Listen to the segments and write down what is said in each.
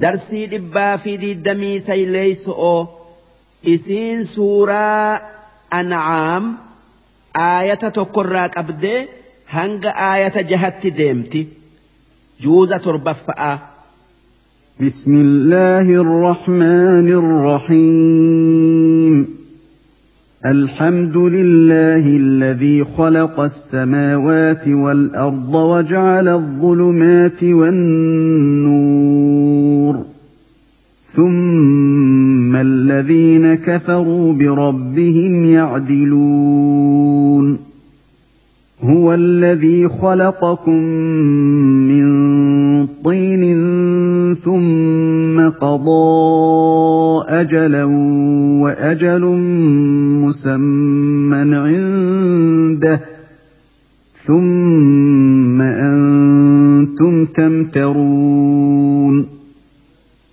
darsii dhibbaa fi diddamii sayleeyso'oo isiin suuraa ancaam aayata tokkorraa qabdee hanga aayata jahatti deemti juuza torbaffa'a. بسم الله الرحمن الرحيم الحمد لله الذي خلق السماوات والارض وجعل الظلمات والنور ثم الذين كفروا بربهم يعدلون هو الذي خلقكم من طين ثم قضى اجلا واجل مسمى عنده ثم أنتم تمترون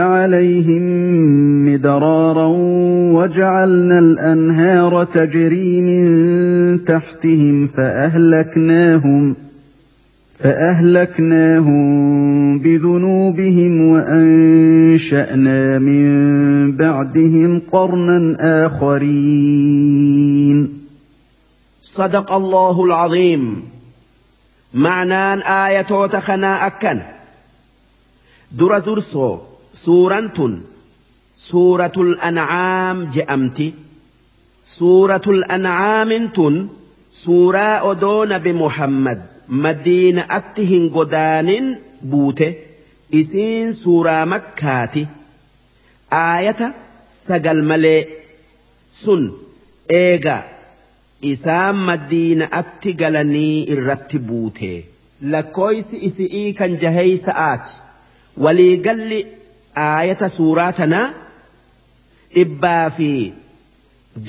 عليهم مدرارا وجعلنا الانهار تجري من تحتهم فاهلكناهم فاهلكناهم بذنوبهم وانشانا من بعدهم قرنا اخرين. صدق الله العظيم. معنان آية تخنا أكن. در درسو. سورة سورة الأنعام جأمتي سورة الأنعام تن. سورة أدون بمحمد. مدينة أتهن قدان بوته. إسين سورة مكاتي. آية سجل ملي سن. إيغا isaan madiina'atti galanii irratti buute lakkooysi isi'ii kan jaheeysa'aati waliigalli aayata suuraa tanaa dhibbaa fi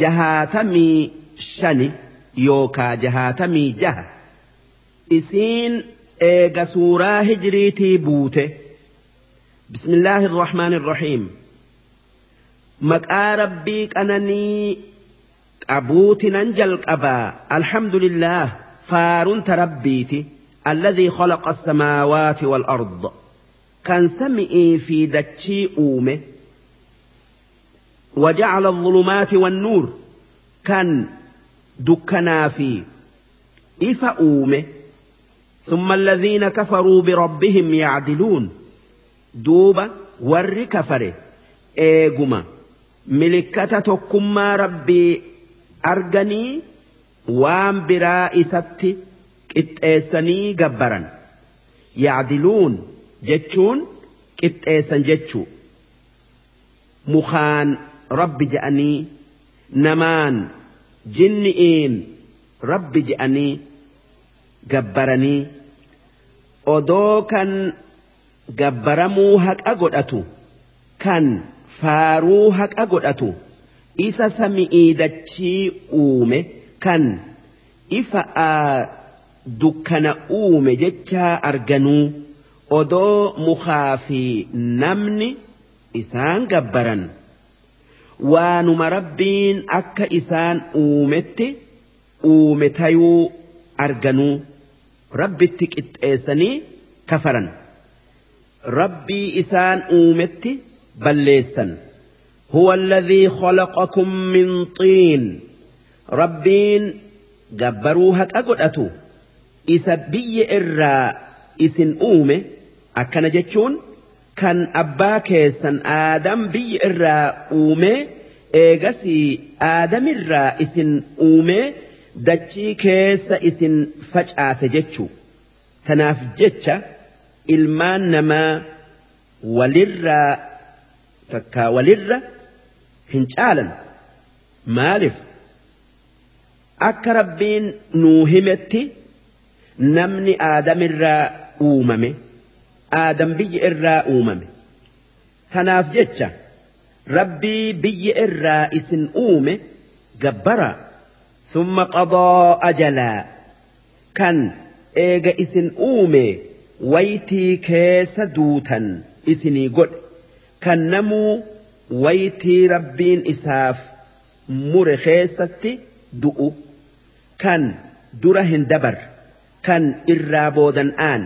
jahaatamii shani yookaa jahaatamii jaha isiin eega suuraa hijriitii buute bismillaahi irrahmaani irrahiim maqaa rabbii qananii qabuutinan jalqabaa alhamdulillah faarunta rabbiiti alladhii khalaqa الsamaawaati والأرض kan sami'ii fi dachii uume وجعل الظلمات والنور. كان دكنا في إف أومه. ثم الذين كفروا بربهم يعدلون. دوبا ور كفره. إيقما ملكة تكما ربي أرجني وام برائستي قطيسني جبرا يعدلون. جتشون قطيسا جتشو مخان رب جأني نمان جنئين رب جأني gabbaranii odoo kan gabbaramuu haqa godhatu kan faaruu haqa godhatu isa sami'ii dachii uume kan ifa dukkana uume jechaa arganuu odoo mukaa fi namni isaan gabbaran waanuma rabbiin akka isaan uumetti uume tayuu arganuu rabbitti qixxeessanii kafaran rabbii isaan uumetti balleessan هو الذي خلقكم من طين ربين جبروها أقدأتو إسا بي إرا isin uume akkana jechuun kan abbaa keessan aadam biyya irraa uume eegasii aadamirraa isin uume dachii keessa isin facaase jechuu. Tanaaf jecha ilmaan namaa walirraa takkaa walirra hin caalan. Maaliif? Akka rabbiin nuu himetti namni aadamirraa uumame aadam biyya irraa uumame. Tanaaf jecha rabbii biyya irraa isin uume gabbara. Summa qadoo ajalaa kan eega isin uume waytii keessa duutan isinii godhe. Kan namuu waytii rabbiin isaaf mure keessatti du'u. Kan dura hin dabar. Kan irraa boodan aan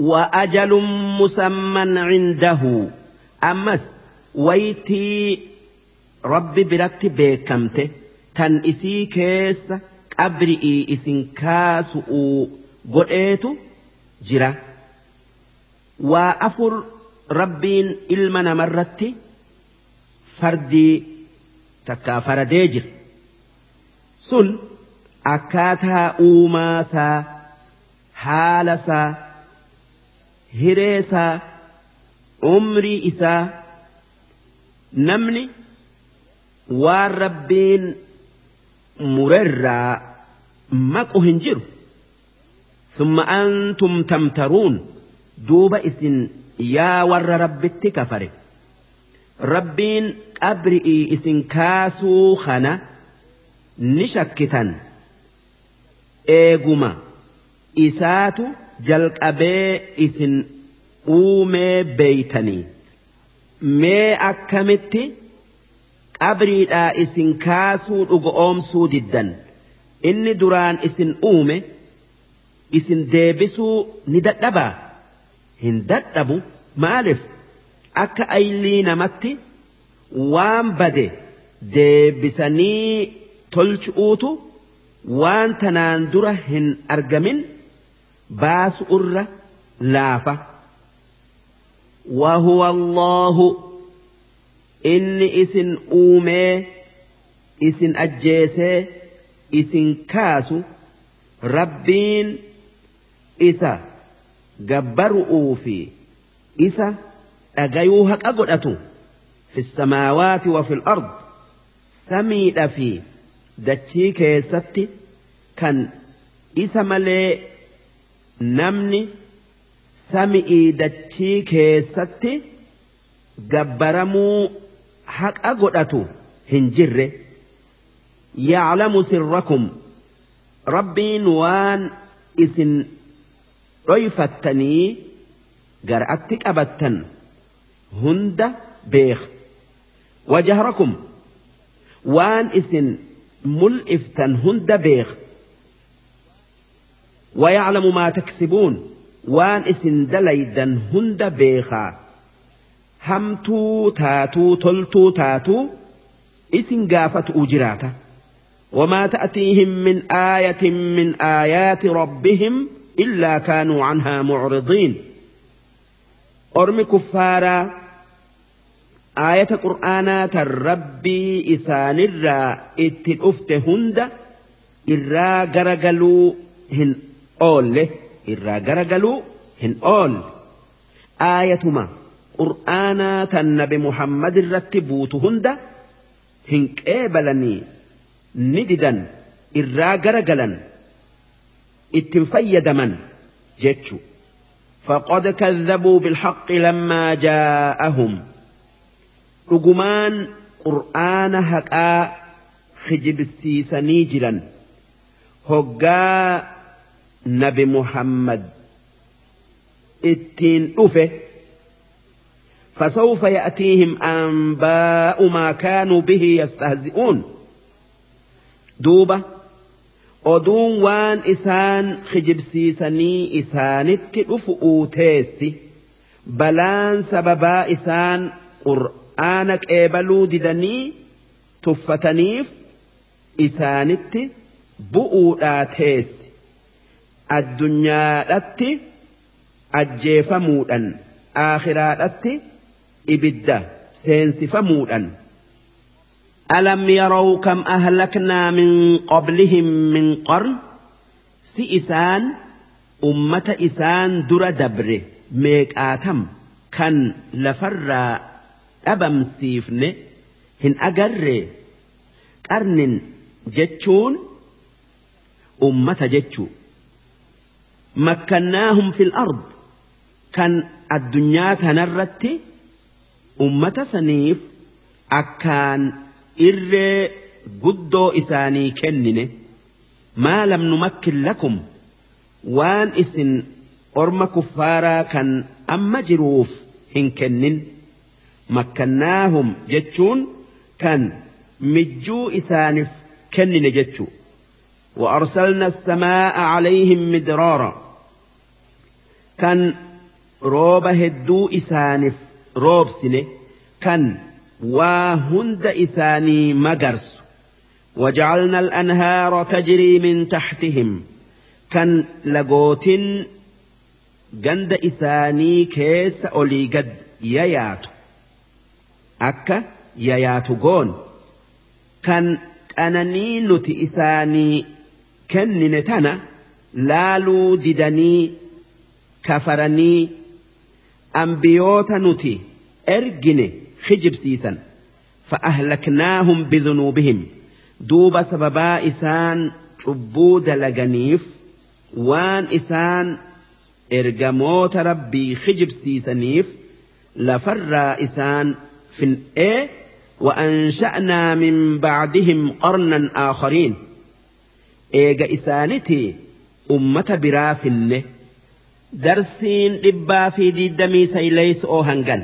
وأجل مسمى عنده أمس ويتي ربي برتي بيكمته tan isii keessa qabri'ii isin kaasu'uu godheetu jira waa afur rabbiin ilma namarratti fardii takkaa faradee jira sun akkaataa uumaasaa haalasaa hireesaa umrii isaa namni waan rabbiin murerraa maqu hin jiru summa antum tamtaruun duuba isin yaa warra rabbitti kafare rabbiin qabri'ii isin kaasuu kana ni shakkitan eeguma isaatu jalqabee isin uumee beeytanii. Mee akkamitti? Qabriidhaa isin kaasuu dhuga oomsuu diddan. Inni duraan isin uume isin deebisuu ni dadhabaa? Hin dadhabu maaliif? Akka aylii namatti waan bade deebisanii tolchu'uutu waan tanaan dura hin argamin baasu irra laafa. وهو الله inni isin uumee isin ajjeesee isin kaasu rabbiin isa gabbaru'uu fi isa dhagayuu haqa godhatu fi samaawaati wa fil ard samiidha fi dachii keessatti kan isa malee namni sami'ii dachii keessatti gabbaramuu haqa godhatu hin jirre yaclamu sirrakum rabbiin waan isin dhoyfattanii gar'atti qabattan hunda beeka wajahrakum waan isin mul'iftan hunda beeka ويعلم ما تكسبون. وان اسن دليدا هند بيخا. hamtuu taatuu toltuu taatuu isin gaafatu jiraata وما تأتيهم من آية من آيات ربهم إلا كانوا عنها معرضين. أرم كفارا. آية قرآنا الربي إسان الرا. اتلفت هند. إرا غرغلو هن إرا غرغلو هن أول آية ما qur'aanaa tan nabi muhammad irratti buutu hunda hin qeebalanii ni didan irraa garagalan ittin fayyadaman jechu فقد كذبوا بالحق لما جاءهم رجمان قرآن هكا خجب السيسني جلا هقا نبي محمد. اتين أفه فسوف يأتيهم أنباء ما كانوا به يستهزئون. دوبة. ودون وان إسان خجب سيسني إسان التلف أوتيسي بلان سببا إسان قرآنك إيبلو ددني تفتنيف إسانت بؤو آتيس addunyaadhatti ajjeefamuudhan aakhiraadhatti ibidda seensifamuudhan ألم يروا كم أهلكنا من قبلهم من قرن si isaan ummata isaan dura dabre meeqaatam kan lafarraa dhabamsiifne hin agarre qarnin jechuun ummata jechuu مكناهم في الأرض. كان الدنيا تنرت أمة سنيف. أكان إر قدو إساني كنن ما لم نمكن لكم. وان إسن أرم كفارا كان أما جروف هن كنن. مكناهم جتشون. كان مجو إسانف كنن جتشو. وأرسلنا السماء عليهم مدرارا. كان روب هدو إسانف روب سنه كان وهند إساني مقرس وجعلنا الأنهار تجري من تحتهم. كان لقوتين جند إساني كيس أولي قد يياتو أكا يياتو قون كان أنني نتي إساني كن تنا لالو ددني كفرني أنبيوت نتي ارجن خجب سيسا فأهلكناهم بذنوبهم دوب سببا إسان شبود لغنيف وان إسان ارجموت ربي خجب سيسانيف لفر إسان فن إيه وأنشأنا من بعدهم قرنا آخرين إيجا إسانتي أمة برافنه درسين إبا في دي دمي سيليس أو هنجل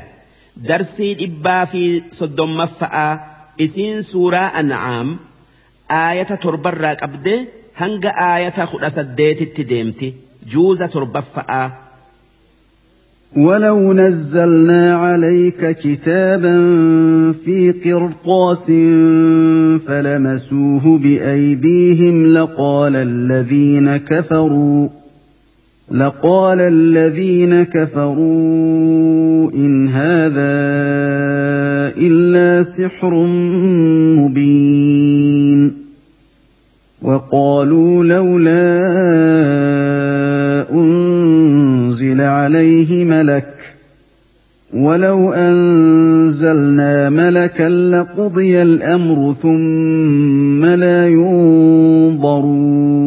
درسين إبا في صدام مفأة إسين سورة أنعام aayata torbarraa qabdee hanga aayata kudha saddeetitti deemti juuza torbaffa'aa. ولو نزلنا عليك كتابا في قرطاس فلمسوه بأيديهم لقال الذين كفروا لقال الذين كفروا إن هذا إلا سحر مبين وقالوا لولا أنزل عليه ملك ولو أنزلنا ملكا لقضي الأمر ثم لا ينظرون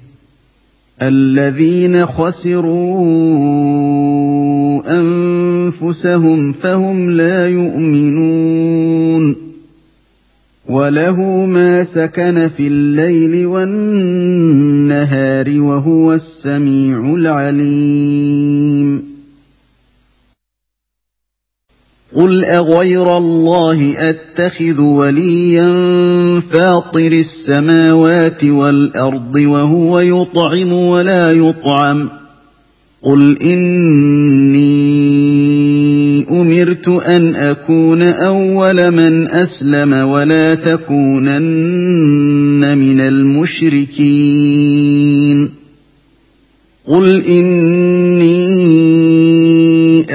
الذين خسروا أنفسهم فهم لا يؤمنون وله ما سكن في الليل والنهار وهو السميع العليم قل اغير الله اتخذ وليا فاطر السماوات والارض وهو يطعم ولا يطعم قل اني أمرت أن أكون أول من أسلم ولا تكونن من المشركين قل إني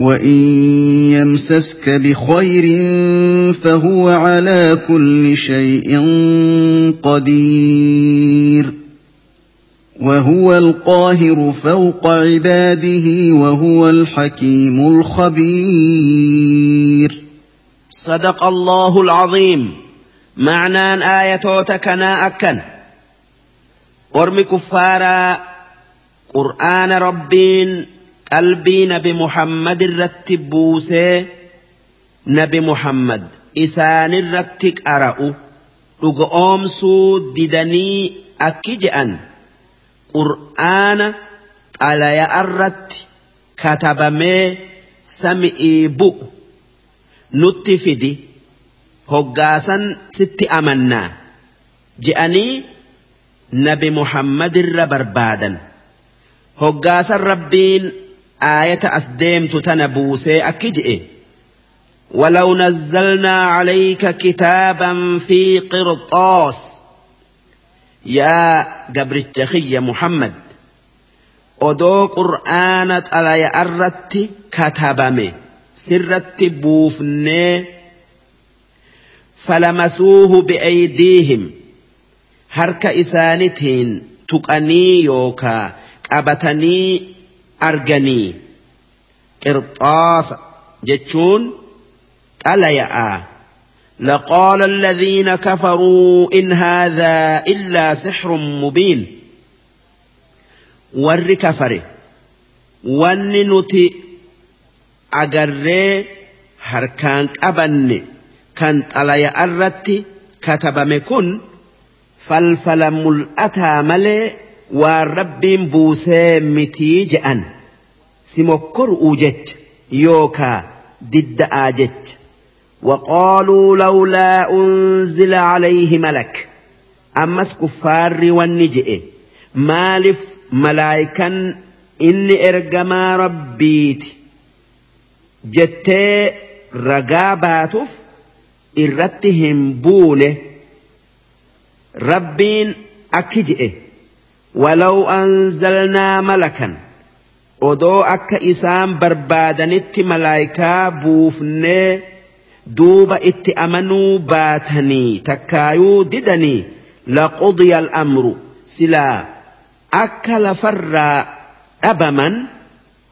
وان يمسسك بخير فهو على كل شيء قدير وهو القاهر فوق عباده وهو الحكيم الخبير صدق الله العظيم. معنى آية تكنا أكن. أرمي كفارا قرآن ربين qalbii nabi muhammad irratti buusee nabi muhammad isaanirratti qara'u dhuga oomsuu didanii akki je'an qur'aana xalaya irratti katabamee sami'ii bu'u. Nutti fidi hoggaasan sitti amannaa je'anii nabi muhammad irra barbaadan. Hoggaasan rabbiin آية أسديم تتنبوسي أكجئ ولو نزلنا عليك كتابا في قرطاس يا قبر التخي محمد odoo qur'aana xalaya irratti katabame sirratti buufnee falamasuuhu bi'aydiihim harka isaanitiin tuqanii yookaa qabatanii arganii. Qirxaasa jechuun xalaya'a. لقال الذين كفروا إن هذا إلا سحر مبين ور كفر ون نتي أجري هركان أبن كان طليا الرت كتب مكن فالفل ملأتا ملئ waan rabbiin buusee mitii je'an. Si mokkor'uu jecha yookaa didda'aa jecha. Waqaaluu lawlaa unzila calayhi malak. Ammas kuffaarri wanni je'e. Maalif malaayikan inni ergamaa rabbiiti. Jettee ragaa baatuuf irratti hin buune. Rabbiin akki je'e. ولو أنزلنا ملكا ودو أكا إسام بربادنت ملايكا بوفن دوبا إت أمنوا باتني تكايو ددني لقضي الأمر سلا أكل فر أبما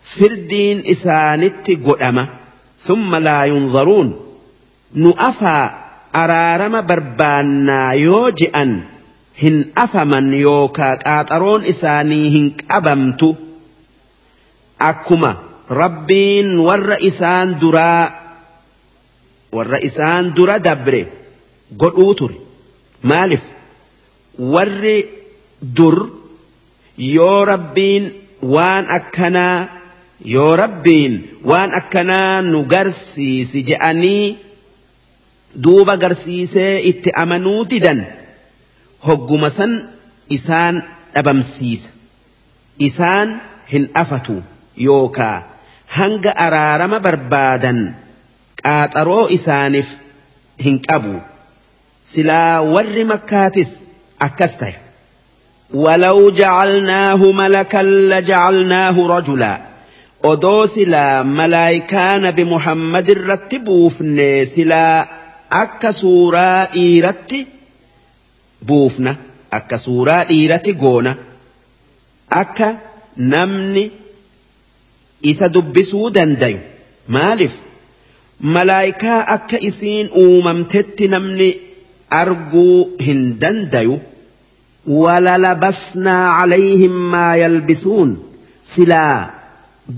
فردين إسانت قؤما ثم لا ينظرون نؤفى أرارم بربانا يوجئا hin afaman yookaa qaaxaroon isaanii hin qabamtu. Akkuma rabbiin warra isaan duraa warra isaan dura dabre godhuu ture maaliif warri dur yoo rabbiin waan akkanaa yoo rabbiin waan akkanaa nu garsiisi je'anii duuba garsiisee itti amanuu didan. Hogguma san isaan dhabamsiisa isaan hin afatu yookaa hanga araarama barbaadan qaaxaroo isaaniif hin qabu silaa warri makkaatis akkas ta'e ولو جعلناه ملكا لجعلناه رجلا odoo silaa malaayikaa nabi muhammad irratti buufne silaa akka suuraa dhiiratti buufna akka suuraa dhiirati goona akka namni isa dubbisuu dandayu maaliif malaayikaa akka isiin uumamtetti namni arguu hin dandayu walalabasnaa calayhim maa yalbisuun silaa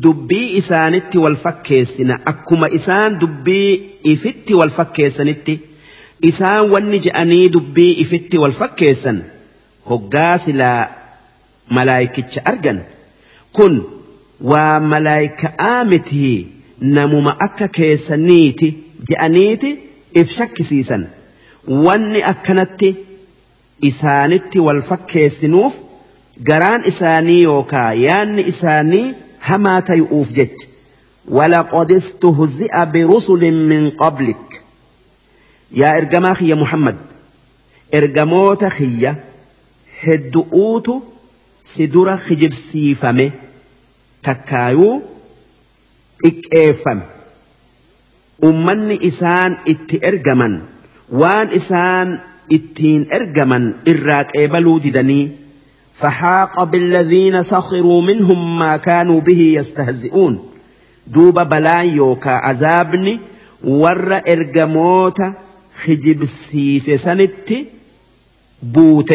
dubbii isaanitti wal fakkeessina akkuma isaan dubbii ifitti wal fakkeessanitti isaan wanni je'anii dubbii ifitti wal fakkeessan hoggaa silaa malaayikicha argan kun waa malaayika'aa miti namuma akka keessaniiti je'aniiti if shakkisiisan wanni akkanatti isaanitti wal fakkeessinuuf garaan isaanii yookaa yaanni isaanii hamaa tayu'uuf jecha ولقد استهزئ برسل من قبلك يا إرجما خي محمد. إرجموت خي هدؤوت سدر خجب سيفمه تكايو إكيفم أمني إسان إت إرجمن وان إسان إتين إرجمن إراك إبلو ددني. فحاق بالذين سخروا منهم ما كانوا به يستهزئون. duuba balaan yookaa azaabni warra ergamoota خجبسيس سنت بوت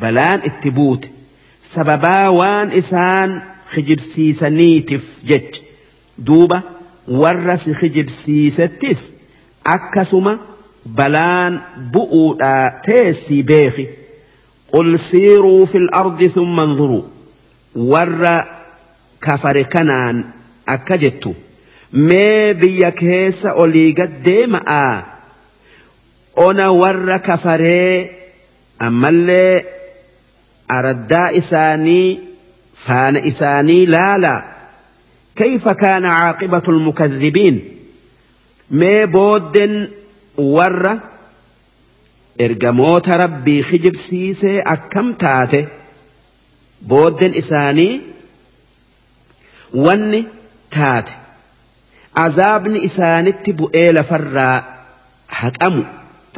بلان اتبوت سببا وان إسان خجبسيس نيتف جج. دوبا ورس خجبسيس تس. أكسما بلان بؤدا تيسي بيخي قل سيروا في الأرض ثم انظروا. ور كفر كنان أكجتو. ما بيكيس أوليغا ديما آه ona warra kafaree ammallee إساني فان إساني لا لا كيف كان عاقبة المكذبين مي بود ور ارقموت ربي خجب سيسي أكم تاتي بود إساني وني تاتي عذابن إساني تبو إيل فرا هتأمو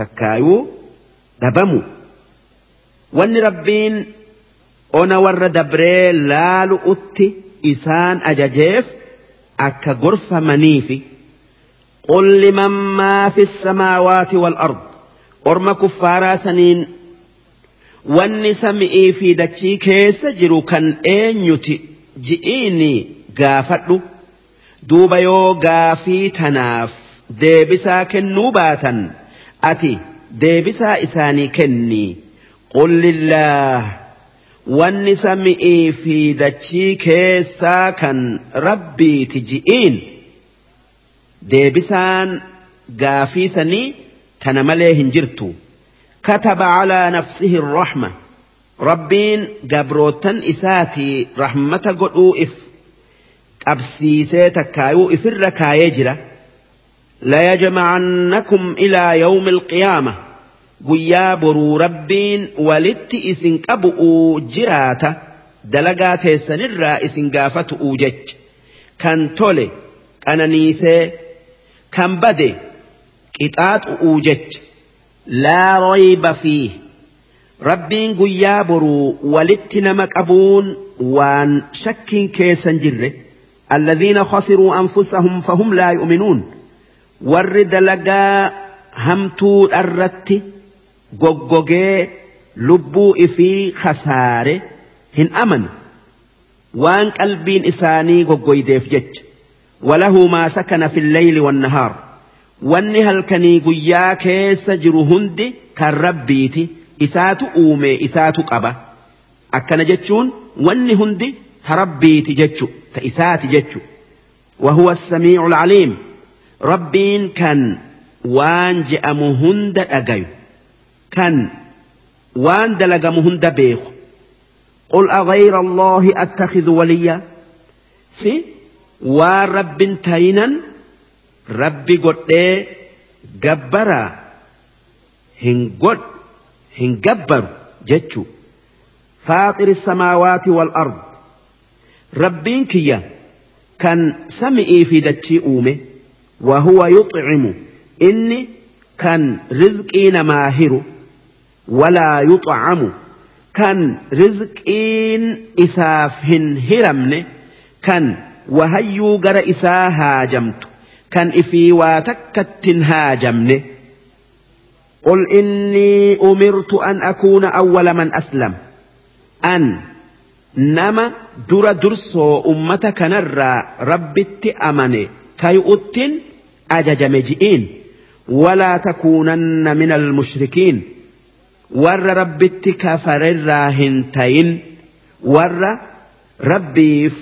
takkaayuu dhabamu wanni rabbiin ona warra dabree laalu utti isaan ajajeef akka gorfamaniifi qulli mammaa fi samaawaati wal ard orma kuffaaraa saniin wanni sami'ii fi dachii keessa jiru kan eenyuti ji'iini gaafadhu duuba yoo gaafii tanaaf deebisaa kennuu baatan. Ati deebisaa isaanii kenni. Qul lillaah wanni sami'ii fi dachii keessaa kan rabbiiti ji'iin deebisaan gaafii sanii tana malee hin jirtu. Kataba calaa nafsihi irrahma rabbiin gabrootan isaatii rahmata godhuu if qabsiisee takkaayuu ifirra kaayee jira ليجمعنكم إلى يوم القيامة. ويا ربين ولت إسن أبو جراتا دلقات سنرى إسن قافت أوجج. كان تولي كان نيسي كان بدي كتات أوجج. لا ريب فيه. ربين قيا برو ولت نمك أبون. وان شك كيسن جره. الذين خسروا أنفسهم فهم لا يؤمنون. الرت قوقوغي لبو إفي خسارة هن أمن وان قلبين إساني قوقوي ديف جج وله ما سكن في الليل والنهار wanni halkanii guyyaa keessa jiru hundi kan rabbiiti isaatu uume isaatu qaba akkana jechuun wanni hundi ta rabbiiti jechu ta isaati jechu وهو السميع العليم ربين كان وان جأم هند أجيو كان وان دلقم هند بيخ. قل أغير الله أتخذ وليا؟ سي؟ ورب تينا ربي قد جبرا. هن قد هن جبر جتشو. فاطر السماوات والأرض. ربين كيا. كان سمئي في دتشي أومه وهو يطعم. إني كان رزقين ماهر ولا يطعم. كان رزقين إسافهن هرمن. كان وهيو جر إسا هاجمت. كان إفي واتكت هاجمن. قل إني أمرت أن أكون أول من أسلم. أن nama dura dursoo ummata kanarraa rabbitti amane tayu'uttin ajajame ji'iin walaa takuunanna min almushrikiin warra rabbitti kafarerraa hin tayin warra rabbiif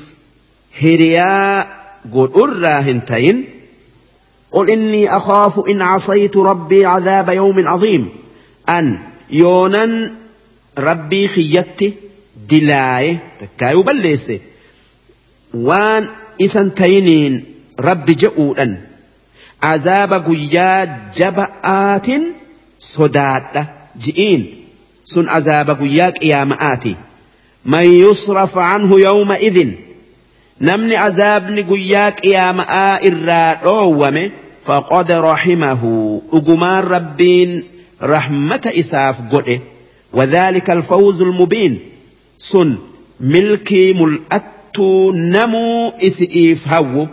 hiriyaa godhurraa hin tayin قل إني أخاف إن عصيت ربي عذاب يوم عظيم أن يونا rabbii kiyyatti dilaaye takkaayuu balleesse waan isan tayiniin rabbi je'uudhan عذاب قيا جبآت صداد جئين. سن عذاب قيا يا مآتي من يصرف عنه يومئذ نمني عذاب قيا يا مآئر رومي فقد رحمه. أقمار ربين رحمة إساف قرئ وذلك الفوز المبين. سن ملكي ملأت نمو إسئيف هوب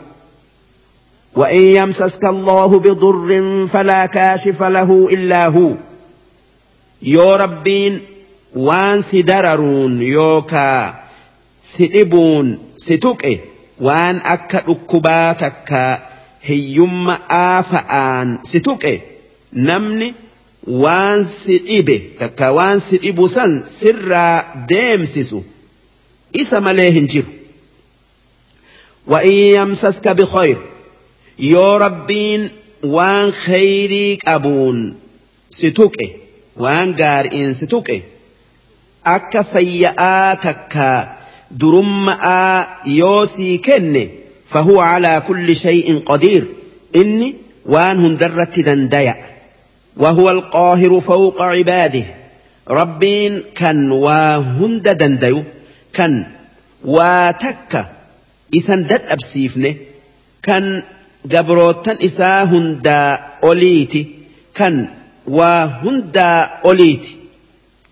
وإن يمسسك الله بضر فلا كاشف له إلا هو. يو ربين وان سدررون يوكا سئبون ستوكي وان أكا أكباتك هيوم آفآن ستوكي نمني takka waan si dhibu san sirraa deemsisu isa malee hin jiru. وإن يمسسك بخير يا ربين وان خيري قبون ستوكي وان قارئين ستوكي. أكا فيآتك درماء يوسي كن فهو على كل شيء قدير. إني وان هندرت دنديا. وهو القاهر فوق عباده. ربين كان وهند دنديو. كان واتك إسان دد أبسيفني. كان جبروتن إسا هندا أوليتي كان وهندا أوليتي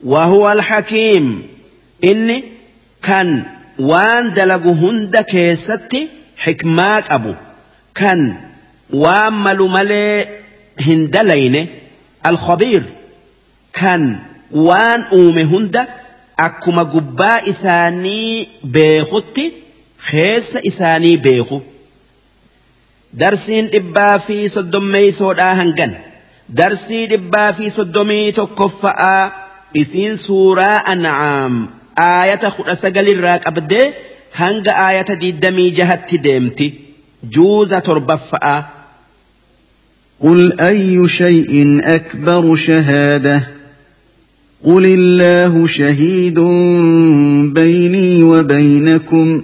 وهو الحكيم إني كان وان دلقو هند كيستي حكمات أبو كان وامل ملي هندلينه الخبير كان وان أومي هند أكما قباء إساني بيخوتي خيس إساني بيخو صدمي سودا هنغن درسي إبا في صدمي تكفأ إسين سورة أنعام آية خد سقل الراك أبدي هنغ آية دي دمي جهت ديمتي جوزة تربفأ قل أي شيء أكبر شهادة قل الله شهيد بيني وبينكم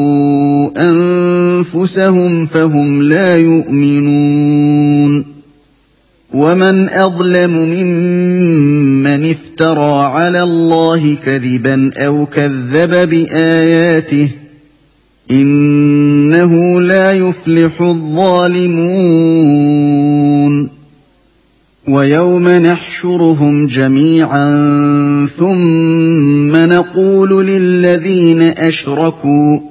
أنفسهم فهم لا يؤمنون ومن أظلم ممن افترى على الله كذبا أو كذب بآياته إنه لا يفلح الظالمون ويوم نحشرهم جميعا ثم نقول للذين أشركوا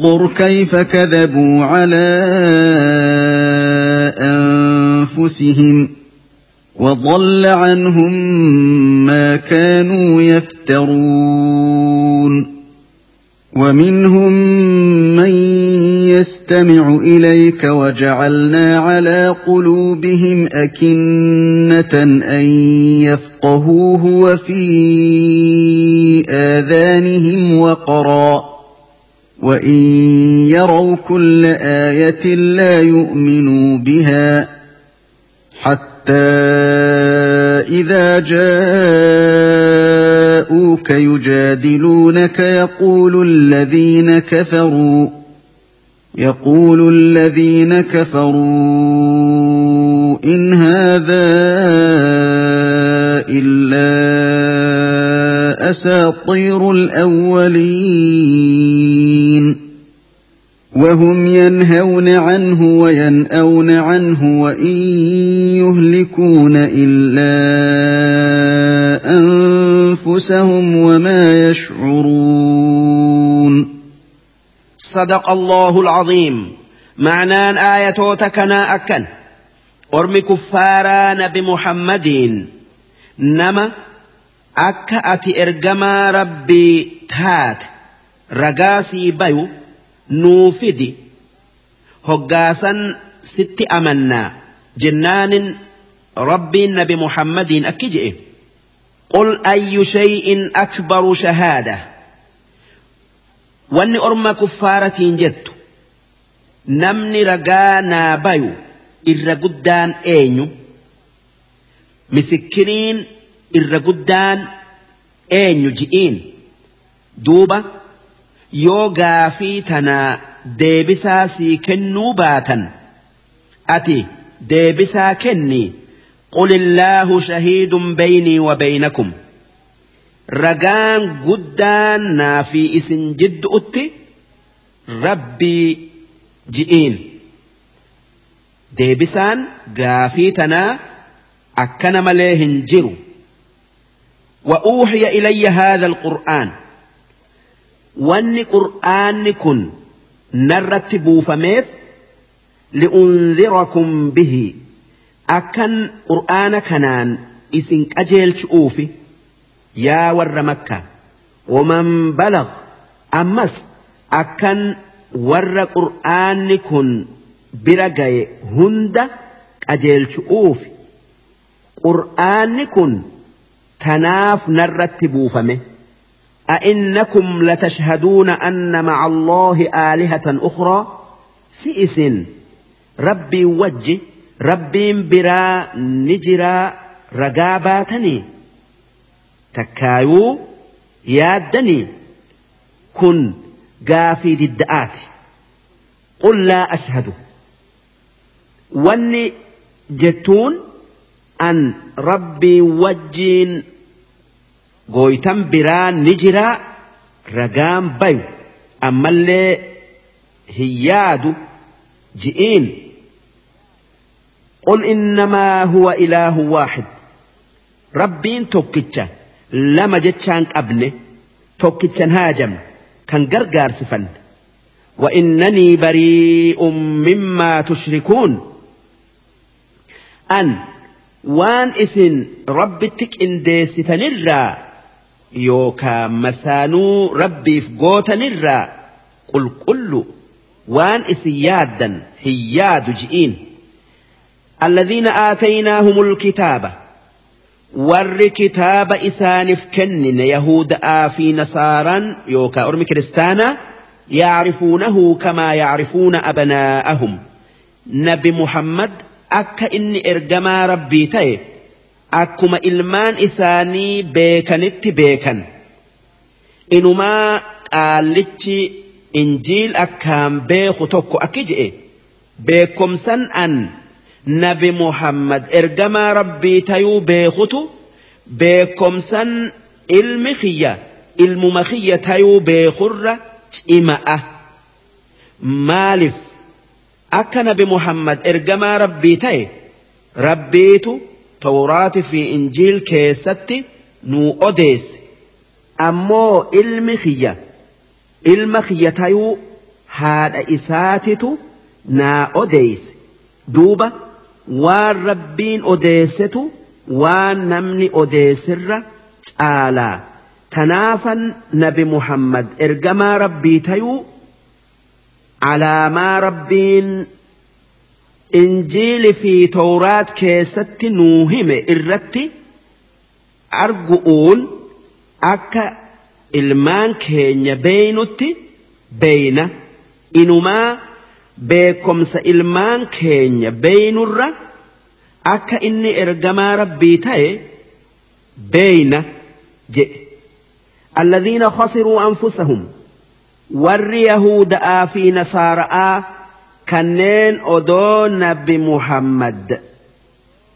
انظر كيف كذبوا على أنفسهم وضل عنهم ما كانوا يفترون ومنهم من يستمع إليك وجعلنا على قلوبهم أكنة أن يفقهوه وفي آذانهم وقرا وان يروا كل إيه لا يؤمنوا بها حتى اذا جاءوك يجادلونك يقول الذين كفروا يقول الذين كفروا ان هذا الا اساطير الاولين وهم ينهون عنه وينأون عنه وإن يهلكون إلا أنفسهم وما يشعرون. صدق الله العظيم. معنان آية تكنا أكن أرم كفارا نبي محمد نما أكا أتي إرجما ربي تات رقاسي بيو. nuu fidi hoggaasan sitti amannaa jennaanin rabbiin nabi muhammadiin akki je'e. Qul ayyu shay'in akbaru shahaada. Wanni orma kuffaaratiin jettu namni ragaa naa bayu irra guddaan eenyu? Misikiriin irra guddaan eenyu? Ji'iin. Duuba yoo gaafii tanaa deebisaa sii kennuu baatan ati deebisaa kenni قل الله شهيد بيني وبينكم naa fi isin jidduutti rabbii ji'iin deebisaan gaafii tanaa akkana malee hin jiru وأوحي إلي هذا القرآن wanni qur'aanni kun narratti buufameef li'unzirakum bihi. Akkan qur'aana kanaan isin qajeelchu'uufi yaa warra makka waman balagh? Ammas akkan warra qur'aanni kun bira gaye hunda qajeelchu'uufi. Qur'aanni kun tanaaf narratti buufame. أئنكم لتشهدون أن مع الله آلهة أخرى؟ سئس. ربي وج ربي برا نجرا رقاباتني. تكايو يادني. كن قافي ددآت قل لا أشهد. واني جتون أن ربي وجين gooytan biraa ni jiraa ragaan bayu ammallee hin yaadu ji'iin قل إنما هو إله واحد ربين توكتشا lama jechaan qabne tokkichan haajamne kan gargaarsifan وإنني بريء مما تشركون أن وان إسن ربتك إن ديستنرا يوكا مسانو ربي فقوتنرا قل كل وان إسن يادا هياد جئين الذين آتيناهم الكتاب warri kitaaba isaaniif kennine yahuda'aa fi nasaaraan yookaan ormi kiristaanaa yaarifuunahu kamaa yaarifuuna abnaa'ahum nabi muhammad akka inni ergamaa rabbii ta'e akkuma ilmaan isaanii beekanitti beekan. Inumaa qaallichi injiil akkaan beeku tokko akki je'e. Beekomsan an nabi muhammad ergamaa rabbii tayuu beekutu beekomsan ilmi kiyya ilmuma kiyya tayuu beekurra cima'a maaliif akka nabi muhammad ergamaa rabbii ta'e rabbiitu tawraati fi injiil keessatti nuu odeesse ammoo ilmi kiyya ilma kiyya tayuu haadha isaatitu naa odeesse duuba waan rabbiin odeessetu waan namni odeessirra caalaa kanaafan nabi muhammad ergamaa rabbii tayuu alaamaa rabbiin injiilii fi tooraat keessatti nuu hime irratti argu'uun akka ilmaan keenya beeynutti beeyna inumaa beekomsa ilmaan keenya beeynurra akka inni ergamaa rabbii ta'e beeyna jee alladhiina khasiruu anfusahum warri yahuuda'aa fi nasaara'aa كنين أدو نبي محمد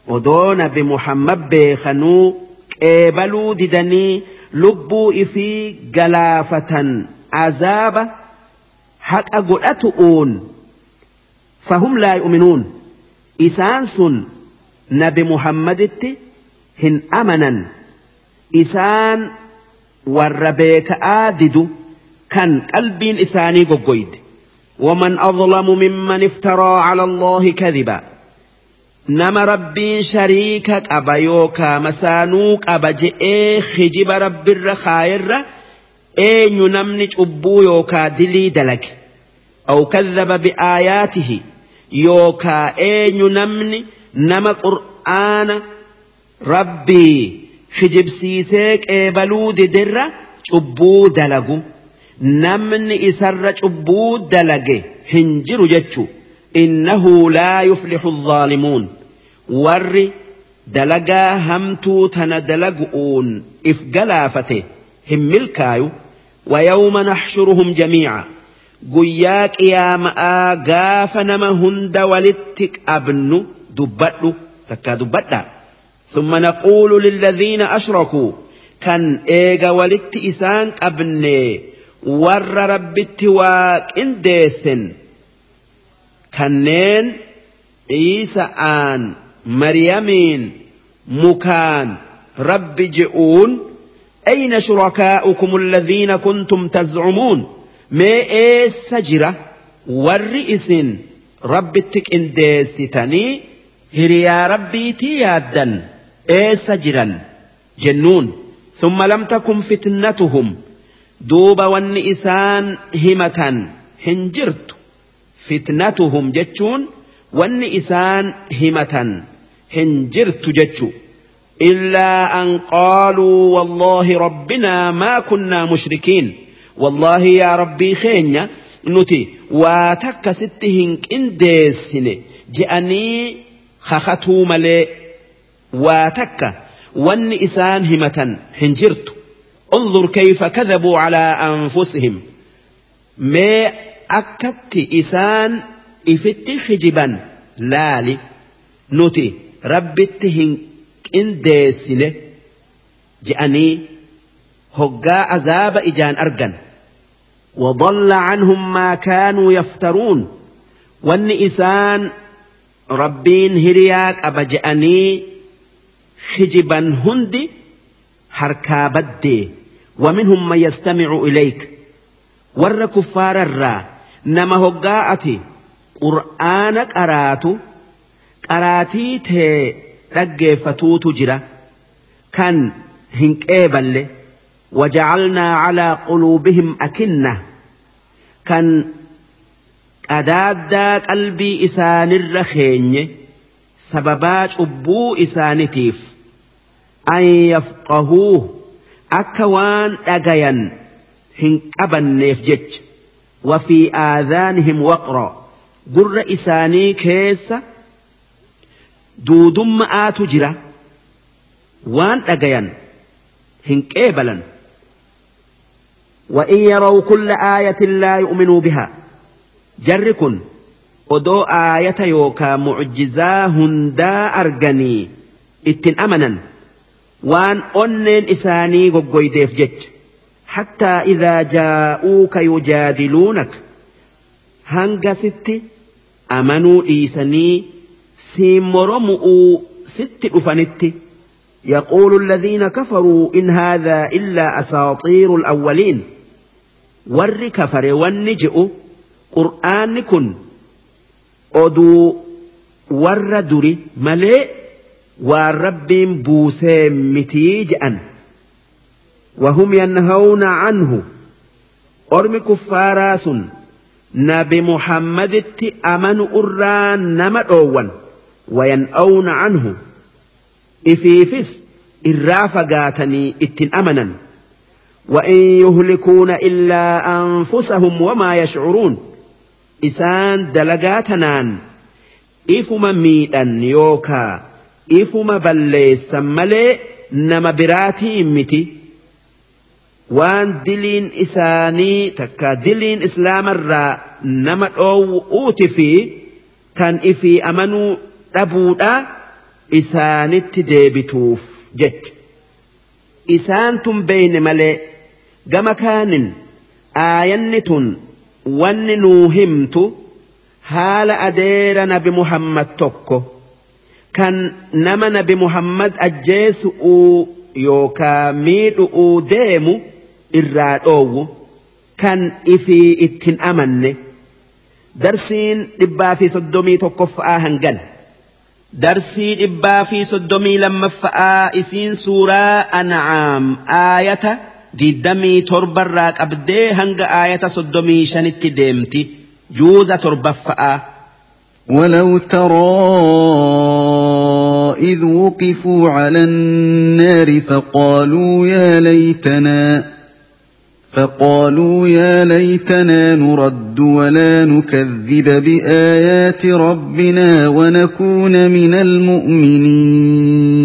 أدو نبي محمد بيخنو إيبلو ددني لبو إفي قلافة عذاب حق أقول فهم لا يؤمنون إسانس نبي محمد هن أمنا إسان والربيك آدد كان قلبين إساني قويد ومن أظلم ممن افترى على الله كذبا. نما ربين شريكك أبا يوكا مسانوك أبا جئي خجب رب الرخائر. أين نمنج أبو يوكا دلي دلك. أو كذب بآياته. يوكا أين نمني نما قرآن. ربي خجب سيسيك إبلو ددر أبو دلقو namni isarra cubbuu dalage hin jiru jechu innahu laa yuflixu adh-dhaalimuun warri dalagaa hamtuu tana dalagu'uun if galaafate hin milkaayu ويوم نحشرهم جميعا guyyaa qiyaama'aa gaafa nama hunda walitti qabnu dubbadhu takkaa dubbadha ثم نقول للذين أشركوا كان إيغا ولت إسان قبني warra rabbitti waa qindeessen kanneen Iisa'aan Maryamiin mukaan rabbi je'uun أين شركاؤكم الذين كنتم تزعمون ما إيس جرا والرئيس ربتك إن ديستني هريا ربي تيادا إيس جرا جنون ثم لم تكن فتنتهم duuba wanni isaan himatan hin jirtu. Fitnatuhum jechuun wanni isaan himatan hin jirtu jechu إلا أن قالوا والله ربنا ما كنا مشركين والله يا ربي خينيا نتي واتك ستهن إنديسن جأني خختو ملي واتك ون إسان همة هنجرت انظر كيف كذبوا على أنفسهم. ما أكدت إسان إفت خجبا لالي نتي ربتهن qindeessine je'anii hoggaa azaaba ijaan argan وضل عنهم ما كانوا يفترون. وأن إسان ربين هرياك أبجأني خجبا هندي حركا بدي ومنهم من يستمع إليك. ور كفار الرا نما هقاءتي قرآنك أراتو قراتي ته فَتُوْتُ جرا. كان هنك إيبالي وجعلنا على قلوبهم أكنة. كان أداد قلبي إسان الرخيني سببات أبو إسانتيف أن يفقهوه. Akka waan dhagayan hin qabanneef jecha وفي آذانهم وقرا قر إساني كيس duudumma'aatu jira waan dhagayan hin qeebalan وإن يروا كل آية لا يؤمنوا بها جركن odoo aayata yookaa mucjizaa hundaa arganii ittin amanan وان اونين اساني غوغوي ديف جيج حتى اذا جاءوك يجادلونك هنگا ستي امنو ايساني سيمرمو ستي افنتي يقول الذين كفروا ان هذا الا اساطير الاولين ور كفر ونجئ قرانكن ادو ور دري ملئ والرب بوسي متيجأن وهم ينهون عنه أرم كفاراس نبي محمد أمن أران نمر وينأون عنه إفيفس إرافة قاتني إتن أمنا وإن يهلكون إلا أنفسهم وما يشعرون إسان دلقاتنان إفما ميتا يوكا ifuma balleessan malee nama biraatiin miti waan diliin isaanii takka diliin islaamarraa nama dhoowwuuti fi tan ifii amanuu dhabuudha isaanitti deebituuf jechu. Isaan tun beeyne malee gama kaanin aayanni tun wanni nuu himtu haala adeera nabi Muhammad tokko. Kan nama nabi muhammad ajjeesu'uu yookaa miidhu'uu deemu irraa dhoowwu kan ifii ittin amanne darsiin dhibbaa fi soddomii tokkoffa'aa hangan darsii dhibbaa fi soddomii lammaffa'aa isiin suuraa an'aam aayata diddamii torbarraa qabdee hanga aayata soddomii shanitti deemti juuza torbaffa'a. ولو ترى إذ وقفوا على النار فقالوا يا ليتنا فقالوا يا ليتنا نرد ولا نكذب بآيات ربنا ونكون من المؤمنين.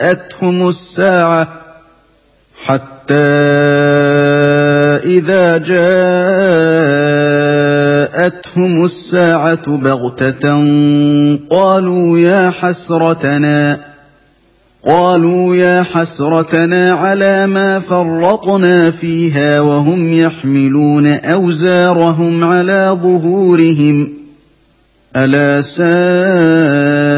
جاءتهم الساعة حتى إذا جاءتهم الساعة بغتة قالوا يا حسرتنا قالوا يا حسرتنا على ما فرطنا فيها وهم يحملون أوزارهم على ظهورهم. ألا ساء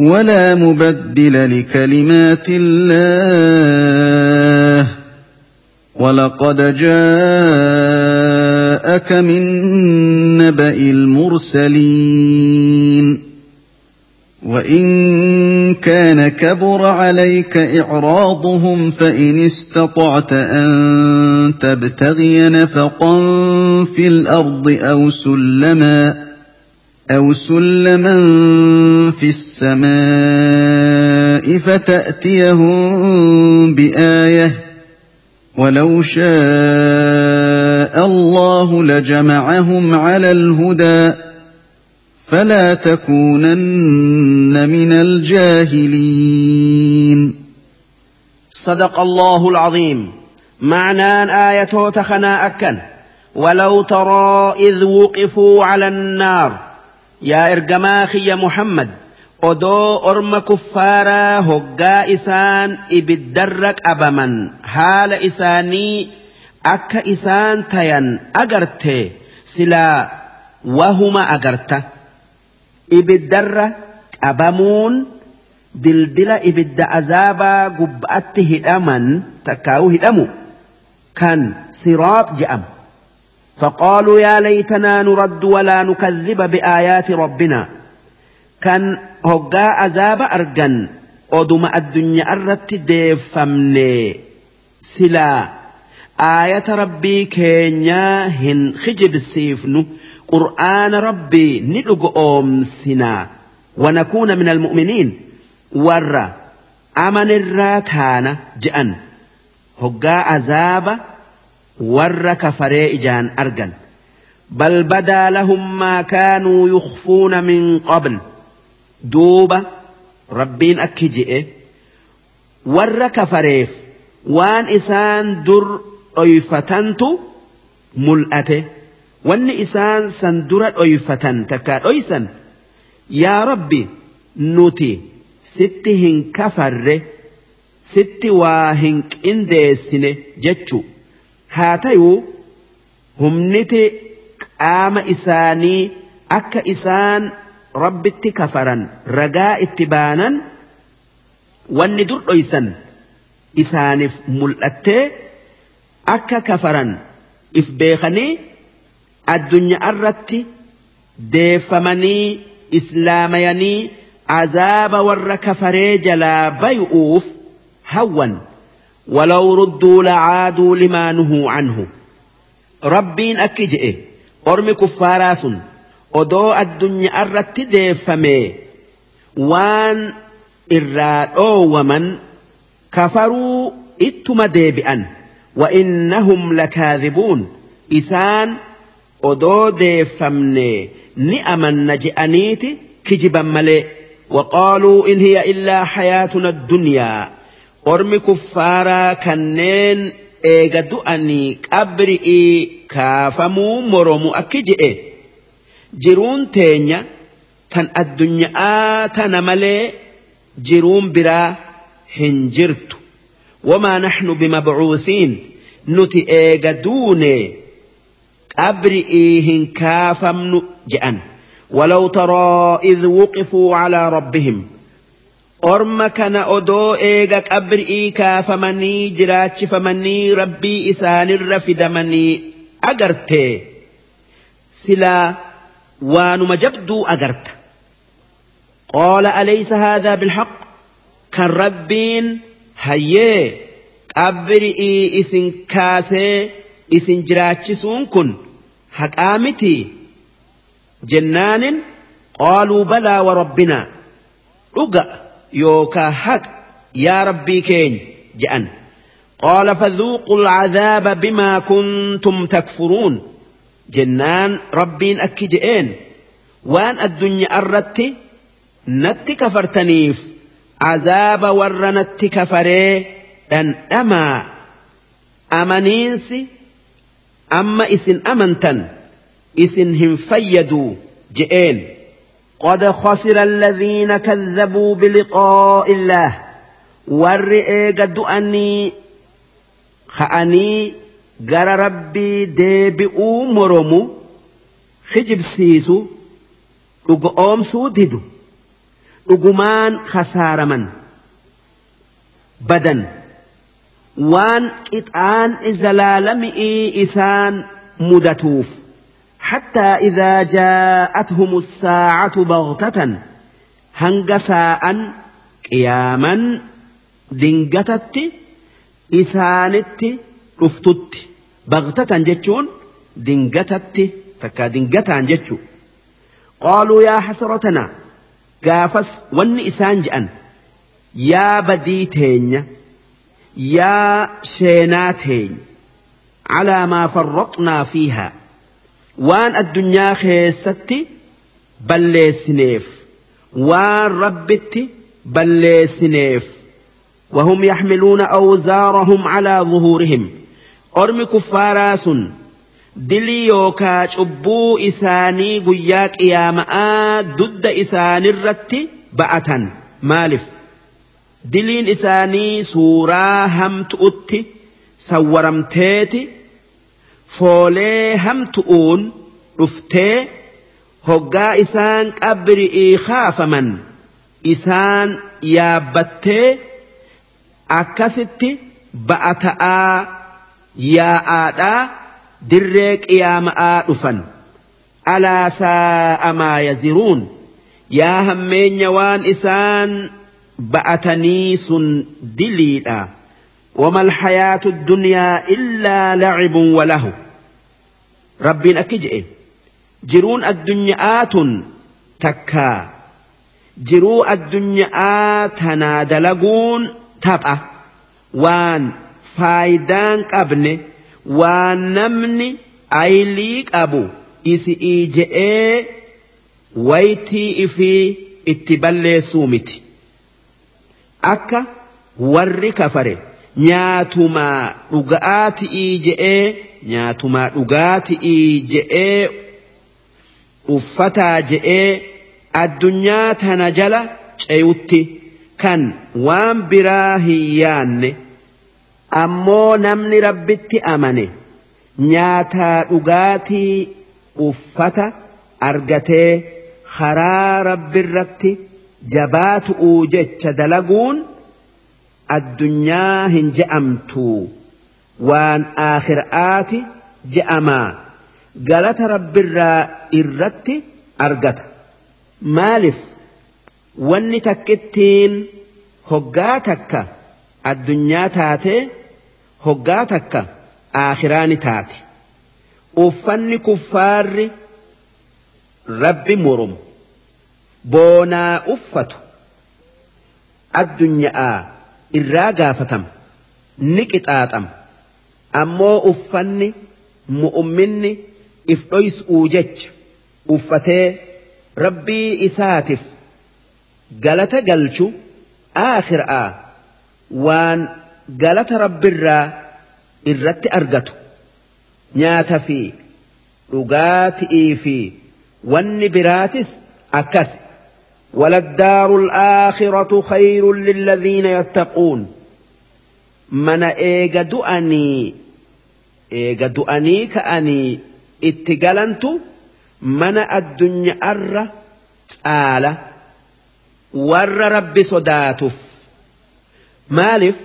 ولا مبدل لكلمات الله. ولقد جاءك من نبأ المرسلين. وإن كان كبر عليك إعراضهم فإن استطعت أن تبتغي نفقا في الأرض أو سلما. أو سلما في السماء فتأتيهم بآية ولو شاء الله لجمعهم على الهدى فلا تكونن من الجاهلين. صدق الله العظيم. معنى آية تخنا أكن ولو ترى إذ وقفوا على النار يا إرجماخي يا محمد odoo orma kuffaaraa hoggaa isaan ibiddarra qabaman haala isaanii akka isaan tayan agarte silaa wahuma agarta ibiddarra qabamuun dildila ibidda azaabaa gubba'atti hidhaman takkaa'uu hidhamu kan siraax je'ama فقالوا يا ليتنا نرد ولا نكذب بآيات ربنا. كان هقا أزاب أرجن أدم الدنيا أردت ديفمني. سلا آية ربي كينيا هن خجب سيفنو. قرآن ربي ندق أمسنا ونكون من المؤمنين. ور أمن الراتانا جأن. هقا أزاب warra kafaree ijaan argan bal badaa lahum maa kaanuu yukhfuuna min qabl duuba rabbiin akki je'e warra kafareef waan isaan dur dhoyfatantu mul'ate wanni isaan san dura dhoyfatan takkaa dhoysan yaa rabbi nuti sitti hin kafarre sitti waa hin qindeessine jechu haa tayuu humniti qaama isaanii akka isaan rabbitti kafaran ragaa itti baanan wanni dur dhoysan isaaniif mul'attee akka kafaran if beekanii addunyaa irratti deeffamanii islaamayanii azaaba warra kafaree jalaa bay'uuf hawwan ولو ردوا لعادوا لما نهوا عنه. ربين أكجئ أرمي كفاراس أدو الدنيا الرتدي فمي وان إراد ومن كفروا إتما ديبئا وإنهم لكاذبون. إسان أدو ديفمني نئما نجأنيتي كجبا ملي وقالوا إن هي إلا حياتنا الدنيا. أرمي كفارا كنين إيغدو أني قبرئي كافمو مرمو أكجئ jiruun teenya tan addunyaa tana malee jiruun biraa hin jirtu wamaa naxnu bimabcuusiin nuti eega duune qabri'ii hin kaafamnu je'an ولو ترى إذ وقفوا على ربهم كان أدو إيغا قبرئي كافمني جراج فمني ربي إسان الرفدمني أقرتي سلا waanuma jabduu agarta qaala alaysa haadaa bilhaq kan rabbiin hayyee qabri'ii isin kaasee isin jiraachisuun kun haqaa miti jennaanin qaaluu balaa wa rabbinaa yookaa haqa yaa rabbii keenya je'an قال فذوقوا العذاب بما كنتم تكفرون jennaan rabbiin akki je'een waan addunyaa irratti natti kafartaniif azaaba warra natti kafaree dhandhamaa amaniinsi amma isin amantan isin hin fayyadu je'een قد خسر الذين كذبوا بلقاء الله ور إيجا دؤني خأني gara rabbii deebi'uu moromu hijibsiisu dhugo oomsuu didu dhugumaan khasaaraman badan waan qixaan zalaalami'ii isaan mudatuuf حتى إذا جاءتهم الساعة بغتة هنقفاء قياما دنقتت إسانت رفتت. بغتة جتشون دنقتت تكا دنقتا جتشو. قالوا يا حسرتنا كافس ون إسان جأن. يا بديتين يا شيناتين على ما فرطنا فيها. waan addunyaa keessatti balleessineef waan rabbitti balleessineef. وهم يحملون أوزارهم على ظهورهم. أرم كفارا سن. دلي يوكا شبو إساني قياك يا ماء ضد إساني الرت بأتا مالف. دلين إساني سورا همت أتي سورم foolee hamtu'uun dhuftee hoggaa isaan qabri'ii kaafaman isaan yaabbattee akkasitti ba'ata'aa yaa'aadhaa dirree qiyaama'aa dhufan alaa saa'a maa yaziruun yaa hammeenya waan isaan ba'atanii sun diliidha وما الحياة الدنيا إلا لعب وله rabbiin akki je'e. Jiruun addunyaa tun takkaa jiruu addunyaa tanaa dalaguun tapha. Waan faayidaan qabne waan namni aylii qabu isii je'ee waytii ifii itti balleessuu miti. Akka warri kafare nyaatumaa dhuga'aa ti'ii je'ee. Nyaatumaa dhugaatii je'ee uffataa je'ee addunyaa tana jala ceeyutti kan waan biraa hin yaanne ammoo namni rabbitti amane nyaataa dhugaatii uffata argatee karaa rabbirratti jabaatu'uu jecha dalaguun. addunyaa hin je'amtu waan aakhiraati je'amaa. Galata rabbirraa irratti argata. Maaliif wanni takkittiin hoggaa takka addunyaa taatee hoggaa takka aakhiraani taati. Uffanni kuffaarri rabbi murum boonaa uffatu. Addunyaa irraa gaafatama. Ni qixaaxama ammoo uffanni mu'umminni if dhoys'uu jecha uffatee rabbii isaatiif galata galchu aakhiraa waan galata rabbirraa irratti argatu nyaata fi dhugaatii fi wanni biraatis akkas وللدار الآخرة خير للذين يتقون من إيجا دؤني eega du'anii ka'anii itti galantu mana addunyaarra caala. Warra rabbi sodaatuuf. Maaliif?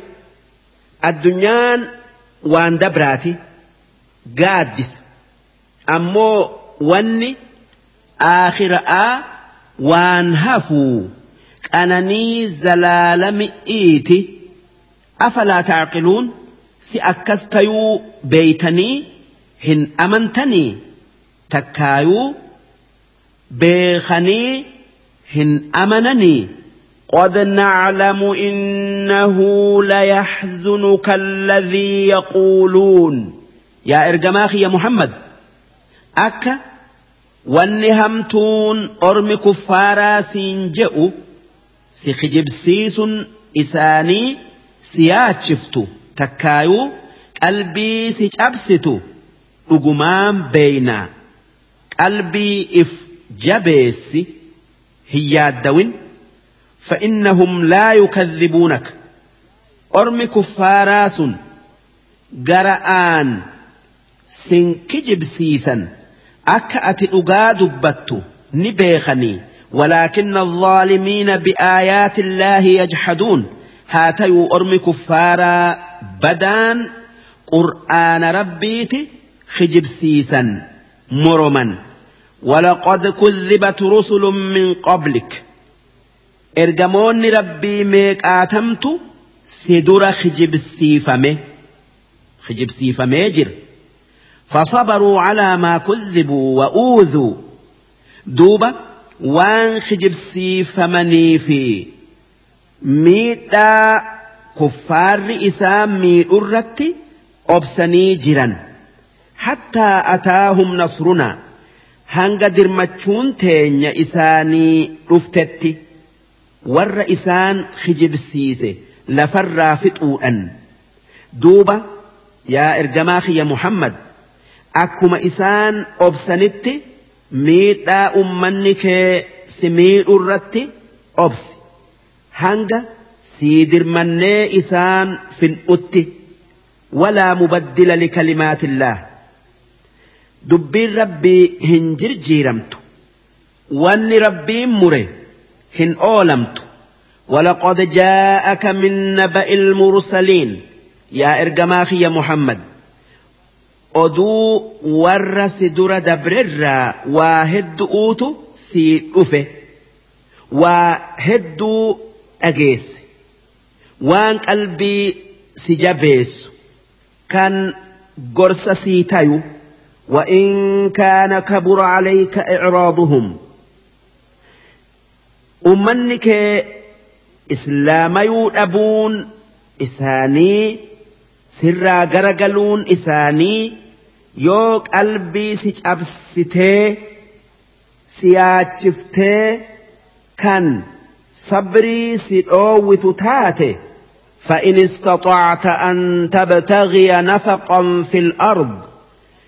Addunyaan waan dabraati gaaddisa ammoo wanni aakhiraa waan hafuu qananii zalaalami'iiti. Afalaa taaqiluun? si akkas tayuu beeytanii hin amantanii takkaayuu beekanii hin قد نعلم إنه ليحزنك الذي يقولون. يا إرجماخي يا محمد أك ونهمتون أرم كفارا سينجئ سخجب سيس إساني سياتشفتو takkaayuu qalbii si cabsitu dhugumaan beeynaa qalbii if jabeessi hin yaaddawin لا يكذبونك أرمي كفارا سن جرآن سن كجب سيسن akka ati dhugaa dubbattu ni beekanii ولكن الظالمين بآيات الله يجحدون هاتيو أرمي كفارا بدان قرآن ربيت خجب سيسا مرما ولقد كذبت رسل من قبلك. إرجمون ربي ميك آتمت سدر خجب سيفمه. خجب سيفمه فصبروا على ما كذبوا وأوذوا. دوبا وان خجب سيفمني إسام ميئرت أبسني جرا حتى أتاهم نصرنا هنگا درمتشون تينيا إساني رفتت ور إسان خجب سيسي لفر فتؤا دوبا يا إرجماخي يا محمد akkuma isaan obsanitti miidhaa ummanni kee si miidhurratti obsi. Hanga سيدر سيدرمني إسان في الأت ولا مبدل لكلمات الله دبي ربي هنجر جيرمت واني ربي مره هن أولمت ولقد جاءك من نبأ المرسلين يا إرجماخي يا محمد أدو ورس در دبرر واهد أوتو سي أفه واهد أجيس waan qalbii si jabeessu kan gorsa sii tayu وإن كان كبر عليك إعراضهم أمنك إسلام يؤدبون إساني sirraa garagaluun isaanii yoo qalbii si cabsitee si yaachiftee kan sabrii si dhoowwitu taate فإن استطعت أن تبتغي نفقا في الأرض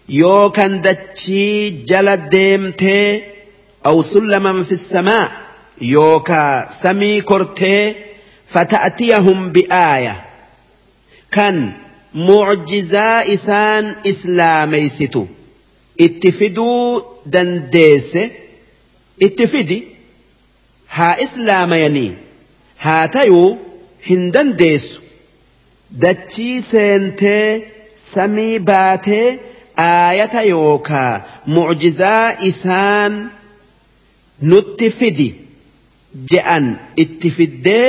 يو كان دتشي جل ديمتي أو سلما في السماء يوكا سمي كرتي فتأتيهم بآية. كان islaameysitu itti fiduu dandeesse itti fidi haa islaamayanii haa tayuu hin dandeessu dachii seentee samii baatee aayata yookaa mucjizaa isaan nutti fidi je'an itti fiddee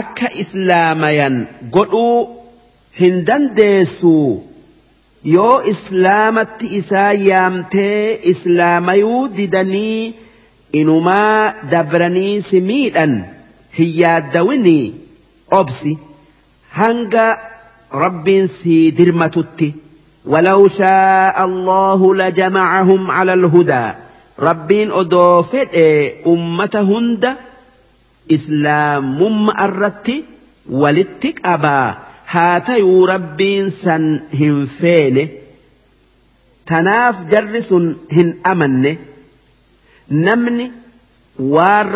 akka islaamayan godhuu hin dandeessu yoo islaamatti isaa yaamtee islaamayuu didanii inumaa dabranii si miidhan hin yaaddawinii obsi hanga rabbiin si dirmatutti ولو شاء الله لجمعهم على الهدى ربين أدوفت أمة هند إسلام أردت ولتك أبا haa tayuu rabbiin san hin feene tanaaf jarri sun hin amanne namni waan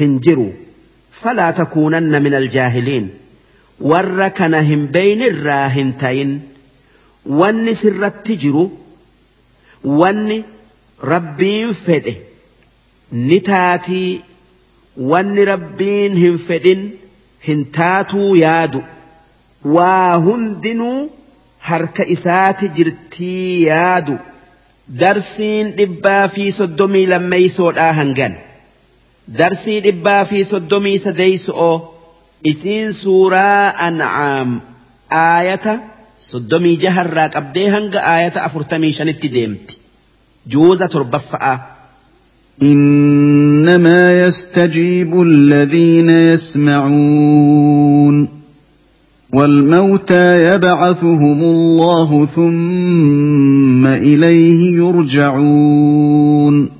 هنجروا فلا تكونن من الجاهلين ور كان هم بين الراهنتين ون سرت جرو ون ربين فده نتاتي ون ربين هم فدن هنتاتو يادو واهندنو harka isaati jirtii yaadu darsiin dhibbaa fi soddomii lammeeysoodhaa hangan. درسي دبا في صدومي سديس أو اسين سورة انعام آية صدومي جهر راك ابديهنغ آية افرتمي شنت ديمت جوزة ربفا إنما يستجيب الذين يسمعون والموتى يبعثهم الله ثم إليه يرجعون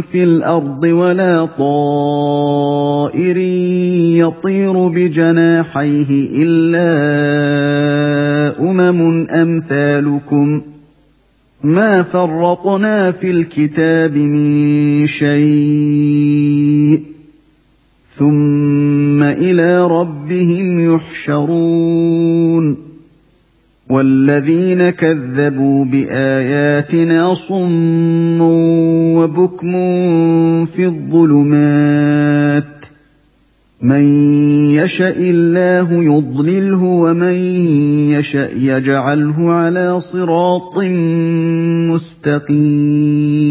في الأرض ولا طائر يطير بجناحيه إلا أمم أمثالكم ۖ. ما فرطنا في الكتاب من شيء. ثم إلى ربهم يحشرون. والذين كذبوا بآياتنا صم وبكم في الظلمات من يشاء الله يضلله ومن يشاء يجعله على صراط مستقيم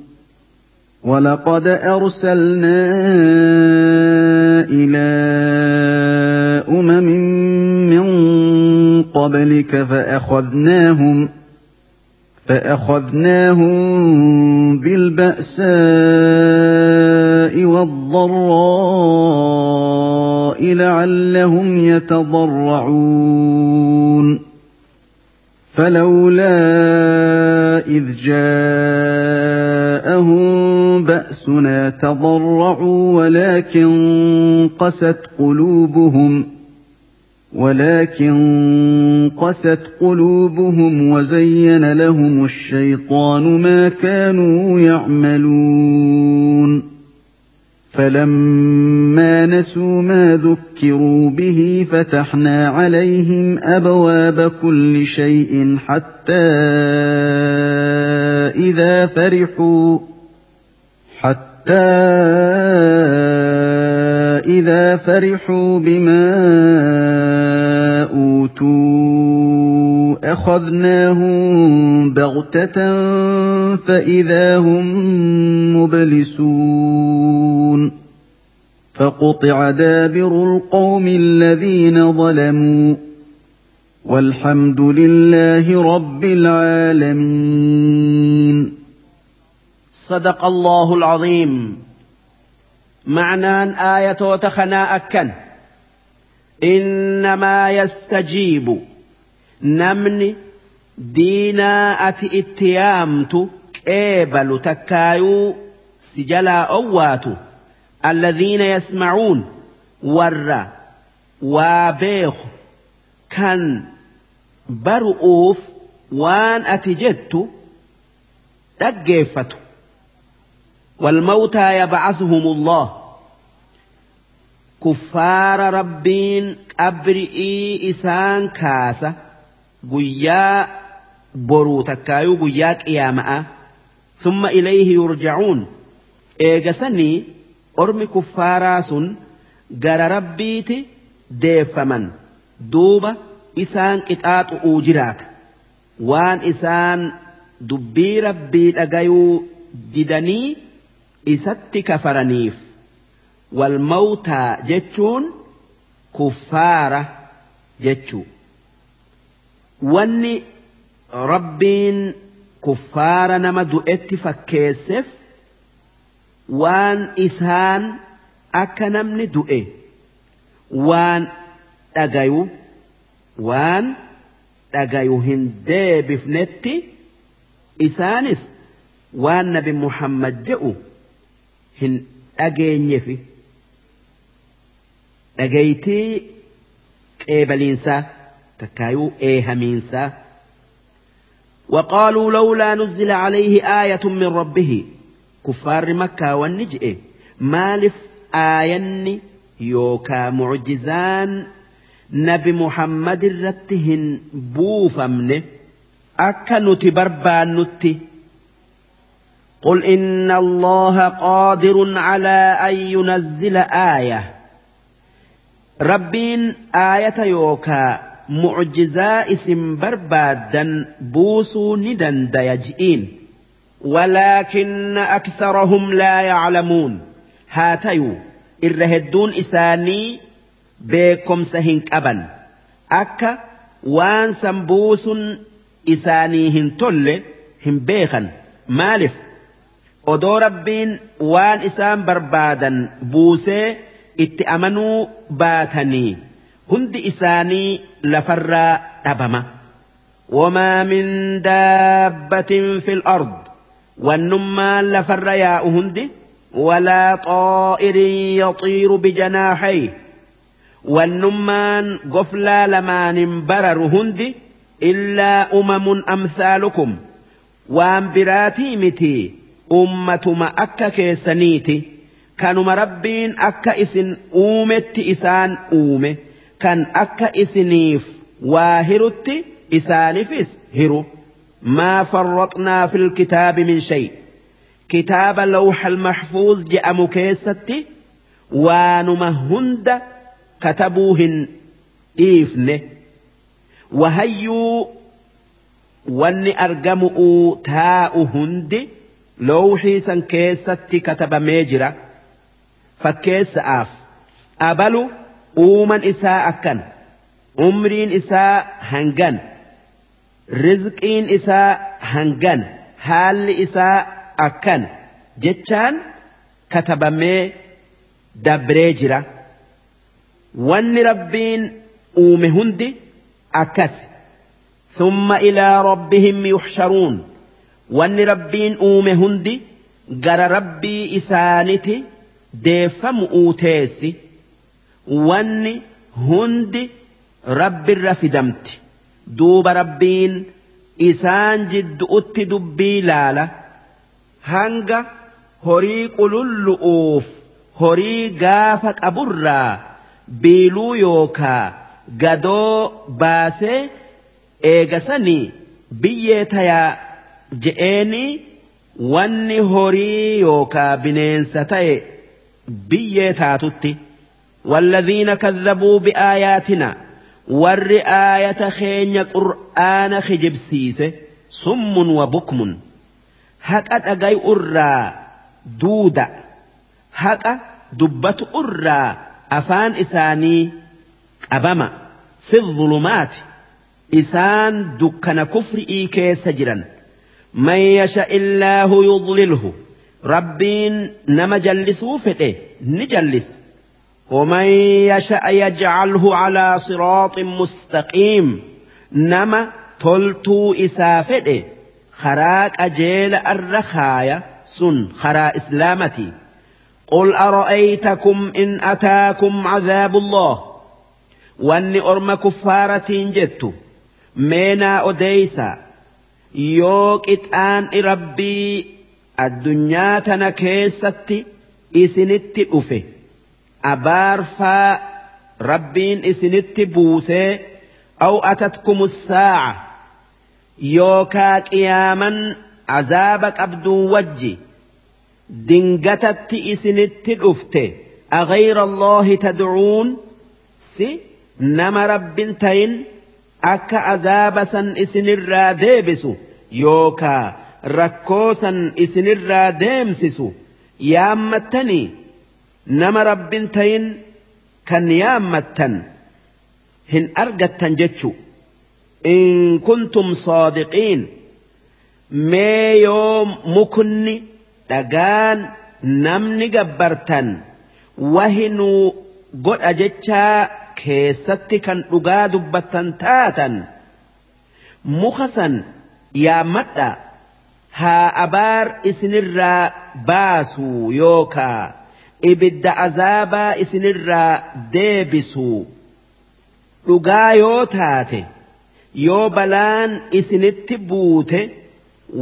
ولقد ارسلنا إلى امم من قبلك فاخذناهم فأخذناهم بالبأساء والضراء لعلهم يتضرعون فلولا إذ جاءهم بأسنا تضرعوا ولكن قست قلوبهم ۖ ولكن قست قلوبهم وزين لهم الشيطان ما كانوا يعملون. فلما نسوا ما ذكروا به فتحنا عليهم ابواب كل شيء حتى اذا فرحوا حتى إذا فرحوا بما أوتوا أخذناهم بغتة فإذا هم مبلسون فقطع دابر القوم الذين ظلموا والحمد لله رب العالمين. صدق الله العظيم. معنان آية تخنا أكن. إنما يستجيب نمني دينا أتي اتيامت تكايو سجلا أوات الذين يسمعون ور وابيخ كان برؤوف وان أتجدت دقيفته والموتى يبعثهم الله. كفار ربين أبرئي إسان كاسة قيا برو تكايو قيا قيامة. ثم إليه يرجعون. إيجسني ormi kuffaaraa sun gara rabbiiti deeffaman. Duuba isaan qixaaxu qixaaxu'uu jiraata. Waan isaan dubbii rabbii dhagayuu didanii isatti kafaraniif. Wal walmawtaa jechuun kuffaara jechuu. Wanni rabbiin kuffaara nama du'etti fakkeesseef waan isaan akka namni du'e waan dhagayu waan dhagayu hin deebifnetti isaanis waan nabi muhammad je'u hin dhageenyefi dhagaytii qeebaliinsaa takkaayuu eehamiinsaa وقالوا لولا نزل عليه آية من ربه كفار مكة والنجئ مالف آيني يوكا معجزان نبي محمد رتهن بوفمن أكا نتي بربان نتي قل إن الله قادر على أن ينزل آية ربين آية يوكا معجزاء اسم بربادا بوسو ندن ديجئين ولكن أكثرهم لا يعلمون. هاتيو الرهدون إساني بكم سهنك أبا أكا وان سنبوس إساني هنتل هم بيخا مالف. odoo rabbiin waan isaan barbaadan buusee itti amanuu baatanii hundi isaanii lafarraa dhabama. وما من دابة في الأرض. والنمان لفرياء يا ولا طائر يطير بجناحيه والنمان قفلا لمان برر هند إلا أمم أمثالكم وأمبراتي متي أمة ما أكا سنيتي كانوا مربين أكا إسن أومت إسان أومي كان أكا إسنيف واهرت إسانفس هِرُو ما فرطنا في الكتاب من شيء. كتاب اللوح المحفوظ جاء مكيستي ونمهند كتبوهن إيفني وهيو واني أرقمؤ تاؤهند لوحي سنكيستي كتب ميجرة. فكيس آف. أبلو أومن إساء أكن عمرين إساء هنجن. Rizqiin isaa hangan haalli isaa akkan jechaan katabamee dabree jira wanni rabbiin uume hundi akkas ثم إلى ربهم يحشرون وان ربين أوم هندي جر ربي إسانتي ديفم أوتيسي وان هندي رب الرفدمت دوب ربين إسان جد أت دبي لالا هنگا horii qulullu'uuf horii gaafa qaburraa biiluu yookaa gadoo baasee eegasanii biyyee tayaa je'eeni wanni horii yookaa bineensa ta'e biyyee taatutti والذين كذبوا بآياتنا ور آية خين قرآن خجب سيسه صم وبكم هكذا أجاي أرى duuda haqa dubbatu irraa afaan isaanii qabama fi dhulumaati isaan dukkana kufri'ii keessa jiran man yasha illaahu yudlilhu rabbiin nama jallisuu fedhe ni jallisa ومن يشاء يجعله على صراط مستقيم. نما تلتو إسافده خراك أجيل الرخايا. سن خرا إسلامتي. قل أرأيتكم إن أتاكم عذاب الله. وأني أرم كفارة جدت مينا أديسا يوك إتآن ربي الدنيا تنكيستي. إسنت أفه abaarfaa rabbiin isinitti buusee aw atatkumu saaca yookaa qiyaaman azaaba qabduu wajji dingatatti isinitti dhufte aghayra allahi tadcuun si nama rabbin tayin akka azaaba san isinirraa deebisu yookaa rakkoo san isinirraa deemsisu yaammattanii nama rabbin tahin kan yaammattan hin argattan jechu in kuntum saadiqiin. Mee yoo mukni dhagaan namni gabbartan wahinuu godha jechaa keessatti kan dhugaa dubbattan taatan muka san yaammadha. Haa abaar isinirraa baasu yookaa. Ibidda azaabaa isinirraa deebisuu dhugaa yoo taate yoo balaan isinitti buute.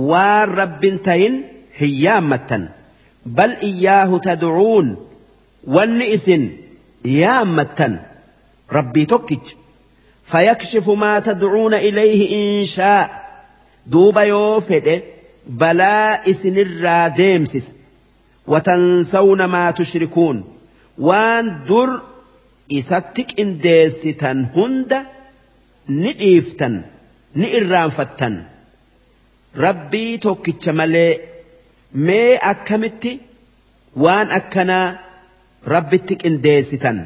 waan rabbin tayin hin yaammattan bal iyyaahu tad'uun wanni isin yaammattan rabbii tokkicha فيكشف ما تدعون إليه إن شاء دوب يوفد بلا إسن الراديمسس وتنسون ما تشركون. وان در إستك إن ديستن هند نئيفتن نئران فتن rabbii tokkicha malee mee akkamitti? Waan akkanaa rabbitti qindeessitan.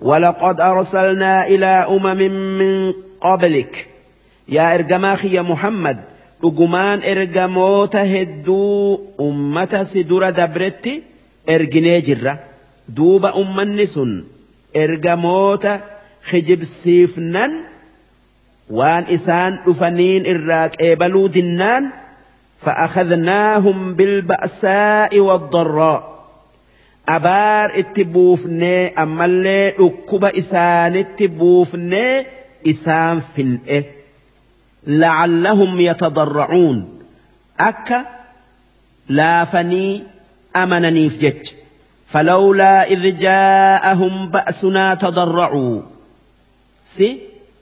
ولقد أرسلنا إلى أمم من قبلك يا إرجماخ يا محمد رجمان إرجموت هدو أمة سدورة دبرتي إرجني جرة دوب أمنس إرجموت خجب سيفنن waan isaan dhufaniin irraa qeebaluu dinnaan فأخذناهم بالبأساء والضراء أبار اتبوفني أما اللي ركب إسان اتبوفني إسان فنئه لعلهم يتضرعون أكا لا فني أمنني في جج فلولا إذ جاءهم بأسنا تضرعوا سي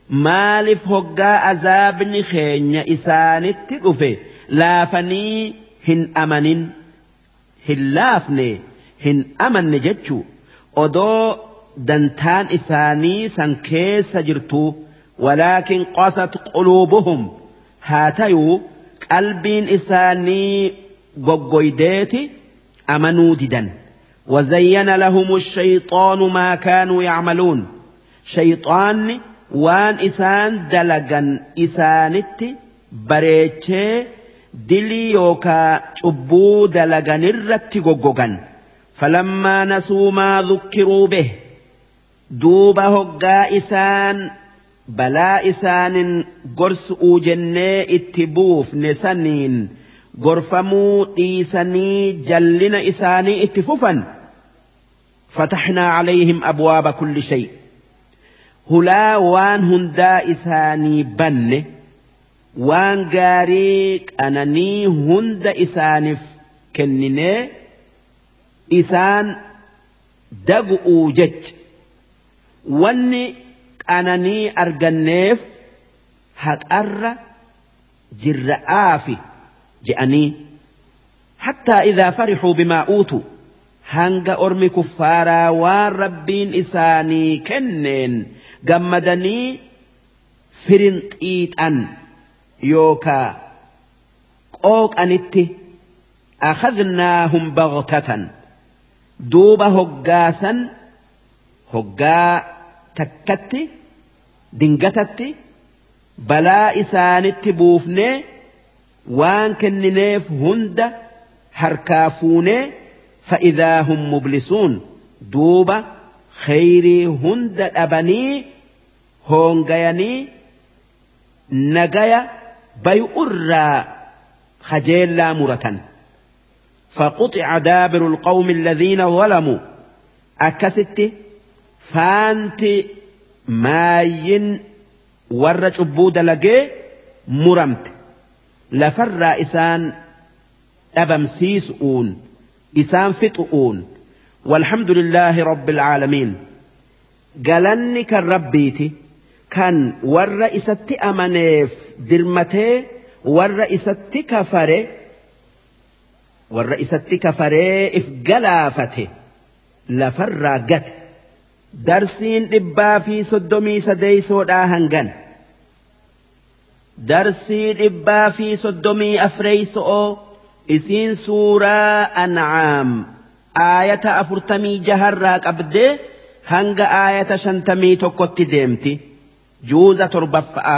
maaliif hoggaa azaabni keenya isaanitti dhufe laafanii hin amanin hin laafne hin amanne jechuu odoo dantaan isaanii san keessa jirtuu qasat quluubuhum haa tayuu qalbiin isaanii goggoydeeti amanuu didan وزين لهم الشيطان ما كانوا يعملون شيطان وان إسان دلقا إسانت بريتشي yookaa cubbuu dalaganirratti goggogan falammaa nasuu maa dhukkiruu bih duuba hoggaa isaan balaa isaanin gorsu'uu jennee itti buufne saniin gorfamuu dhiisanii jallina isaanii itti fufan فتحنا عليهم أبواب كل شيء هلا وان هندا إساني بنه waan gaarii qananii hunda isaaniif kenninee isaan dagu'uu jecha wanni qananii arganneef haqarra jirra'aafi je'anii hattaa idaa farixuu bimaa uutu hanga ormi kuffaaraa waan rabbiin isaanii kenneen gammadanii firinxiixan. yookaa qooqanitti akhadnaahum baghtatan duuba hoggaasan hoggaa takkatti dingatatti balaa isaanitti buufnee waan kennineef hunda harkaa fuunee fa'idaa hum mublisuun duuba kheyrii hunda dhabanii hoongayanii nagaya بيؤرى خجيلا مرة فقطع دابر القوم الذين ظلموا أكست فانت ماين ور عبود لقي مرمت لفر إسان أبمسيسؤون إسان فتؤون والحمد لله رب العالمين قالنك الربيتي كان ور إست أمنيف dirmatee warra isatti kafare warra isatti kafaree if galaafate lafarraa gate. Darsiin dhibbaa fi soddomii sadeeysoodhaa hangan. Darsii dhibbaa fi soddomii afreeyso'oo isiin suuraa ancaam aayata afurtamii jaharraa qabdee hanga aayata shantamii tokkotti deemti. Juuza torbaffa'a.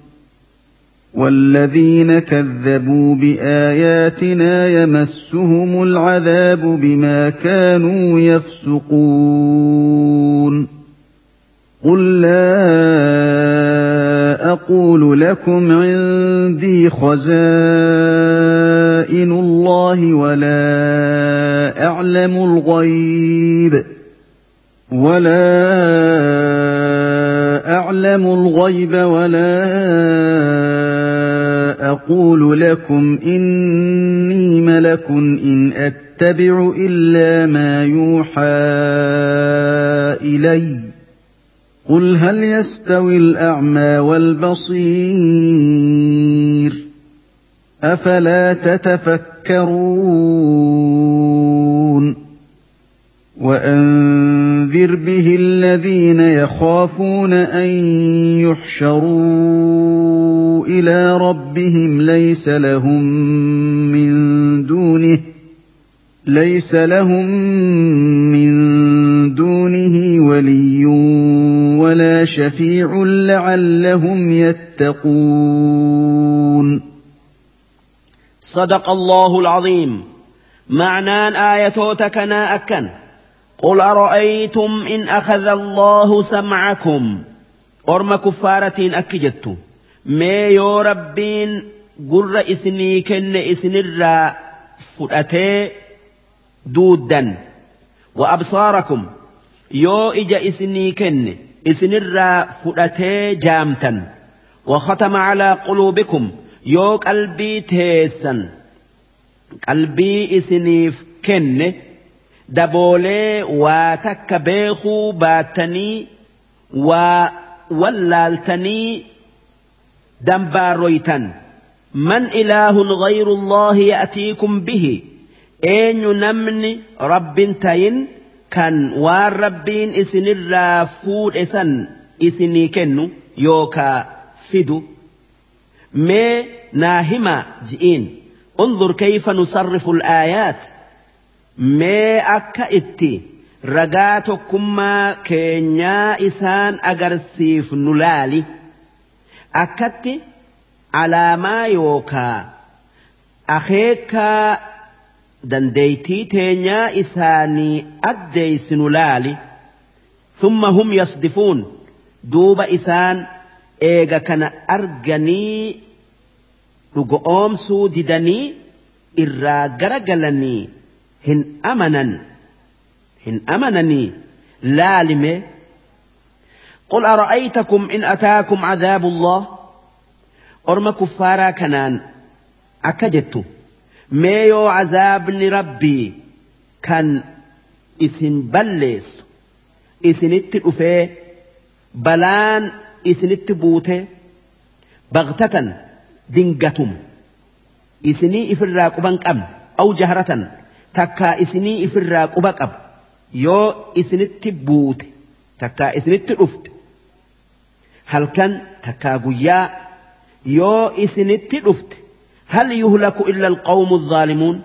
والذين كذبوا بآياتنا يمسهم العذاب بما كانوا يفسقون. قل لا أقول لكم عندي خزائن الله ولا أعلم الغيب ولا أعلم الغيب ولا أقول لكم إني ملك إن أتبع إلا ما يوحى إلي. قل هل يستوي الأعمى والبصير؟ أفلا تتفكرون؟ وأنذر به الذين يخافون أن يحشروا إلى ربهم ليس لهم من دونه ليس لهم من دونه ولي ولا شفيع لعلهم يتقون صدق الله العظيم. معنان آيتوتكنا أكن. قل أرأيتم إن أخذ الله سمعكم؟ أرم كفارة أكجت ما يو ربين؟ قر إسني كن إسن الرا فرأتي دودا. وأبصاركم. يو إجا إسني كن إسن الرا فرأتي جامتا. وختم على قلوبكم. يو قلبي تيسا قلبي إسنيف كن daboolee waa takka beekuu baattanii waa wallaaltanii dambaaroytan man ilaahun ghayru allahi ya'tiikum bihi eenyu namni rabbin tayin kan waan rabbiin isinirraa fuudhe san isinii kennu yookaa fidu mee naa himaa ji'iin انظر كيف نصرف الآيات mee akka itti ragaa tokkummaa keenyaa isaan agarsiifnu laali akkatti alaamaa yookaa akeekaa dandeeytii teenyaa isaanii addeeysinu laali ثم هم يصدفون دوب إسان إيغا كان أرغني رقومسو ددني إرا غرغلني hin amanan hin amananii laalime قل أرأيتكم إن أتاكم عذاب الله أرم كفارا كنان أكجت ميو عذاب ربي كان إسن بلس إسن التقفي بلان إسن التبوتي بغتة دنقتم إسني إفراق بنك أم أو جهرة takkaa isinii ifirraa quba qaba yoo isinitti buute takkaa isinitti dhufte halkan takkaa guyyaa yoo isinitti dhufte hal yuhlaku illa alqawmu adh-dhalimuun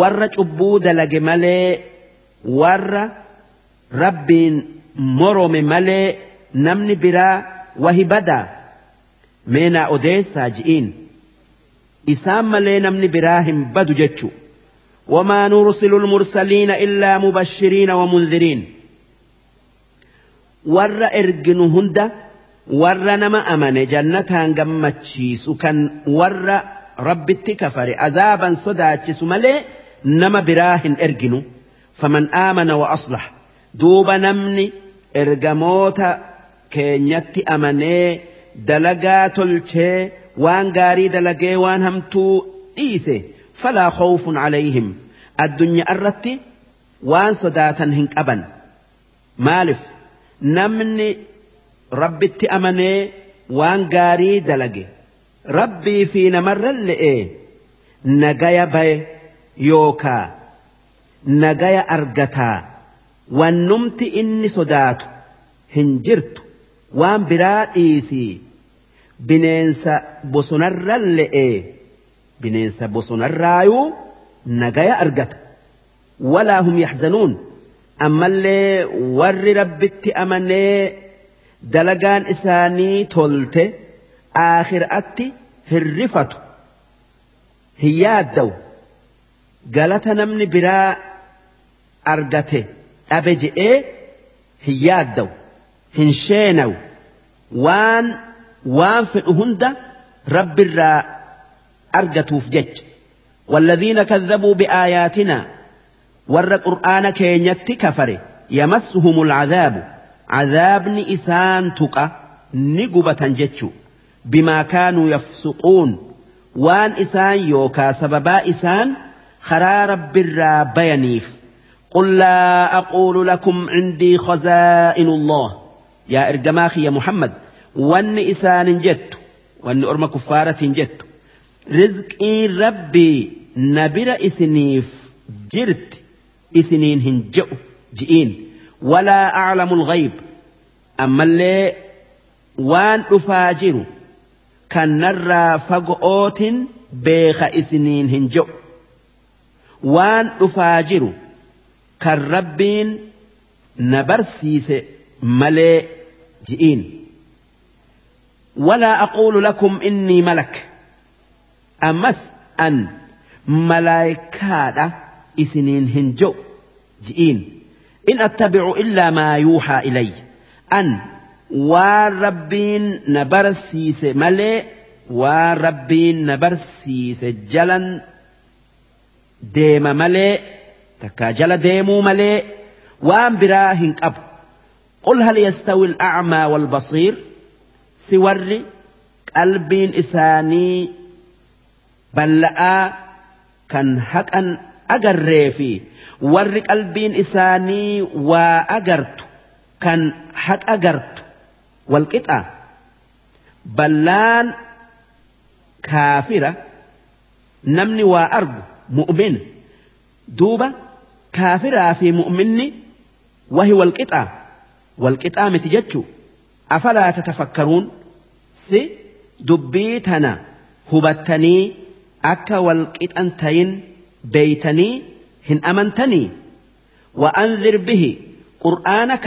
warra cubbuu dalage malee warra rabbiin morome malee namni biraa wahi badaa meenaa odeessaa ji'iin isaan malee namni biraa hin badu وما نرسل المرسلين إلا مبشرين ومنذرين. ور إرجن هند ور نما أمن جنة جمتشيس كان ور رب كفر عذابا صداتشس ملي نما براهن إرجنو فمن آمن وأصلح دوب نمني إرجموت كينيت أمني دلقا تلشي وان غاري دلقي وان همتو إيسي فلا خوف عليهم. الدنيا الرتي وان صداتا هنك أبا مالف نمني ربي أمني وان غاري دلقي ربي في نمر اللي نجايا بي يوكا. نجايا أرجتا والنمت إني صدات. هنجرت وان برائيسي بننسى بصنر اللي bineensa bosonarraayuu nagaya argata walaa hum yaxzanuun ammallee warri rabbitti amanee dalagaan isaanii tolte aakhiraatti hirrifatu hin yaaddawu galata namni biraa argate dhabe je'ee hin yaaddawu hin sheenawu waan waan fedhu hunda rabbirraa أرجتوف جج. والذين كذبوا بآياتنا ور قرآن كينيت كفر يمسهم العذاب. عذاب إسان تقى نقبة جج. بما كانوا يفسقون. وان إسان يوكا سببا إسان خرا رب بينيف قل لا أقول لكم عندي خزائن الله. يا إرجماخي يا محمد وان إسان جت وان أرم كفارة جت. رزقي ربي نبرا اسنيف جرت اسنين هنجو جئين ولا اعلم الغيب اما اللي وان افاجر كان نرى فقوت بيخ اسنين هنجو وان افاجر كان ربين نبرسيس ملي جئين ولا أقول لكم اني ملك أمس أن ملائكة إسنين هنجو جئين إن أتبع إلا ما يوحى إلي أن وربين نبرسيس ملئ وربين نبرسيس جلا ديم ملئ تكا جل ديمو ملئ وان براهن أب قل هل يستوي الأعمى والبصير سوري قلبين إساني waa agartu kan haqa agartu walqixa ballaan kaafira namni waa argu mu'min duuba kaafiraa fi mu'minni wahi walqixa walqixaa miti jechuu afalaa tatafakkaruun si dubbii tana hubattanii akka walqixan tayin beeytanii hin amantanii. Wa'anzir bihi qur'aana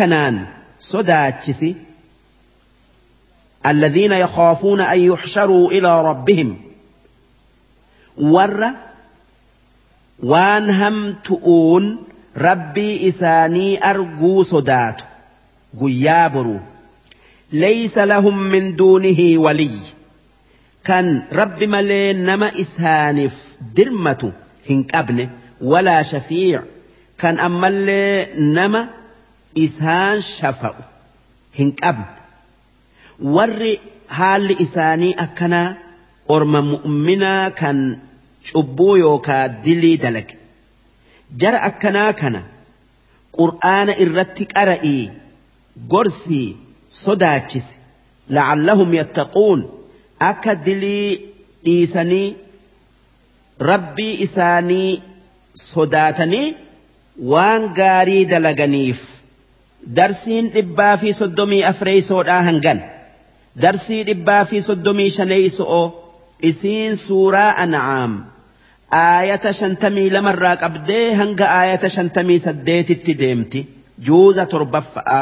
الذين يخافون أن يحشروا إلى ربهم ور وان هم تؤون ربي إساني أرجو صدات قيابرو ليس لهم من دونه ولي كان رب ملين نما إسانف درمة هنك أبنه ولا شفيع. كان أما اللي نما إسان شفأ هنك أبن ور حال إساني أكنا أرم مؤمنا كان شبو يوكا دلي دلك. جرى أكنا كان قرآن إرتك أرئي قرسي صداتشس لعلهم أكا دلي إيساني ربي إساني sodaatanii waan gaarii dalaganiif darsiin dhibbaa fi soddomii afreeysoodhaa hangan darsii dhibbaa fi soddomii shaneeyso'oo isiin suuraa an'aam aayata shantamii lamarraa qabdee hanga aayata shantamii saddeetitti deemti juuza torbaffa'a.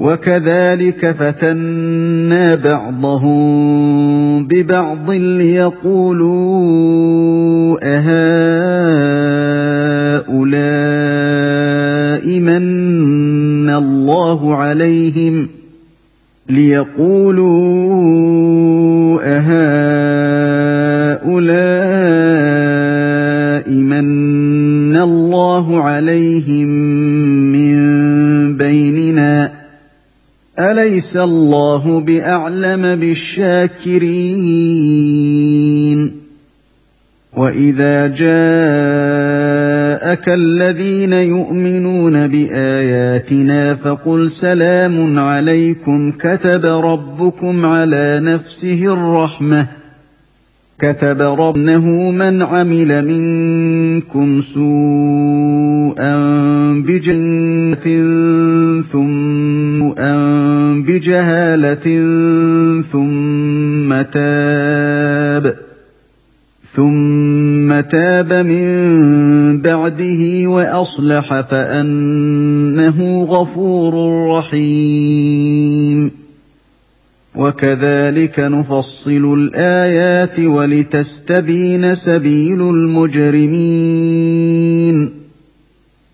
وكذلك فتنا بعضهم ببعض ليقولوا أهؤلاء من الله عليهم ليقولوا أهؤلاء من الله عليهم أليس الله بأعلم بالشاكرين؟ وإذا جاءك الذين يؤمنون بآياتنا فقل سلام عليكم كتب ربكم على نفسه الرحمة. كتب ربنه من عمل منكم سوءا. بجنة ثم أن بجهالة ثم تاب ثم تاب من بعده وأصلح فأنه غفور رحيم وكذلك نفصل الآيات ولتستبين سبيل المجرمين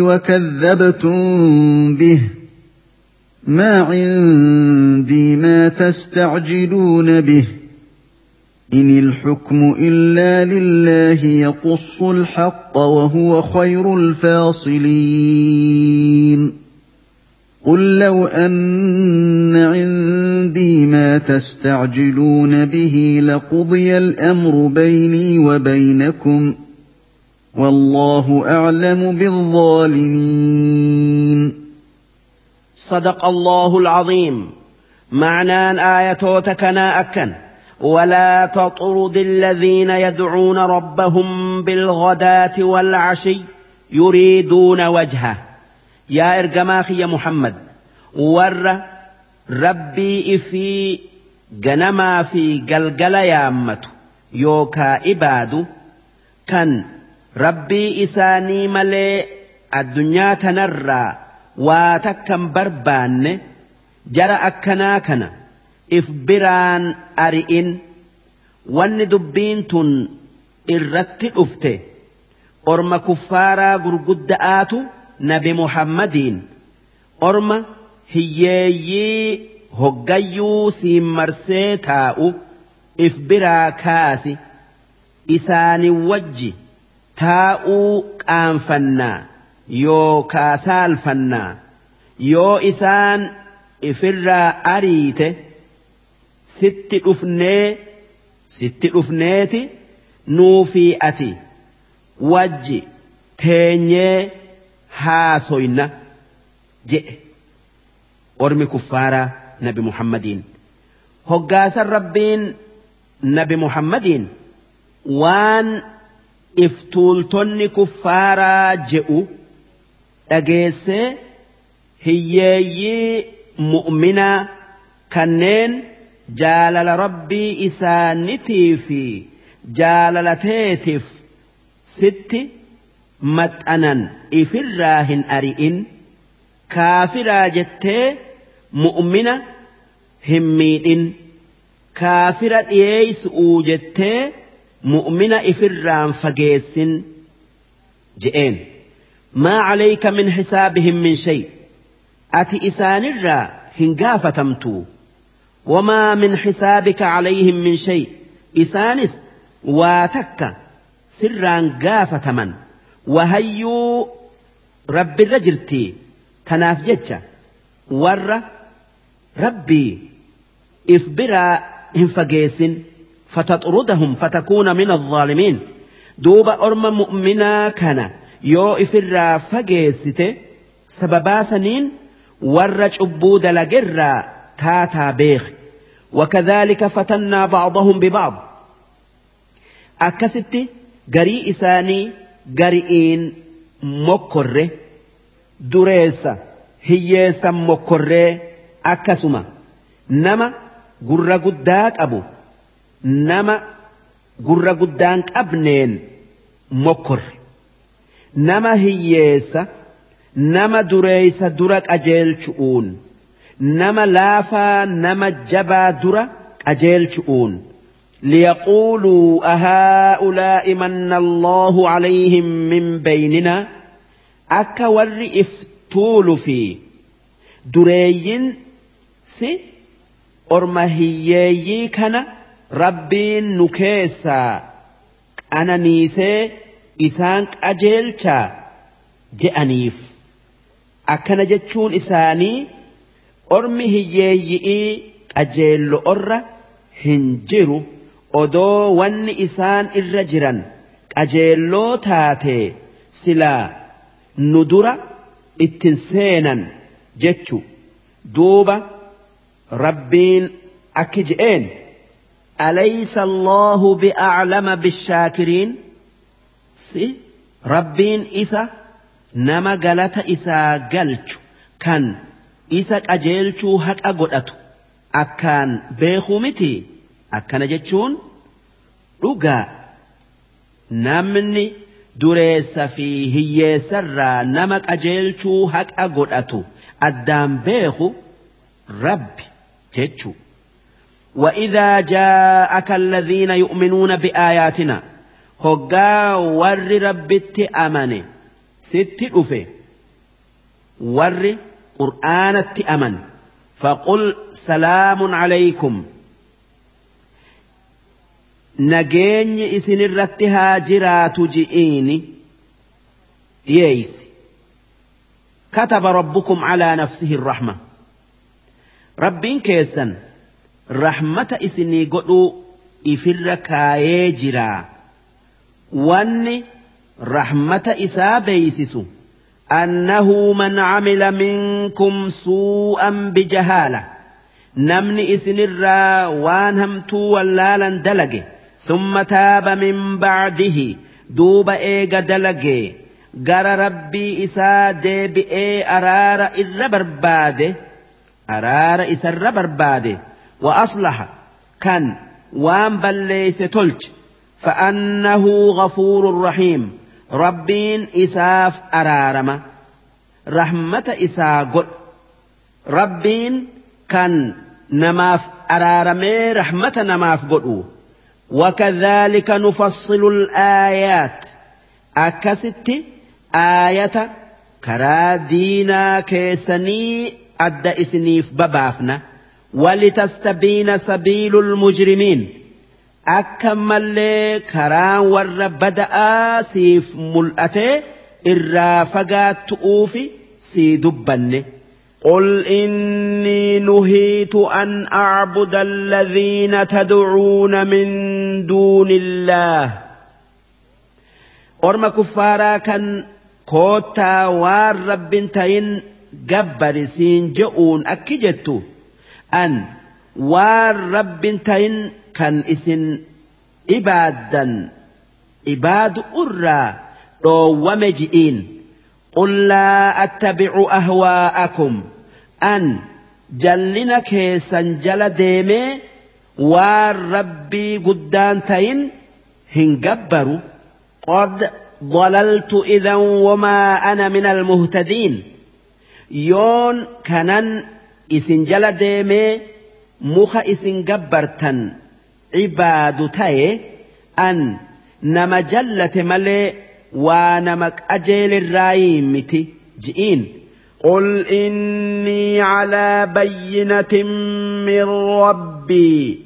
وكذبتم به. ما عندي ما تستعجلون به. إن الحكم إلا لله يقص الحق وهو خير الفاصلين. قل لو أن عندي ما تستعجلون به لقضي الأمر بيني وبينكم. والله أعلم بالظالمين. صدق الله العظيم. معنى آية تكنا أكن ولا تطرد الذين يدعون ربهم بالغداة والعشي يريدون وجهه. يا إرجماخي يا محمد ور ربي إفي جنما في جلجل يامت يوكا إبادو كان rabbii isaanii malee addunyaa tanarraa waa takkan barbaanne jara akkanaa kana if biraan ari'in wanni dubbiin tun irratti dhufte orma kuffaaraa gurguddaatu nabi muhammadiin orma hiyyeeyyii hoggayyuu siin marsee taa'u if biraa kaasi isaani wajji. Taa'uu qaanfannaa yookaa saalfannaa yoo isaan ifirraa ariite sitti dhufnee sitti dhufneeti nuufii ati wajji teenyee haasoyna jedhe ormi kuffaaraa nabi muhammadiin. Hoggaasan rabbiin nabi muhammadiin waan iftuultonni kuffaaraa je'u dhageessee hiyyeeyyii mu'minaa kanneen jaalala rabbii isaanitii fi jaalalateetiif sitti maxxanan ifirraa hin ari'in. Kaafiraa jettee mu'mina hin miidhin. Kaafira dhiyeeysu'uu jettee مؤمنة إفران فجيس جئين. ما عليك من حسابهم من شيء. أتي إسان الرا هنقافة تمتو وما من حسابك عليهم من شيء. إسانس واتك سرا قافة من وهيو رب الرجلتي تناف ور ربي. إفبرا انفقيسن فتطردهم فتكون من الظالمين. دوب أرم مؤمنا كان. يو إفرا فقيسته سببا سنين ور عبود لقرا تاتا بيخ. وكذلك فتنا بعضهم ببعض. أكست قري إساني قريئين مكر دريسة هيسا مكر أكسما نما قر قداك أبو. نما قر قدانك أبنين مكر نما هيسا نما دريسة درك أجيل شؤون nama laafaa nama jabaa dura qajeelchu'uun liyaquuluu ahaa'ulaa'i manna allahu calayhim min baynina akka warri if tuulu fi dureeyyin si orma hiyyeeyyii kana rabbiin nu keessaa qananiisee isaan qajeelchaa je'aniif. Akkana jechuun isaanii ormi hiyyeeyyi'ii qajeello'orra hin jiru. Odoo wanni isaan irra jiran qajeelloo taatee silaa nu dura ittin seenan jechu. Duuba rabbiin akki je'een أليس الله بأعلم بالشاكرين سي ربين إسا نما قالت إسا قلت كان isa qajeelchuu haqa godhatu akkaan beekuu miti akkana jechuun dhugaa namni dureessa fi hiyyeessarraa nama qajeelchuu haqa godhatu addaan beeku rabbi jechuu وإذا جاءك الذين يؤمنون بآياتنا هقا ور ربت أمن ست أفه ور qur'aanatti aman فقل سلام عليكم نجيني إسن الرتها جرات جئيني ييس كتب ربكم على نفسه الرحمة ربين رحمة إسني قلوا إفر كايي جرا واني رحمة إسا بيسسو أنه من عمل منكم سوءا بجهالة نمني إسن الرا وان همتو ولالا دلقه ثم تاب من بعده دوب إيغا دلقه gara rabbii isaa deebi'ee araara irra barbaade araara isarra barbaade وأصلح كان وان بل ليس تلج فأنه غفور رحيم. ربين إساف أرارما رحمة إسا قل. ربين كان نماف أرارمي رحمة نماف قلو. وكذلك نفصل الآيات. أكست آية كرا دينا كيسني أدى إسنيف بابافنا ولتستبين سبيل المجرمين. akkamallee karaan warra bada'aa siif mul'ate irraa fagaattu'uufi sii dubbanne. قل إني نهيت أن أعبد الذين تدعون من دون الله. أرم كفارا كان كوتا وار رب تين جبر سين جؤون أكجتو أن وار رب تين kan isin ibaaddan ibaadu irraa dhoowwame ji'iin qul laa attabicu ahwaa'akum an jallina keessan jala deemee waan rabbii guddaan tayin hin gabbaru qad ضللت إذا وما أنا من المهتدين يون كنن إسن جل ديمي مخ إسن جبرتن cibaadu ta'e an nama jallate malee waa nama qajeelirraayii miti ji'iin قل إني على بينة من ربي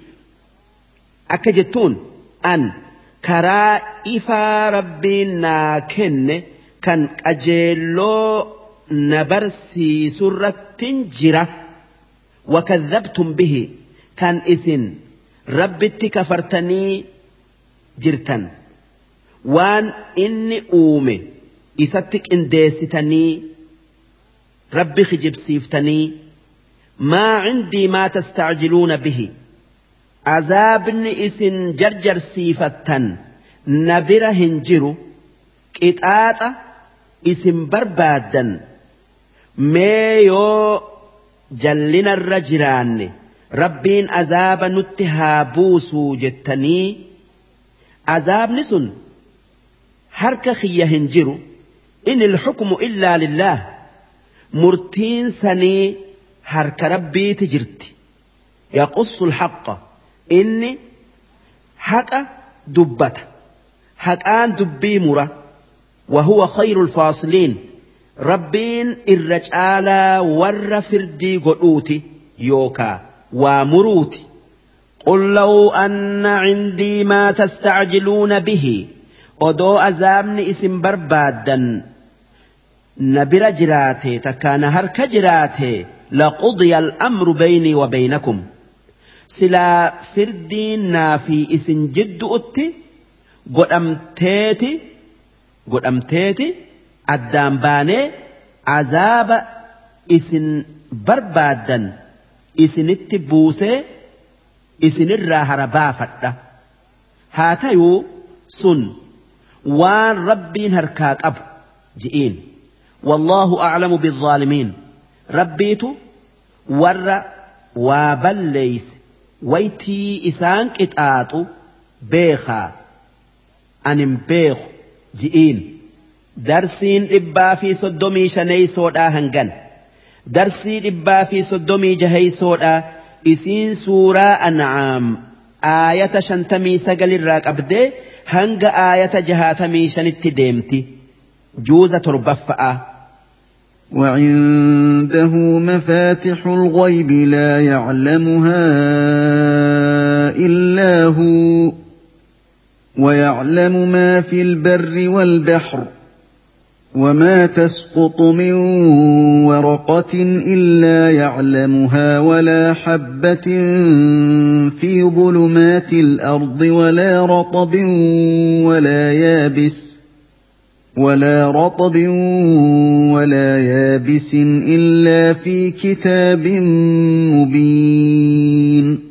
أكجتون أن كرا إفا ربنا كن كان أجيلو نبرسي سورة جرة وكذبتم به. كان اسن ربتي كفرتني جرتا وان إني أومي. إساتك إن ديستني. ربي خجب سيفتني. ما عندي ما تستعجلون به. عذاب إسن جرجر سيفتا نبرة هنجرو. كتاتا إسن بربادا يو جلنا الرجران ربين عذاب نتها بوسو جتني. عذاب نسن. هرك خية هنجرو. إن الحكم إلا لله. مرتين سني هرك ربي تجرت يقص الحق. إني حق دبته. حقان دبي مرة. وهو خير الفاصلين. ربين irra caalaa warra firdii godhuuti yookaa waa قل لو أن عندي ما تستعجلون به ودو أزامن اسم بربادا نبرا جراتي تكان هرك جراتي لقضي الأمر بيني وبينكم سلا فردينا في اسم جد أتي قد أمتيتي قد أمتيتي addaan baanee azaaba isin barbaaddan isinitti buusee isinirraa hara baafadha haa tayuu sun waan rabbiin harkaa qabu ji'iin wallaahu aclamu biaalimiin rabbiitu warra waa balleeyse waytii isaan qixaaxu beekaa anin beeku ji'iin darsiin dhibbaa fi soddomii shaneeysoodhaa hangan darsii dhibbaa fi soddomii jaheysoodhaa isiin suuraa an'aam aayata shantamii sagalirraa qabdee hanga aayata jahaatamii shanitti deemti juuza torbaffa'a وعنده مفاتح الغيب لا يعلمها الا هو ويعلم ما في البر والبحر وما تسقط من ورقه الا يعلمها ولا حبه في ظلمات الأرض ولا رطب ولا يابس ولا رطب ولا يابس الا في كتاب مبين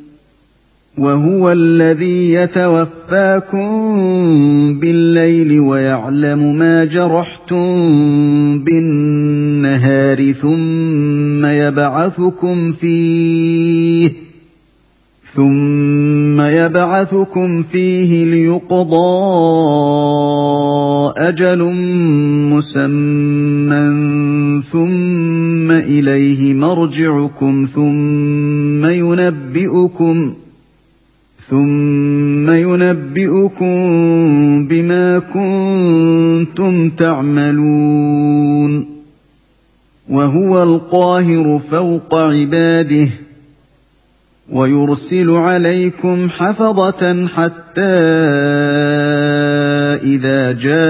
وهو الذي يتوفاكم بالليل ويعلم ما جرحتم بالنهار ثم يبعثكم فيه ثم يبعثكم فيه ليقضى أجل مسمى ثم إليه مرجعكم ثم ينبئكم ثم ينبئكم بما كنتم تعملون. وهو القاهر فوق عباده ويرسل عليكم حفظة حتى إذا جاء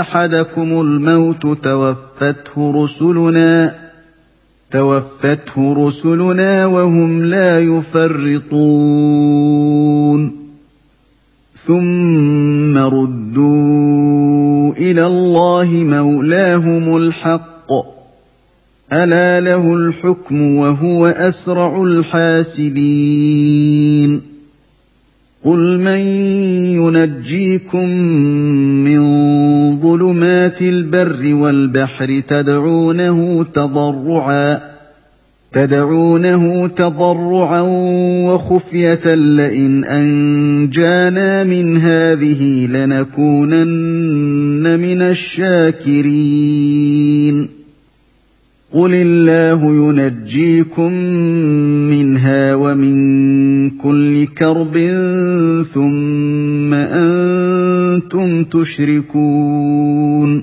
أحدكم الموت توفته رسلنا توفته رسلنا وهم لا يفرطون. ثم ردوا إلى الله مولاهم الحق. ألا له الحكم وهو أسرع الحاسبين. قل من ينجيكم من ظلمات البر والبحر تدعونه تضرعا تدعونه تضرعا وخفية لئن أنجانا من هذه لنكونن من الشاكرين قل الله ينجيكم منها ومن كل كرب ثم أنتم تشركون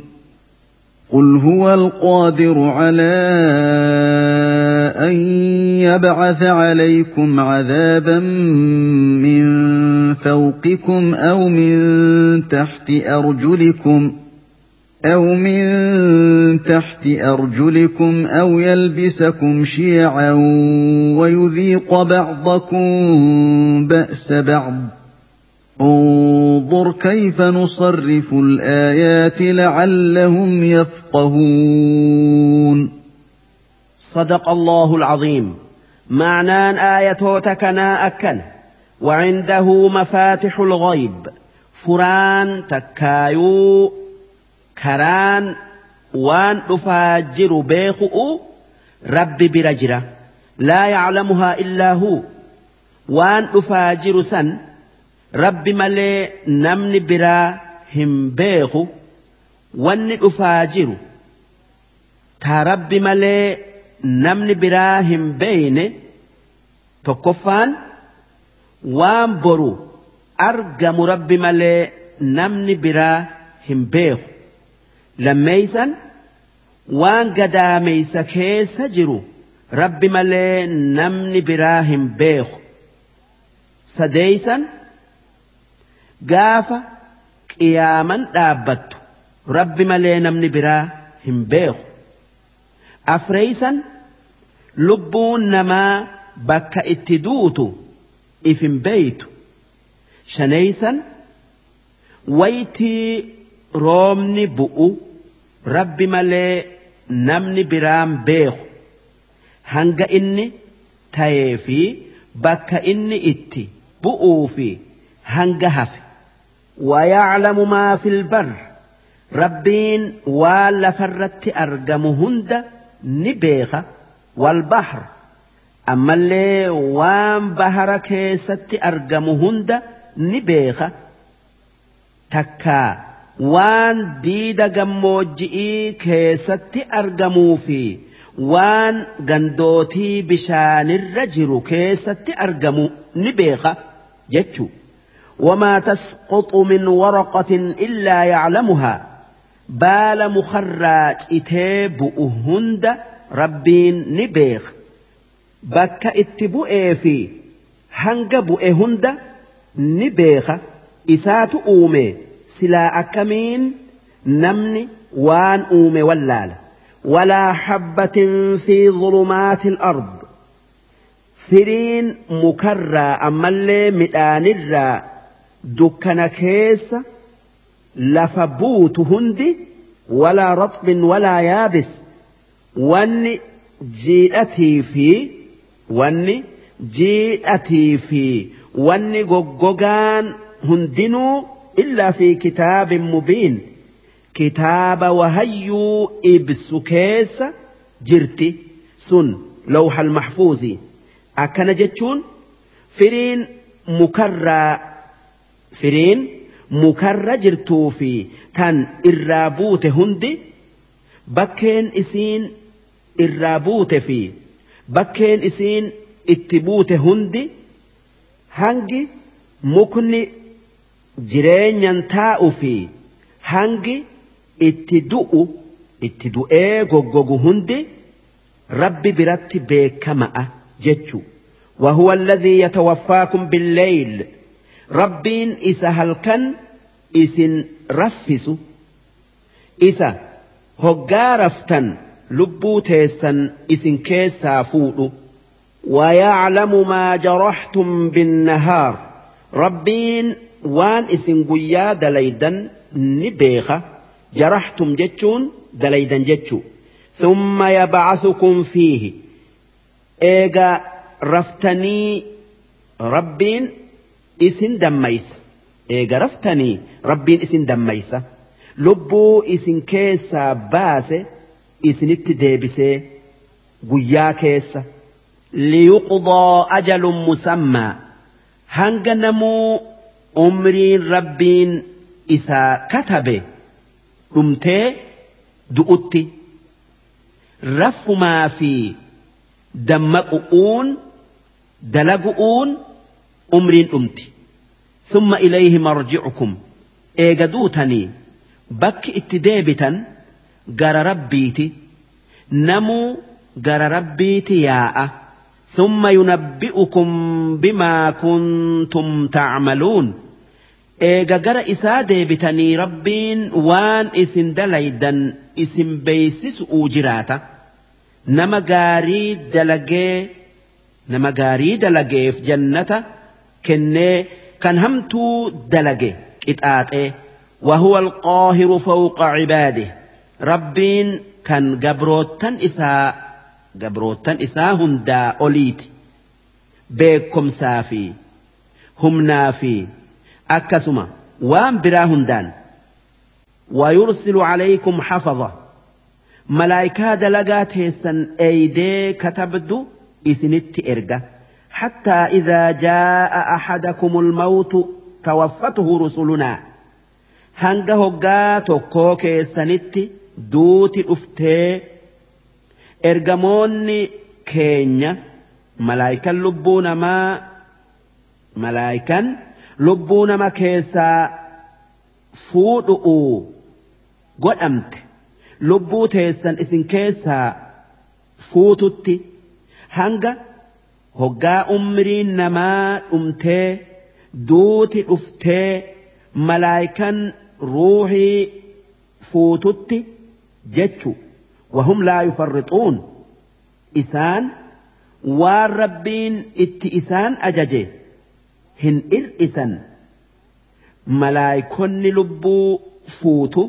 قل هو القادر على ان يبعث عليكم عذابا من فوقكم أو من تحت ارجلكم ۖ أَوْ مِن تَحْتِ أَرْجُلِكُمْ أَوْ يَلْبِسَكُمْ شِيَعًا وَيُذِيقَ بَعْضَكُم بَأْسَ بَعْضٍ ۗ انظُرْ كَيْفَ نُصَرِّفُ الْآيَاتِ لَعَلَّهُمْ يَفْقَهُونَ صدق الله العظيم. معنان آية كنا أكن وعنده مفاتح الغيب. فران تكايو. Karaan waan dhufaa jiru beeku'u rabbi bira jira laa yaclamuhaa illaa huu waan dhufaa jiru san rabbi malee namni biraa hin beeku wanni dhufaa jiru taa rabbi malee namni biraa hin beeyne tokkoffaan waan boru argamu rabbi malee namni biraa hin beeku lammeeysan waan gadaameysa keessa jiru rabbi malee namni biraa hin beeku sadeeysan gaafa qiyaaman dhaabbattu rabbi malee namni biraa hin beeku afreeysan lubbuun namaa bakka itti duutu if hin beeytu shaneeysan waytii roobni bu'u rabbi malee namni biraan beeku. Hanga inni ta'ee fi bakka inni itti bu'uu fi hanga hafe. ويعلم ما في البر ربين والفرت أرجم هند نبيخ والبحر أما اللي وان بحر كيست أرجم هند نبيخ تكا waan diida gammoojji'ii keessatti argamuu fi waan gandootii bishaanirra jiru keessatti argamu ni beeka jechuu وما تسقط من ورقة إلا يعلمها baala mukarraa citee bu'u hunda rabbiin ni beeka bakka itti bu'ee fi hanga bu'e hunda ni beeka isaatu uume silaa akkamiin namni waan uume wallaala walaa habbatin fi zulumaati al-ard firiin mukarraa ammallee midhaanirraa dukkana keessa lafa buutu hundi walaa raxbin walaa yaabis wanni jiidhatii fi wanni jiidhatii fi wanni goggogaan hundinuu mubiin kitaaba wahayyuu ibsu keessa jirti sun lawhal mahfuuzii akkana jechuun firiin mukarraa firiin mukarra jirtuu fi tan irraa buute hundi bakkeen isiin irraa buute fi bakkeen isiin itti buute hundi hangi mukni jireenyan taa'u fi hangi itti du'u itti du'ee goggogu hundi rabbi biratti beekama'a. جتشو وهو الذي يتوفاكم بالليل ربين إسا هلكن إسن رفس إسا هقا رفتن لبو تيسن إسن كيسا فوضو ويعلم ما جرحتم بالنهار ربين waan isin guyyaa dalaydan ni beeka jaraxtum jechuun dalaydan jechuu. Thumma yabcathukum fiihi. Eega raftanii rabbiin isin dammaysa. Eega raftanii rabbiin isin dammaysa. Lubbuu isin keessaa baase isinitti deebisee guyyaa keessa. Liyuqdaa ajalun musammaa. Hanga namuu umriin rabbiin isaa katabe dhumtee du'utti raffumaa fi dammaqu'uun dalagu'uun umriin dhumti summa ilayhi marji'ukum eega duutanii bakki itti deebitan gara rabbiiti namuu gara rabbiiti yaa'a ثم ينبئكم بما كنتم تعملون eega gara isaa deebitanii rabbiin waan isin dalaydan isin beeysisu'uu jiraata nama gaarii dalagee nama gaarii dalageef jannata kennee kan hamtuu dalage qixaaxee وهو القاهر فوق عباده ربين كان جبروتن إساء جبروتن إساء هندا أوليت بيكم سافي هم نافي أكسما وان برا هندان ويرسل عليكم حفظه malaayikaa dalagaa teessan eeydee katabdu isinitti erga حتى إذا جاء أحدكم الموت توفته رسلنا hanga hoggaa tokkoo keessanitti duuti dhuftee ergamoonni keenya malaayikan lubbuu namaa malaayikan lubbuu nama keessaa fuudhu'u godhamte lubbuu teessan isin keessaa fuututti hanga hoggaa umriin namaa dhumtee duuti dhuftee malaayikan ruuhii fuututti jechu wahum laa yufarrixuun isaan waan rabbiin itti isaan ajaje hin ir'isan malaayikonni lubbuu fuutu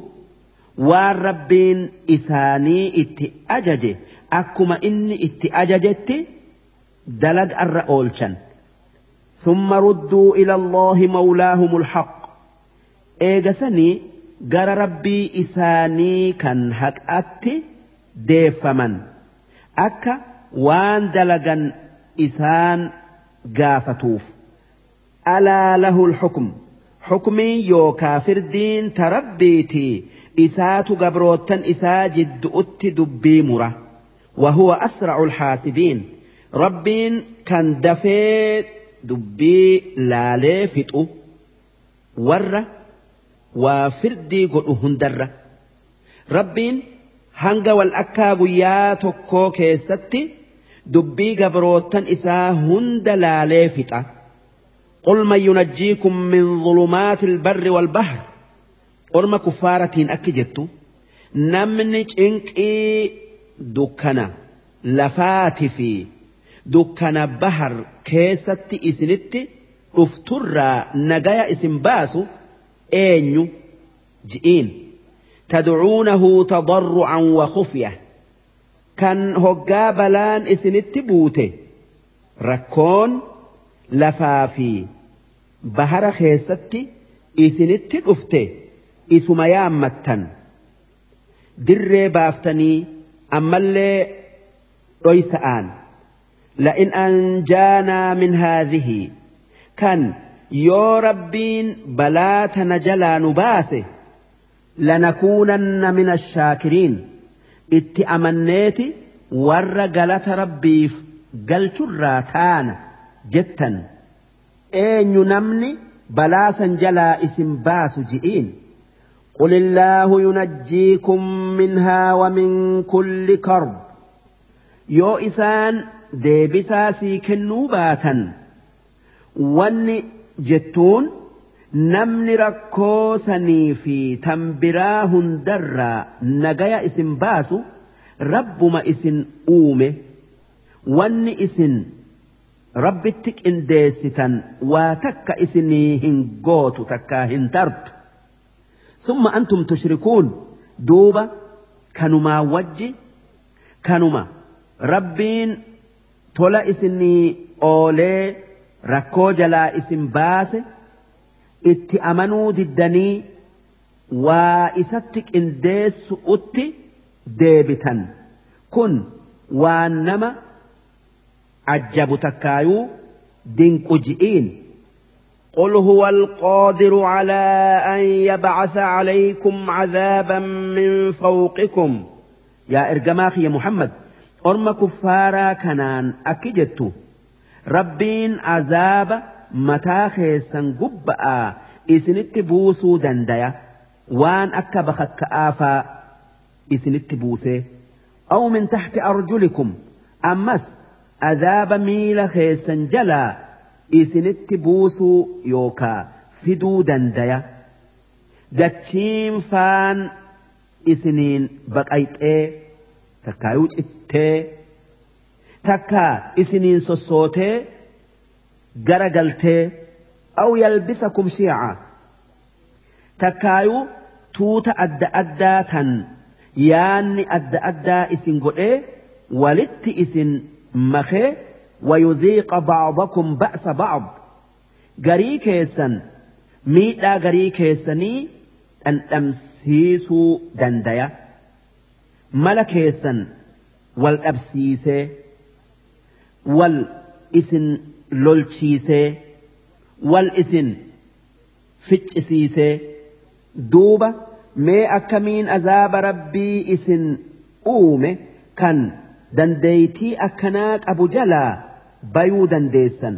waan rabbiin isaanii itti ajaje akkuma inni itti ajajetti dalagarra oolchan ثم ردوا إلى الله مولاهم الحق إيجسني جرى ربي إساني كان هكأتي ديفمن أكا وان دلغن إسان قافتوف ألا له الحكم حكمي يو كافر دين تربيتي إسات قبروتا إسا جد أت دبي وهو أسرع الحاسدين ربين كان laalee fixu warra waa firdii godhu hundarra rabbiin hanga wal akkaa guyyaa tokkoo keessatti dubbii gabrootan isaa hunda laalee fixa قل من ينجيكم من ظلمات البر والبحر jettu namni cinqii dukkana lafaati fi dukkana bahar keessatti isinitti dhufturraa nagaya isin baasu eenyu ji'iin tadcuunahu tadarrucan wa khufya kan hoggaa balaan isinitti buute rakkoon lafaa fi bahara keessatti isinitti dhufte isuma yaammattan dirree baaftanii ammallee dhoysa'aan la'in anjaanaa min haadhihi kan yoo rabbiin balaa tana jalaa nu baase lanakuunanna min ashaakiriin itti amanneeti warra galata rabbiif galchurraa taana jettan eenyu namni balaa san jalaa isin baasu ji'iin قل الله ينجيكم منها ومن كل كرب يو إسان deebisaa sii kennuu baatan wanni jettuun namni rakkoo sanii fi tan biraa hundarraa nagaya isin baasu rabbuma isin uume wanni isin rabbitti qindeessitan waa takka isinii hin gootu takkaa hin tartu. Summa antum tushrikuun. Duuba kanumaa wajji kanuma. Rabbiin tola isinii oolee rakkoo jalaa isin baase itti amanuu diddanii waa isatti qindeessu utti deebitan. Kun waan nama أجب تكايو دينك جئين. قل هو القادر على أن يبعث عليكم عذابا من فوقكم. يا إرجماخي يا محمد أرم كفارا كنان أكجتو ربين عذاب متاخي قبعا إسنت بوسو دندايا وان أكبخك آفا. إسنت بوسي. أو من تحت أرجلكم. أمس azaaba miila keessan jalaa isinitti buusuu yookaa fiduu dandaya dachiin faan isiniin baqayxee takkaayuu cittee takkaa isiniin sossootee gara galtee aw yalbisakum shiica takkaayuu tuuta adda addaa tan yaanni adda addaa isin godhee walitti isin مخي ويذيق بعضكم بأس بعض. غريكيسن ميتا غريكيسني أن أمسيسو دندية ملكيسن والأبسيس والإسن لولشيس والإسن فتشسيس دوبة مي أكامين أزاب ربي إسن أومي. كان dandeeytii akkanaa qabu jalaa bayuu dandeessan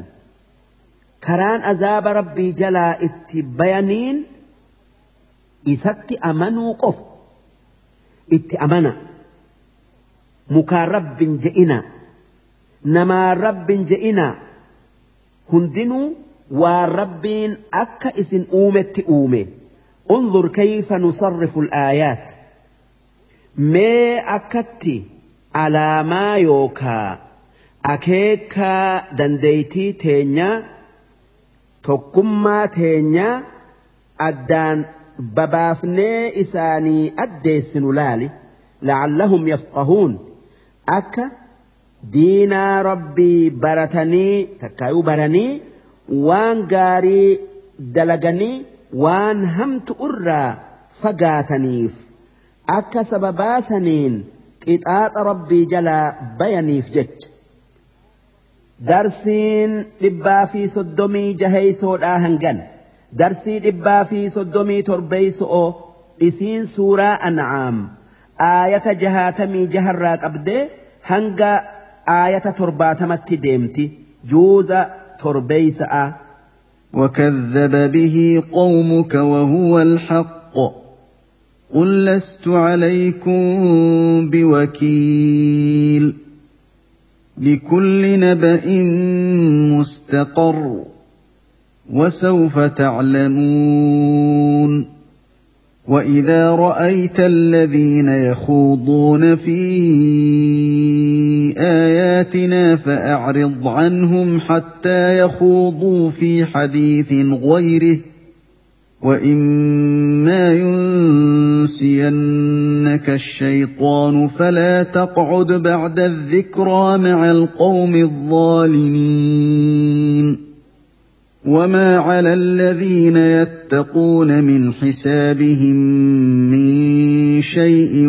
karaan azaaba rabbii jalaa itti bayaniin isatti amanuu qofa itti amana mukaan rabbin je'ina namaan rabbin je'ina hundinuu waan rabbiin akka isin uumetti uume انظر كيف نصرف الآيات mee akkatti alaamaa yookaa akeekaa dandeeytii teenyaa tokkummaa teenyaa addaan babaafnee isaanii addeessinu laali la'allahum yafqahuun. Akka diinaa rabbii baratanii takkaayuu baranii waan gaarii dalaganii waan hamtu irraa fagaataniif akka sababaa saniin qixaaxa rabbii jalaa bayaniif jecha darsiin dhibbaa fi soddomii jaheeysoodhaa hangan darsii dhibbaa fi soddomii torbeeyso'oo isiin suuraa an'aam aayata jahaatamii jaharraa qabdee hanga aayata torbaatamatti deemti juuza torbeeysa'a وكذب به قومك وهو الحق قل لست عليكم بوكيل لكل نبأ مستقر وسوف تعلمون وإذا رأيت الذين يخوضون في آياتنا فأعرض عنهم حتى يخوضوا في حديث غيره واما ينسينك الشيطان فلا تقعد بعد الذكرى مع القوم الظالمين وما على الذين يتقون من حسابهم من شيء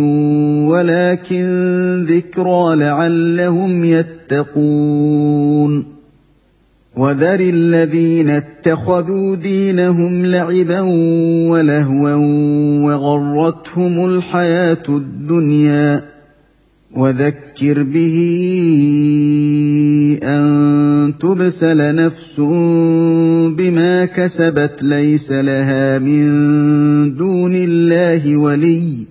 ولكن ذكرى لعلهم يتقون وذر الذين اتخذوا دينهم لعبا ولهوا وغرتهم الحياة الدنيا وذكر به أن تبسل نفس بما كسبت ليس لها من دون الله ولي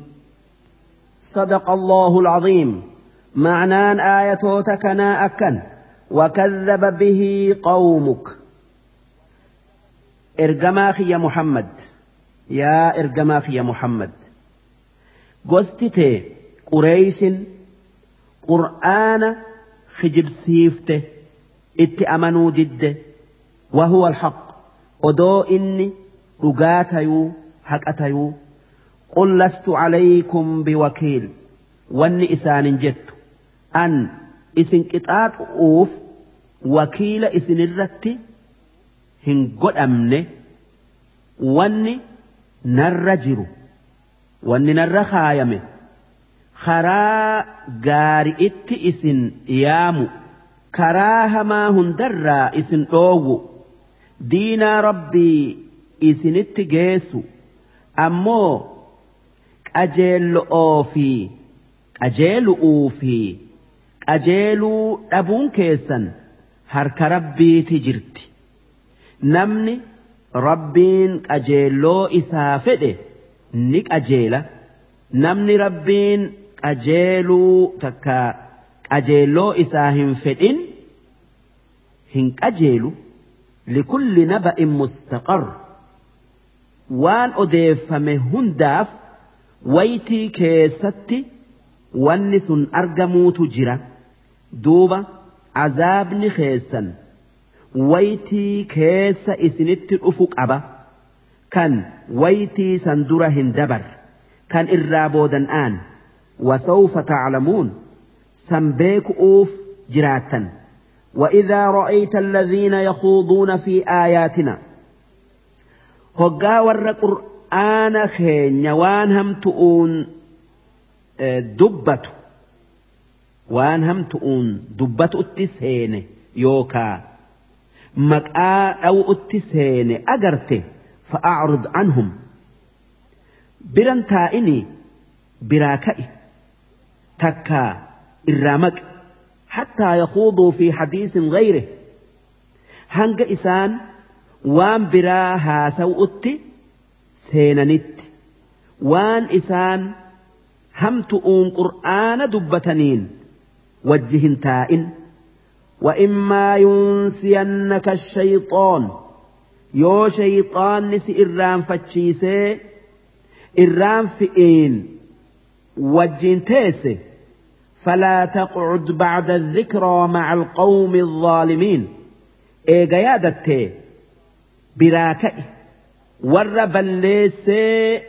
صدق الله العظيم. معنان آية تكنا أكن وكذب به قومك. إرجماخ يا محمد. يا إرجماخ يا محمد. قستي قريش قرآن خجب سيفته. إت أمنوا ضده وهو الحق. ودو إني رقاتيو حقتيو. قل لست عليكم بوكيل واني إسان جدت أن إسن قطعات أوف وكيل إسن الرت هن قد أمني واني نرجر واني نر خايمه خرا غاري ات إسن يامو كراها ما هندرا إسن أوو دينا ربي إسن qajeellu'oo fi qajeelu'uu fi qajeeluu dhabuun keessan harka rabbiiti jirti. Namni rabbiin qajeelloo isaa fedhe ni qajeela. Namni rabbiin qajeeluu takka qajeelloo isaa hin fedhin hin qajeelu. Likulli naba'in mustaqar waan odeeffame hundaaf waytii keessatti wanni sun argamuutu jira duuba azaabni keessan waytii keessa isinitti dhufu qaba kan waytii san dura hin dabar kan irraa boodan aan wasawfa taclamuun san beeku'uuf jiraattan وإذا رأيت الذين يخوضون في آياتنا هقا ور qur'aana keenya waan hamtu'uun dubbatu. Waan hamtu'uun dubbatutti seene yookaa maqaa dhawu'utti seene agarte fa'acrid anhum. Biran taa'ini biraa ka'i takkaa irraa maqi. Hattaa yakuuduu fi hadiisin gayre. Hanga isaan waan biraa haasawu'utti seenanitti. Waan isaan hamtu'uun qur'aana dubbataniin wajji hin taa'in. وإما ينسينك الشيطان شيطان نسي إرام فتشيسي إرام فئين وجين تيسي فلا تقعد بعد الذكرى مع القوم الظالمين إيجا يادتي براكئ warra balleessee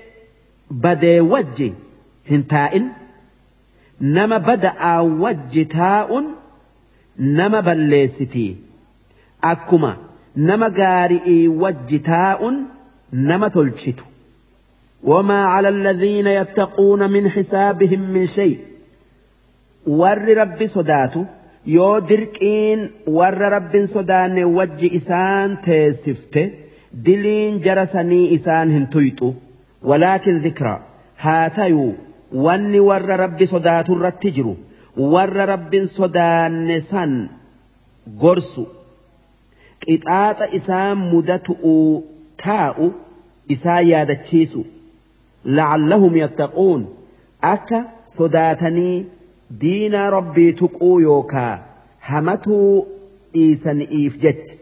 badee wajji hin taa'in nama bada'aa wajji taa'uun nama balleessitii akkuma nama gaari'ii wajji taa'uun nama tolchitu وما على الذين يتقون من حسابهم من شيء ور رب صداته yoo dirqiin warra rabbiin sodaanne wajji isaan teessifte diliin jara sanii isaan hin tuyxu. Walaakin zikra haa tayuu wanni warra rabbi sodaatu irratti jiru. Warra rabbiin sodaanne san gorsu. Qixaaxa isaan mudatu'uu taa'u isaan yaadachiisu. La'allahum yattaquun akka sodaatanii diinaa rabbii tuquu yookaa hamatuu dhiisani'iif jecha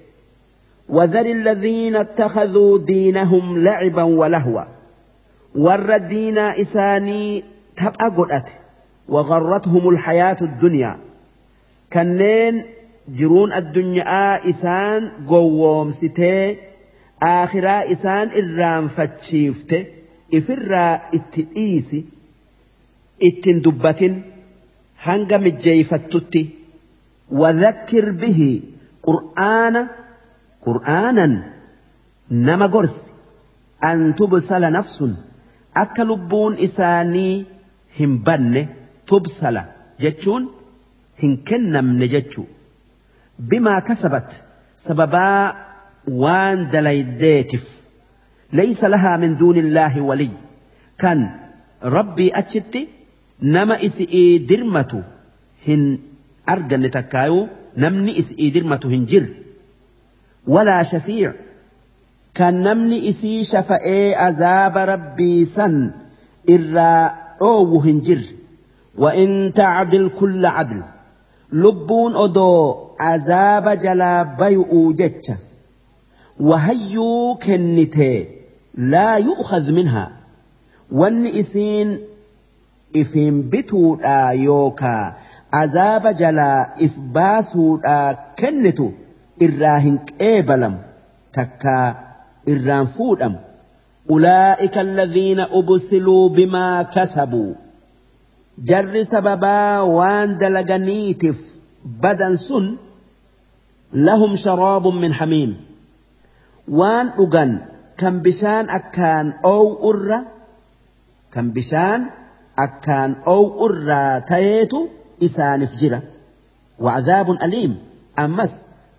وذر الذين اتخذوا دينهم لعبا ولهوا. ور الدين إساني تبقى قدأت وغرتهم الحياة الدنيا. كنين جرون الدنيا إسان قووم ستي آخرا إسان إرام فتشيفت إفرا إتئيسي إتن دبة hanga mijjeeyfattutti wadhakkir bihi qur'aana qur'aanan nama gorsi an tubsala nafsun akka lubbuun isaanii hin banne tubsala jechuun hin kennamne jechuu bimaa kasabat sababaa waan dalaydeetif laysa lahaa min duuni illaahi waliy kan rabbii achitti nama isi'ii dirmatu hin arganne takkaayuu namni isi'ii dirmatu hin jirre ولا شفيع. كان نمني إسي شفاء أزاب ربي سن إرى أو هنجر. وإن تعدل كل عدل لبون أدو عذاب جلا بيؤو جتش وهيو كنتي لا يؤخذ منها. وان إسين إفين بتور آيوكا عذاب جلا إفباسور آ irraa hin qeebalamu takkaa irraan fuudhamu ulaa'ika alladhiina ubsiluu bimaa kasabuu jarri sababaa waan dalaganiitiif badan sun lahum sharaabun min hamiim waan dhugan kan bishaan akkaan oow'urra kan bishaan akkaan oow'urraa tayeetu isaaniif jira wacdaabun aliim ammas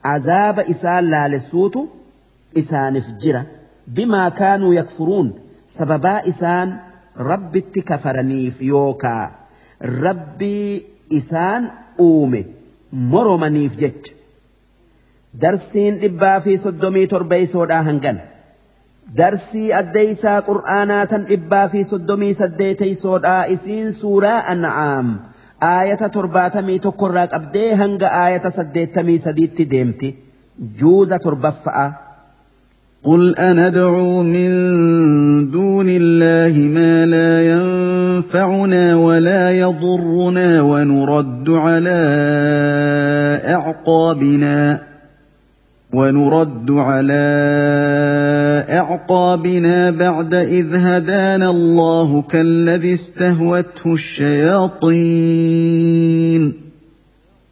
azaaba isaan laalessuutu isaaniif jira. Bimaa kaanuu yakfuruun sababaa isaan rabbitti kafaraniif yookaa rabbii isaan uume moromaniif jecha. Darsiin dhibbaa fi soddomii torbeeysoodhaa hangan. Darsii addeysaa qur'aanaa tan dhibbaa fi soddomii saddeeteysoodhaa isiin suuraa an'aam aayata torbaatamii tokkorraa qabdee hanga aayata saddeettamii sadiitti deemti juuza torbaffa'a قل أندعو من دون الله ما لا ينفعنا ولا يضرنا ونرد على أعقابنا ونرد على أعقابنا بعد إذ هدانا الله كالذي استهوته الشياطين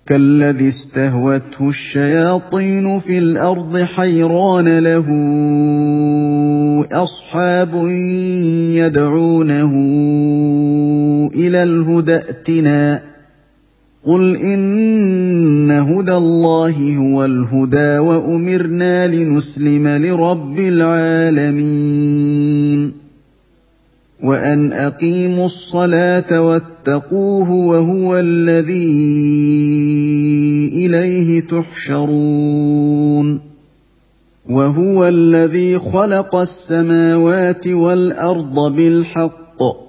كالذي استهوته الشياطين في الأرض حيران له أصحاب يدعونه إلى الهدى ائتنا قل إن هدى الله هو الهدى وأمرنا لنسلم لرب العالمين وأن أقيموا الصلاة واتقوه وهو الذي إليه تحشرون وهو الذي خلق السماوات والأرض بالحق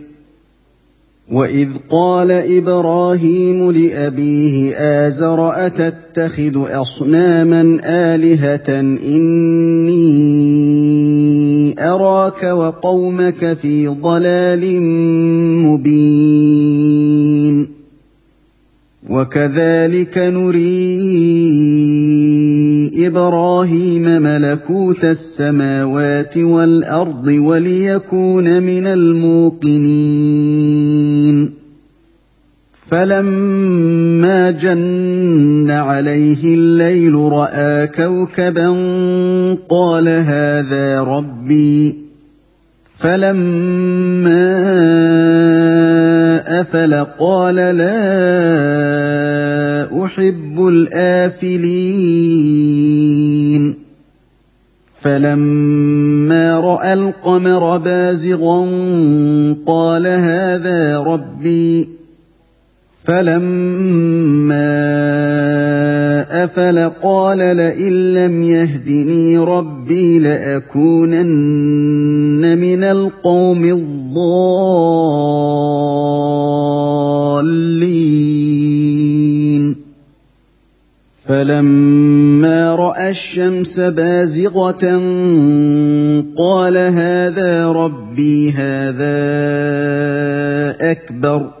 واذ قال إبراهيم لابيه ازر اتتخذ اصناما الهه اني اراك وقومك في ضلال مبين وكذلك نري إبراهيم ملكوت السماوات والأرض وليكون من الموقنين. فلما جن عليه الليل رأى كوكبا قال هذا ربي. فلما افل قال لا احب الافلين فلما راى القمر بازغا قال هذا ربي فلما افل قال لئن لم يهدني ربي لاكونن من القوم الضالين فلما راى الشمس بازغه قال هذا ربي هذا اكبر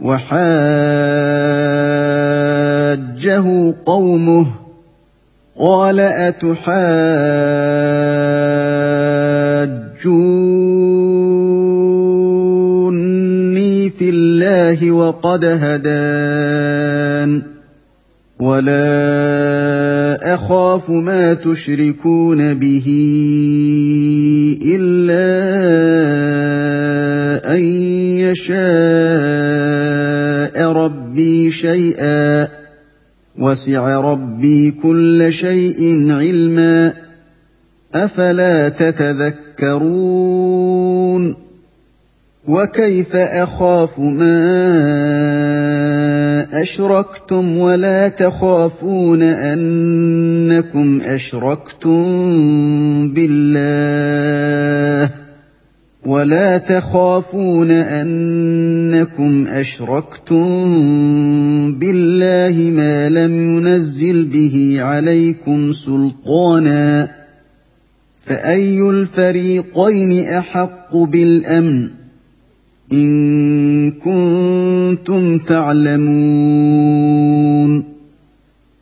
وحاجه قومه قال أتحاجوني في الله وقد هدان ولا أخاف ما تشركون به إلا أن يشاء ربي شيئا وسع ربي كل شيء علما أفلا تتذكرون؟ وكيف أخاف ما أشركتم ولا تخافون أنكم أشركتم بالله؟ ولا تخافون انكم اشركتم بالله ما لم ينزل به عليكم سلطانا فاي الفريقين احق بالامن ان كنتم تعلمون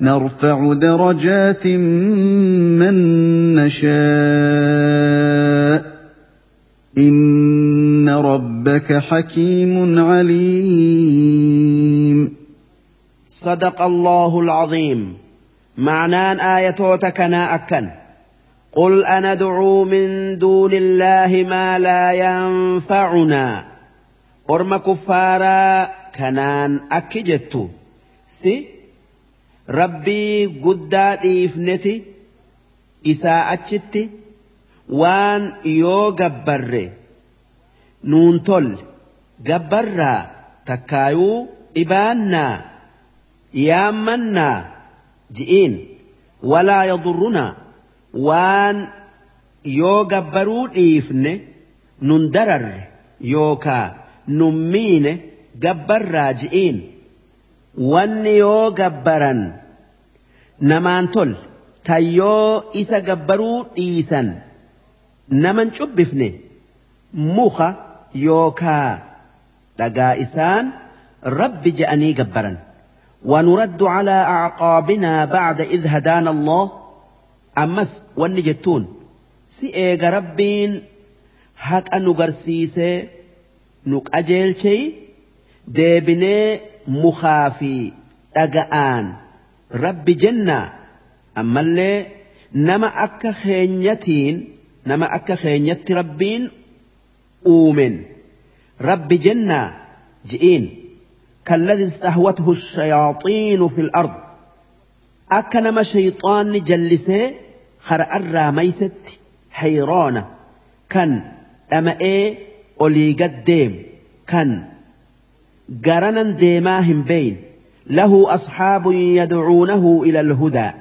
نرفع درجات من نشاء. إن ربك حكيم عليم. صدق الله العظيم. معنان ايتوتكنا أكن. قل أندعو من دون الله ما لا ينفعنا. أرم كفارا كنان أكجتو. سي rabbii guddaa dhiifneti isaa achitti waan yoo gabbarre nuun tolle gabbarraa takkaayuu dhibaannaa yaammannaa ji'iin walaa yadurrunaa waan yoo gabbaruu dhiifne nun dararre yookaa nun miine gabbarraa ji'iin wanni yoo gabbaran namaan tol tan isa gabbaruu dhiisan naman cubbifne muka yookaa dhagaa isaan rabbi je'anii gabbaran ونرد على أعقابنا بعد إذ هدانا الله wanni jettuun si eega rabbiin haqa nu garsiisee nu qajeelchee deebinee مخافي دغان رب جنة. أما اللي نما أكا خينيتين نما أكا خينيت ربين أومن. رب جنة. جئين. كالذي استهوته الشياطين في الأرض. أكا نما شيطان جلسه خرأ الراميست حيرانة. كان أما إيه أولي قدام كان kan garanan deemaa hin beeyin lahu asxaabun yadcuunahu ila alhudaa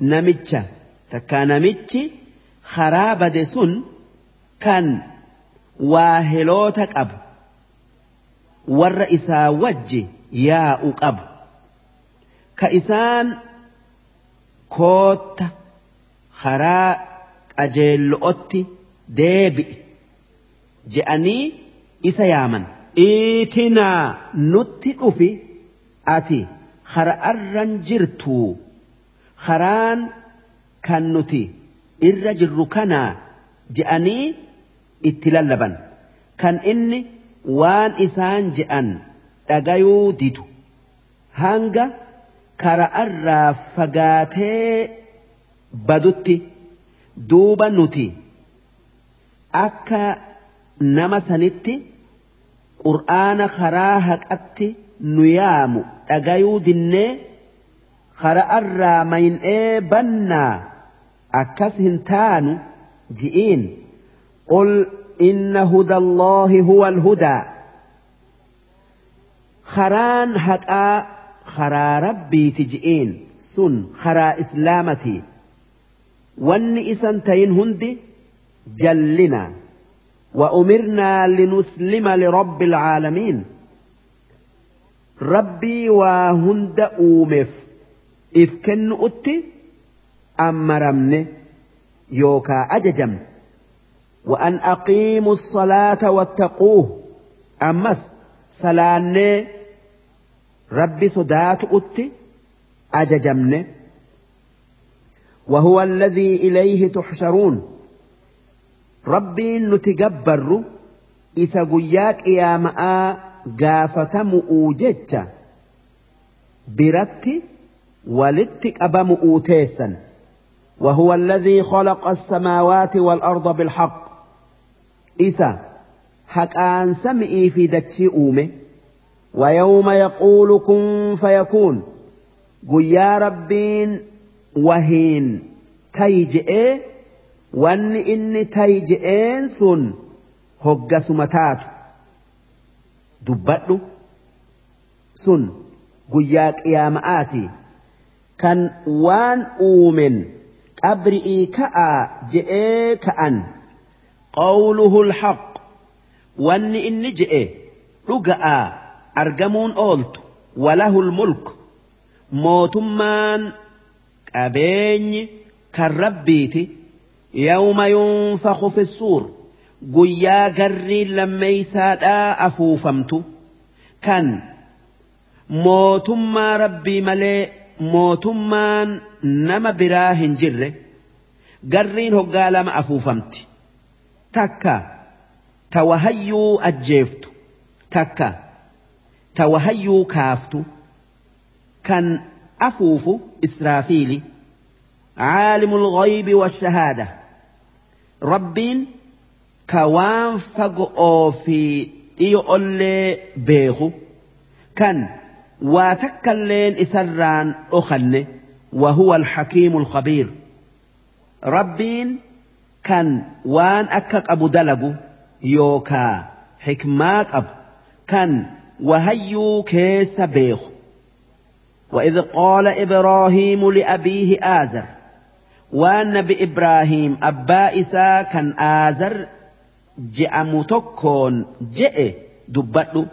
namicha takkaa namichi karaa bade sun kan waaheloota qabu warra isaa wajji yaa'u qabu ka isaan kootta karaa Iitinaa nutti dhufi ati har'arran jirtu karaan kan nuti irra jirru kanaa je'anii itti lallaban kan inni waan isaan je'an dhagayuu didu hanga. kara'arraa fagaatee badutti duuba nuti akka nama sanitti qur'aana karaa haqatti nu yaamu dhagayuu dinnee kara'arraa mayn'ee bannaa akkas hin taanu ji'iin qul inna huda allaahi huwa alhudaa karaan haqaa karaa rabbiiti ji'iin sun karaa islaamati wanni isan tayin hundi jallina وأمرنا لنسلم لرب العالمين. ربي وهند أومف إف كن أتي أمرمن يوكا أججم. وأن أقيموا الصلاة واتقوه. أمس سلاني rabbi sodaatu'utti ajajamne وهو الذي إليه تحشرون. ربي نتجبر إسا قياك يا ماء قافة مؤوجج برت ولتك أبا مؤوتيسا وهو الذي خلق السماوات والأرض بالحق إسا حق أن سمئي في دتشي أومه ويوم يقول كن فيكون قيا ربين وهين تيجئ وان إني تيجئين سن هقس متات دبت سن قيا قيامآتي كان وان أومن أبرئي كأ جئ كأن قوله الحق وان إني جئ رقأ argamuun ooltu. Walahul mulk. Mootummaan qabeenyi kan rabbiiti. yawma yunfaku fi suur guyyaa garriin lammeeysaadhaa afuufamtu kan mootummaa rabbii malee mootummaan nama biraa hin jirre garriin hoggaa lama afuufamti takka tawahayyuu ajjeeftu takka tawahayyuu kaaftu kan afuufu israafiili عالم الغيب ربين كوان فقو في اللي بيخو. كان واتكلين إسران أخن وهو الحكيم الخبير. ربين كان وان أكك أبو دلقو يوكا حكمات أب. كان وهيو كيس بيخ وإذ قال إبراهيم لأبيه آزر وأن بإبراهيم أبا إسا كان آزر جاء متكون جاء دبتو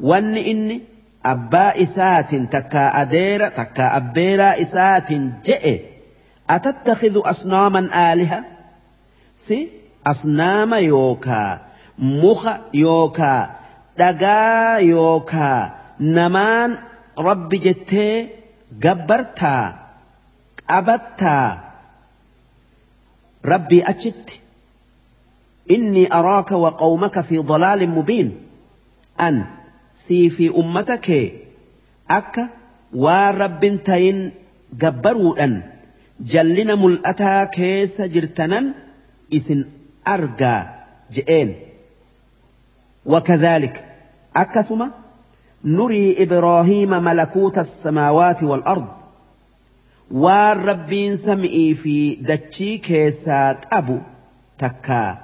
وأن إني أبا إسات تكا أدير تكا أبيرا إسات جاء أتتخذ أصناما آلهة سي أصنام يوكا مخ يوكا dhagaa yookaa namaan rabbi jettee gabbartaa qabattaa ربي أجت إني أراك وقومك في ضلال مبين. أن سي في أمتك. أك ورب تين جبروا أن جلنا ملأتا كيس جرتنا إسن أرقى جئين. وكذلك أكسما نري إبراهيم ملكوت السماوات والأرض. والربين سمئي في دتشي كيسات أبو تكا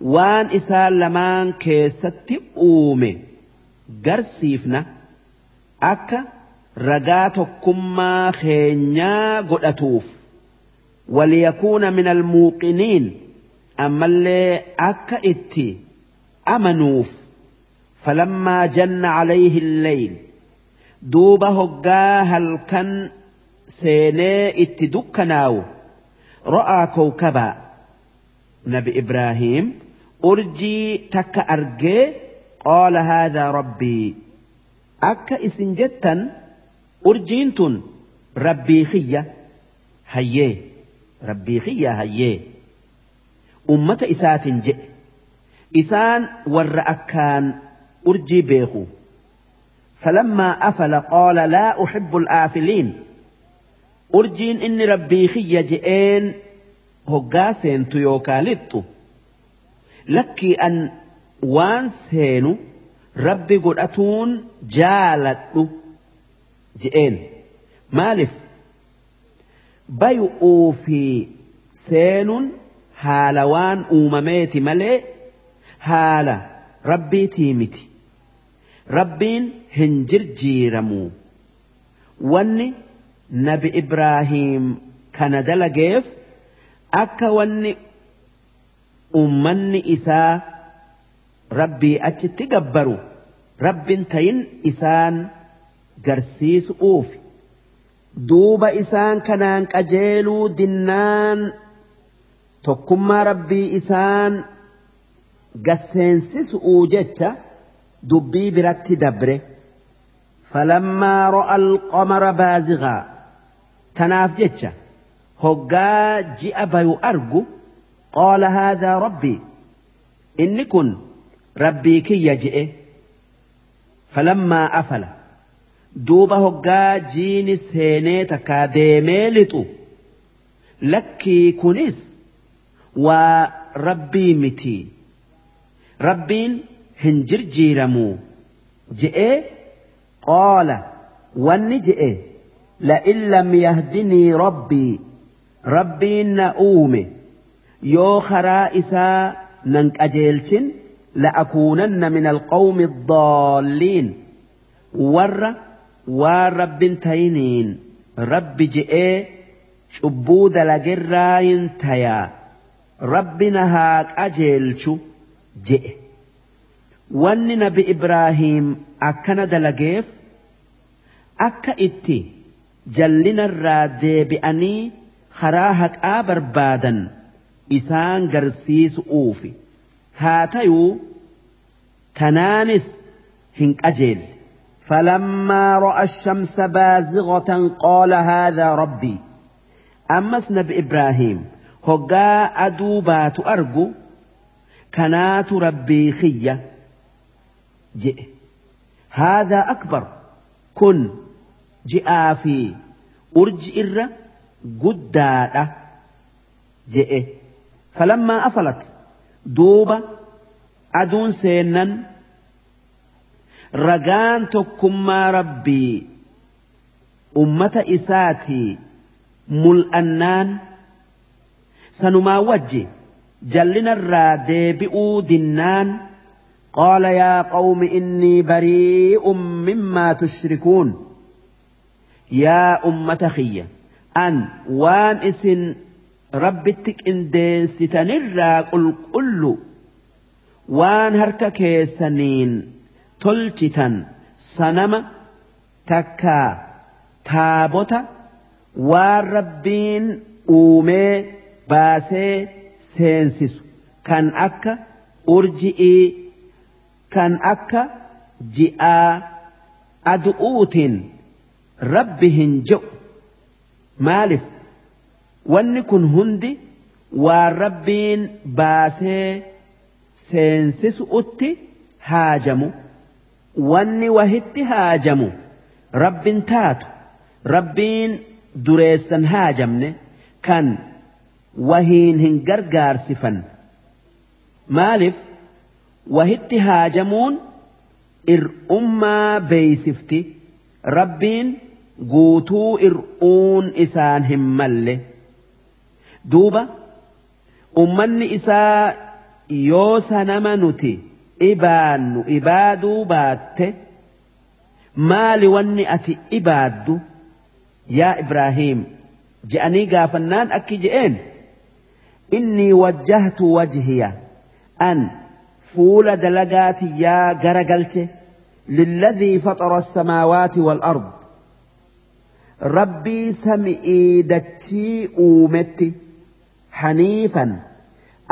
وان إسال لمان كيست أومي قرسيفنا أكا رقاتكما خينيا قدأتوف وليكون من الموقنين أما اللي أكا إتي أمنوف فلما جن عليه الليل دوب هقا هل كان سيني اتدكناو رأى كوكبا. نبي إبراهيم أرجي تك أرجي قال هذا ربي. أكا إسنجتا أرجينتن. ربي خية. هيه ربي خية هيه أمة إسات جئ. إسان ور أكان أرجي بيخو. فلما أفل قال لا أحب الآفلين. أرجين إني ربي خي جئين هقاسين تيوكالتو لكي أن وان سينو ربي قد أتون جالتو جئين مالف بيؤوا في سين هالوان أومميت ملئ haala rabbiitii miti. Rabbiin hin jirjiiramu. Wanni nabi ibraahiim kana dalageef akka wanni ummanni isaa rabbii achitti gabbaru rabbin tayin isaan garsiisuuf duuba isaan kanaan qajeeluu dinnaan tokkummaa rabbii isaan gaseensisu'uu jecha dubbii biratti dabre falammaa ro'a alqamara baazigaa tanaaf jecha hoggaa ji'a bayu argu? Qaala haadhaa rabbii inni kun rabbii kiyya je'e. Falammaa afala. Duuba hoggaa jiini seenee takkaa deemee lixu. Lakkii kunis waa rabbii mitii. Rabbiin hin jirjiiramuu je'ee? Qaala wanni je'e yahdinii rabbii rabbiin na uume yoo karaa isaa nan qajeelchin la'akuunanna min alqawmi الضالين rabbin tayiniin rabbi je'ee cubbuu dalagerraayin tayaa rabbi na haa qajeelchu je'e wanni nabi ibraahiim akkana dalageef akka itti جلنا الراد بأني خراهك آبر بادا إسان جرسيس أوفي هاتيو كنانس هنك أجل فلما رأى الشمس بازغة قال هذا ربي أمس نبي إبراهيم هقا أدوبات أرجو كنات ربي خية جئ هذا أكبر كن جئ في أرج إر قدادة جئ فلما أفلت دوبة أدون سينا ragaan tokkummaa rabbii ummata isaatii mul'annaan sanumaa wajji jallinarraa deebi'uu dinnaan qaala yaa qawmi innii barii'un mimmaa tushrikuun yaa ummata kiyya an waan isin rabbitti qindeessitanirraa qulqullu waan harka keessaniin tolchitan sanama takkaa taabota waan rabbiin uumee baasee seensisu kan akka urji'ii kan akka ji'aa adu'uutiin hin je'u maalif wanni kun hundi waan rabbiin baasee seensisu'utti haajamu. wanni wahitti haajamu rabbiin taatu rabbiin dureessan haajamne kan wahiin hin gargaarsifan maaliif wahitti haajamuun ir'ummaa beeysifti rabbiin guutuu ir'uun isaan hin malle. Duuba ummanni isaa yoo sanama nuti ibaannu ibaaduu baatte maali wanni ati ibaaddu? Yaa Ibraahiim je'anii gaafannaan akki je'een? Inni wajjahtu wajhiya an fuula dalagaati yaa gara galche lilladhii faxara samaawaati wal rabbii sami'ii dachii uumetti haniifan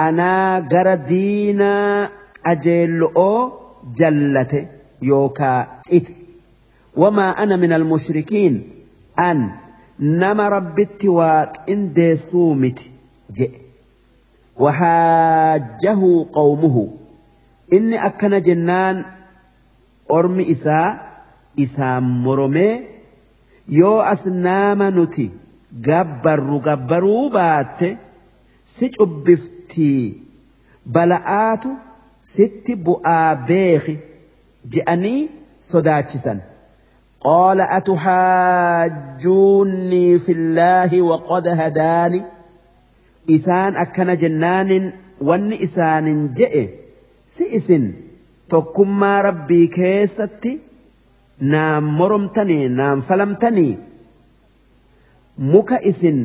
anaa gara diinaa qajeello'oo jallate yookaa cite wamaa ana min almushrikiin an nama rabbitti waaqindeessuu miti jedhe وحاجه قومه inni akkana jennaan ormi isaa isaan moromee yoo asnaama nuti gabbarru gabbaruu baatte si cubbiftii bala'aatu sitti bu'aa beeki je'anii sodaachisan قال أتحاجوني في الله وقد هداني إسان أكن جنان ون إسان جئ سئسن تكما ربي كيستي نام مرمتني نام فلمتني muka isin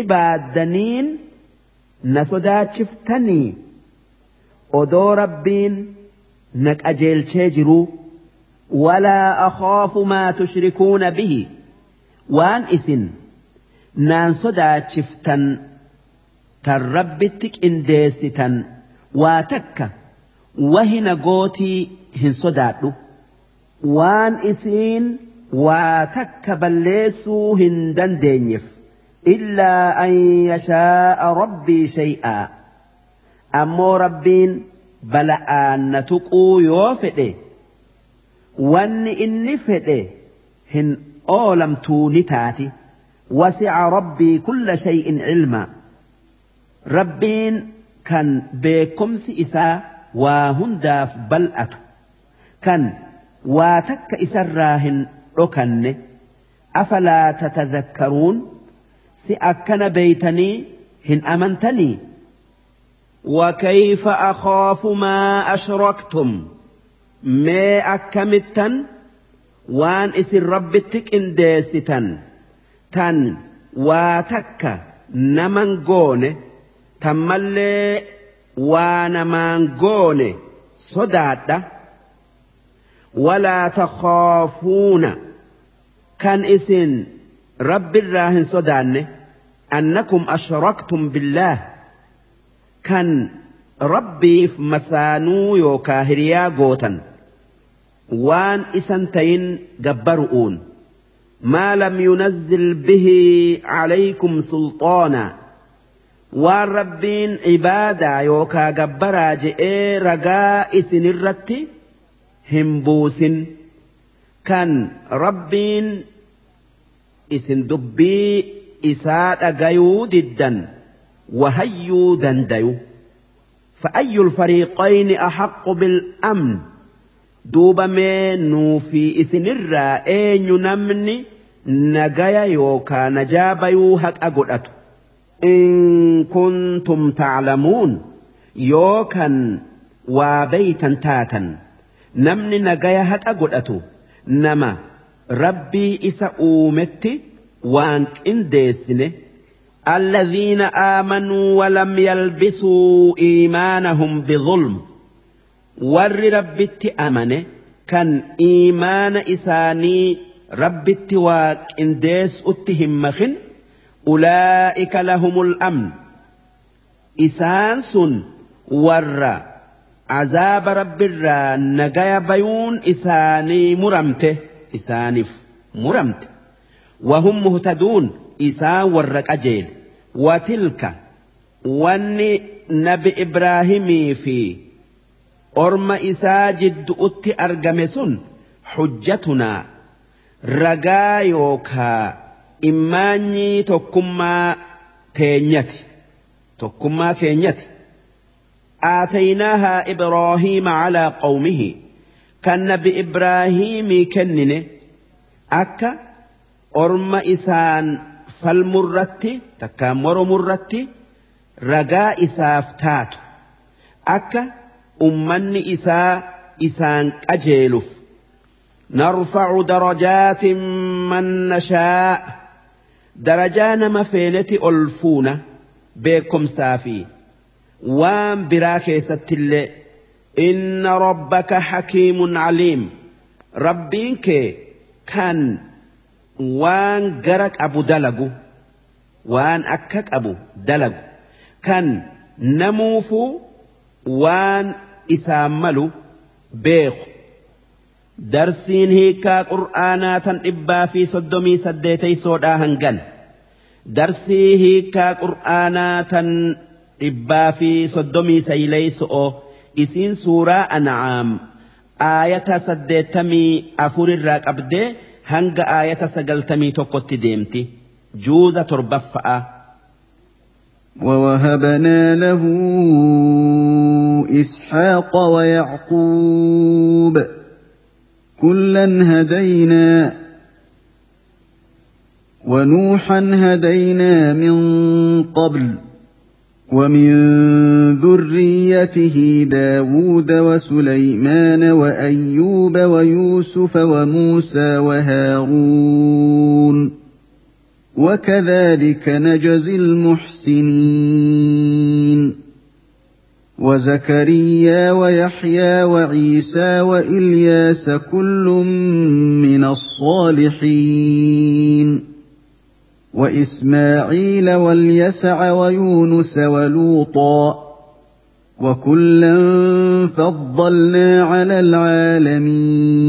ibaaddaniin na sodaachiftanii odoo rabbiin na qajeelchee jiruu walaa akhaafu maa tushrikuuna bihi waan isin naan sodaachiftan tan rabbitti qindeessitan waa takka wahina gootii hin sodaadhu waan isiin waa takka balleessuu hin dandeenyeef illaa an yashaa'a rabbii shay'aa ammoo rabbiin bala'aan na tuquu yoo fedhe wanni inni fedhe hin oolamtuu ni taati wasi'a rabbii kulla shay'in cilma rabbiin kan beekumsi isaa waa hundaaf bal'atu kan waa takka isarraa hin dhokanne afalaa tatadhakkaruun si akkana beeytanii hin amantanii وكيف أخاف ما أشركتم ما أكمتا وان اسر ربتك انديستا تن واتك نمن قون تملي ونمان قون صداد ولا تخافون. كان اسن رب الراهن صدان أنكم أشركتم بالله. كان ربي في مسانو يوكا هريا قوتا وان إسنتين جبرؤون. ما لم ينزل به عليكم سلطانا. وان ربين عبادة يوكا جبرا جئي رقاء سنرتي همبوس كان ربين إسن دبي إساء قيود الدن وهيو دنديو. فأي الفريقين أحق بالأمن؟ دوب مينو في إسن الرائين نمني نجايا يوكا نجابيو هك أقولت إن كنتم تعلمون يوكا وبيتا تاتا نمني نجايا هك أقولت نما ربي إسا أومتي وانك إنديسنه الذين آمنوا ولم يلبسوا إيمانهم بظلم ور ربت أمنه كان إيمان إساني ربت واك إنديس أتهم مخن أولئك لهم الأمن إسان سن ور azaaba rabbiirraa nagaya bayuun isaanii muramte isaaniif muramte. Wahum muhtaduun isaan warra qajeele. Watilka wanni nabi ibraahimii fi orma isaa jiddu'utti argame sun hujjatunaa ragaa yookaa immaanyii tokkummaa teenyati tokkummaa keenyati. آتيناها إبراهيم على قومه. كان نبي إبراهيم كنن. أكا أرم إسان فالمرت تكامر مرت رجاء إسافتات أكا أمن إسا إسان أجيلف. نرفع درجات من نشاء. درجان مفينة ألفون. waan biraa keessattillee inna rabbaka hakiimun aliim rabbiin kee kan waan gara qabu dalagu waan akka qabu dalagu. Kan namuufuu waan isaan malu beeku. Darsiin hiikaa qur'aanaa tan dhibbaa fi soddomii saddeetaysoodhaa hangan darsii hiikaa qur'aanaa tan dhibbaa fi soddomii sayleyso'o isiin suuraa an'aam aayata saddeettamii afurirraa qabdee hanga aayata sagaltamii tokkotti deemti juuza torbaffa'a. ووهبنا له إسحاق ويعقوب كلا هدينا ونوحا هدينا من قبل ومن ذريته داود وسليمان وأيوب ويوسف وموسى وهارون وكذلك نجزي المحسنين وزكريا ويحيى وعيسى وإلياس كل من الصالحين وإسماعيل واليسع ويونس ولوطا وكلا فضلنا على العالمين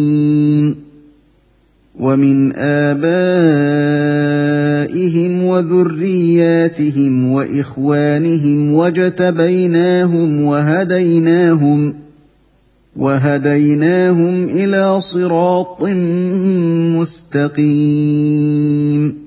ومن آبائهم وذرياتهم وإخوانهم وجتبيناهم وهديناهم وهديناهم إلى صراط مستقيم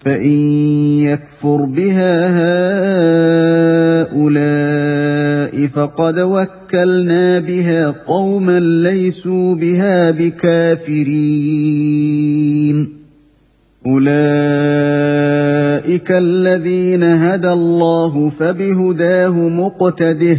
فان يكفر بها هؤلاء فقد وكلنا بها قوما ليسوا بها بكافرين اولئك الذين هدى الله فبهداه مقتده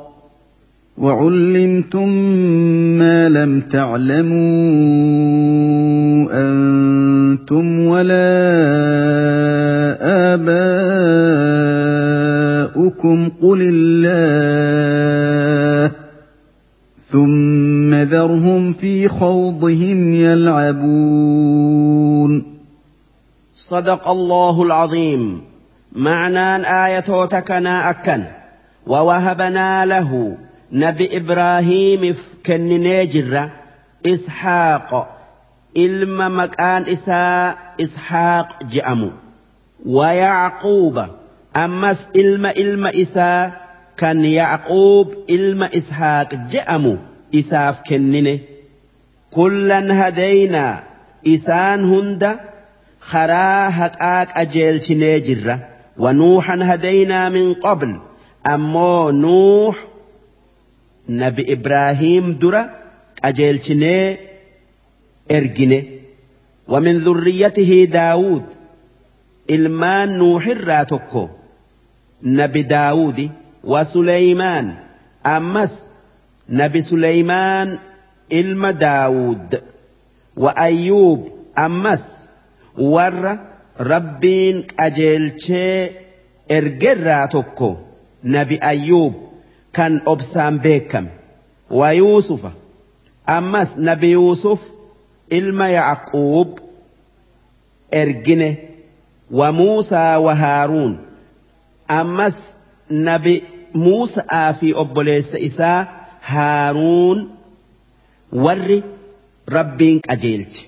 وعلمتم ما لم تعلموا أنتم ولا آباؤكم. قل الله. ثم ذرهم في خوضهم يلعبون. صدق الله العظيم. معنى آية تكنا أكن. ووهبنا له nabi ibraahiimiif kenninee jirra ishaaq ilma maqaan isaa ishaaq je'amu wayacquuba ammas ilma ilma isaa kan yacquub ilma ishaaq je'amu isaaf kennine كلا هدينا إسان هند خرا هقاك أجيل نجرة ونوحا هدينا من قبل أمو نوح نبي إبراهيم درة أجيل إرجنه ومن ذريته داود ilmaan nuuxirraa tokko nabi daawudi wa suleymaan ammas nabi suleymaan ilma daawud wa ayyuub ammas warra rabbiin qajeelchee ergerraa tokko nabi ayyuub obsaan beekame wa yuusufa ammas nabi yuusuf ilma yacquub ergine وموسى وهارون أمس نبي موسى في أبوليس إساء هارون ور ربين أجيلت.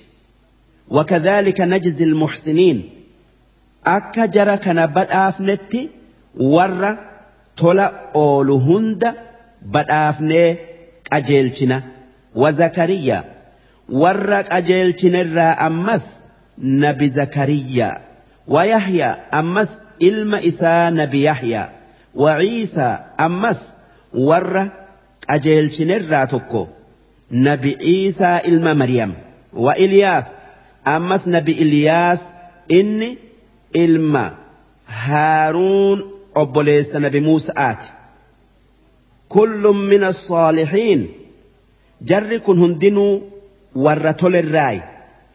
وكذلك نجزي المحسنين أكا جرى كان بدأفنت ور تولا أولو هند بدأفني أجيلتنا وزكريا ور أجيلتنا أمس نبي زكريا ويحيى أمس إلم إساء نبي يحيى وعيسى أمس ور أجيل شنر تكو نبي عيسى إلم مريم وإلياس أمس نبي إلياس إني إلم أبليس نبي موسى آت كل من الصالحين جركن هندنو ورطل الراي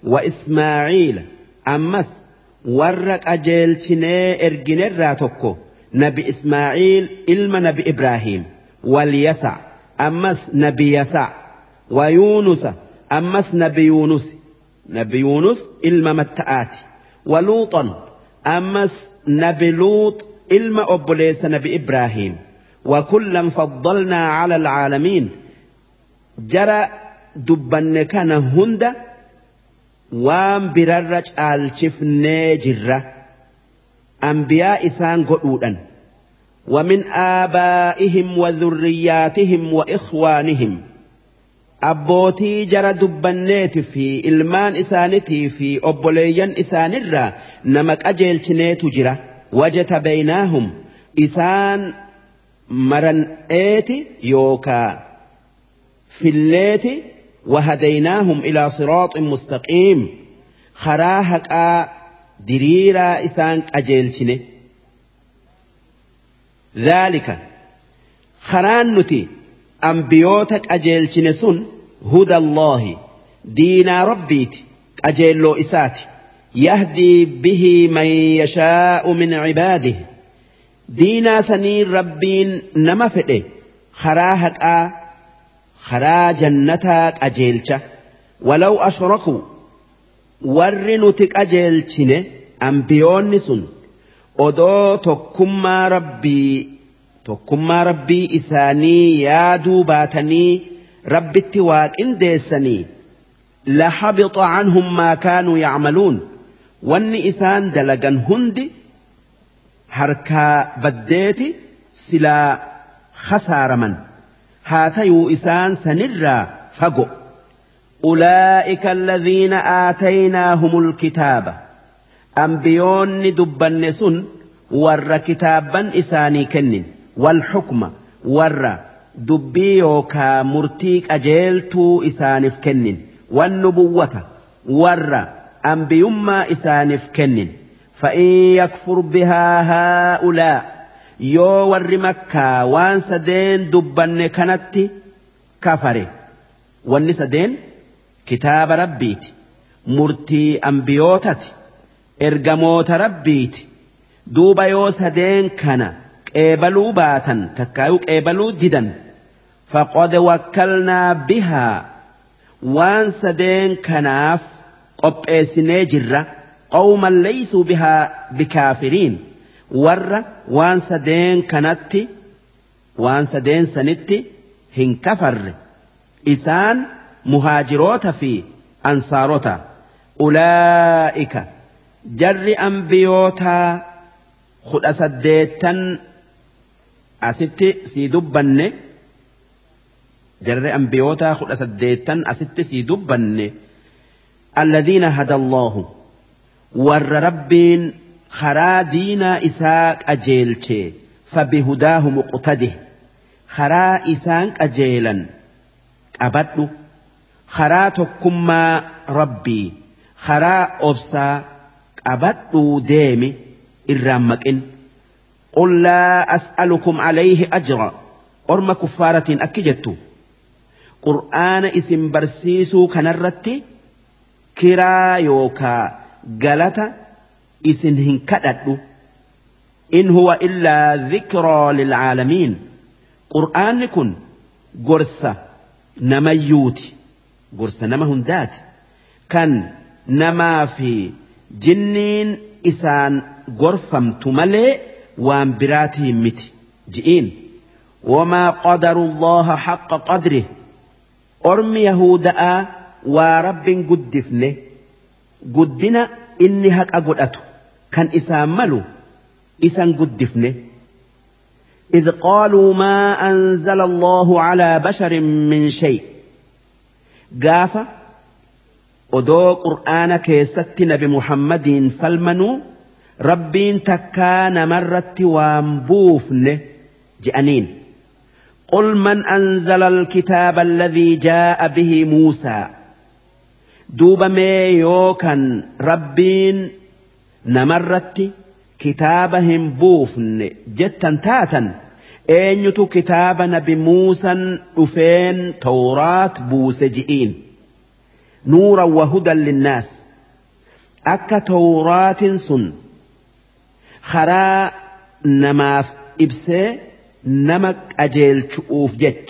وإسماعيل أمس ورق أجيل تني إرجن الراتوكو نبي إسماعيل إلما نبي إبراهيم واليسع أمس نبي يسع ويونس أمس نبي يونس نبي يونس إلما متآتي ولوطا أمس نبي لوط إلما أبليس نبي إبراهيم. وكلا فضلنا على العالمين. جرى دبن كان هند. وام بررج آل جرى أنبياء إسان قؤودا ومن آبائهم وذرياتهم وإخوانهم. أبوتي جرى دبنيت في إلمان إسانتي في أبليين إسان الرا نمك أجيل جرى وجت بيناهم إسان مرن إيتي يوكا في الليت وهديناهم إلى صراط مستقيم. خراهك دريرا إسان أجيلشنه ذلك. خران نتي أنبيوتك أجيلشنه سن هدى الله. دين ربيت أجيلو إساتي. يهدي به من يشاء من عباده. دينا سنين ربين نما فئه خراهت آ خرا جنتات أجيلشة ولو أشركوا ورنتك أجيلشن أنبيون سن أدو تكما ربي تكما ربي إساني يا دوباتني ربي التواك إن ديسني. لحبط عنهم ما كانوا يعملون. wanni إسان dalagan hundi هركا baddeeti سلا khasaaraman. Haa ta'uu إسان sanirraa فقو أولئك الذين آتيناهم الكتاب أنبيون دبن سن ور كتابا إساني كنن والحكم ور دبيوكا مرتيك أجيلتو إساني فكنن والنبوة ور anbiyummaa isaaniif kennin. Fa'in yakfur bihaa haa'ulaa yoo warri makkaa waan sadeen dubbanne kanatti kafare. Wanni sadeen kitaaba rabbiiti. Murtii ambiyootati. Ergamoota rabbiiti. Duuba yoo sadeen kana qeebaluu baatan takkaayuu qeebaluu didan. Faqad wakkalnaa bihaa. Waan sadeen kanaaf qopheessinee jirra. Qawman leeysuu bihaa bikaafiriin. Warra waan sadeen kanatti waan sadeen sanitti hin kafarre. Isaan muhaajiroota fi ansaarota. Ulaa'ika jarri ambiyootaa kudha saddeettan asitti sii dubbanne. Jarri ambiyootaa kudha saddeettan asitti sii dubbanne الذين هدى الله. ور رب خرا دينا إساك أجيلتي فبهداه مقتده. خرا إساك أجيلا أبدو خرا تكما ربي خرا أبسا أبدو ديمي الرامك إن قل لا أسألكم عليه أجرا أرمى كفارة أكجتو. قرآن إسم برسيسو كنرتي kiraa yookaa galata isin hin kadhadhu in huwa illaa dhikraa lilcaalamiin qur'aanni kun gorsa namayyuuti gorsa nama hundaati kan namaa fi jinniin isaan gorfamtu malee waan biraatiin miti ji'iin wamaa qadaru allaha haqqa qadrih ormi yahuda'aa ورب rabbiin قدنا إني هك haqa godhatu. Kan isaan malu isan إذ قالوا ما أنزل الله على بشر من شيء. قاف ودو قرآن كيستنا بمحمد فالمنو ربي تكان مرت وانبوفن جأنين قل من أنزل الكتاب الذي جاء به موسى دوب مي يوكن ربين نمرت كتابهم بوفن جتا تاتا أينتو كتاب نبي موسى أفين توراة بوسجئين نورا وهدى للناس أكا توراة سن خرا نماف إبسي نمك أجيل شؤوف جج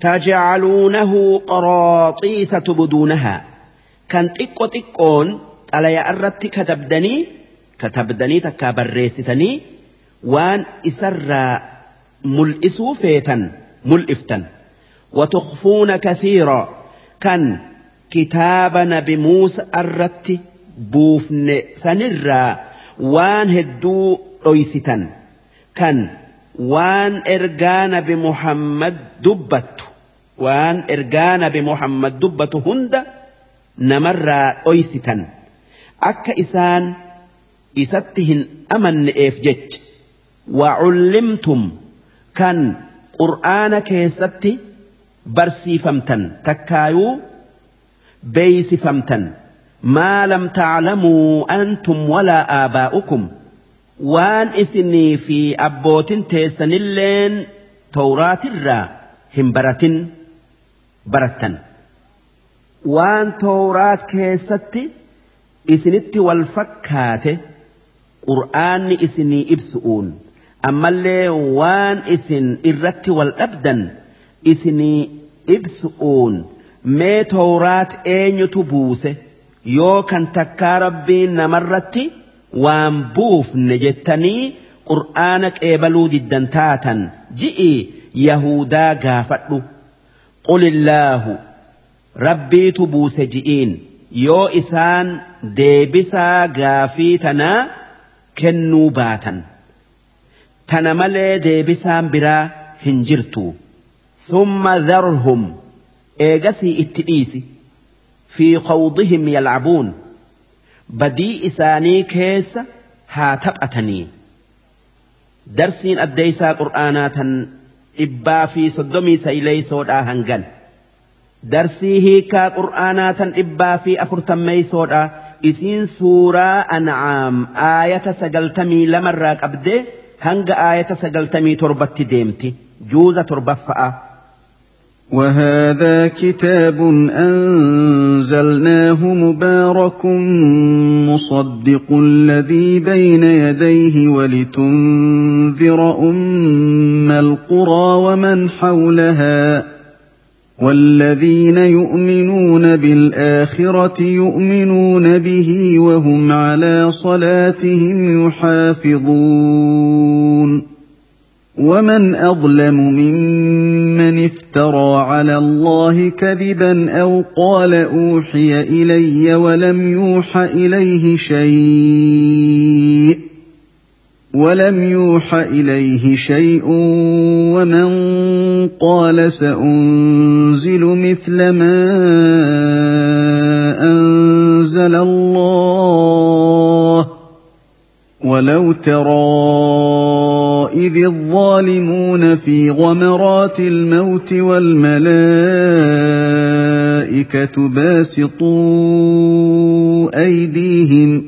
تجعلونه قراطيس تبدونها كان تقو تقون على أردت كتبدني كتبدني تكا بريستني وان إسر ملئسوا فيتا ملئفتا وتخفون كثيرا كان كتاب نبي موسى الرت بوفن سنرا وان هدو أيستا كان waan nabi muhammad dubbattu waan ergaa nabi muhammad dubbatu hunda namarraa dhoysitan akka isaan isatti hin amanne'eef jecha. Waa cullimtum kan qur'aana keessatti barsiifamtan takkaayuu beeysifamtan. Maa lam taclamuu antum walaa aabaa'ukum waan isinii fi abbootin teessanilleen tawraatirraa hin baratin barattan. Waan towraat keessatti isinitti wal fakkaate qur'aanni isinii ibsu'uun ammallee waan isin irratti wal dhabdan isinii ibsu'uun mee towraat eenyutu buuse? Yoo kan takkaa rabbiin namarratti waan buufne jettanii qur'aana qeebaluu diddan taatan ji'i yahudaa gaafadhu. Qulillaahu rabbiitu buuse ji'iin. Yoo isaan deebisaa gaafii tanaa kennuu baatan. Tana malee deebisaan biraa hin jirtu. Thumma dharhum. Eegasii itti dhiisi. Fi khawdihim yalcabuun. Badii isaanii keessa haa taphatanii darsiin addeeysaa qur'aanaa tan dhibbaa fi soddomii sayleeysoodhaa hangan darsii hiikaa qur'aanaa tan dhibbaa fi afurtammeeysoodhaa isiin suuraa an'aam aayata sagaltamii lamarraa qabdee hanga aayata sagaltamii torbatti deemti juuza torbaffa'a. وهذا كتاب أنزلناه مبارك مصدق الذي بين يديه ولتنذر أم القرى ومن حولها والذين يؤمنون بالآخرة يؤمنون به وهم على صلاتهم يحافظون. ومن أظلم ممن افترى على الله كذبا أو قال أوحي إلي ولم يوح إليه شيء. ولم يوح إليه شيء ومن قال سأنزل مثل ما أنزل الله ولو ترى إذ الظالمون في غمرات الموت والملائكة باسطوا أيديهم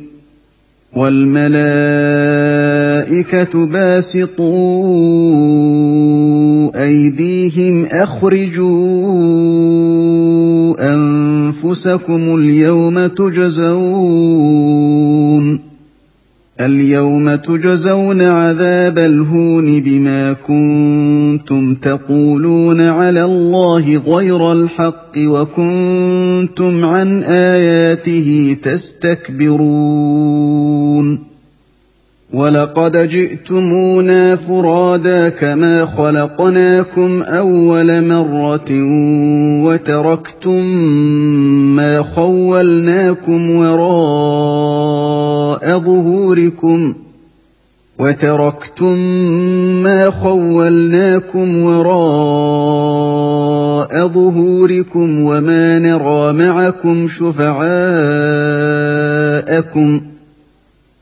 والملائكة باسطوا أيديهم أخرجوا أنفسكم اليوم تجزون اليوم تجزون عذاب الهون بما كنتم تقولون على الله غير الحق وكنتم عن آياته تستكبرون ولقد جئتمونا فرادا كما خلقناكم اول مره وتركتم ما خولناكم وراء ظهوركم وتركتم ما خولناكم وراء ظهوركم وما نرى معكم شفعاءكم ۖ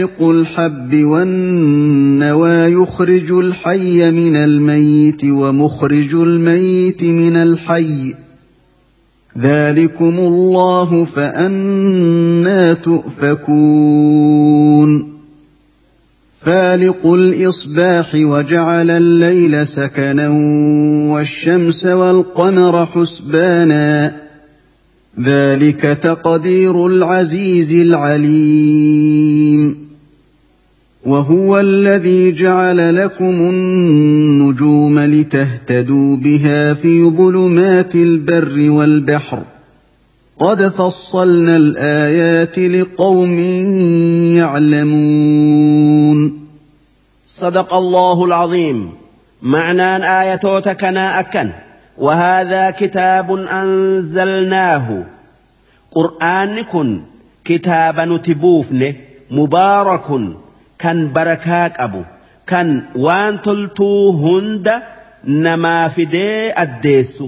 فالق الحب والنوى يخرج الحي من الميت ومخرج الميت من الحي. ذلكم الله فأنا تؤفكون. فالق الإصباح وجعل الليل سكنا والشمس والقمر حسبانا. ذلك تقدير العزيز العليم. وهو الذي جعل لكم النجوم لتهتدوا بها في ظلمات البر والبحر. قد فصلنا الآيات لقوم يعلمون. صدق الله العظيم. معنى ايتوتك اكن وهذا كتاب أنزلناه. قرآن كن كتاب نتبوفن مبارك كان بركاك أبو كان وان تلتو هند نما فدي الديس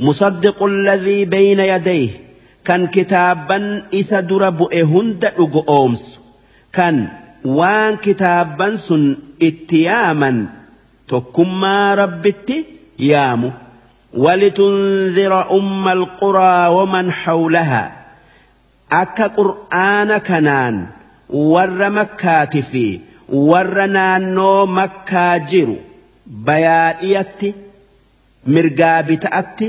مصدق الذي بين يديه. كان كتابا إسا درب هند أمس كان وان كتابا سن اتياما. تكما ربتي يامو. ولتنذر أم القرى ومن حولها. أكا قرآن كنان. warra makkaati fi warra naannoo makkaa jiru bayaadhiyatti mirgaa bita'atti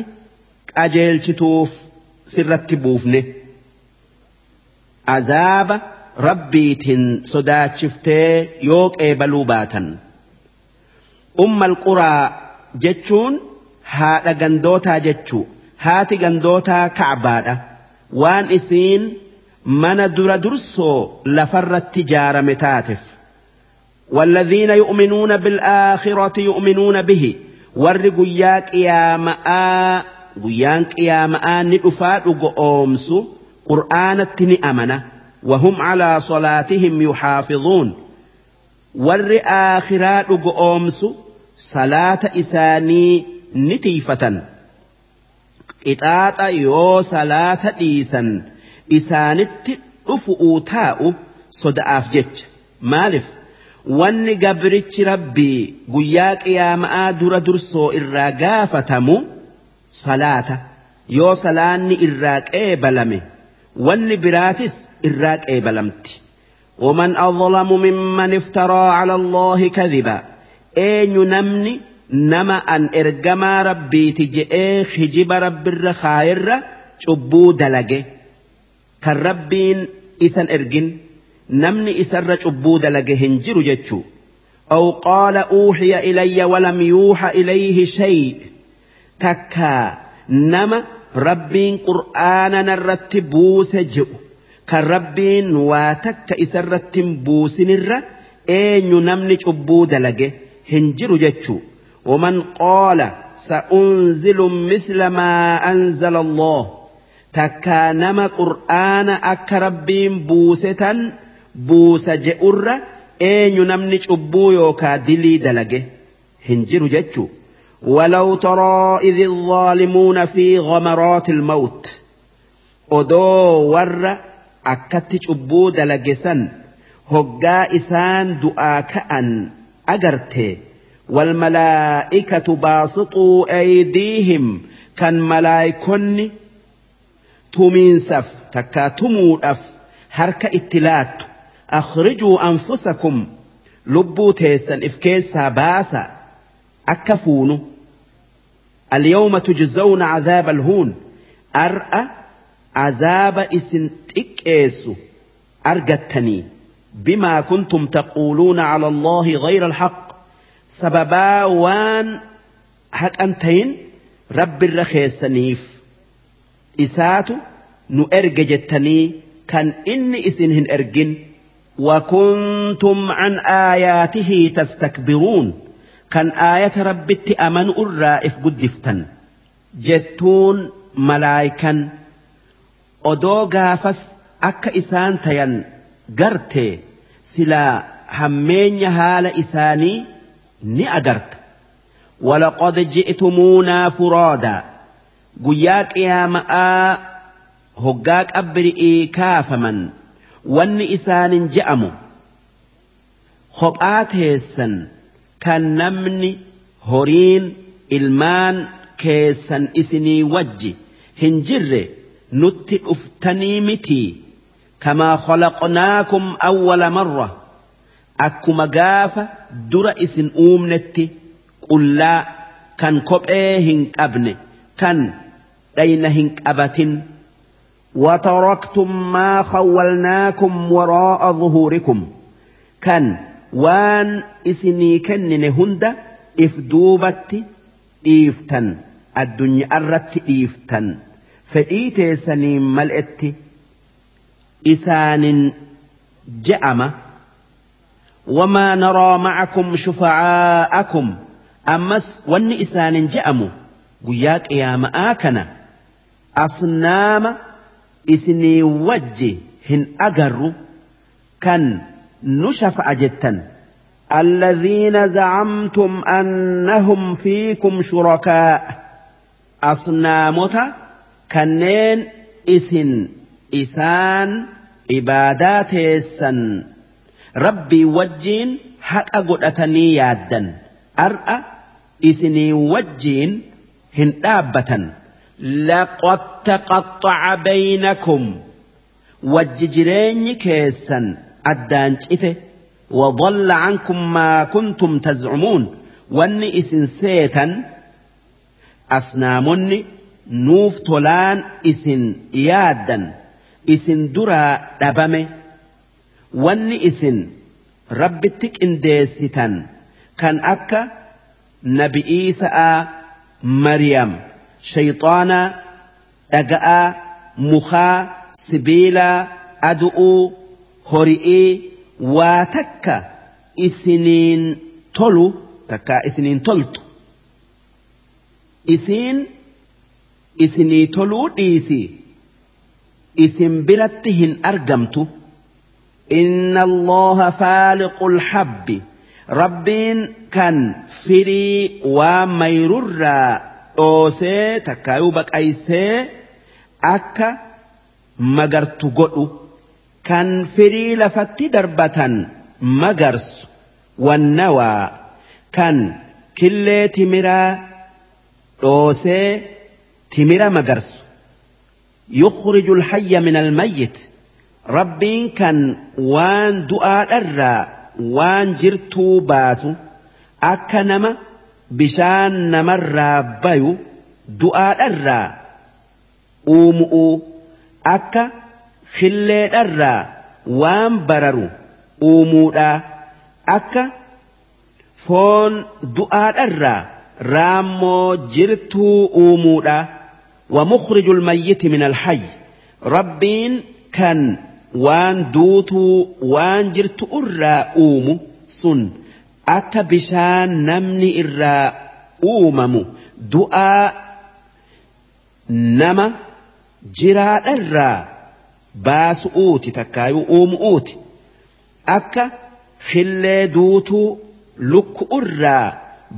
qajeelchituuf sirratti buufne. Azaaba rabbiitiin sodaachiftee yoo qeebaluu baatan. Ummal quraa jechuun haadha gandootaa jechuu haati gandootaa ka'baadha. Waan isiin mana dura dursoo lafarratti jaarame taateef. والذين يؤمنون بالآخرة يؤمنون به. ور ورقياك يا ماء قيانك يا ماء ندفاء قومس قرآن التن أمنة وهم على صلاتهم يحافظون. ور آخرات قومس صلاة إساني نتيفة إتاتا يو صلاة إيسان isaanitti dhufu'uu taa'u soda'aaf jecha maaliif wanni gabrichi rabbii guyyaa qiyaama'aa dura dursoo irraa gaafatamu salaata yoo salaanni irraa qeebalame wanni biraatis irraa qeebalamti ومن أظلم ممن افترى على الله كذبا أين نمني nama an ergamaa rabbiiti je'ee hijiba rabbirra kaayirra cubbuu dalage kan rabbiin isan ergin namni isarra cubbuu dalage hin jiru jechuu. أو قال أوحي إلي ولم يوحى إليه شيء تكا نما ربين قرآنا نرتبوس جئ كربين واتك إسرت بوس نر أين نمني أبو دلقه هنجر جتشو ومن قال سأنزل مثل ما أنزل الله takkaa nama qur'aana akka rabbiin buusetan buusa je'urra eenyu namni cubbuu yookaa dilii dalage? ولو ترى إذ الظالمون في غمرات الموت أدو ور أكت أبود لجسن هقا إسان دعا كأن أجرته والملائكة باسطوا أيديهم كان ملايكني والملائكة باسطوا أيديهم كان ملائكني تمينسف تكا تمودف هرك اتلات. أخرجوا أنفسكم. لبوا تيسن إفكيسا باسا. أكفونوا اليوم تجزون عذاب الهون. أرأى عذاب إسن تكيسو. أرجتني بما كنتم تقولون على الله غير الحق. سببا وان حق أنتين. رب الرخيسنيف إساتو نؤرج جتني كان إني إسنهن أرجن وكنتم عن آياته تستكبرون كان آية ربت أمن الرائف قدفتا جتون ملايكا odoo gaafas akka isaan tayan garte silaa hammeenya haala isaanii ni agarta walaqad ji'tumuunaa furaadaa guyyaa qiyaama'aa hoggaa qabri'ii kaafaman wanni isaanin je'amu kophaa teessan kan namni horiin ilmaan keessan isinii wajji hin jirre nutti dhuftanii mitii. Kamaa khalaqnaakum awwala marra akkuma gaafa dura isin uumnetti qullaa kan kophee hin qabne kan دين هنك أبت وتركتم ما خولناكم وراء ظهوركم. كان وان إسني كن نهند إفدوبت إيفتن. الدنيا الرت إيفتن. فإيت سنين ملئت. إسان جأم. وما نرى معكم شفعاءكم. أمس وان إسان جأم. قياك يا مآكنا asnaama isinii wajji hin agarru nu shafa'a jettan الذين زعمتم أنهم فيكم شركاء أصنامتا kanneen isin isaan ibaadaa teessan rabbii wajjiin haqa godhatanii yaaddan ar'a isinii wajjiin hin لقد تقطع بينكم. وججرين كيسا. أدانت إثي وضل عنكم ما كنتم تزعمون. واني إسن سيتا. أصنامني نوف طولان إسن يادا. إسن درا دبامي واني إسن ربتك ان انديستا كان أكا نبي إيساء مريم. شيطانا اجا مخا سبيلا أدؤ هرئي واتكا إسنين تلو تكا إسنين تلت إسين إسني تلو ديسي. إسم بلتهن أرجمتو. إن الله فالق الحب. ربين كان فري وميرر dhoosee takkaayuu baqaysee akka magartu godhu kan firii lafatti darbatan magarsu wannawaa kan killee timiraa dhoosee timira magarsu يخرج الحي من الميت ربين كان وان دعاء الرا وان جرتو باسو أكنما بيو دعاء الرا أومؤ أكا خلي الرا وان بررو أومؤ أكا foon du'aadharraa raammoo jirtuu uumuudha. ومخرج الميت من الحي ربين كان وان دوتو وان جرت أرى أومو سن أكا akka bishaan namni irraa uumamu du'aa nama jiraadharraa baasu'uuti takkaayuu uumu'uuti akka shillee duutuu lukku'urraa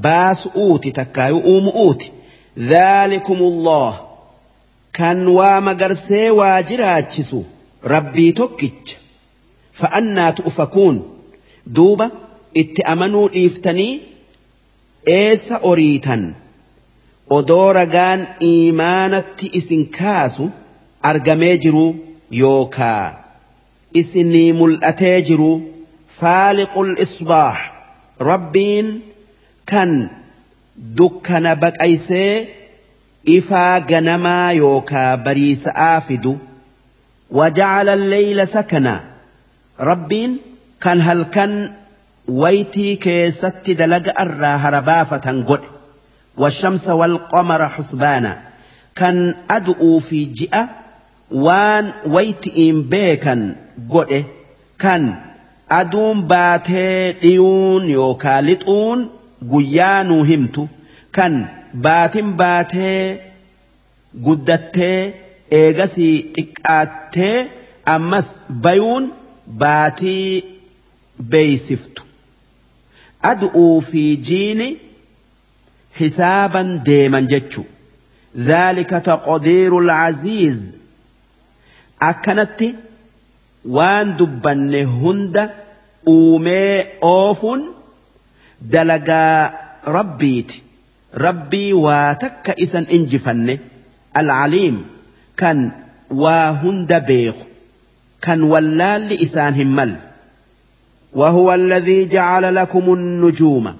baasu'uuti takkaayuu uumu'uuti dhaalikumullah kan waa magarsee waa jiraachisu rabbii tokkicha. Fa'annaatu ufakuun. Duuba. itti amanuu dhiiftanii eessa oriitan? Odoo ragaan iimaanatti isin kaasu argamee jiru yookaa? Isinii mul'atee jiru faaliqul isbaax rabbiin kan dukkana baqaysee ifaa ganamaa yookaa bariisa'aa fidu? Wajacala alleyla sakana rabbiin kan halkan ويتي كيست دلق أرى هربافة قد والشمس والقمر حسبانا كان أدعو في جئة وان ويتئين بيكا قد كان أدوم باتي ديون يوكا لطون قيانو همتو كان باتن باتي قدتي eegasii xiqqaattee ammas bayuun baatii beeysiftu. ad'uu fi jiini hisaaban deeman jechu. Dhaalika taqdiiru alcaziiz akkanatti waan dubbanne hunda uumee oofuun dalagaa rabbiiti. Rabbii waa takka isan injifanne. Alcaliim kan waa hunda beeku. Kan wallaalli isaan hin وهو الذي جعل لكم النجوم.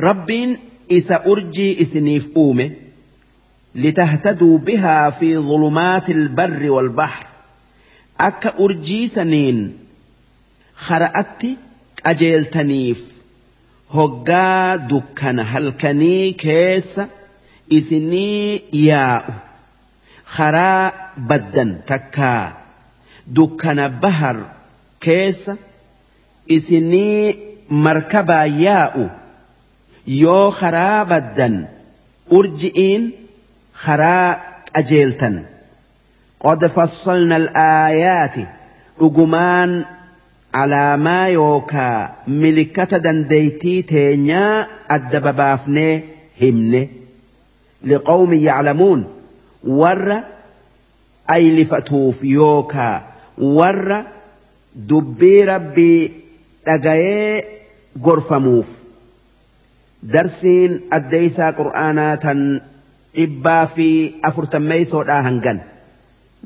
ربين إسا أرجي إسنيف أومه لتهتدوا بها في ظلمات البر والبحر. أكا أرجي سنين خرأت أجيلتنيف. هقا دكان هلكني كيس isinii yaa'u karaa baddan takkaa dukkana bahar keessa isinii markabaa yaa'u yoo karaa baddan urji'iin karaa qajeeltan qad fassalna alaayaati dhugumaan alaamaa yookaa milikkata dandeeytii teenyaa adda babaafnee himne لقوم يعلمون ور أي لفتوف يوكا dubbii rabbii dhagayee gorfamuuf. Darsiin addeeysaa qur'aanaa tan dhibbaa fi afurtammeeysoodhaa hangan.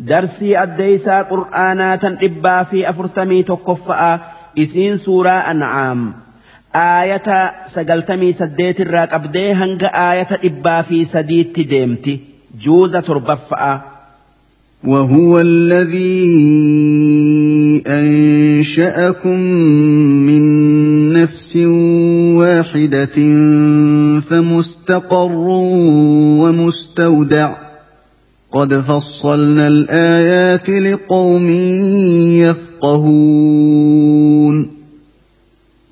Darsii addeeysaa qur'aanaa tan dhibbaa fi afurtamii tokkoffa'a isiin suuraa an'aam. Aayata sagaltamii saddeetirraa qabdee hanga aayata dhibbaa fi sadiitti deemti. Juuza torbaffa'a. وهو الذي أنشأكم من نفس واحدة فمستقر ومستودع. قد فصلنا الآيات لقوم يفقهون.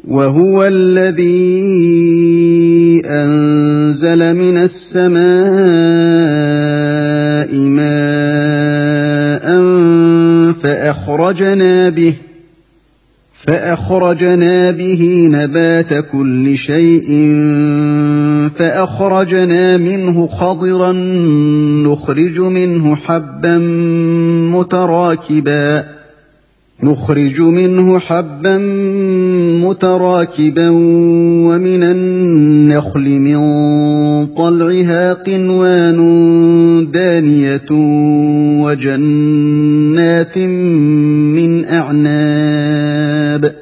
وهو الذي أنزل من السماء ماء فأخرجنا به فأخرجنا به نبات كل شيء فأخرجنا منه خضرا نخرج منه حبا متراكبا نخرج منه حبا متراكبا ومن النخل من طلعها قنوان دانية وجنات من أعناب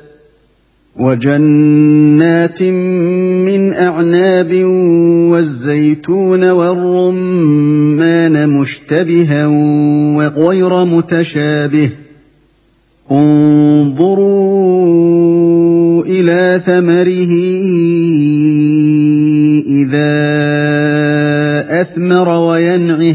وجنات من أعناب والزيتون والرمان مشتبها وغير متشابه انظروا إلى ثمره إذا أثمر وينعه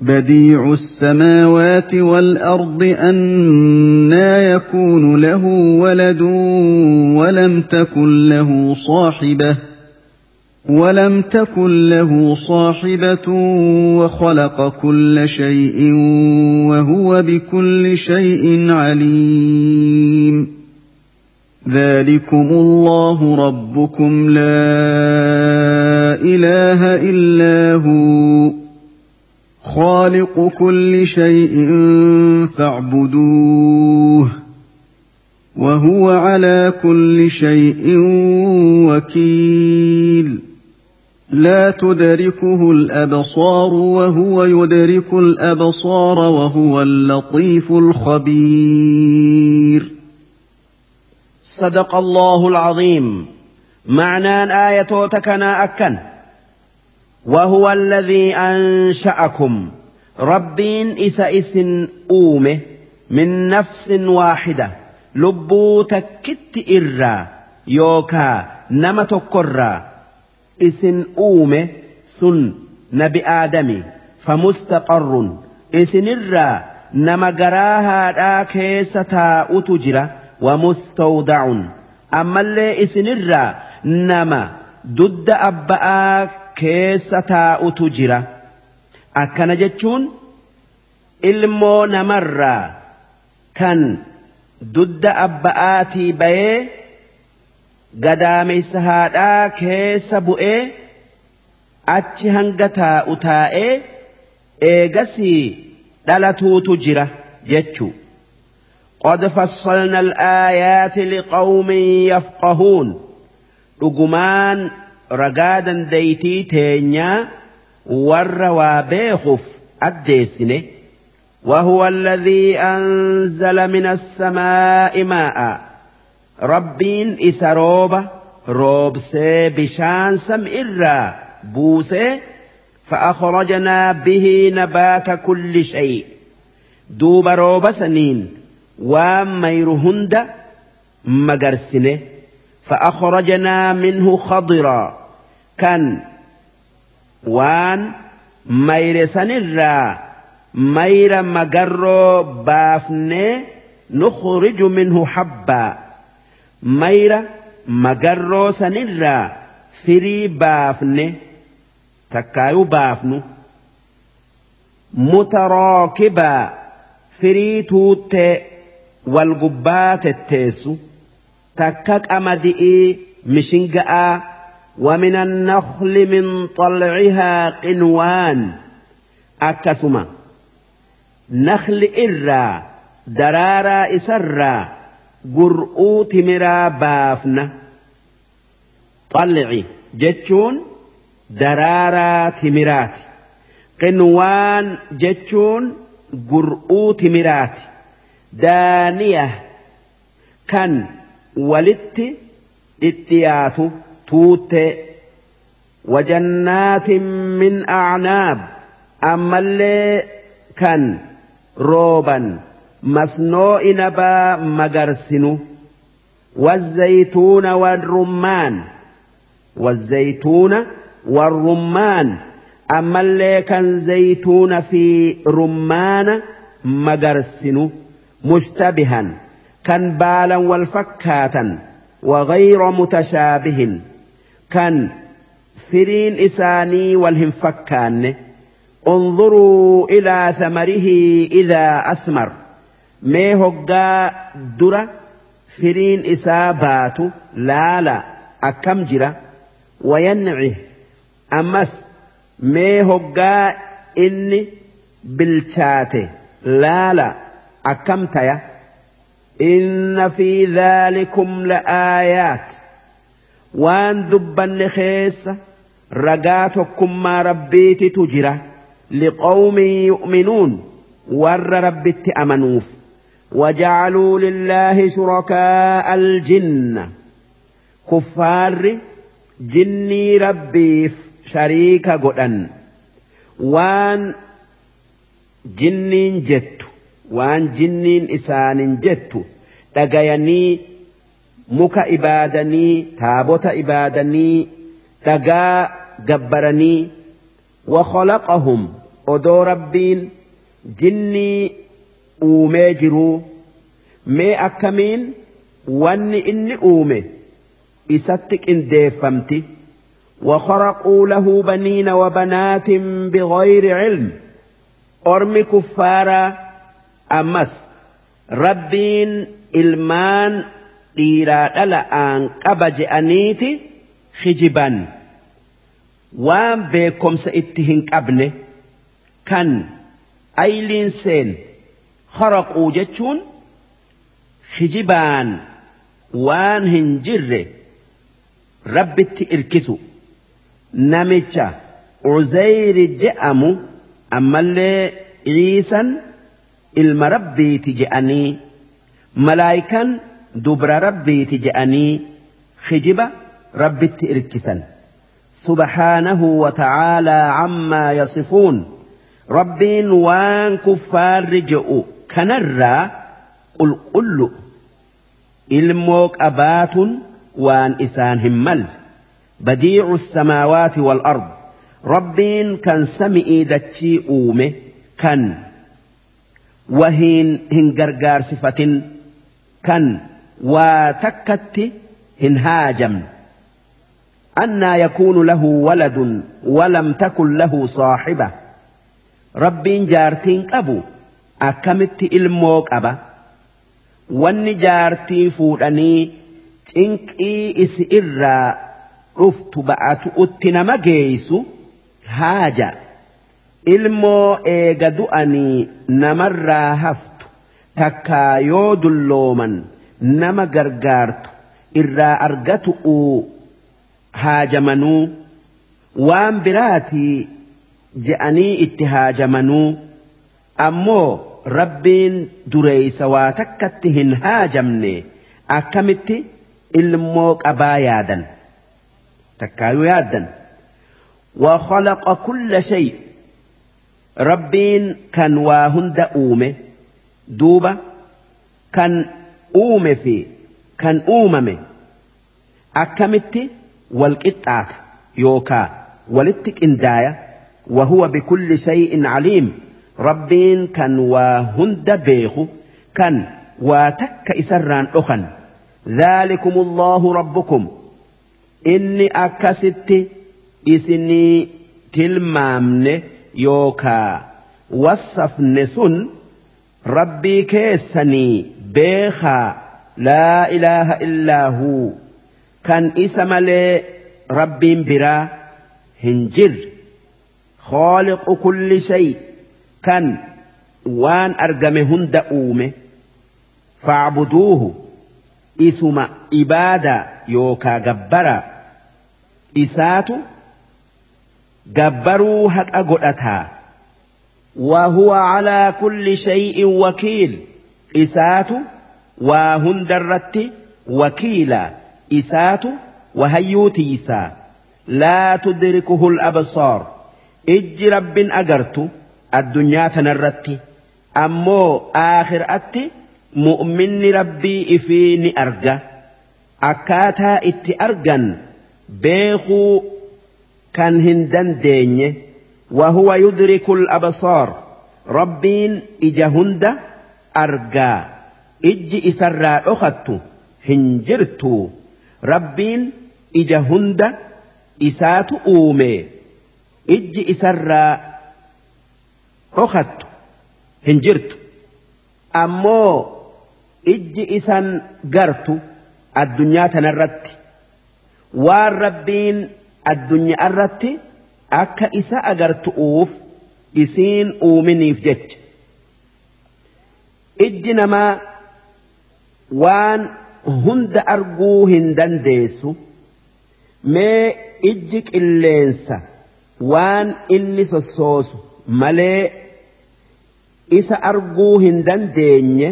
بديع السماوات والأرض انى يكون له ولد ولم تكن له صاحبة ولم تكن له صاحبة وخلق كل شيء وهو بكل شيء عليم. ذلكم الله ربكم لا إله إلا هو. خالق كل شيء فاعبدوه وهو على كل شيء وكيل. لا تدركه الأبصار وهو يدرك الأبصار وهو اللطيف الخبير. صدق الله العظيم. معنى آية تكنا أكن. وهو الذي أنشأكم. ربين إس إس أومه من نفس واحدة. لبو تكت إرا. يوكا نما تكرا. إسن أومه سن نبي آدمي. فمستقر. إسن الرا نما قراها كيسة أتجرا. ومستودع. أما اللي إسن الرا نما. ضد أبآك keessa taa'utu jira akkana jechuun ilmoo namarraa kan dudda abba'aatii bayee gadaameysa haadhaa keessa bu'ee achi hanga taa'u taa'ee eegasii dhalatuutu jira jechuu قد فصلنا الآيات لقوم يفقهون dhugumaan ragaa dandeeytii teenyaa warra waa beekuuf addeessine وهو الذي أنزل من السماء ماء ربين إسروبة روبسي بشان سمئرا بوسي فأخرجنا به نبات كل شيء دوب روب سنين وميرهند مجرسنه فأخرجنا منه خضرا. كان وان مير سنرا. مير مجر بافني نخرج منه حبا. مير مجر سنرا. فري بافني. تكايو بافنو. متراكبا فري توت والقبات التيسو takka qamadi'ii mishinga'aa ومن النخل من طلعها قنوان. أكسما. نخل إرا درارا إسرا قرؤو تمرا بافنا. طلعي. جتشون درارا تمرات قنوان جتشون قرؤو تمرات دانية. كان walitti dhidhiyaatu tuuttee wajannaatin min acnaab ammallee kan rooban masnoo inabaa magarsinu والزيتون والرمان والزيتون والرمان أما اللي كان زيتون في رمان مجرسن مشتبها كان بالا والفكاتا وغير متشابه. كان فرين إساني والهم فكان انظروا إلى ثمره إذا أثمر. مي هقا درة فرين إسابات لا لا أكم جرة؟ وينعه. أمس مي هقا إني بالشاتي لا لا أكم تيا؟ إن في ذلكم لآيات. وان دبن خيس رقاتكم ما ربيت تجرى لقوم يؤمنون. ور ربت أمنوف وجعلوا لله شركاء الجن. كفار جني ربيف شريك قدن. وان جنين جت. وان جنين isaanin جتو dhagayanii مكا ibaadanii تابوتا ibaadanii dhagaa gabbaranii وخلقهم أدو ربين جني أومي جرو مي أكمين واني إني أومي إساتك إن ديفمتي وخرقوا له بنين وبنات بغير علم أرمي كفارا أمس ربين إلمان dhiiraa dhala'aan qaba je'aniiti hijiban waan beekomsa itti hin qabne kan ayliin seen haraquu jechuun hijibaan waan hin jirre rabbitti irkisu namicha uzayri je'amu ammallee ciisan ilma rabbiiti je'anii malaayikan dubra rabbiiti je'anii hijiba rabbitti irkisan. سبحانه وتعالى عما يصفون ربين وان كفار رجعوا كنرى قل قل الموك أبات وان إسان همل بديع السماوات والأرض ربين كان سمئي وهين هنجرجار صفة كان وتكت هنهاجم. أنى يكون له ولد ولم تكن له صاحبة. ربين جارتين أبو أكمت إلموك أبا. واني جارتي فودني تنكي إس إرى. رفت بأت أتنا مجيسو هاجا. إلمو إيغا دؤني نمرا هفت تكا يود اللومن نما غرغارت إرى أرغتؤ haajamanuu waan biraatii je'anii itti haajamanuu ammoo rabbiin dureeysa waa takkatti hin haajamne akkamitti ilmoo qabaa yaadan takkaayuu yaaddan وخلق كل شيء ربين كان واهند أومه دوبة كان أومه في كان أوممه أكمتي والقطعة يوكا ولتك إنداية وهو بكل شيء عليم ربين كان وهند بيخ كان وتك إسران أخن ذلكم الله ربكم إني أكست إسني تلمامن وصفن سن ربي كيسني بيخا لا إله إلا هو kan isa malee rabbiin biraa hin jirre khooliqu kulli shay kan waan argame hunda uume faacbuduuhu isuma ibaadaa yookaa gabbara isaatu gabbaruu haqa godhataa wahuwa calaa kulli shay'in wakiil. Isaatu waa hundarratti wakiila. Isaatu wahayyuu tiisaa laa tudrikuhu labsaar ijji rabbin agartu addunyaa tanarratti. Ammoo aakhiraatti mu'minni rabbii ifii ni arga. Akkaataa itti argan beekuu كان هندن ديني وهو يدرك الأبصار. ربين إجهند أرقى إج إسرى أخت هنجرت ربين إجهند إسات أومي. إج إسرى أخت هنجرت أمو إج إسان قرت الدنيا تنرت وربين ربين addunyaa irratti akka isa agartu'uuf isiin uuminiif jecha. Ijji namaa waan hunda arguu hin dandeessu. Mee ijji qilleensa waan inni sossoosu malee isa arguu hin dandeenye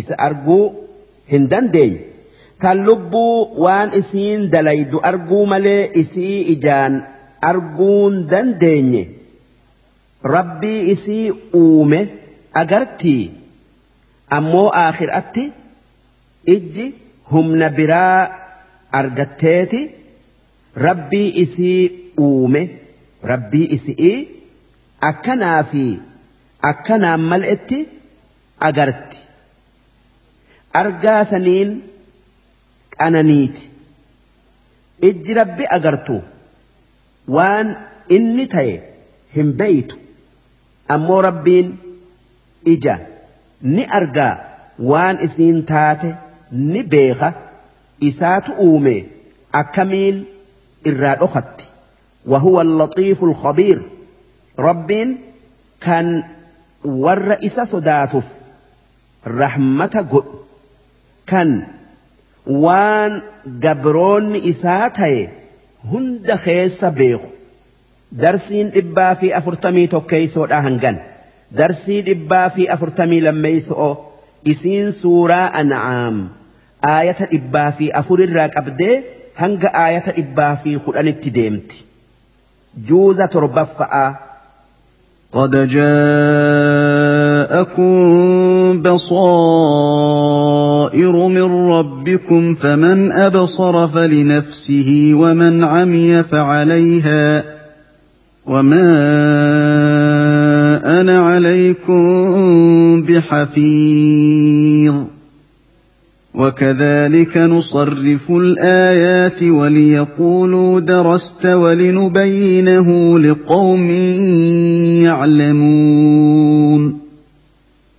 isa arguu hin dandeenye tan lubbuu waan isiin dalaydu arguu malee isii ijaan arguun dandeenye. Rabbii isii uume agartii? Ammoo aakhiraatti ijji humna biraa argatteeti? Rabbii isii uume rabbii isii akkanaa fi akkanaan mal'etti agarti. Argaa saniin qananiiti ijji rabbi agartu waan inni ta'e hin beeytu ammoo rabbiin ija ni argaa waan isiin taate ni beeka isaatu uume akkamiin irraa dhokatti وهو اللطيف الخبير ربين كان إسا صداتف رحمة قل كان waan gabroonni isaa ta'e hunda keessa beeku darsiin dhibbaa fi afurtamii tokkeeysoodha hangan darsii dhibbaa fi afurtamii lammeeyso'o isiin suuraa an'aam aayata dhibbaa fi afurirraa qabdee hanga aayata dhibbaa fi kudhanitti deemti juuza torbaffa'aa قد جاءكم بصائر من ربكم فمن أبصر فلنفسه ومن عمي فعليها وما أنا عليكم بحفيظ وكذلك نصرف الآيات وليقولوا درست ولنبينه لقوم يعلمون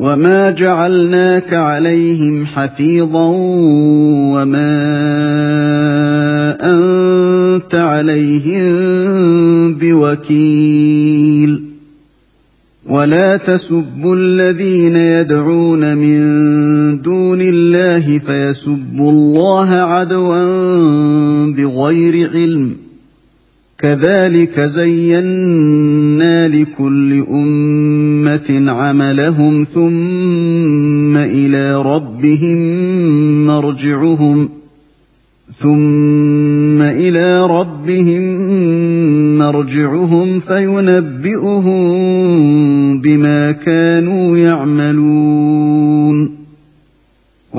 وما جعلناك عليهم حفيظا وما أنت عليهم بوكيل ولا تسبوا الذين يدعون من دون الله فيسبوا الله عدوا بغير علم كذلك زينا لكل أمة عملهم ثم إلى ربهم مرجعهم ثم إلى ربهم مرجعهم فينبئهم بما كانوا يعملون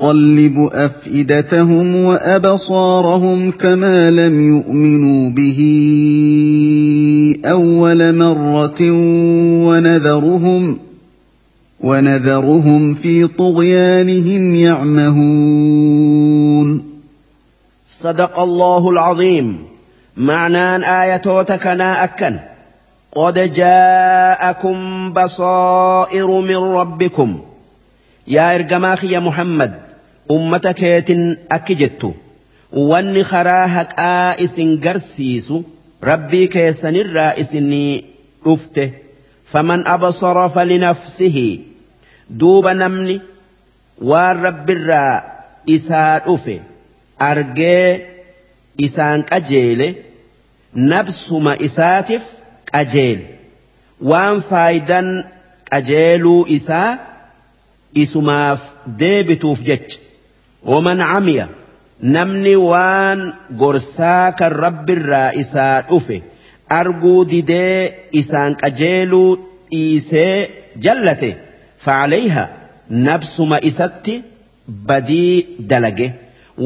ونقلب أفئدتهم وأبصارهم كما لم يؤمنوا به أول مرة ونذرهم ونذرهم في طغيانهم يعمهون. صدق الله العظيم. معنى آياتك نا أكن. قد جاءكم بصائر من ربكم. yaa ergamaa kiyya Muhammad ummata keetin akki jettu wanni karaa haqaa isin garsiisu rabbii keessanirraa isinii dhufte faman abasara falinafsihi duuba namni waan rabbirraa isaa dhufe argee isaan qajeele nabsuma isaatiif qajeele waan faayidan qajeeluu isaa isumaaf deebituuf jecha. Waman camiya namni waan gorsaa kan rabbirraa isaa dhufe arguu didee isaan qajeeluu dhiisee jallate facalayha nabsuma isatti badii dalage.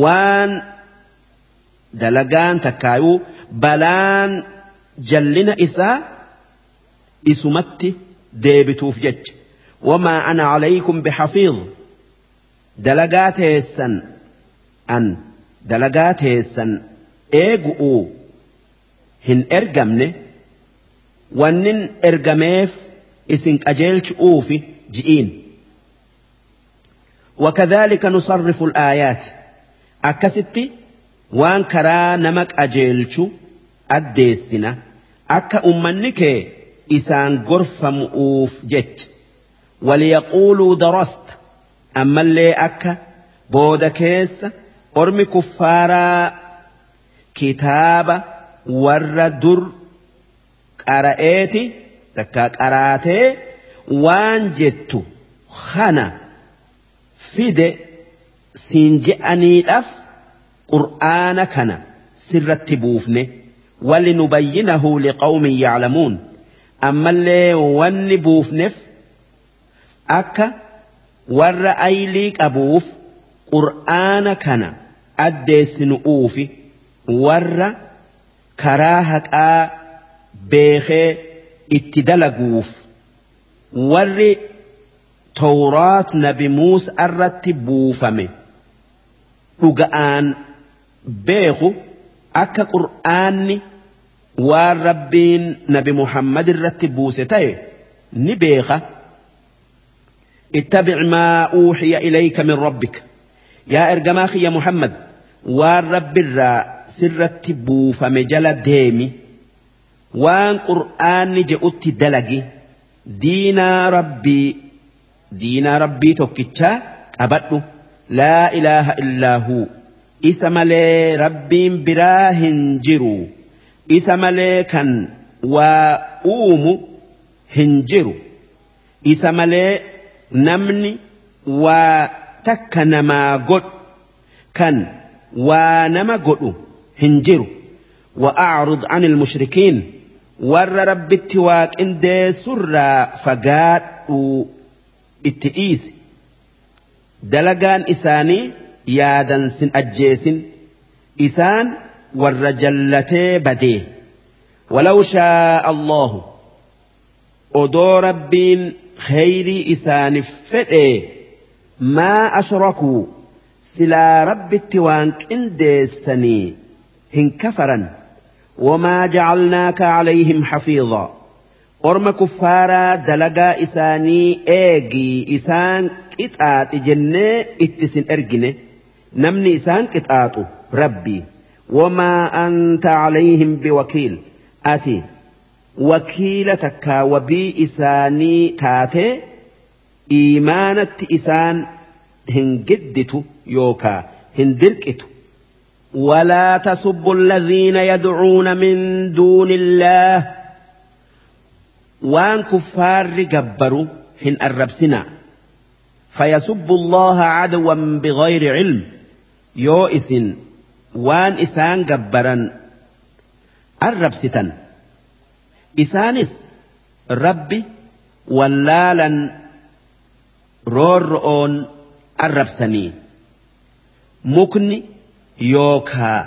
Waan dalagaan takkaayuu balaan jallina isaa isumatti deebituuf jecha wamaa ana calaykum bixafiid dalagaa teessan an dalagaa teessan eegu'uu hin ergamne wannin ergameef isin qajeelchu'uufi ji'iin وكذلك نصرف الآيات أكستي وان كرا نمك أجيلشو أديسنا أكا أمنك إسان غرفة مؤوف جج وليقولوا درست أما اللي أكا بودا كيس أرمي كفارا كتابة ور در قرأيتي تكا قراتي وان جتو خنا fide siin je'aniidhaaf qur'aana kana sirratti buufne wali nubayyinahu liqawmin yaclamuun ammallee wanni buufneef akka warra aylii qabuuf qur'aana kana addeessinu'uufi warra karaa haqaa beekee itti dalaguuf warri tawraat nabi muusa irratti buufame dhuga'aan beeku akka qur'aanni waan rabbiin nabi muhammad irratti buuse ta'e ni beeka اتبع ما أوحي إليك من ربك يا إرجماخي يا محمد وان رب الراء سرت بوف مجل ديمي وان قرآن جئت دلقي دينا ربي diinaa rabbii tokkichaa qabadhu laa ilaaha illaa huu isa malee rabbiin biraa hin jiru isa malee kan waa uumu hin jiru isa malee namni waa takka namaa godhu kan waa nama godhu hin jiru. وأعرض عن المشركين ورب التواك إن دي سرى فقاد التئيس دلقان إساني يادن سن أجيس إسان ورجلتي بديه ولو شاء الله أدو ربين خيري إسان فئي ما أشركوا سلا رب التوانك إن ديسني. هن كفرا وما جعلناك عليهم حفيظا. أرم كفارا دلقا إساني إيجي إسان كتات جنة إتسن إرجنة نمني إسان إتآتو ربي. وما أنت عليهم بوكيل. أتي. وكيلة كاوبي إساني تاتي إيمانة إسان هنجدت يوكا هن هندلكت ولا تسبوا الذين يدعون من دون الله وان كفار جبروا هن الربسنا فيسبوا الله عدوا بغير علم يو إسن وان إسان جبرا الربستن isaanis rabbi wallaalan roorro'oon arrabsanii mukni yookaa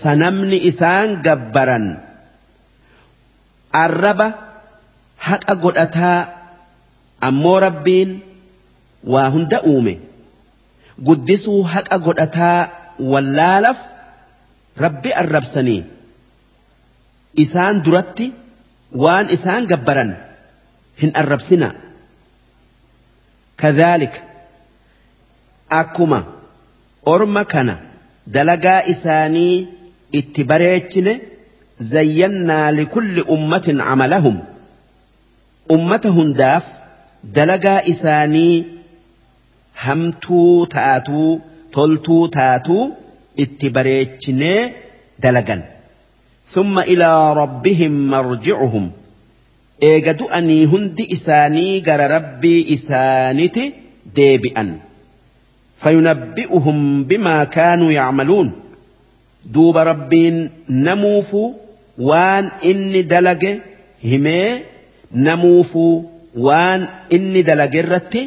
sanamni isaan gabbaran arraba haqa godhataa ammoo rabbiin waa hunda uume guddisuu haqa godhataa wallaalaaf rabbi arrabsanii isaan duratti. Waan isaan gabbaran hin arrabsina. Kadhaalika akkuma orma kana dalagaa isaanii itti bareechine zayyannaa likulli ummatin camalahum. Ummata hundaaf dalagaa isaanii hamtuu taatuu toltuu taatuu itti bareechinee dalagan ثم إلى ربهم مرجعهم. إيجا دؤني هندي إساني جر ربي إسانتي ديبئا فينبئهم بما كانوا يعملون. دوب ربين نموفو وان إني دلق همي نموفو وان إني دلق الرت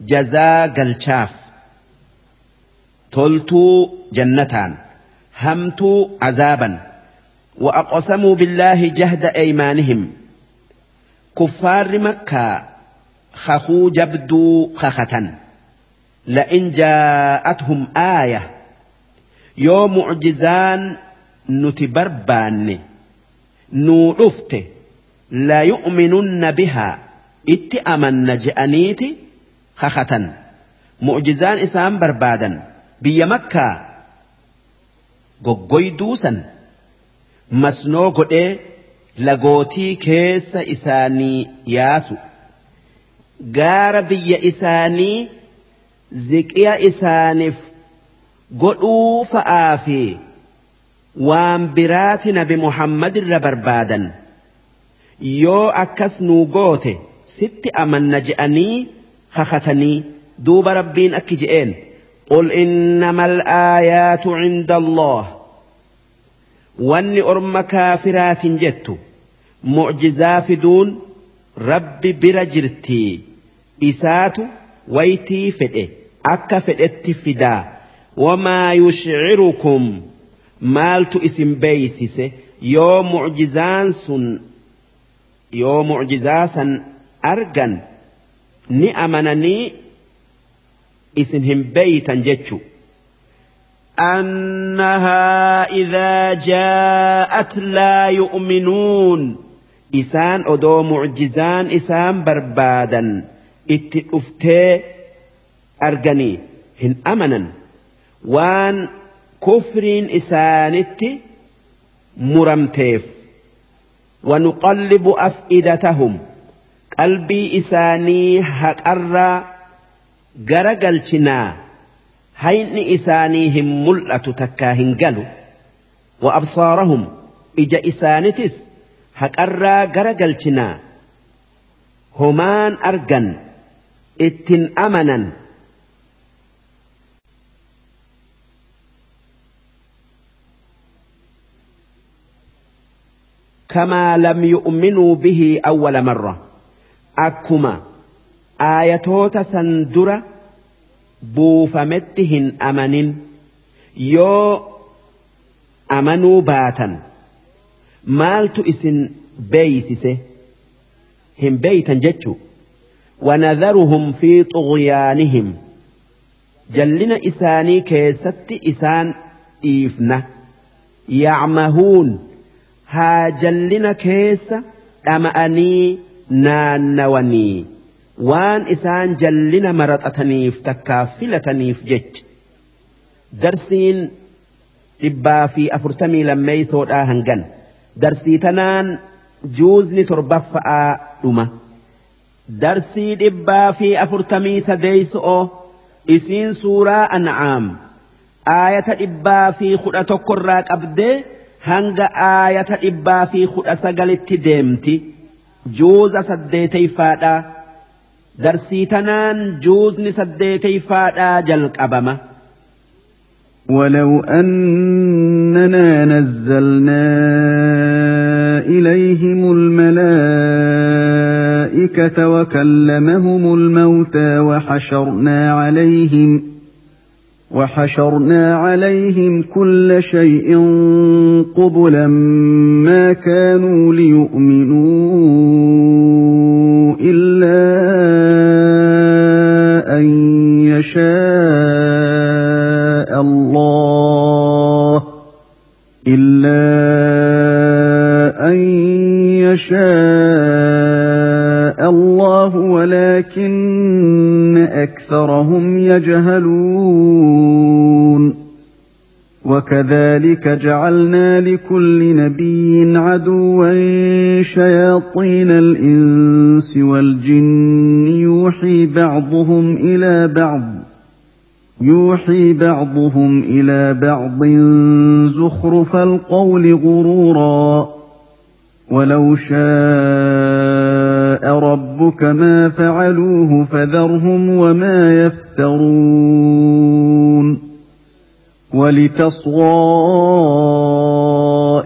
جزاء قلشاف تلتو جنتان. همتو عذابا. وأقسموا بالله جهد أيمانهم. كفار مكة خخو جبدو خخة. لئن جاءتهم آية. يوم معجزان نتبربان نوعفت لا يؤمنن بها. اتأمن جأنيت خخة. معجزان إسام بربادا بيا مكة. goggoyduusan masnoo godhee lagootii keessa isaanii yaasu gaara biyya isaanii ziqiya isaaniif godhuu fa'aa fi waan biraati nabi Muhammad irra barbaadan yoo akkas nuu goote sitti amanna je'anii kakatanii duuba rabbiin akki je'een قل إنما الآيات عند الله واني أرم كافرات جت معجزا فدون رب برجرتي إسات ويتي فدئ أكا فدئت فدا وما يشعركم مالت اسم بيسس يو معجزان سن يو معجزاسا أرجن نأمنني isin hin beeytan jechu. أنها إذا جاءت لا يؤمنون. إسان أدو معجزان إسان بربادا. اتئفتي أرجني هن أمنا. وان كفر إسانت مرمتيف. ونقلب أفئدتهم. قلبي إساني هكأرى gara galchinaa هين إسانيهم ملأة تكاهن قالوا وأبصارهم إجا إسانتس حق أرى غرقلتنا همان أرقن إتن أمنا كما لم يؤمنوا به أول مرة أكما آيتو تسندرة buufametti hin amanin yoo amanuu baatan maaltu isin beeysise hin beeytan jechu ونذرهم في طغيانهم جلنا إساني كيست إسان إيفنا يعمهون ها جلنا كيس أمأني نانوني waan isaan jallina maraxataniif takkaa filataniif jecha darsiin dhibbaa fi afurtamii lammeeysoodhaa hangan. Darsii tanaan juuzni torbaffa'aa dhuma. Darsii dhibbaa fi afurtamii sadeeyso'o isiin suuraa an'aam. Aayata dhibbaa fi kudha tokkorraa qabdee hanga aayata dhibbaa fi kudha sagalitti deemti. Juuza saddeeteyfaadhaa darsii tanaan juuzni saddeeteyfaadhaa jalqabama. ولو أننا نزلنا إليهم الملائكة وكلمهم الموتى وحشرنا عليهم وحشرنا عليهم كل شيء قبلا ما كانوا ليؤمنوا إلا أن يشاء الله إلا أن يشاء الله ولكن أكثرهم يجهلون وكذلك جعلنا لكل نبي عدوا شياطين الإنس والجن يوحي بعضهم إلى بعض يوحي بعضهم إلى بعض زخرف القول غرورا. ولو شاء ربك ما فعلوه فذرهم وما يفترون. ولتصغى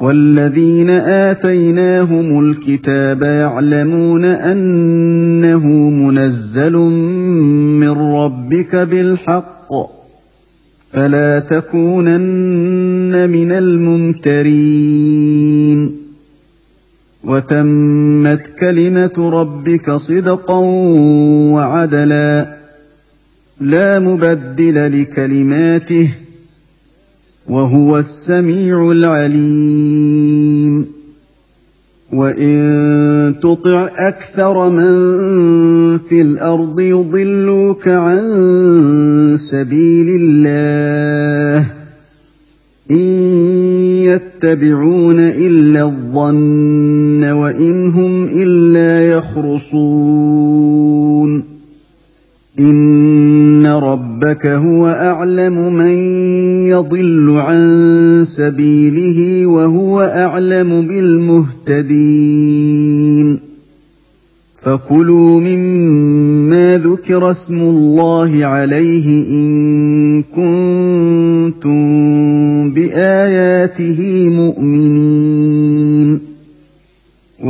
والذين آتيناهم الكتاب يعلمون أنه منزل من ربك بالحق فلا تكونن من الممترين وتمت كلمة ربك صدقا وعدلا لا مبدل لكلماته وهو السميع العليم. وإن تطع أكثر من في الأرض يضلوك عن سبيل الله. إن يتبعون إلا الظن وإن هم إلا يخرصون. إن ربك هو أعلم من يضل عن سبيله وهو أعلم بالمهتدين. فكلوا مما ذكر اسم الله عليه إن كنتم بآياته مؤمنين.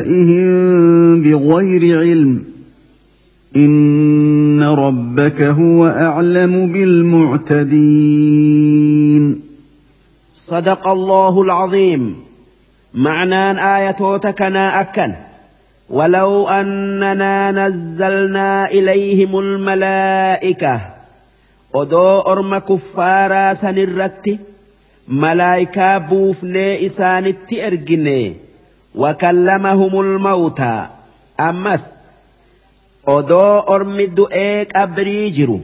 باهوائهم بغير علم ان ربك هو اعلم بالمعتدين صدق الله العظيم. معنى ايتوتكنا أكن. ولو أننا نزلنا إليهم الملائكة odoo orma kuffaaraa sanirratti malaayikaa buufnee isaanitti ergine qabrii jiru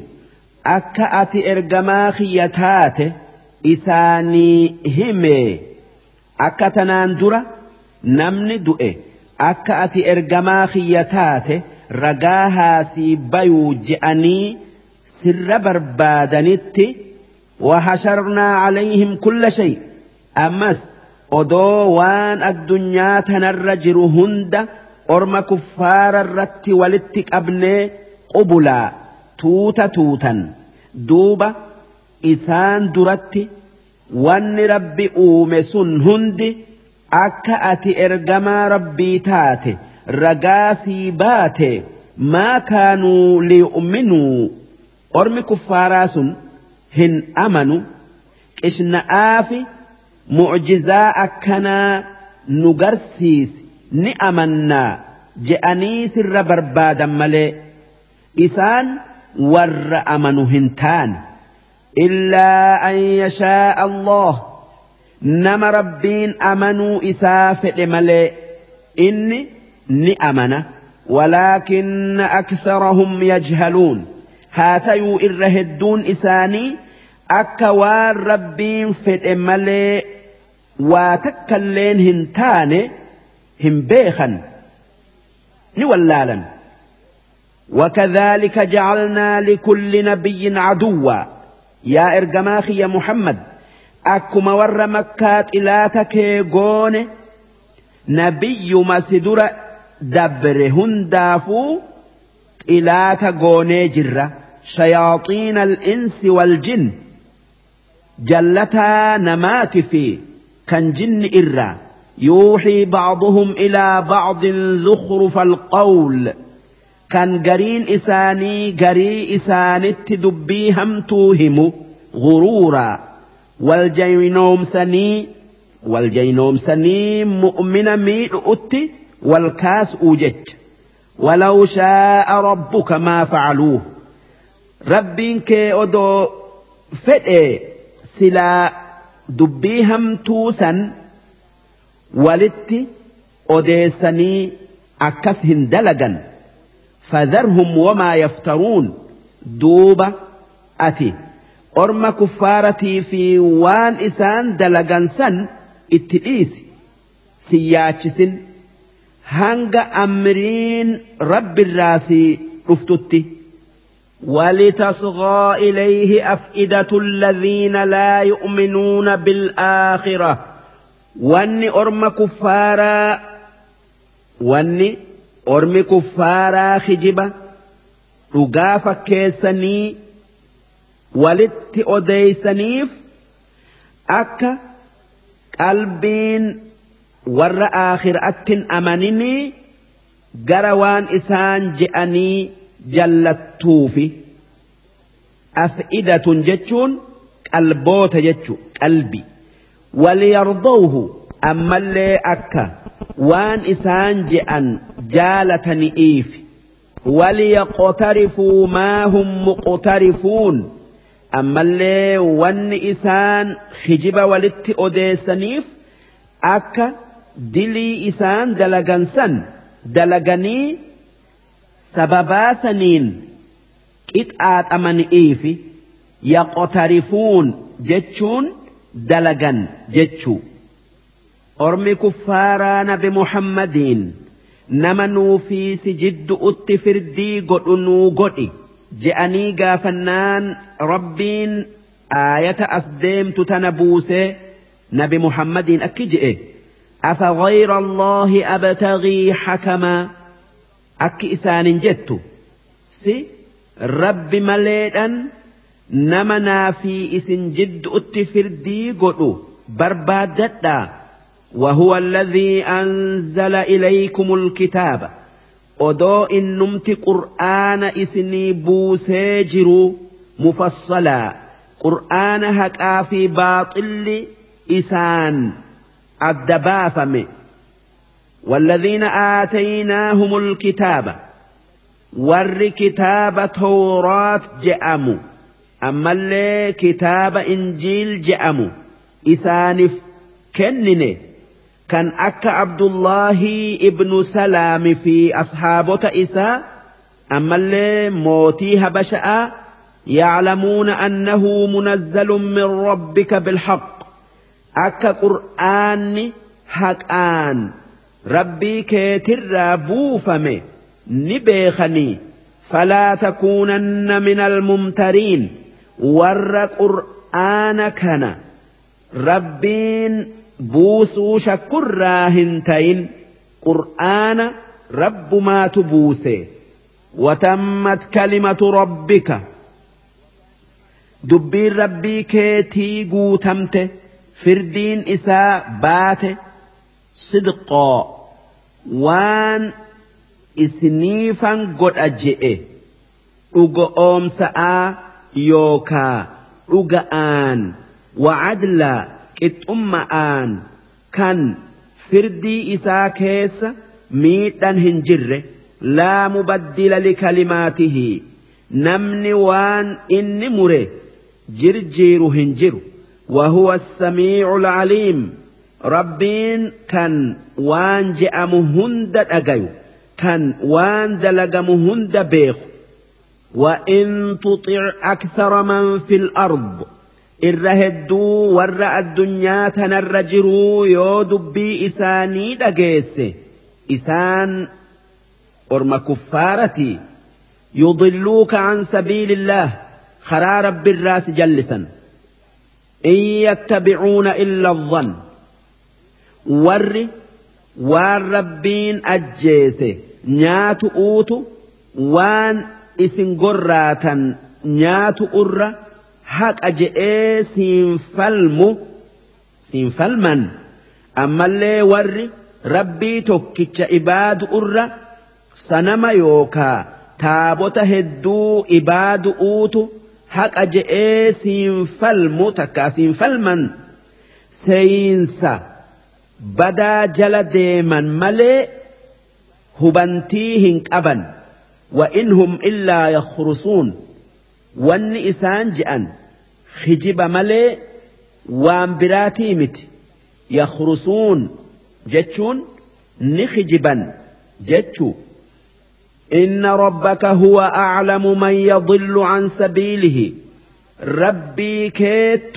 akka ati ergamaa kiyya taate isaanii hime akka tanaan dura namni du'e akka ati ergamaa kiyya taate ragaa haasii bayuu je'anii sirra barbaadanitti وحشرنا عليهم كل شيء أمس odoo waan addunyaa tanarra jiru hunda orma kuffaara irratti walitti qabnee qubulaa tuuta tuutan. Duuba isaan duratti wanni rabbi uume sun hundi akka ati ergamaa rabbii taate ragaa sii baate maa kaanuu liyu'minuu ormi kuffaaraa sun hin amanu. Qishna'aafi mucjizaa akkanaa nu garsiisi ni amannaa je'anii sirra barbaadan malee isaan warra amanu hin taane illaa an yashaa allah nama rabbiin amanuu isaa fedhe malee inni ni amana ولكن أكثرهم يجهلون هاتيو إر هدون إساني أكا وان ربين فد ملي واتكلين هنتاني هم بيخا نولالا وكذلك جعلنا لكل نبي عدوا. يا إرجماخي يا محمد أكما ور مكات إلى تكيغون نبي مسدر دبر هندافو إلى تغوني جرة. شياطين الإنس والجن. جلتا نمات في كان جن إرّا. يوحي بعضهم إلى بعض زخرف القول. كان قرين إساني قري إسانت دبي هم توهم غرورا. والجينوم سني والجينوم سني مؤمن ميل أتي والكاس أوجج. ولو شاء ربك ما فعلوه. ربين كي أدو فدئ سلا dubbii hamtuu san walitti odeessanii akkas hin dalagan. Fadharhum wamaa yaftaruun duuba ati. Orma kuffaaratii fi waan isaan dalagan san itti dhiisi. Siyyaachisin. Hanga amriin rabbi irraasii dhuftutti. ولتصغى إليه أفئدة الذين لا يؤمنون بالآخرة. وأن أرم كفارا وأن أرم كفارا خجبا رقافة كيسني ولت أديسنيف أكا قلبين ور آخر أتن أمنني جروان إسان جئني. Je'anii jallattuufi af'idatun jechuun qalboota jechu qalbi waliyardawhu ammallee akka waan isaan je'an jaalatani'iif waliyaqtarifuu maa hum muqtarifuun ammallee wanni isaan hijiba walitti odeessaniif akka dilii isaan dalagansan dalaganii sababaasaniin qixaaxamani'iif yaqtarifuun jechuun dalagan jechuu ormi kuffaaraa nabi muhammadiin nama nuufii si jiddu'utti firdii godhu nuu godhi je'anii gaafannaan rabbiin aayata as deemtu tana buusee nabi muhammadiin akki je'e أفغير الله أبتغي حكما أكي إسان جدت سي رب مليدا نمنا في إسن جد أتفردي قلو بربادتا وهو الذي أنزل إليكم الكتاب odoo innumti qur'aana isinii buusee jiru mufassalaa qur'aana haqaa fi baaxilli isaan adda والذين آتيناهم الكتاب ور كتاب توراة جأمو. أما اللي كتاب إنجيل جأمو. إسانف كنن كان أك عبد الله ابن سلام في أصحاب إسا. أما اللي موتيها بشأ يعلمون أنه منزل من ربك بالحق. أك قرآن حقان. Rabbii keetirraa buufame ni beekanii falaa takuunanna min almumtariin warra qur'aana kana rabbiin buusuu shakkurraa hin tayin qur'aana rabbumaatu buuse watammat kalimatu rabbika dubbiin rabbii keetii guutamte firdiin isaa baate sidqoo waan isiniifan godha je'e dhuga oomsa'aa yookaa dhuga'aan wacadlaa qixxumma'aan kan firdii isaa keessa miidhan hin jirre laa mubaddila likalimaatihi namni waan inni mure jirjiiru hin jiru وهو السميع العليم ربين كان وان je'amu hunda dhagayu kan waan dalagamu hunda beeku وإن تطع أكثر من في الأرض. الرهدو ورع الدنيا تنرجرو يودب بي إساني دقيس إسان أرم كفارتي. يضلوك عن سبيل الله. خرار بالراس جلسا. إن يتبعون إلا الظن. Warri waan rabbiin ajjeese nyaatu uutu waan isin gorraatan nyaatu urra haqa je'ee siin falmu siin falman. Ammallee warri rabbii tokkicha ibaadu irra sanama yookaa taabota hedduu ibaadu uutu haqa je'ee siin falmu takkaa siin falman. Seeyinsa badaa jala deeman malee hubantii qaban wa inhum illaa yakhrusuun wanni isaan je'an hijiba malee waan biraatii miti yakhrusuun jechuun ni hijiban jechuu إن ربك هو أعلم من يضل عن سبيله ربي كيت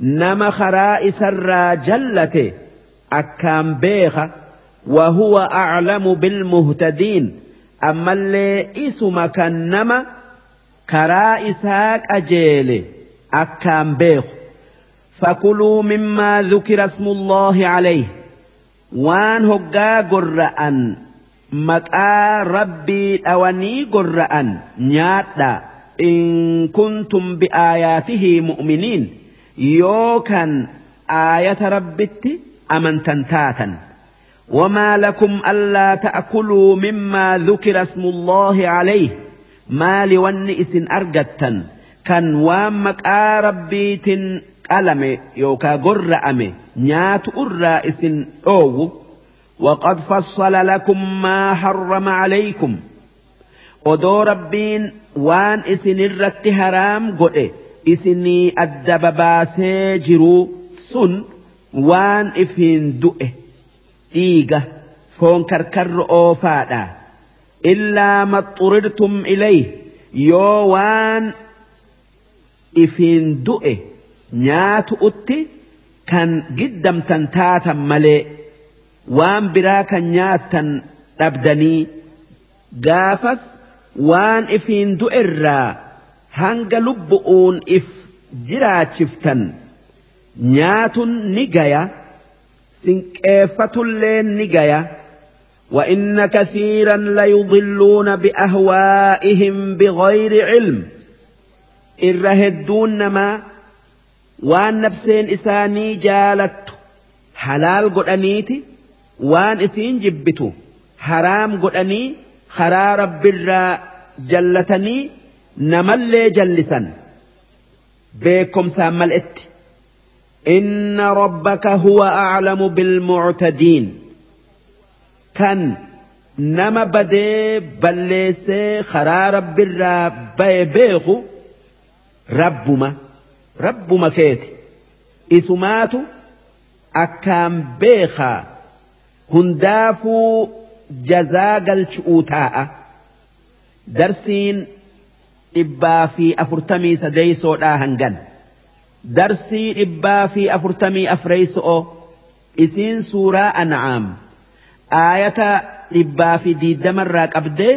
نما خرائس الراجلة أكام بيخ وهو أعلم بالمهتدين. أما اللي إسم كنما كرائساك أجيل أكام بيخ فكلوا مما ذكر اسم الله عليه. وان هقا قرأن maqaa rabbii dhawanii gorra'an nyaadha in kuntum bi'aayaatihi mu'miniin yookan aayata rabbitti amantan taatan وما لكم ألا تأكلوا مما ذكر اسم الله عليه. ما لون إسن أرجتا كان وامك ربيت قلم يوكا قرأمي نيات أرى إسن أوو وقد فصل لكم ما حرم عليكم. odoo rabbiin waan isin irratti haraam godhe isinii addaba baasee jiruu sun waan ifiin du'e dhiiga foon karkarro oofaadha. Illaa maxxurirtum ilay yoo waan ifiin du'e nyaatu utti kan giddamtan taatan malee waan biraa kan nyaattan dhabdanii gaafas waan ifiin du'erraa hanga lubbu'uun if jiraachiftan نيات ni gaya sinqeeffatullee ni gaya. وَإِنَّ كَثِيرًا لَيُضِلُّونَ بِأَهْوَائِهِمْ بِغَيْرِ عِلْمٍ إِنْ رَهِدُّونَ مَا وَانْ نَفْسِينْ إِسَانِي جَالَتُ حَلَالْ قرانيتي وَانْ إِسِينْ جبتو حَرَامْ قُرْآنِي خرار برا جَلَّتَنِي نَمَلَّي جَلِّسًا بِكُمْ سامل اتي إن ربك هو أعلم بالمعتدين. كان نما بدي بلس خرار بالرب بيخو. ربما ربما كيت إسماتو أكام بيخا. هندافو جزا قلت درسين إبا في أفرتمي سديسو لا هنجن darsii dhibbaa fi afurtamii afreeyso'o isiin suuraa an'aam aayata dhibbaa fi diiddamarraa qabdee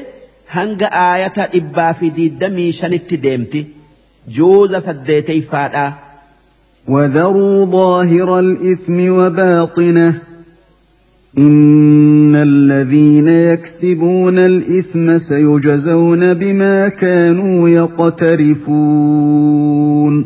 hanga aayata dhibbaa fi diiddamii shanitti deemti juuza saddeeteyfaadhaa وذروا ظاهر الإثم وباطنه إن الذين يكسبون الإثم سيجزون بما كانوا يقترفون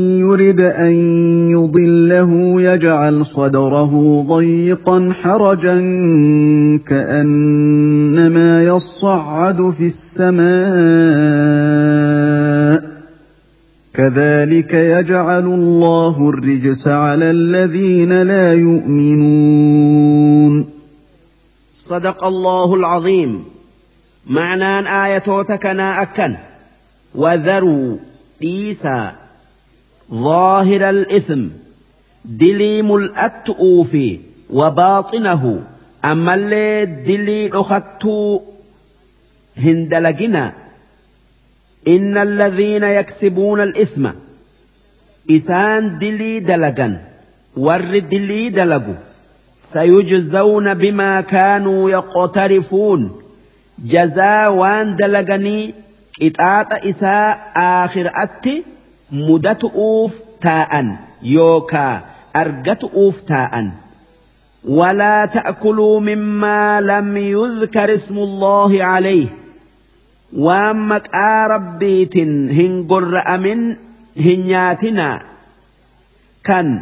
يرد أن يضله يجعل صدره ضيقا حرجا كأنما يصعد في السماء. كذلك يجعل الله الرجس على الذين لا يؤمنون. صدق الله العظيم. معنى آيتوتك أكن. وذروا dhiisaa ظاهر الإثم دلي ملأت في وباطنه. أما اللي دلي أخدت هندلقنا إن الذين يكسبون الإثم إسان دلي دلقا ور دلي دلقوا سيجزون بما كانوا يقترفون. جزاء وان دلقني qixaaxa isaa aakhiraatti mudatu'uuf taa'an yookaa argatu'uuf taa'an ولا تأكلوا مما لم يذكر اسم الله عليه وامك ربيت هنقر أمن هنياتنا كان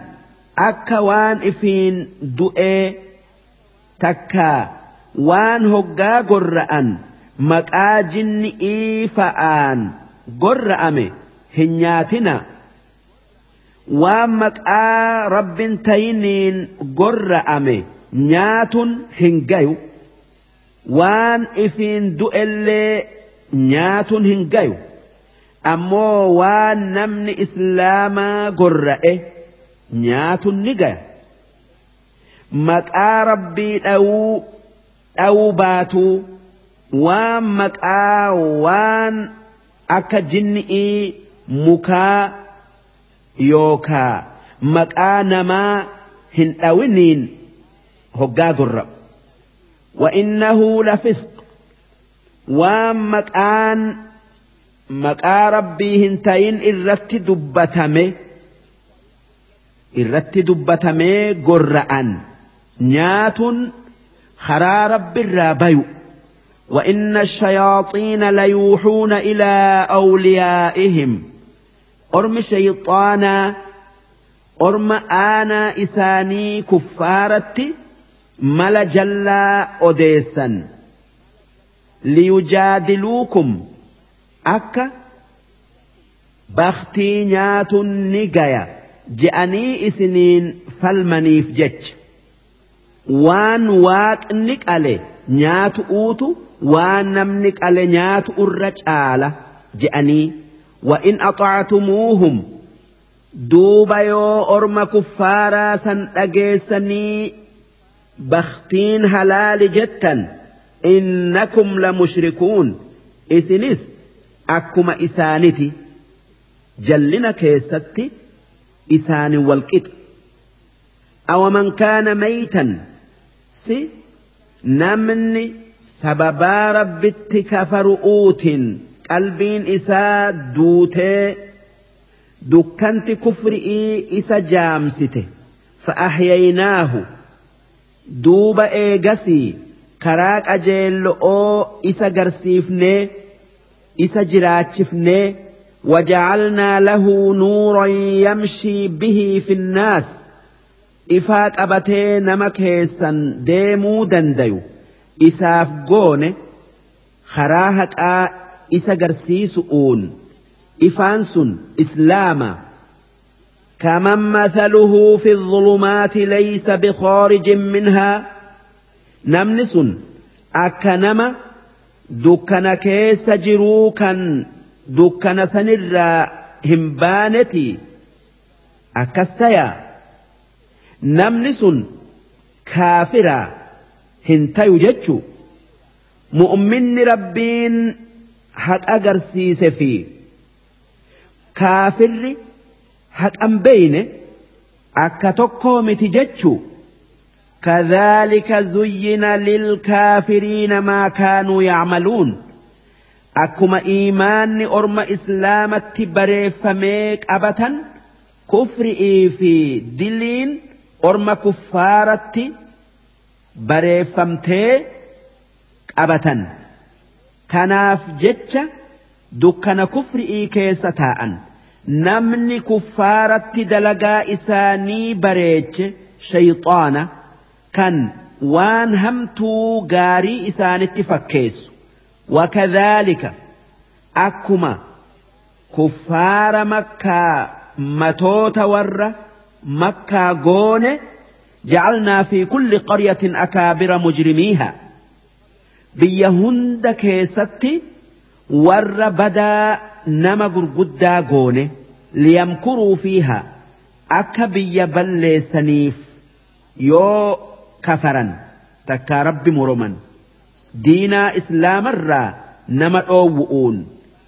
waan ifiin du'ee takka waan hoggaa gorra'an maqaa jinni'ii fa'aan gorra'ame hin nyaatina. Waan maqaa rabbin tayiniin gorra'ame nyaatun hin gayu. Waan ifiin du'ellee nyaatun hin gayu. Ammoo waan namni islaamaa gorra'e nyaatun ni gaya. Maqaa rabbii dhawuu dhawuu baatuu waan maqaa waan akka jinni'ii mukaa yookaa maqaa namaa hin dhawiniin hoggaa gorra وإنه لفسق ومقان maqaa rabbii hin tayin irratti dubbatame irratti dubbatamee gorra'an nyaatun karaa rabbiirraa bayu وإن الشياطين ليوحون إلى أوليائهم ormi shayxaanaa orma aanaa isaanii kuffaaratti mala jallaa odeessan liyujaadiluukum akka baktii nyaatun ni gaya je'anii isiniin falmaniif jecha waan waaqni qale nyaatu uutu waan namni qale nyaatu irra caala je'anii. وإن أطعتموهم دوبا يو أرم كفارا سن بختين هلال جتا إنكم لمشركون. إسنس أكما إسانتي جلنا كيستي إسان والكت. أو من كان ميتا سي نمني سببا رب اتكفر أوتن qalbiin isaa duutee dukkanti kufri'ii isa jaamsite fa'ahyaynaahu duuba eegasii karaa qajeello'oo isa garsiifnee isa jiraachifnee وجعلنا له نورا يمشي به في الناس ifaa qabatee nama keessan deemuu dandayu isaaf goone karaa haqaa isa garsiisu'uun ifaan sun islaama. كمن مثله في الظلمات ليس بخارج منها نمنس أكنما دكنا كيس جروكا دكنا سنرا همبانتي أكستيا نمنس كافرا hin tayu jechu mu'minni rabbiin haqa agarsiise fi kaafirri haqan beeyne akka tokkoo miti jechuu كذلك زين للكافرين ما كانوا يعملون akkuma iimaanni orma islaamatti bareeffamee qabatan kufri'ii fi diliin orma kuffaaratti bareeffamtee qabatan Kanaaf jecha dukkana kufri'ii keessa taa'an namni kuffaaratti dalagaa isaanii bareeche shayxaana kan waan hamtuu gaarii isaanitti fakkeessu وكذلك أكما كفار مكة متوت ور مكة قون جعلنا في كل قرية أكابر مجرميها biyya hunda keessatti warra badaa nama gurguddaa goone liyamkuruu fiiha akka biyya balleessaniif yoo kafaran takkaa rabbi moroman diinaa islaamarraa nama dhoowwu'uun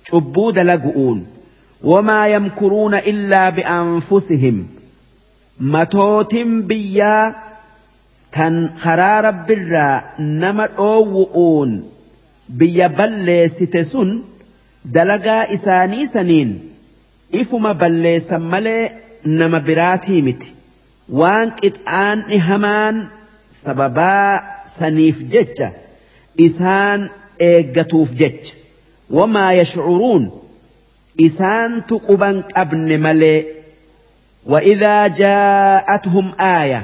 cubbuu dalagu'uun wamaa yamkuruuna illaa bi'anfusihim matootin biyyaa tan karaa rabbirraa nama dhoowwu'uun biyya balleessite sun dalagaa isaanii saniin ifuma balleessan malee nama biraatii miti waan qixaanni hamaan sababaa saniif jecha isaan eeggatuuf jecha wamaa yashcuruun isaantu quban qabne malee وإذا جاءتهم آية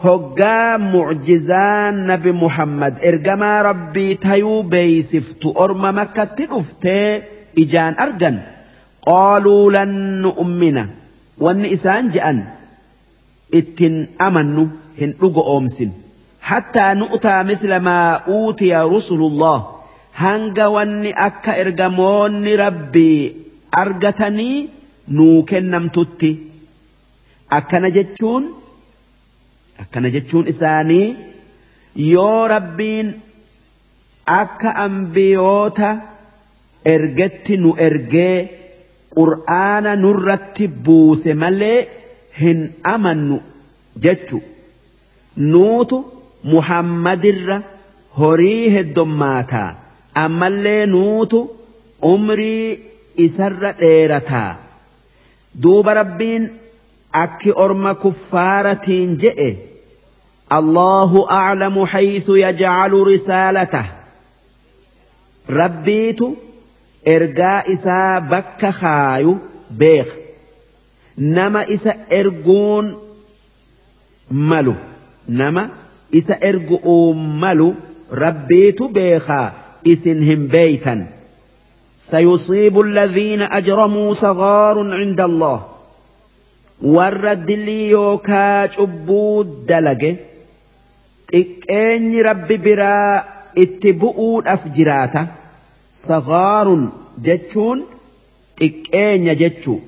هقا معجزان نبي محمد إرجما ربي تيو بيسفت أرم مكة تلفتي إجان أرجن قالوا لن نؤمن والنئسان جأن اتن أمنوا هن أمسن حتى نؤتى مثل ما أوتي رسل الله هنغا واني أكا إرغمون ربي أرغتني نوكن نمتتي أكا نجتشون Akkana jechuun isaanii yoo rabbiin akka ambiyoota ergetti nu ergee qur'aana nurratti buuse malee hin amannu jechu. Nuutu muhammadirra horii heddommaataa ammallee nuutu umrii isarra dheerataa. Duuba rabbiin akki orma kuffaaratiin je'e. الله أعلم حيث يجعل رسالته ربيت إرجاء إسا بك خايو بيخ نما إسا إرجون ملو نما ergu'uu malu rabbiitu beekaa isin hin beeytan. سيصيب الذين أجرموا صغار عند الله warra dilii yookaa cubbuu dalage xiqqeenyi rabbi biraa itti bu'uudhaaf jiraata sagaarun jechuun xiqqeenya jechuu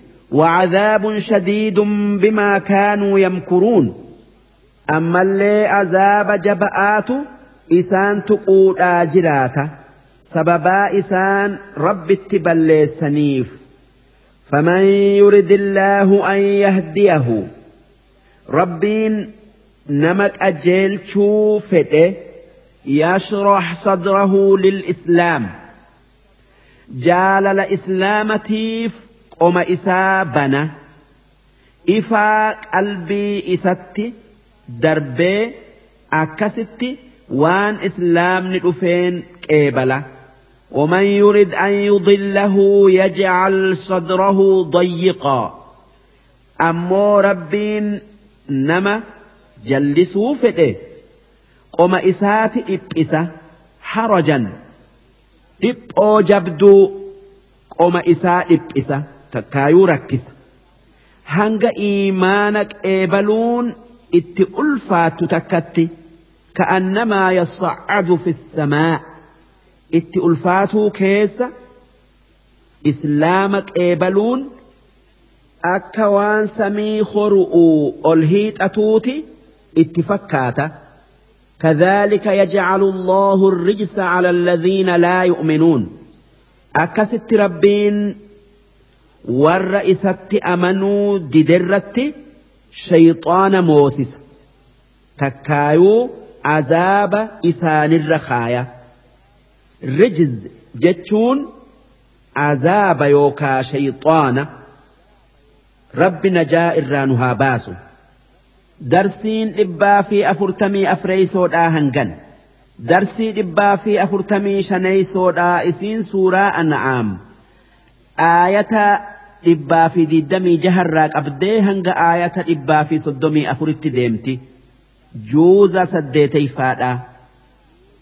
wacadaabun shadiidun bimaa kaanuu yamkuruun ammallee azaaba jaba'aatu isaan tuquudhaa jiraata sababaa isaan rabbitti balleessaniif. فمن يرد الله أن يهديه؟ ربين نمك أجيل فته يشرح صدره للإسلام. جال الإسلامتيف قم إسابنا إفا قلبي إستي darbee akkasitti waan islaamni dhufeen qeebala ومن يرد أن يضله يجعل صدره ضيقا. أمو ربين نما جلسوا فئه قم إسات إبئسة حرجا. إبئو جبدو. قم إساء إبئسة تكايو ركس. هنگ إيمانك إيبلون itti ulfaattu takkatti ka'annamaa yasacadu fi samaa إتي ulfaatuu keessa إسلامك إبلون akka waan samii horu'u أتوتي hiixatuuti itti كذلك يجعل الله الرجس على الذين لا يؤمنون أكست ربين والرئيسة أمنوا ددرت شيطان موسس تكايو عذاب إسان الرخايا rijiz jechuun azaaba yookaa shayxaana rabbi najaa irraa nu haa baasu darsiin dhibbaa fi afurtamii afreeysoodhaa hangan darsii dhibbaa fi afurtamii shaneeysoodhaa isiin suuraa an'aam aayata dhibbaa fi diddamii jaharraa qabdee hanga aayata dhibbaa fi soddomii afuritti deemti juuza saddeeteyfaadha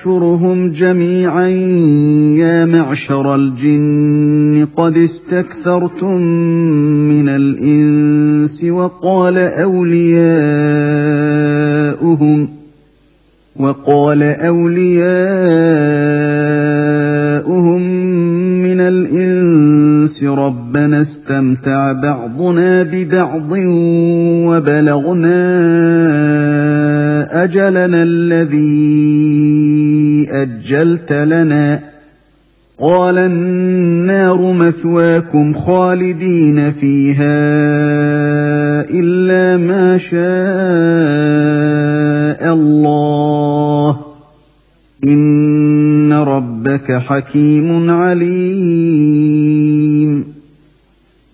يحشرهم جميعا. يا معشر الجن قد استكثرتم من الإنس وقال أولياؤهم وقال أولياؤهم من الإنس ربنا استمتع بعضنا ببعض وبلغنا أجلنا الذي أجلت لنا. قال النار مثواكم خالدين فيها إلا ما شاء الله. إن ربك حكيم عليم.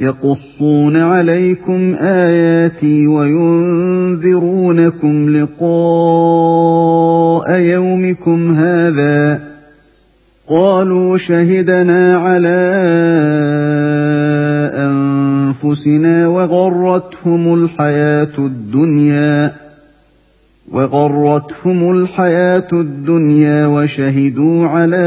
يقصون عليكم آياتي وينذرونكم لقاء يومكم هذا قالوا شهدنا على أنفسنا وغرتهم الحياة الدنيا وغرتهم الحياة الدنيا وشهدوا على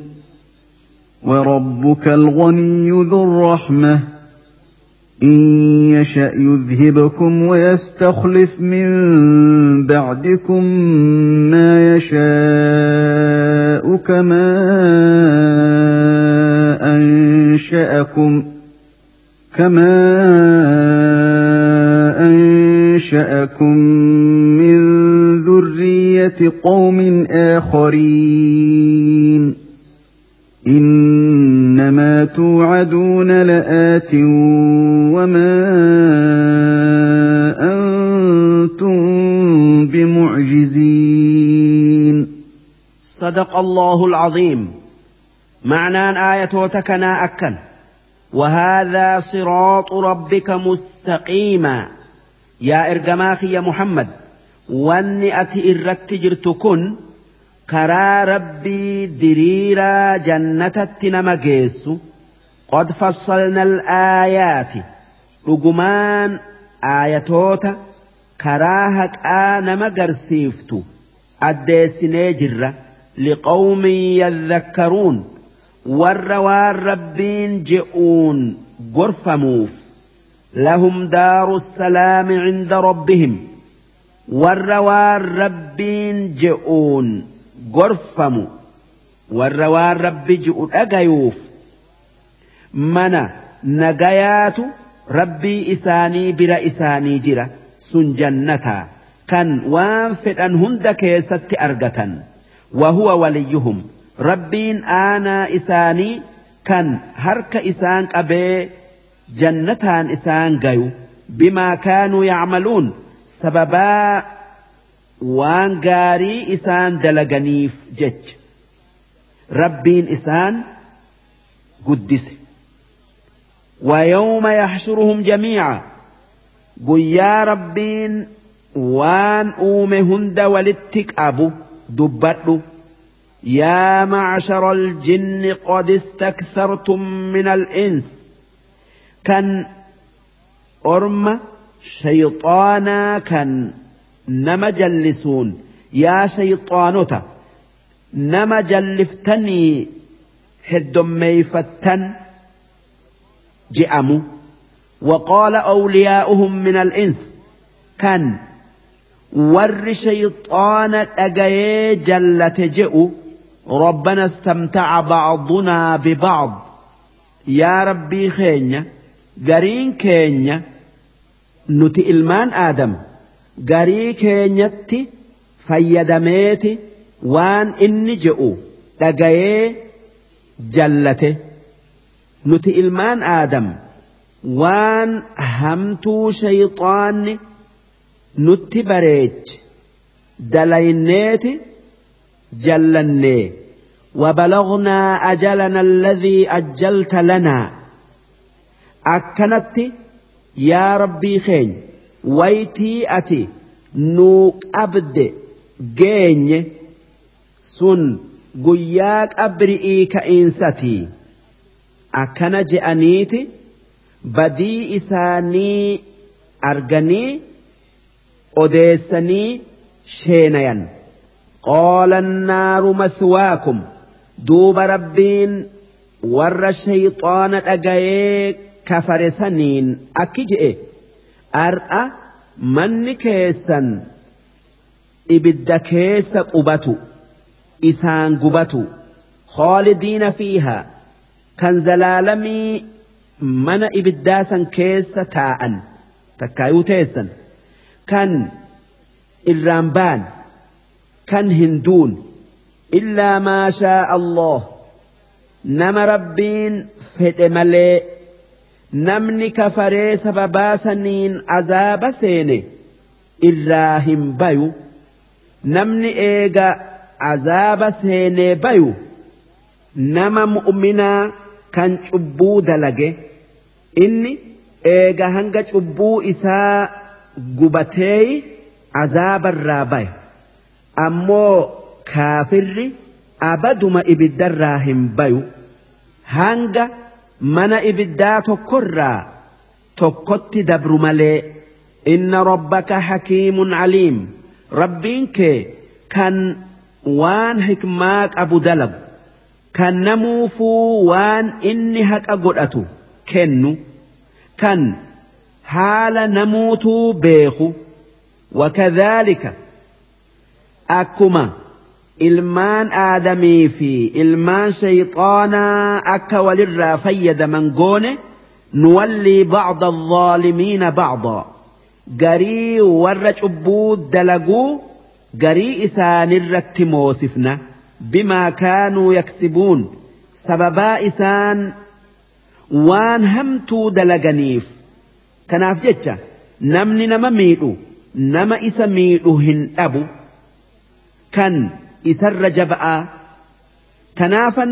وربك الغني ذو الرحمة. إن يشأ يذهبكم ويستخلف من بعدكم ما يشاء كما أنشأكم كما أنشأكم من ذرية قوم آخرين. توعدون لآت وما أنتم بمعجزين. صدق الله العظيم. معنى آية تكنا أكن. وهذا صراط ربك مستقيما. يا إرجماخي يا محمد. واني أتي جرت كن كرا ربي دريرا جنة نما قد فصلنا الآيات. رجمان آياتوت كراهك آن مقرسيفتو أديسني جرة لقوم يذكرون. والروار ربين جئون غرفموف. لهم دار السلام عند ربهم. والروار ربين جئون غرفمو. والروار رب جئون أغيوف. mana nagayaatu rabbii isaanii bira isaanii jira sun jannataa kan waan fedhan hunda keessatti argatan. Wahuwa waliyyuhum. Rabbiin aanaa isaanii kan harka isaan qabee jannataan isaan gayu. Bimaa kaanuu yacmaluun. Sababaa waan gaarii isaan dalaganiif jecha. Rabbiin isaan guddise. ويوم يحشرهم جميعا. قيا ربين وان أومه هند ولتك أبو دبتو يا معشر الجن قد استكثرتم من الإنس. كان أرم شيطانا كان نما جلسون. يا شيطانوتا نما جلفتني جئموا وقال أولياؤهم من الإنس كان ور شيطان أجي جلت جئوا ربنا استمتع بعضنا ببعض. يا ربي خينيا قرين كينيا نتي إلمان آدم قري كينيتي فيدميتي وان إني جئوا أجي جلته نتي إلمان آدم. وان همتو شيطان نتي بريج. دلينيتي جلني. وبلغنا أجلنا الذي أجلت لنا. أكنت يا ربي خين. ويتي أتي. نوك أبد. جيني. سن. قياك أبرئي كإنستي. akkana je'aniiti badii isaanii arganii odeessanii sheenayan. Qaala annaaru mathwaakum duuba rabbiin warra shayxaana dhagayee kafare saniin akki je'e. Ar'a manni keessan ibidda keessa qubatu isaan gubatu khaalidiina fiihaa. إسان قبتو خالدين فيها كان زلالمي من إبداسا كيس تاء تكايو تيسا كان الرامبان كان هندون. إلا ما شاء الله. نما ربين فد ملي. نمني كفري سببا سنين عذاب سيني. إراهم بيو. نمني إيغا عذاب سيني بيو. نما مؤمنا kan cubbuu dalage. Inni eega hanga cubbuu isaa gubatee azaabarraa baye ammoo kaafirri abaduma ibiddarraa hin bayu. Hanga mana ibiddaa tokkorraa tokkotti dabru malee inna rabbaka hakiimun aliim. Rabbiin kee kan waan hikmaa qabu dalagu. Kan namuufuu waan inni haqa godhatu kennu kan haala namuutuu beeku wakadhaalika akkuma ilmaan aadamii fi ilmaan shayxaanaa akka walirraa fayyadaman goone nuwallii bacda alظaalimiina bacdaa garii warra cubbuu dalaguu garii isaanirratti moosifna bimaa kaanuu yaksibuun sababaa isaan waan hamtuu dalaganiif kanaaf jecha namni nama miidhu nama isa miidhu hin dhabu kan isarra jaba'aa kanaafan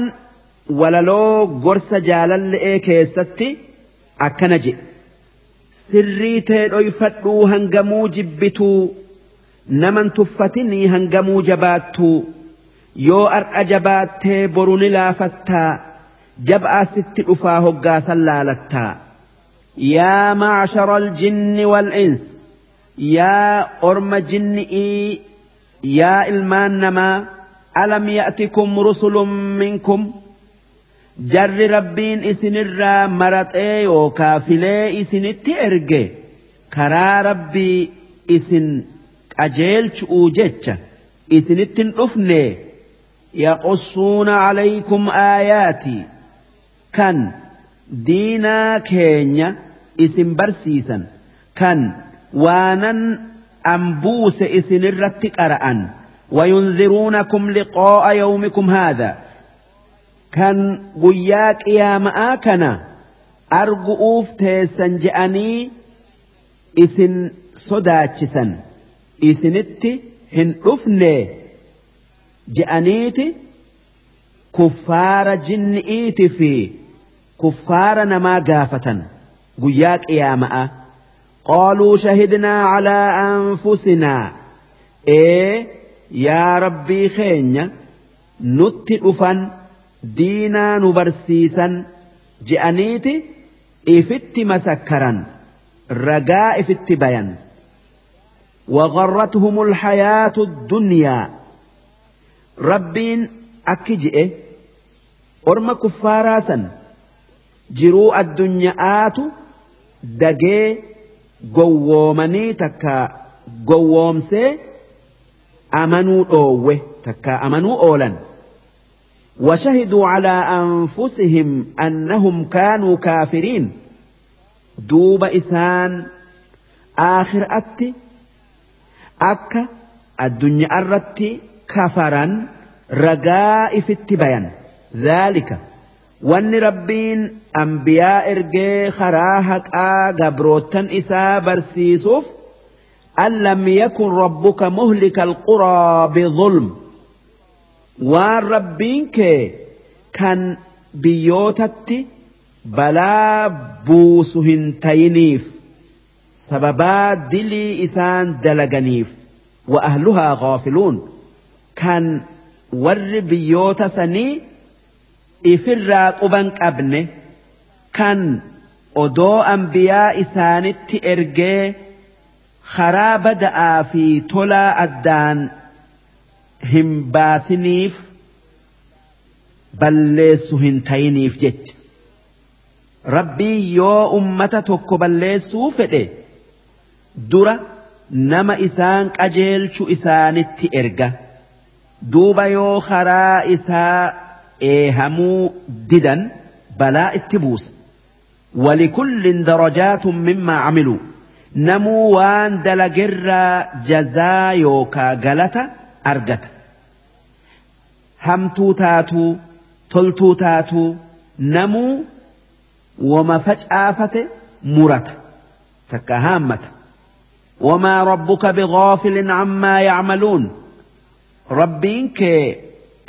walaloo gorsa jaalalle'ee keessatti akkana jedhe sirrii tee dhoyfadhuu hangamuu jibbituu naman tuffatinii hangamuu jabaattuu yoo ar'a jabaattee boru ni laafattaa jab'aa sitti dhufaa hoggaasan laalattaa yaa macshara aljinni wal'ins yaa orma jinni'ii yaa ilmaan namaa alam ya'tikum rusulun minkum? Jarri rabbiin isinirraa maraxee yookaa filee isinitti erge karaa rabbii isin qajeelchu'uu jecha isinittin dhufne yaqussuuna calaykum aayaatii kan diinaa keenya isin barsiisan kan waanan أنبوس إسن الرت قرأن وينذرونكم لقاء يومكم هذا كان قياك يا مآكنا أرجؤوف تيسن جأني إسن صداتشسن إسنتي هن أفني جأنيتي كفار جنئيتي في كفار نما قافة قياك يا مآ قالوا شهدنا على أنفسنا إيه يا ربي خينيا نتي أفن دينا نبرسيسا جأنيتي إفت مسكرا رجاء إفت بيان وغرتهم الحياة الدنيا ربين أكجئ أرم كفاراسا جروا الدنيا آتو دقي gowwoomanii takka gowwoomsee amanuu dhoowwe takka amanuu oolan. وشهدوا على أنفسهم أنهم كانوا كافرين دوب إسان آخر أتي أكا الدنيا أرتي كفرا رجاء في التبين ذلك wanni rabbiin ambiyaa ergee karaa haqaa gabrootan isaa barsiisuuf an lam yakun rabbuka muhlika alquraa bidulm waan rabbiin kee kan biyyootatti balaa buusu hin tayiniif sababaa dilii isaan dalaganiif wa ahluhaa gaafiluun kan warri biyyoota sanii ifirraa quban qabne kan odoo ambiyaa isaanitti ergee karaa bada'aa fi tolaa addaan hin baasiniif balleessu hin tayiniif jecha. Rabbiin yoo ummata tokko balleessuu fedhe dura nama isaan qajeelchu isaanitti erga duuba yoo karaa isaa eehamuu didan balaa itti buusa ولكل درجات مما عملوا namuu waan dalagerraa jazaa yookaa galata argata hamtuu taatuu toltuu taatuu namuu wama facaafate murata takka haammata wamaa rabbuka bigaafilin cammaa yacmaluun rabbiin kee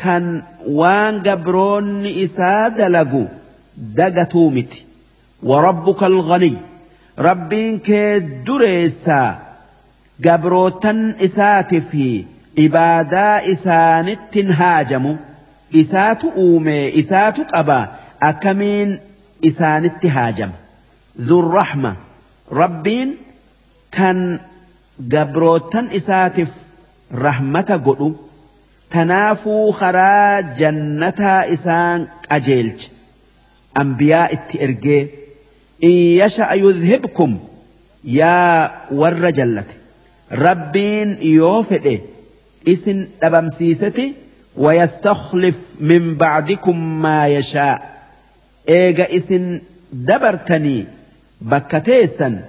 kan waan gabroonni isaa dalagu dagatuu miti warabbuka alghaniy rabbiin kee dureessaa gabrootan isaati fi ibaadaa isaanittin haajamu isaatu uume isaatu qaba akkamiin isaanitti haajama dhurrahma rabbiin kan gabrootan isaatiif rahmata godhu jannataa isaan qajeelche ambiyaa itti ergee in yasha'a yudhibkum yaa warra jallate rabbiin yoo fedhe isin dhabamsiiseti ويستخلف من بعدكم ما يشاء إيجا إسن دبرتني بكتيسا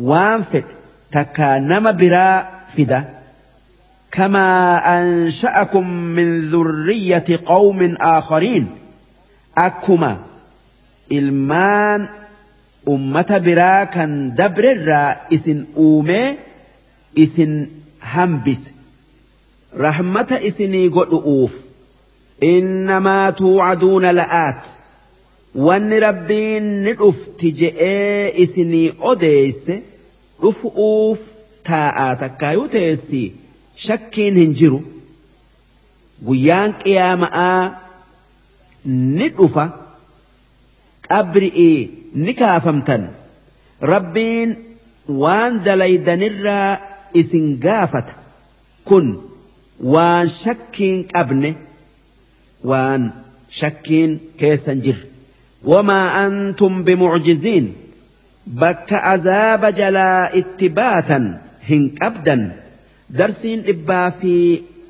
وانفد تكا نما برا فدا كما أنشأكم من ذرية قوم آخرين. أكما إلمان أمة براكا دبر الراء إسن أومي إسن همبس رحمة إسني قد أوف. إنما توعدون لآت. وان ربين نقف تجئ إسني أديس رفؤوف تاءاتك يتيسي shakkiin hin jiru guyyaan qiyaama'aa ni dhufa qabri'ii ni kaafamtan rabbiin waan dalaydanirraa isin gaafata kun waan shakkiin qabne waan shakkiin keessan jirre wamaa antum bimucjiziin bakka azaaba jalaa itti baatan hin qabdan darsiin dhibbaa fi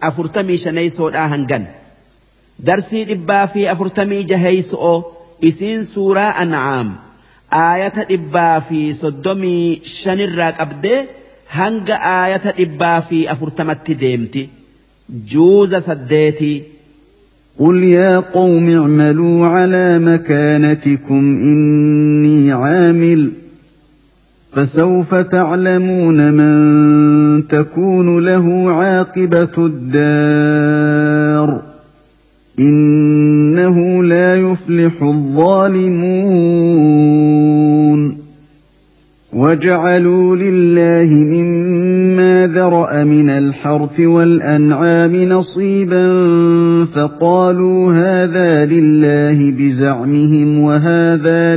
afurtamii shaneeysoodhaa hangan darsii dhibbaa fi afurtamii jaheeyso'oo isiin suuraa an'aam aayata dhibbaa fi soddomii shanirraa qabdee hanga aayata dhibbaa fi afurtamatti deemti juuza saddeetii قل يا قوم اعملوا على مكانتكم إني عامل فسوف تعلمون من تكون له عاقبة الدار. إنه لا يفلح الظالمون. وجعلوا لله مما ذرأ من الحرث والأنعام نصيبا فقالوا هذا لله بزعمهم وهذا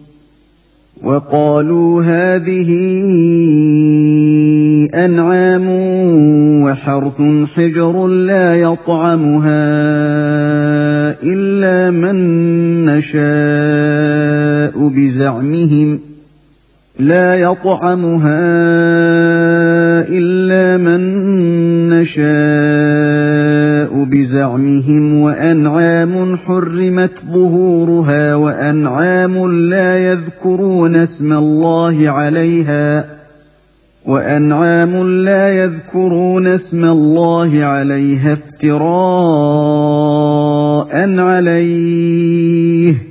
وقالوا هذه أنعام وحرث حجر لا يطعمها إلا من نشاء بزعمهم لا يطعمها إلا من نشاء بزعمهم وأنعام حرمت ظهورها وأنعام لا يذكرون اسم الله عليها وأنعام لا يذكرون اسم الله عليها افتراء عليه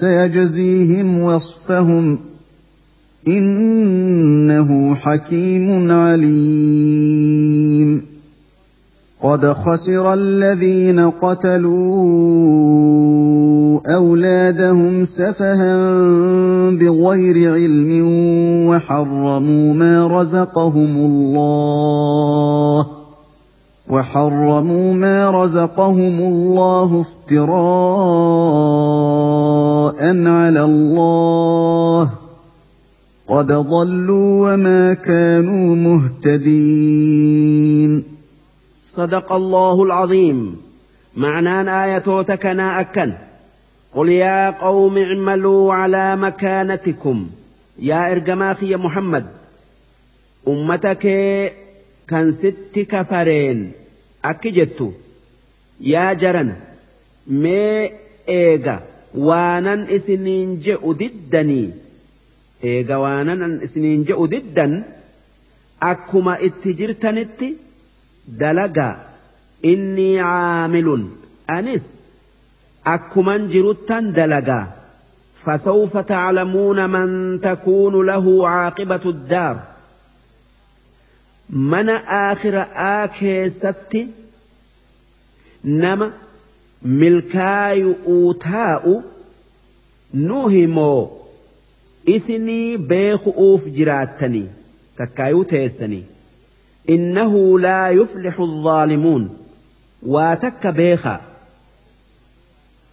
سيجزيهم وصفهم إنه حكيم عليم. قد خسر الذين قتلوا أولادهم سفها بغير علم وحرموا ما رزقهم الله وحرموا ما رزقهم الله افتراء على الله قد ضلوا وما كانوا مهتدين. صدق الله العظيم. معنى آية تكنا أكن. قل يا قوم اعملوا على مكانتكم. يا إرجماخي يا محمد. أمتك كان ست كفرين. jettu yaa jaran mee eega waanan isiniin je'u diddanii eega waanan isiniin je'u diddan akkuma itti jirtanitti dalagaa innii caamilun anis akkuman jiruttan dalagaa فسوف تعلمون من تكون له عاقبة الدار mana aakhiraa keessatti nama milkaayu'uu taa'u nuhi moo isinii beeku'uuf jiraattanii takkaayuu teessanii innahu laa yuflixu الظaalimuun waa takka beekaa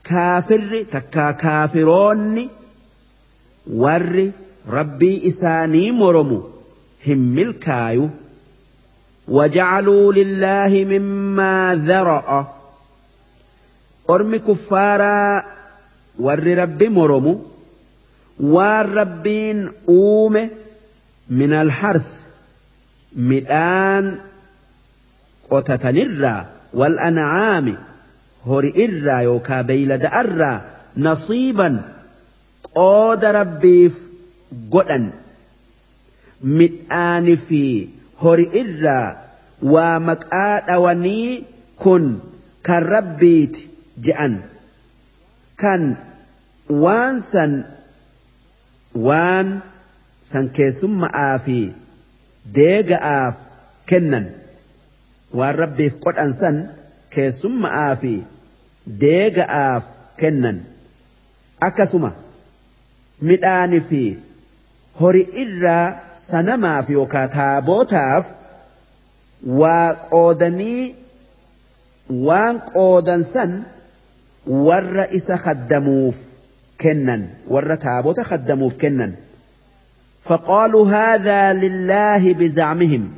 kaafirri takkaa kaafiroonni warri rabbii isaanii moromu hin milkaayu وجعلوا لله مما ذرأ أرم كفارا ور رب مرم والربين أوم من الحرث مئان قتتنرا والأنعام hori irraa yookaa beeylada irraa nasiiban qooda rabbiif godhan midhaani fi hori irraa waa maqaa dhawanii kun kan rabbiiti je'an kan waan san waan san keessumma'aa fi deega'aaf kennan waan rabbiif qodhan san keessumma'aa fi deega'aaf kennan akkasuma midhaani fi hori irraa sanamaaf yookaan taabootaaf waa qoodanii waan qoodan san warra isa khaddamuuf kennan warra taabota khaddamuuf kennan. فقالوا هذا لله بزعمهم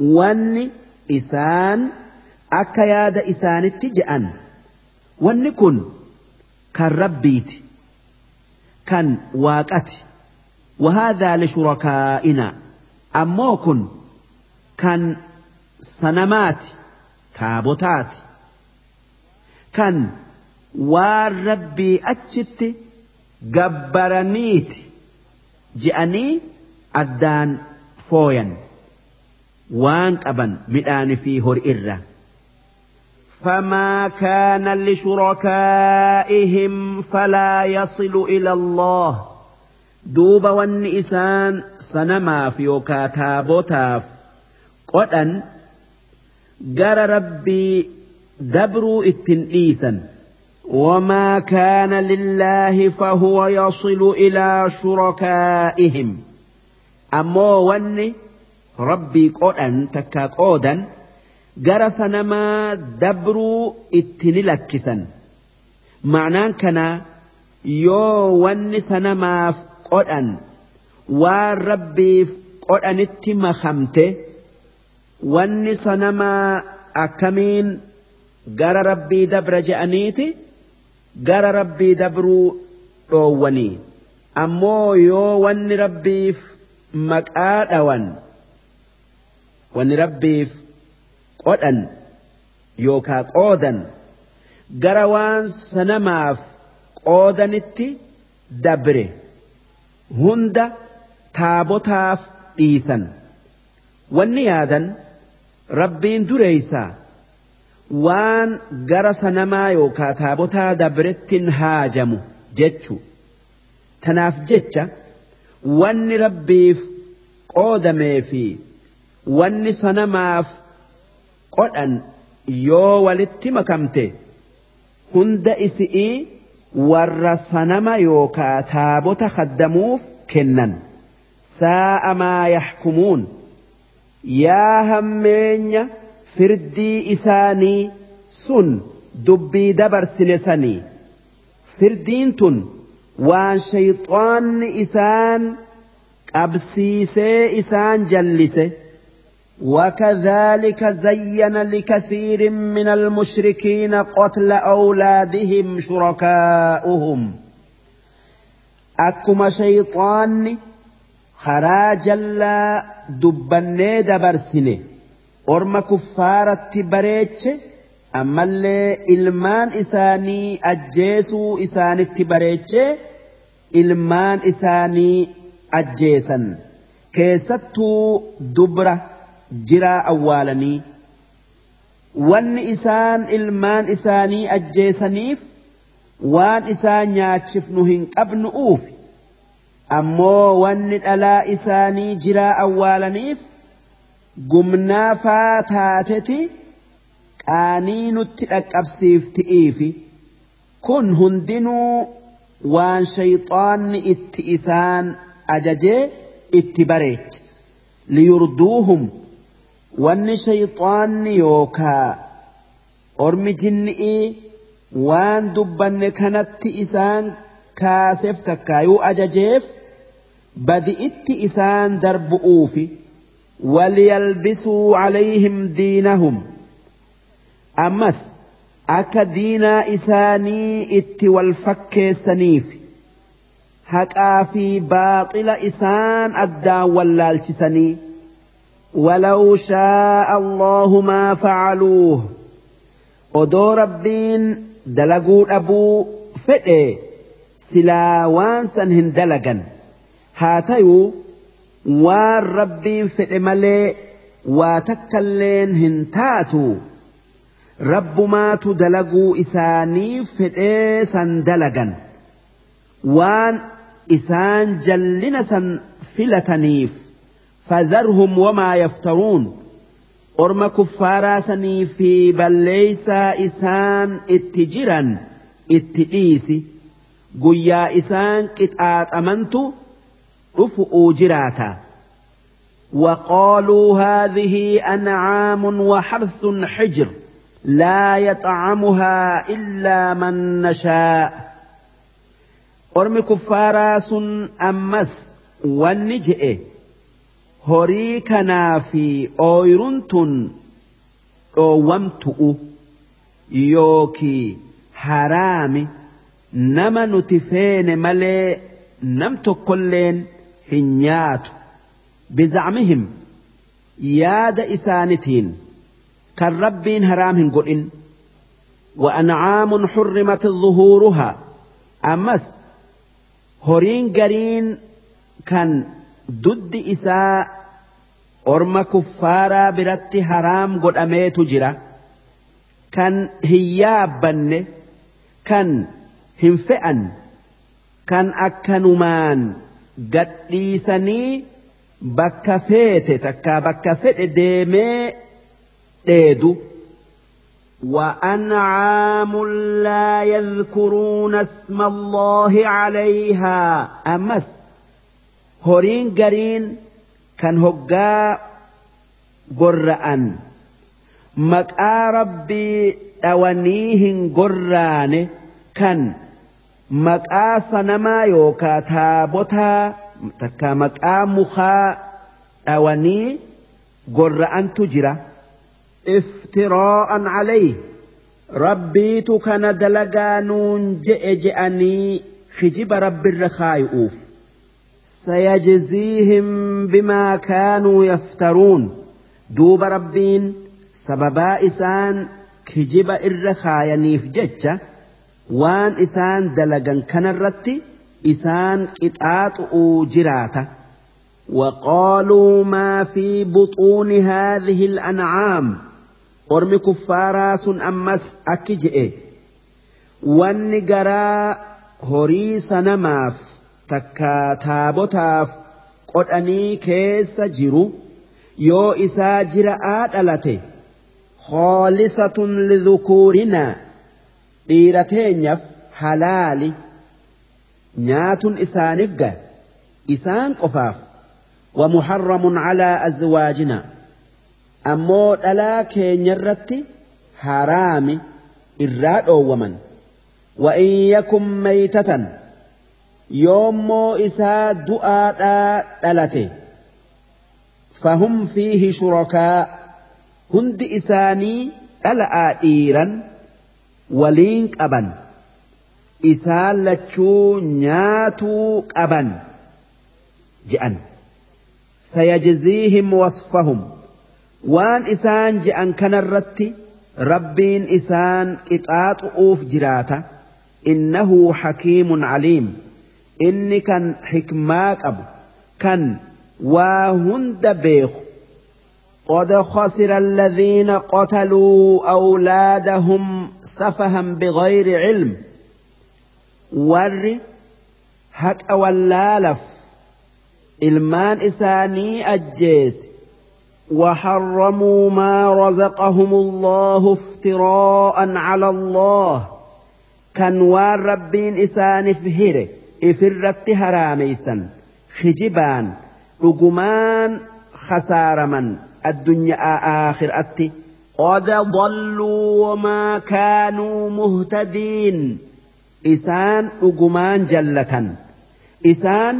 وان إسان أكا ياد إسان التجأن وان كن كان ربيت كان واقت وهذا لشركائنا أمو كن كان سنمات تابوتات كان والربي أجت جبرنيت je'anii addaan fooyan waan qaban midhaani fi hori irra. فما كان لشركائهم فلا يصل إلى الله دوب والنئسان سنما في وكاتابوتاف قدن جر ربي دبروا التنئيسا. وما كان لله فهو يصل إلى شركائهم. أمو وني ربي قودا تكا قودا جرس نما دبرو اتني لكسا معناه كان يو وني سنما قودا والربي قودا نتي مخمته وني سنما أكمين gara rabbii dabra je'aniiti gara rabbii dabruu dhoowwanii. Ammoo yoo wanni rabbiif maqaa dhawan wanni rabbiif qodhan yookaa qoodan gara waan sanamaaf qoodanitti dabre hunda taabotaaf dhiisan. Wanni yaadan rabbiin dureeysaa waan gara sanamaa yookaa taabotaa dabrettin haajamu jechu. Tanaaf jecha wanni rabbiif qoodamee fi wanni sanamaaf qodhan yoo walitti makamte hunda isi'ii warra sanama yookaa taabota khaddamuuf kennan. Saa'a maa yaxkumuun yaa hammeenya firdii isaanii sun dubbii dabarsine sanii firdiin tun waan shayxaanni isaan qabsiisee isaan jallise وكذلك زين لكثير من المشركين قتل أولادهم شركاؤهم أكما شيطان خراج لا دبني دبرسنه orma kuffaaratti bareeche ammallee ilmaan isaanii ajjeesuu isaanitti bareeche ilmaan isaanii ajjeesan keessattuu dubra jiraa awwaalanii wanni isaan ilmaan isaanii ajjeesaniif waan isaan nyaachifnu hin qabnu uufi ammoo wanni dhalaa isaanii jiraa awwaalaniif gumnaafaa taateti qaanii nutti dhaqqabsiifti'iifi kun hundinuu waan shayxaanni itti isaan ajajee itti bareeche liyurduuhum wanni shayxaanni yookaa ormi jinni'ii waan dubbanne kanatti isaan kaaseef takkaayuu ajajeef badi itti isaan darbu'uufi. وليلبسوا عليهم دينهم. أمس أكا دينا إساني إت والفك سنيف. هكا في باطل إسان أدى واللالتسني ولو شاء الله ما فعلوه. odoo rabbiin dalaguu waan san hin dalagan haa tayuu waan rabbiin fedhe malee waa takkalleen hin taatu rabbumaatu dalaguu isaanii fedhee san dalagan waan isaan jallina san filataniif fadharhum wamaa yaftaruun orma kuffaaraa sanii fi balleeysaa isaan itti jiran itti dhiisi guyyaa isaan qixaaxamantu عفؤوا جراتا وقالوا هذه أنعام وحرث حجر لا يطعمها إلا من نشاء. أرمي كفاراس أمس والنجئ. هريكنا في أويرنت أومتؤ يوكي حرام نمن تفين ملي. نمت كلين hin nyaatu bizacmihim yaada isaanitiin kan rabbiin haraam hin godhin وأنعام حرمت ظهورها أمس هورين قرين كان isaa orma kuffaaraa biratti haraam godhameetu jira kan hin yaabbanne kan hin fe'an kan akkanumaan gadhiisanii bakka feete takkaa bakka fedhe deemee dheedu. وأنعام لا يذكرون اسم الله عليها أمس gariin kan hoggaa gorra'an maqaa rabbii dhawanii hin gorraane kan maqaa sanamaa yookaa taabotaa takka maqaa mukaa dhawanii gorra'antu jira iftiraa'an calayh rabbiitu kana dalagaa nuun je'e je'anii hijiba rabbirra kaayu'uuf سيجزيهم بما كانوا يفترون دوب ربين سببا إسان كجب إرخاينيف ججة وان إسان دلقا كان الرت إسان كتات جراتا وقالوا ما في بطون هذه الأنعام أرم كفاراس أمس أكجئ والنقراء هريس نماف takka taabotaaf qodhanii keessa jiru yoo isaa jira'aa dhalate khoolisatun lidhukuurinaa dhiira teenyaaf halaali nyaatun isaaniif ga'a isaan qofaaf ومحرم على أزواجنا أمو دلا كينيرتي حرام إراد ومن وإن يكن ميتة yoommoo isaa du'aadhaa dhalate fahum fiihi shurakaa hundi isaanii dhala'aa dhiiran Waliin qaban isaan lachuu nyaatuu qaban je'an sayajziihim wasfahum waan isaan je'an kanarratti rabbiin isaan qixaaxu'uuf jiraata innahu hakiimun caliim inni kan xikmaa qabu kan waa hunda beeku قد خسر الذين قتلوا أولادهم سفها بغير علم. ور هك واللالف. ilmaan isaanii ajjeese وحرموا ما رزقهم الله افتراء على الله. كان والربين إسان فهره إفرت هراميسا خجبان. رقمان خسارما. addunyaa aakhiraatti qad dalluu wamaa kaanuu muhtadiin isaan dhugumaan jallatan isaan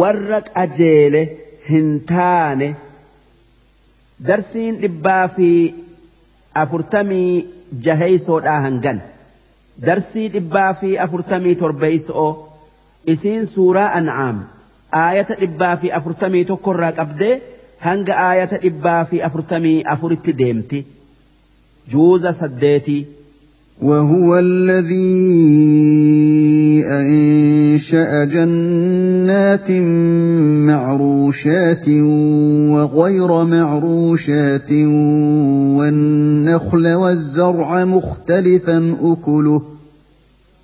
warra qajeele hin taane darsiin dhibbaa fi afurtamii jaheeysoodhaa hangan darsii dhibbaa fi afurtamii torbeeyso'o isiin suuraa an'aam aayata dhibbaa fi afurtamii tokkorraa qabdee hanga aayata dhibbaa fi afurtamii afuritti deemti. جوز سديتي وهو الذي انشا جنات معروشات وغير معروشات والنخل والزرع مختلفا اكله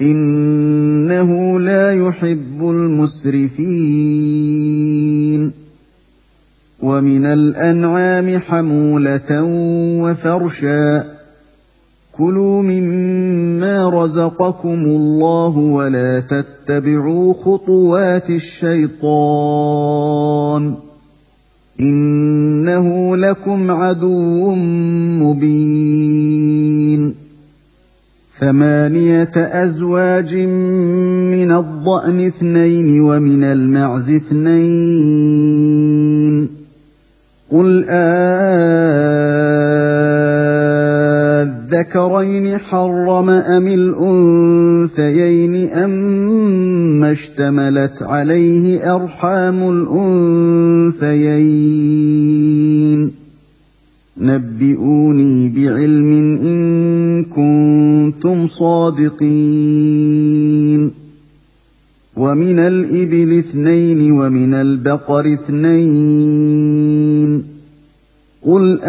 إنه لا يحب المسرفين. ومن الأنعام حمولة وفرشا. كلوا مما رزقكم الله ولا تتبعوا خطوات الشيطان. إنه لكم عدو مبين. ثمانية أزواج من الضأن اثنين ومن المعز اثنين. قل آذكرين حرم أم الأنثيين أما اشتملت عليه أرحام الأنثيين. نبئوني بعلم إن كنتم صادقين. ومن الإبل اثنين ومن البقر اثنين. قل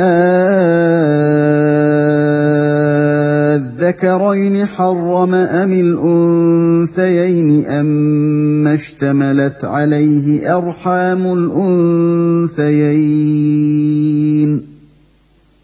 آذكرين حرم أم الأنثيين أما اشتملت عليه أرحام الأنثيين؟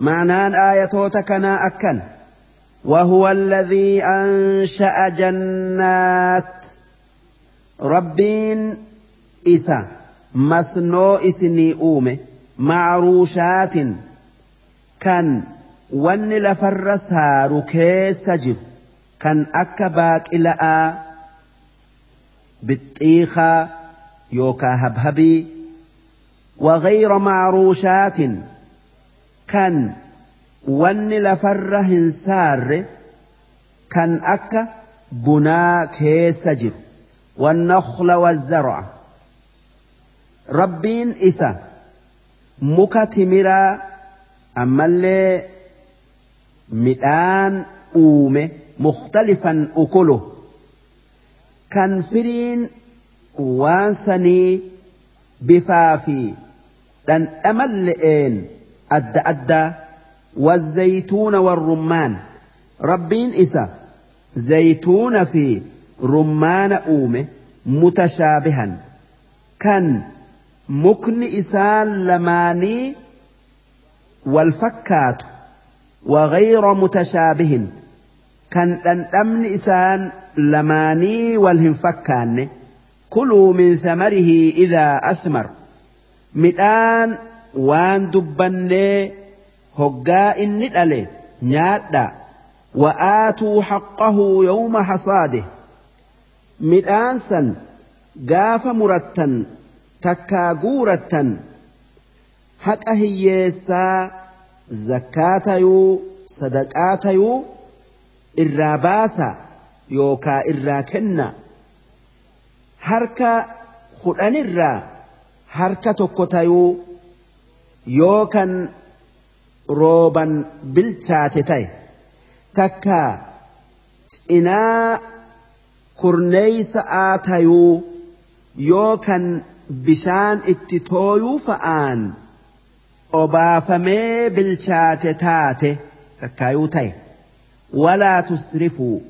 معنان آيتوت كنا أكن. وهو الذي أنشأ جنات. ربين إسا. مسنو إسني أومي معروشات. كان ون لفرسها ركيس سجر كان أكباك إلى آ بالطيخة يوكا هبهبي. وغير معروشات. كان wanni lafarra hin saarre kan akka bunaa keessa jiru والنخل والزرع rabbiin isa muka timiraa ammallee midhaan uume mukhtalifan ukulu kan firiin waan sanii bifaa fi dhandhamalle'een adda addaa والزيتون والرمان. ربين إسا زيتون في رمان أومه متشابها. كان mukni isaan lamaanii wal fakkaatu وغير متشابه كان دندمن إسان لماني والهنفكان كلوا من ثمره إذا أثمر. مدان دبني هقا إن ندألي نيادا وآتوا حقه يوم حصاده مدان سن قاف مرتن takkaa guurattan haqa hiyyeessaa zakkaa tayuu sadaqaa tayuu irraa baasa yookaa irraa kenna harka kudhanirraa harka tokko tayuu yookan rooban bilchaate ta'e takkaa cinaa kurneeysa tayuu yookan bishaan itti tooyuu fa'aan obaafamee bilchaate taate takkaayuu ta'e. Walaa tusrifuu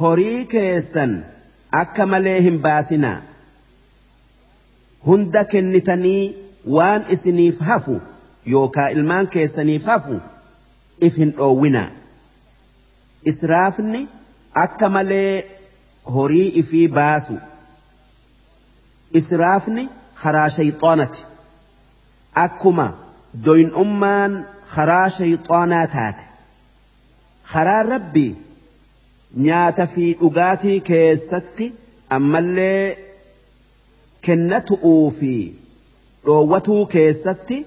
horii keessan akka malee hin baasinaa. Hunda kennitanii waan isiniif hafu yookaa ilmaan keessaniif hafu if hin dhoowwinaa israafni akka malee horii ifii baasu israafni karaa shayxaanati akkuma doyin'ummaan karaa shayxaanaa taate karaa rabbii nyaata fi dhugaatii keessatti ammallee kennatu'uu fi dhoowwatuu keessatti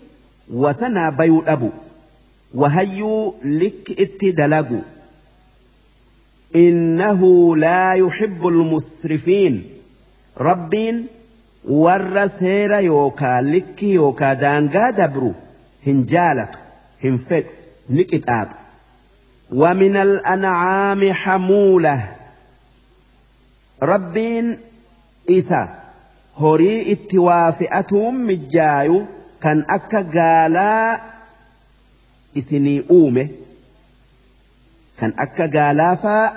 wasanaa bayuu dhabu. Wahayyuu likki itti dalagu. إنه لا يحب المسرفين ربين ور سير يوكا لك يوكا دانغا دبرو هنجالة هنفد نكتات ومن الأنعام حمولة ربين إسا هوري اتوافئتهم مجايو كان أكا قالا إسني أومه kan akka gaalaafaa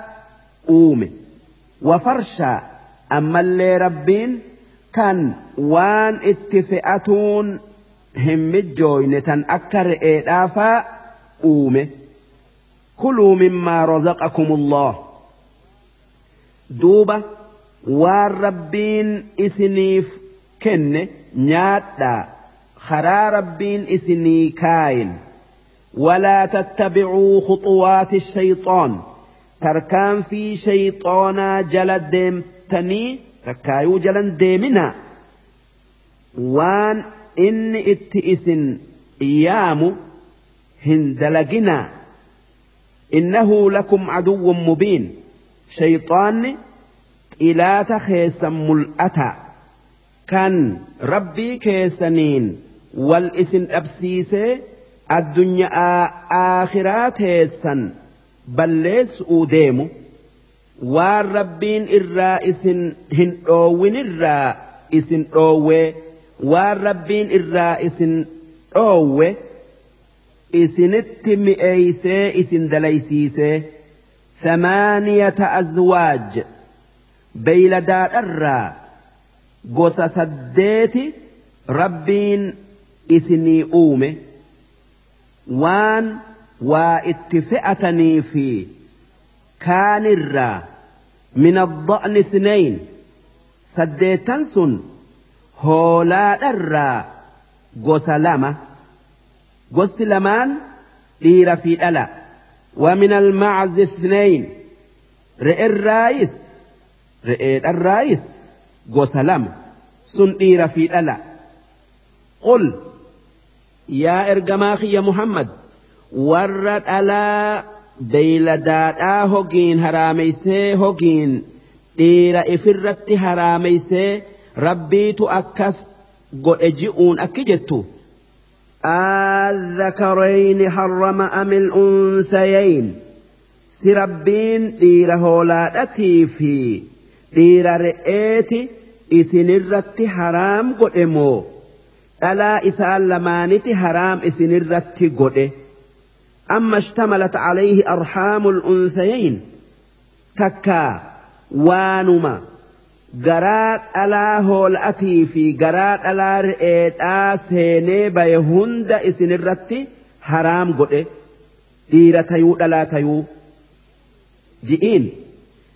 uume wafarshaa ammallee rabbiin kan waan itti fe'atuun hin mijjooyne tan akka re'eedhaafaa uume kuluu mimmaa razaqakumullah duuba waan rabbiin isiniif kenne nyaadhaa karaa rabbiin isinii kaayin ولا تتبعوا خطوات الشيطان تركان في شيطانا جل ديمتني تكايو جلن ديمنا وان إن اتئس إيام هندلقنا إنه لكم عدو مبين شيطان إلى تخيس ملأتا كان ربي كيسنين والإسن أبسيسي addunyaa aakhiraa teessan balleessuu deemu waan rabbiin irraa isin hin dhoowwinirraa isin dhoowwee waan rabbiin irraa isin dhoowwe isinitti mi'eeysee isin dalaysiisee thamaaniyata azwaaj beeyladaadharraa gosa saddeeti rabbiin isinii uume waan waa itti fe'atanii fi kaanirraa min adda'ni isnayn saddeettan sun hoolaadharraa gosa lama gosti lamaan dhiira fi dhala ومن المعز اثنين رئ الرايس رئ الرايس قسلم سن دير في ألا قل yaa ergamaa kiyya Muhammad warra dhalaa beeyladaadhaa hogiin haraameysee hogiin dhiira ifirratti haraameysee rabbiitu akkas godhe ji'uun akki jettu الذكرين حرم أم الأنثيين سربين دير هولادتي في dhiira re'eeti isinirratti haraam godhe moo? Dhalaa isaa lamaaniti haraam isinirratti godhe. Amma ishtamalat calayhi arhaamu unsayayn. Takkaa waanuma. Garaa dhalaa hool'atii fi garaa dhalaa re'eedhaa seenee baye hunda isinirratti haraam godhe. Dhiira tayuu dhalaa tayuu. Ji'iin.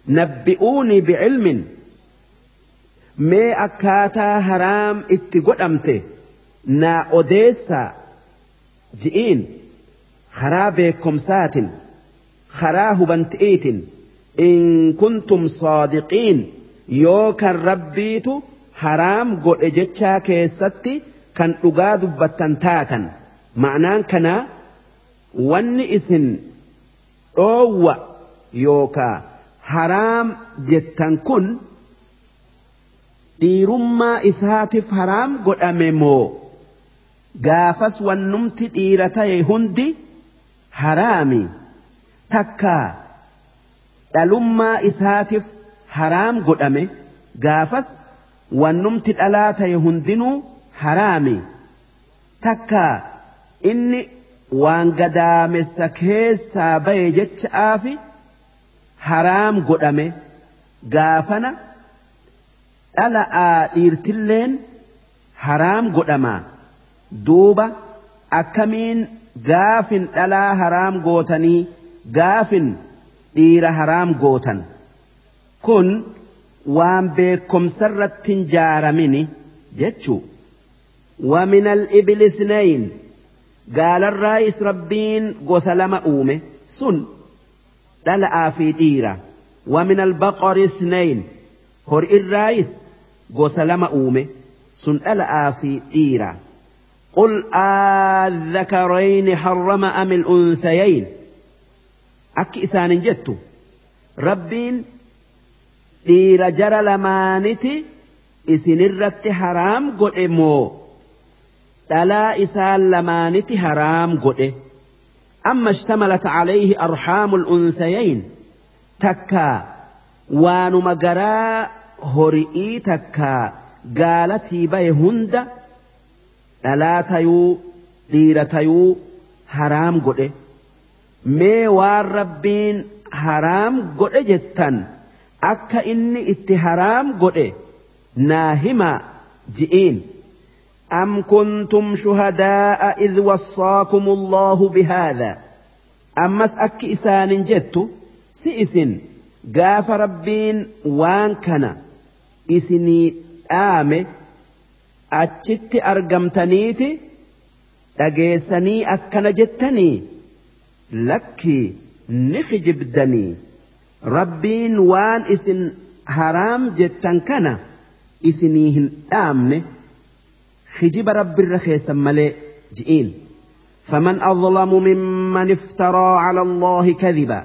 Nabbi'uunii bicilmin mee akkaataa haraam itti godhamte. Naa odeessaa. Ji'iin. Karaa beekomsaatin. Karaa hubanti'iitin. In kuntum saadiqiin. Yoo kan rabbiitu haraam godhe jechaa keessatti kan dhugaa dubbattan taatan. Ma'anaan kanaa wanni isin dhoowwa yookaa haraam jettan kun dhiirummaa isaatiif haraam godhame moo? Gaafas wannumti dhiira ta'e hundi haraami. Takkaa dhalummaa isaatiif haraam godhame gaafas wannumti dhalaa ta'e hundinuu haraami. Takkaa inni waan gadaamessa keessaa baye jecha'aafi haraam godhame gaafana dhala'aa dhiirtilleen haraam godhamaa duuba akkamiin gaafin dhalaa haraam gootanii gaafin dhiira haraam gootan kun waan beekomsarratti hin jaaramini jechuu ومن الإبل اثنين قال الرئيس ربين قسلم أومه سن دلأ في ديرة. ومن البقر اثنين. هر الرئيس قسلم أومه. سن دلأ في ديرة. قل الذكرين حرم أم الأنثيين. أك إسان جدت ربين dhiira jara lamaaniti isinirratti haraam godhe moo dhalaa isaan lamaaniti haraam godhe ishtamalat calayhi arxaamu lunsayayn takkaa waanuma garaa hori'ii takkaa gaalatii baye hunda dhalaa tayuu dhiira tayuu haraam godhe mee waan rabbiin haraam godhe jettan akka inni itti haraam godhe naa ji'iin أم كنتم شهداء إذ وصاكم الله بهذا؟ أما أك إسان جدت سئس قاف ربين وان كان. إسني آم أتشت أرقمتنيت لقيسني أكنا جتني. لك نخجب دني ربين وان إسن حرام جتن كان. إسنيهن آمني. Hijiba rabbirra keessan malee ji'iin فمن أظلم ممن افترى على الله كذبا.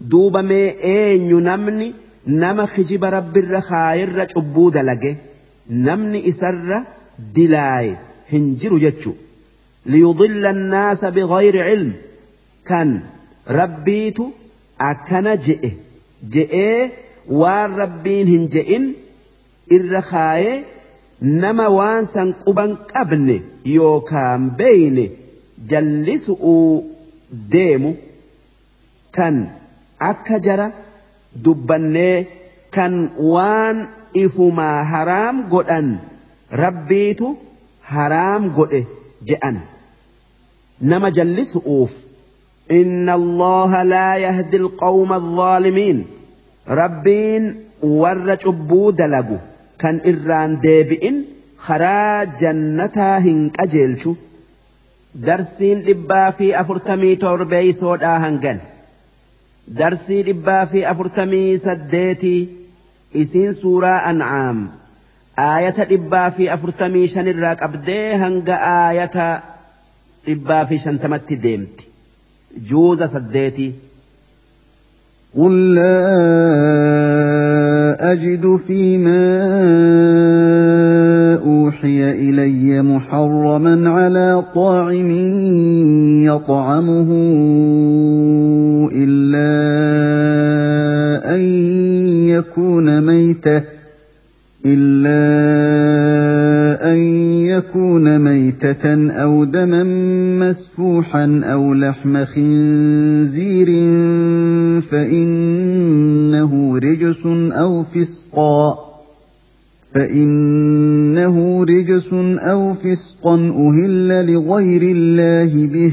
دوب مي أين نمني؟ نما خجب رب الرخائر عبود لجه نمني إسر دلاي هنجر جتشو ليضل الناس بغير علم. كان ربيت waan rabbiin hin je'in irra kaayee nama waan san quban qabne yookaan beeyne jallisu'uu deemu kan akka jara dubbannee kan waan ifumaa haraam godhan rabbiitu haraam godhe je'an nama jallisu'uuf. إن الله لا يهدي القوم الظالمين ربين ور عبو دلقو كان إران ديبئن خرا جنتا هنك أجيلشو درسين لبا في أفرتمي توربي سودا هنجن درسي لبا في أفرتمي سديتي إسين سورة أنعام آية لبا في أفرتمي شنراك أبدي هنج آية لبا في شنتمت ديمتي جوز سديتي قل لا أجد فيما أوحي إلي محرما على طاعم يطعمه إلا أن يكون ميتة إلا أن يكون ميتة أو دما مسفوحا أو لحم خنزير فإنه رجس أو فسقا فإنه رجس أو فسقا أهل لغير الله به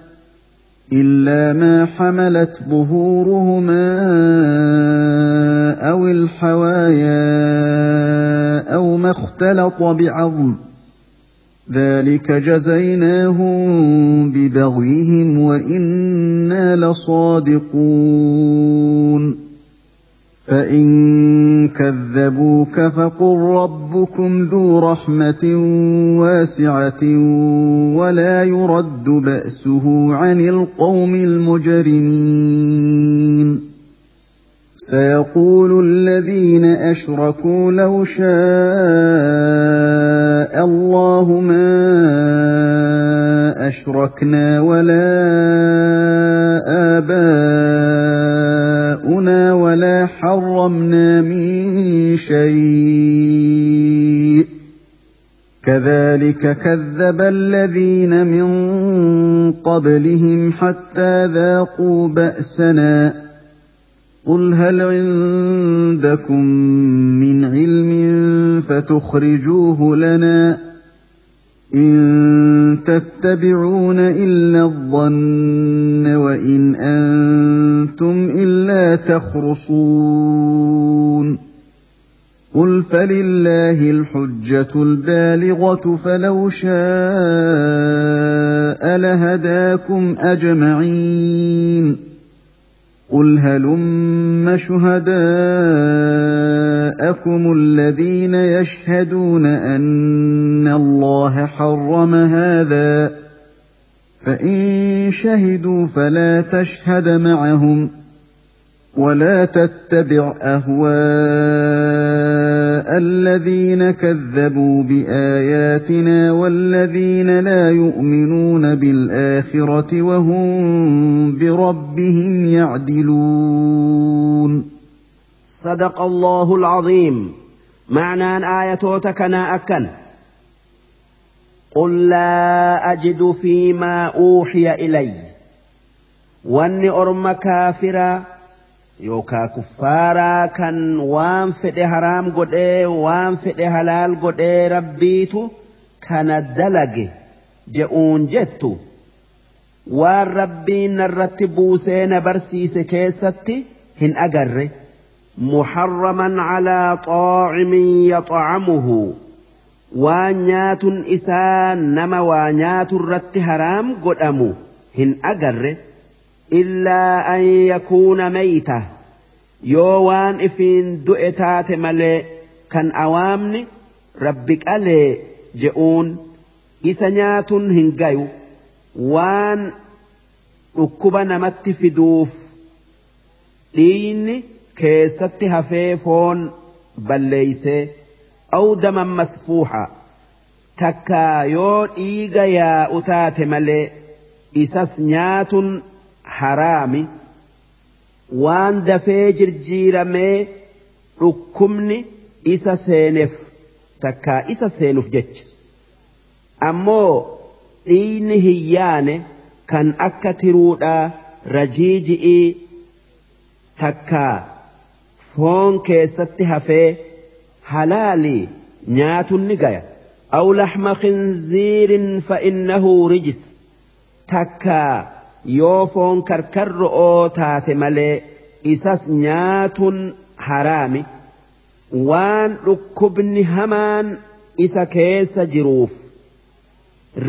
إلا ما حملت ظهورهما أو الحوايا أو ما اختلط بعظم ذلك جزيناهم ببغيهم وإنا لصادقون فإن كذبوك فقل ربكم ذو رحمة واسعة ولا يرد بأسه عن القوم المجرمين سيقول الذين اشركوا لو شاء الله ما اشركنا ولا اباؤنا ولا حرمنا من شيء. كذلك كذب الذين من قبلهم حتى ذاقوا بأسنا. قل هل عندكم من علم فتخرجوه لنا؟ إن تتبعون إلا الظن وإن أنتم إلا تخرصون. قل فلله الحجة البالغة فلو شاء لهداكم أجمعين. قل هلم شهداءكم الذين يشهدون ان الله حرم هذا فان شهدوا فلا تشهد معهم ولا تتبع اهواء الذين كذبوا بآياتنا والذين لا يؤمنون بالآخرة وهم بربهم يعدلون. صدق الله العظيم. معنى آياتنا أكن. قل لا أجد فيما أوحي إلي. وأني أرم كافرا. Yookaa kuffaaraa kan waan fedhe haraam godhee waan fedhe halaal godhee rabbiitu kana dalage je'uun jettu. Waan rabbiin narratti buusee na barsiise keessatti hin agarre. Muharraman calaa xaacimin yaxacamuhu waan nyaatun isaa nama waa nyaatu irratti haraam godhamu hin agarre yoo waan ifiin du'e taate malee kan awaamni rabbi qalee je'uun isa nyaatun hin gayu waan dhukkuba namatti fiduuf dhiinni keessatti hafee foon balleeysee aw daman masfuuxa takkaa yoo dhiiga yaa'u taate malee isas nyaatun haraami waan dafee jirjiiramee dhukkubni isa seeneef takkaa isa seenuuf jecha. Ammoo dhiigni hin yaane kan akka tiruudhaa rajiiji'ii takkaa foon keessatti hafee halaalii nyaatun ni gaya. Aw laxma khinziirin fa innahu rijis takkaa yoo foon karkarro'oo taate malee isas nyaatuun haraami. Waan dhukkubni hamaan isa keessa jiruuf.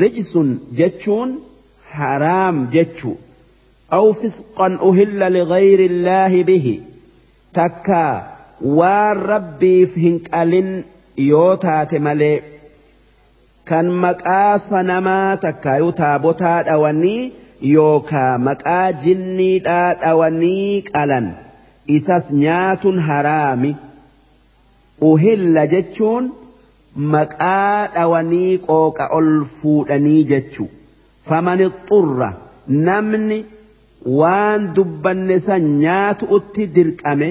Rijsun jechuun haraam jechu. Aw jechuu أو فسقا أهل لغير الله به تكا والربي فهنك ألن يوتات ملي كان مقاس نما تكا يتابتا dhawanii yookaa maqaa jinniidhaa dhawanii qalan. Isas nyaatun haraami. Uhilla jechuun maqaa dhawanii qooqa ol fuudhanii jechu. Famani xurra. Namni waan dubbanne san nyaatu utti dirqame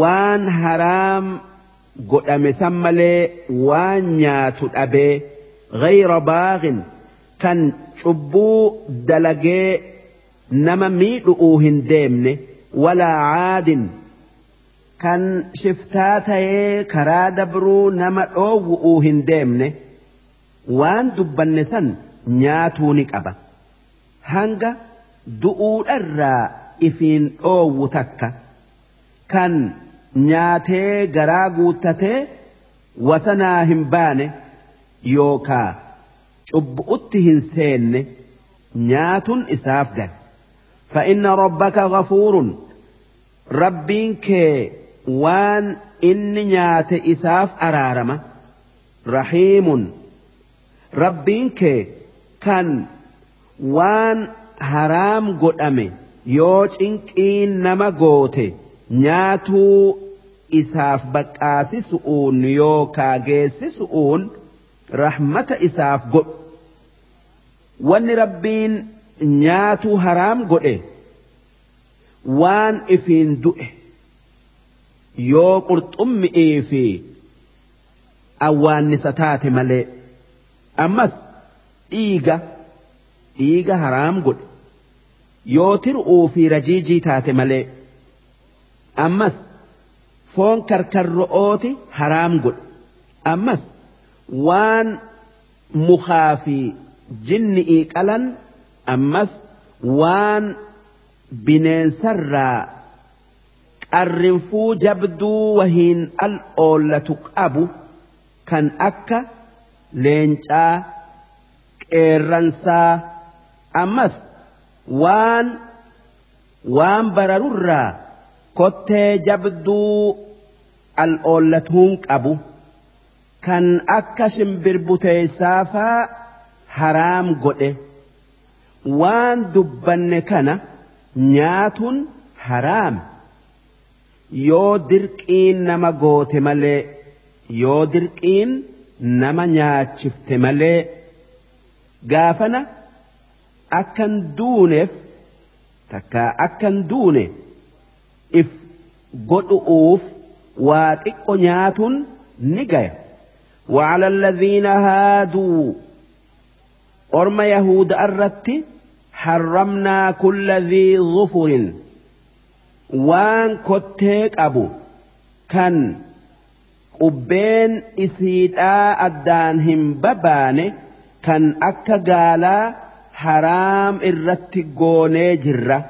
waan haraam godhame san malee waan nyaatu dhabee gayra baaqin kan cubbuu dalagee nama miidhu'uu hin deemne walaa caadin kan shiftaa ta'ee karaa dabruu nama dhoowwu'uu hin deemne waan dubbanne san nyaatuu ni qaba. Hanga du'uudharraa ifiin dhoowwu takka. Kan nyaatee garaa guuttatee wasanaa hin baane yookaa cubbu'utti hin seenne nyaatun isaaf gal fa'inna rabbaka gafuurun rabbiin kee waan inni nyaate isaaf araarama. Rahiimun. Rabbiin kee kan waan haraam godhame yoo cinqiin nama goote nyaatuu isaaf baqqaasisu'uun yoo kaageessisu'uun rahmata isaaf godhu wanni rabbiin nyaatuu haraam godhe. Waan ifiin du'e. Yoo qurxummi'ii fi awwaannisa taate malee. Ammas dhiiga dhiiga haraam godhe. Yoo tir'uu fi rajiijii taate malee. Ammas foon karkarro'ooti haraam godhe. Ammas waan mukaa fi jinni'ii qalan ammas waan bineensarraa qarrinfuu jabduu wahiin al oollatu qabu kan akka leencaa qeerransaa ammas waan waan bararurraa kottee jabduu al oollatuun qabu kan akka shimbirbuteessaafaa haraam godhe. Waan dubbanne kana nyaatuun haraam. Yoo dirqiin nama goote malee yoo dirqiin nama nyaachifte malee gaafana akkan duuneef takka akkan duune if godhu'uuf waa xiqqo nyaatuun ni gaya وعلى الذين هادوا. أرم يهود أردت حرمنا كل ذي ظفر. وان كتيك أبو. كان قبين إسيدا أدان هم بباني كان أكا قالا حرام إرت قوني جرة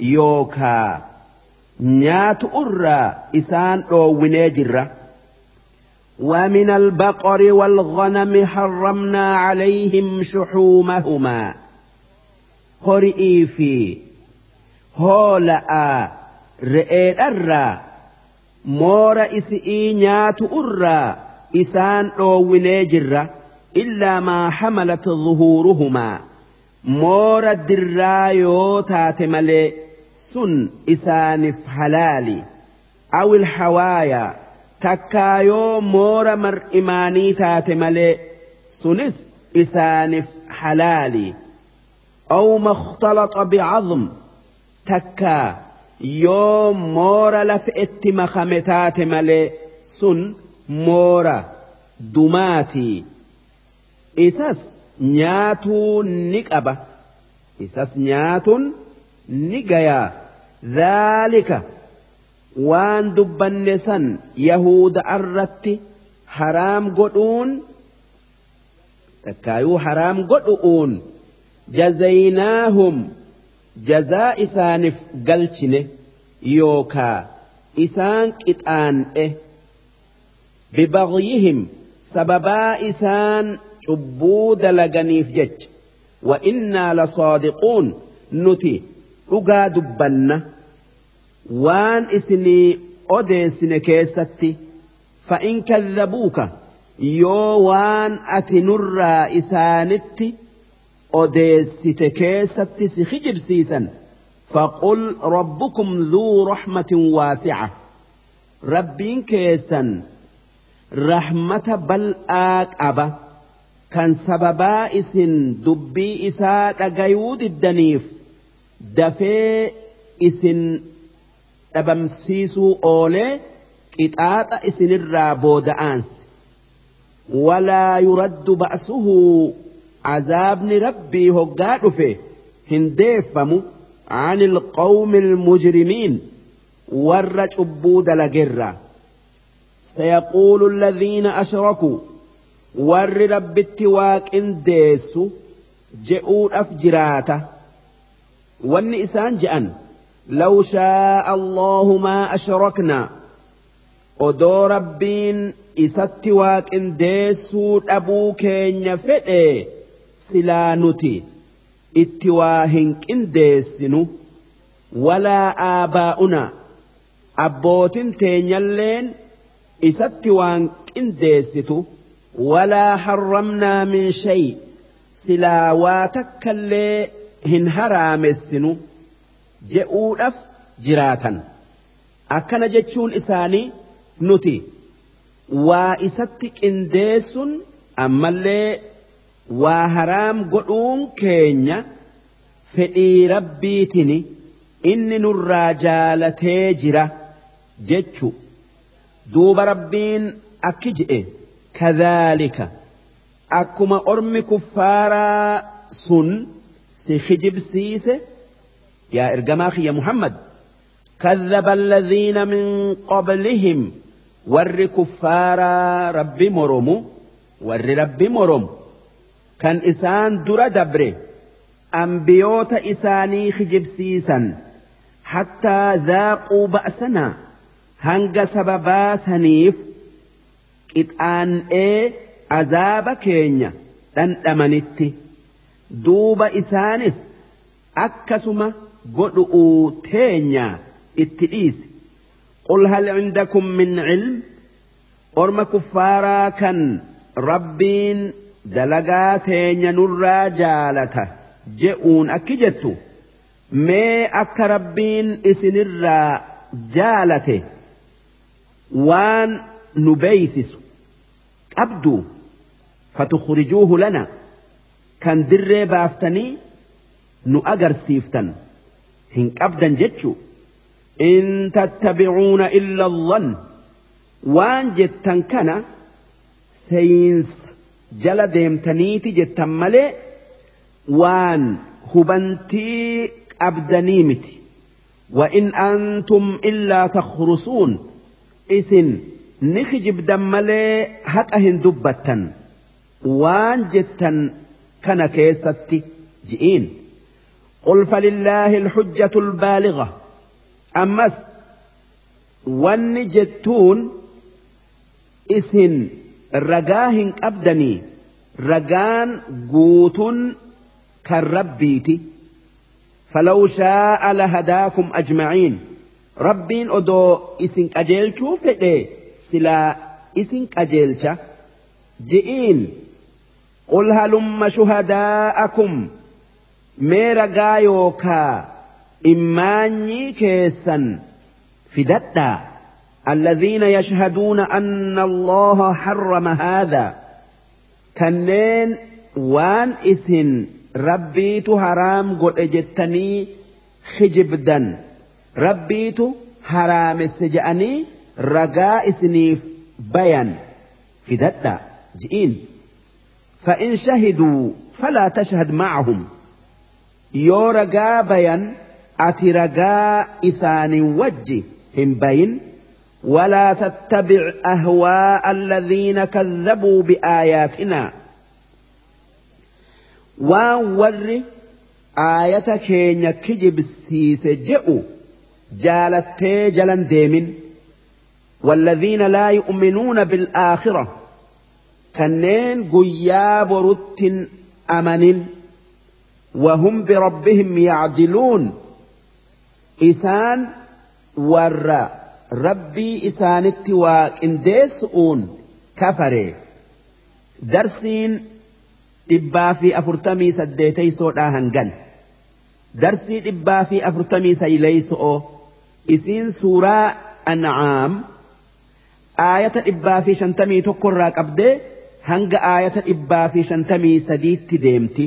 يوكا. نيات أرى إسان أويني جرة ومن البقر والغنم حرمنا عليهم شحومهما. هرئي في هولاء رئيد الرا مور إسئي نيات أرى إسان أويني جرة إلا ما حملت ظهورهما. مور الدرايو تاتملي سن إسانف حلالي. أو الحوايا takkaayoo moora mar'imaanii taate malee sunis isaaniif halaali aw makhtalaxa bicadm takkaa yoo moora lafa itti makame taate malee sun moora dumaatii isas nyaatuu ni qaba isas nyaatuun ni gayaa dhaalika waan dubbanne san yahuda irratti haraam godhuun takkaayuu haraam godhu'uun jazaynaahum jazaa isaaniif galchine yookaa isaan qixaan'e. Bibagyihim sababaa isaan cubbuu dalaganiif jecha. Wa innaa lasaadiquun nuti dhugaa dubbanna waan isinii odeessine keessatti fa'in kadhabuuka yoo waan ati nurraa isaanitti odeessite keessatti si kijibsiisan فقل ربكم ذو رحمة واسعة ربين كيسا رحمة بل أبا كان سببا إسن دبي إساء أجيود الدنيف دفي إسن dhabamsiisuu oolee qixaaxa isinirraa booda'aansi walaa yuraddu ba'suhu cazaabni rabbii hoggaa dhufe hin deeffamu عن القوم المجرمين ور عبود سيقول الذين أشركوا ور رب التواك إن ديسوا جئوا أفجراته والنئسان جأن لو شاء الله ما أشركنا odoo rabbiin isatti waaqindeessuu dhabuu keenya fedhe silaa nuti itti waa hin qindeessinu walaa aabaa'una abbootin teenyalleen isatti waan qindeessitu walaa harramnaa min shay silaa waa takkallee hin haraamessinu Je'uudhaaf jiraatan. Akkana jechuun isaanii nuti waa isatti qindeessun ammallee waa haraam godhuun keenya fedhii rabbiitini inni nurraa jaalatee jira jechu. Duuba rabbiin akki je'e kadhaalika. Akkuma ormi kuffaaraa sun si kijibsiise yaa ergamaa kiyya muhammad كذب الذين من قبلهم. ور كفارا ربي مرمو ور ربي مرم. كان إسان در دبره أنبيوت إساني خجب سيسا حتى ذاقوا بأسنا هنگ سببا سنيف. إتآن إيه عذاب كينيا دن أمنتي دوب إسانس أكسما godhu'uu teenya itti dhiisi. Qul hal indakum min cilm orma kuffaaraa kan rabbiin dalagaa teenya nurraa jaalata je'uun akki jettu mee akka rabbiin isinirraa jaalate waan nu beeysisu. Qabdu fatukrijuuhu lana kan dirree baaftanii nu agarsiiftan. Hin qabdan jechuu إن تتبعون إلا الظن وان جتن كان سينس جل ديمتنيتي جتن ملي وان هبنتي أبدنيمتي وإن أنتم إلا تخرصون إسن نخجب دملي هكأهن دبتا وان جتن كان كيستي جئين قل فلله الحجة البالغة. isin ragaa hin qabdanii ragaan guutuun kan rabbiiti فلو شاء لهداكم أجمعين. ربين أدو إسن أجيلشو فدي سلا إسن أجيلشا جئين قل هلم شهداءكم ميرا غايوكا إماني كيسا فدتا الذين يشهدون أن الله حرم هذا كنين وان إسن ربيت حرام قد اجتني خجبدا ربيت حرام السجأني رقاء سنيف بيان فدتا جئين فإن شهدوا فلا تشهد معهم يو رقا بيان ati ragaa isaanii wajji hin bayin. ولا تتبع أهواء الذين كذبوا بآياتنا وور آية كينيا كجب سيس جئوا جالت جلا ديم والذين لا يؤمنون بالآخرة كنين قياب رت أمن وهم بربهم يعدلون isaan warra rabbii isaanitti waa qindeessu'uun kafare darsiin dhibbaa fi afurtamii saddeeteysoodhaa hangan darsii dhibbaa fi afurtamii sayleeyso'oo isiin suuraa an'aam aayata dhibbaa fi shantamii tokkorraa qabdee hanga aayata dhibbaa fi shantamii sadiitti deemti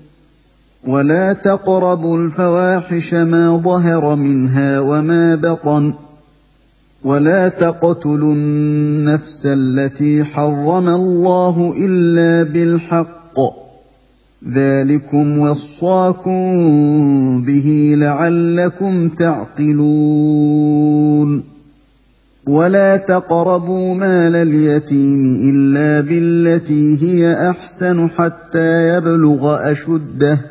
ولا تقربوا الفواحش ما ظهر منها وما بطن ولا تقتلوا النفس التي حرم الله الا بالحق ذلكم وصاكم به لعلكم تعقلون ولا تقربوا مال اليتيم الا بالتي هي احسن حتى يبلغ اشده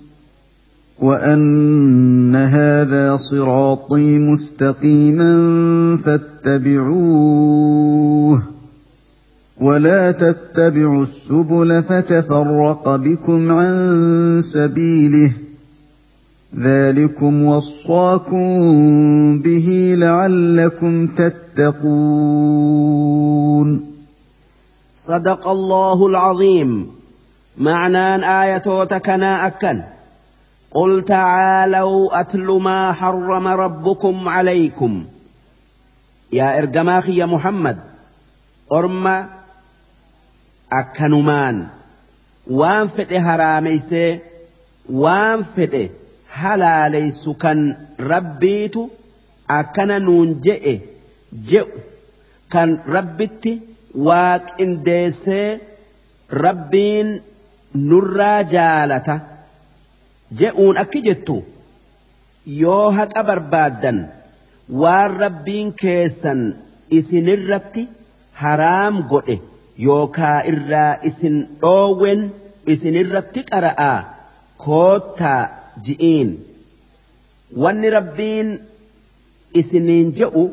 وان هذا صراطي مستقيما فاتبعوه ولا تتبعوا السبل فتفرق بكم عن سبيله ذلكم وصاكم به لعلكم تتقون. صدق الله العظيم. معنى آية تكنا أكن. قل تعالوا أتل ما حرم ربكم عليكم يا إرجماخي يا محمد أرم أكنمان وان فئ هراميسي وان فئ halaaleysu kan rabbiitu akkana nuun je'e je'u kan rabbitti waaqindeessee rabbiin nurraa jaalata je'uun akki jettu yoo haqa barbaaddan waan rabbiin keessan isinirratti haraam godhe yookaa irraa isin dhoowwen isinirratti qara'aa koottaa ji'iin. Wanni rabbiin isiniin je'u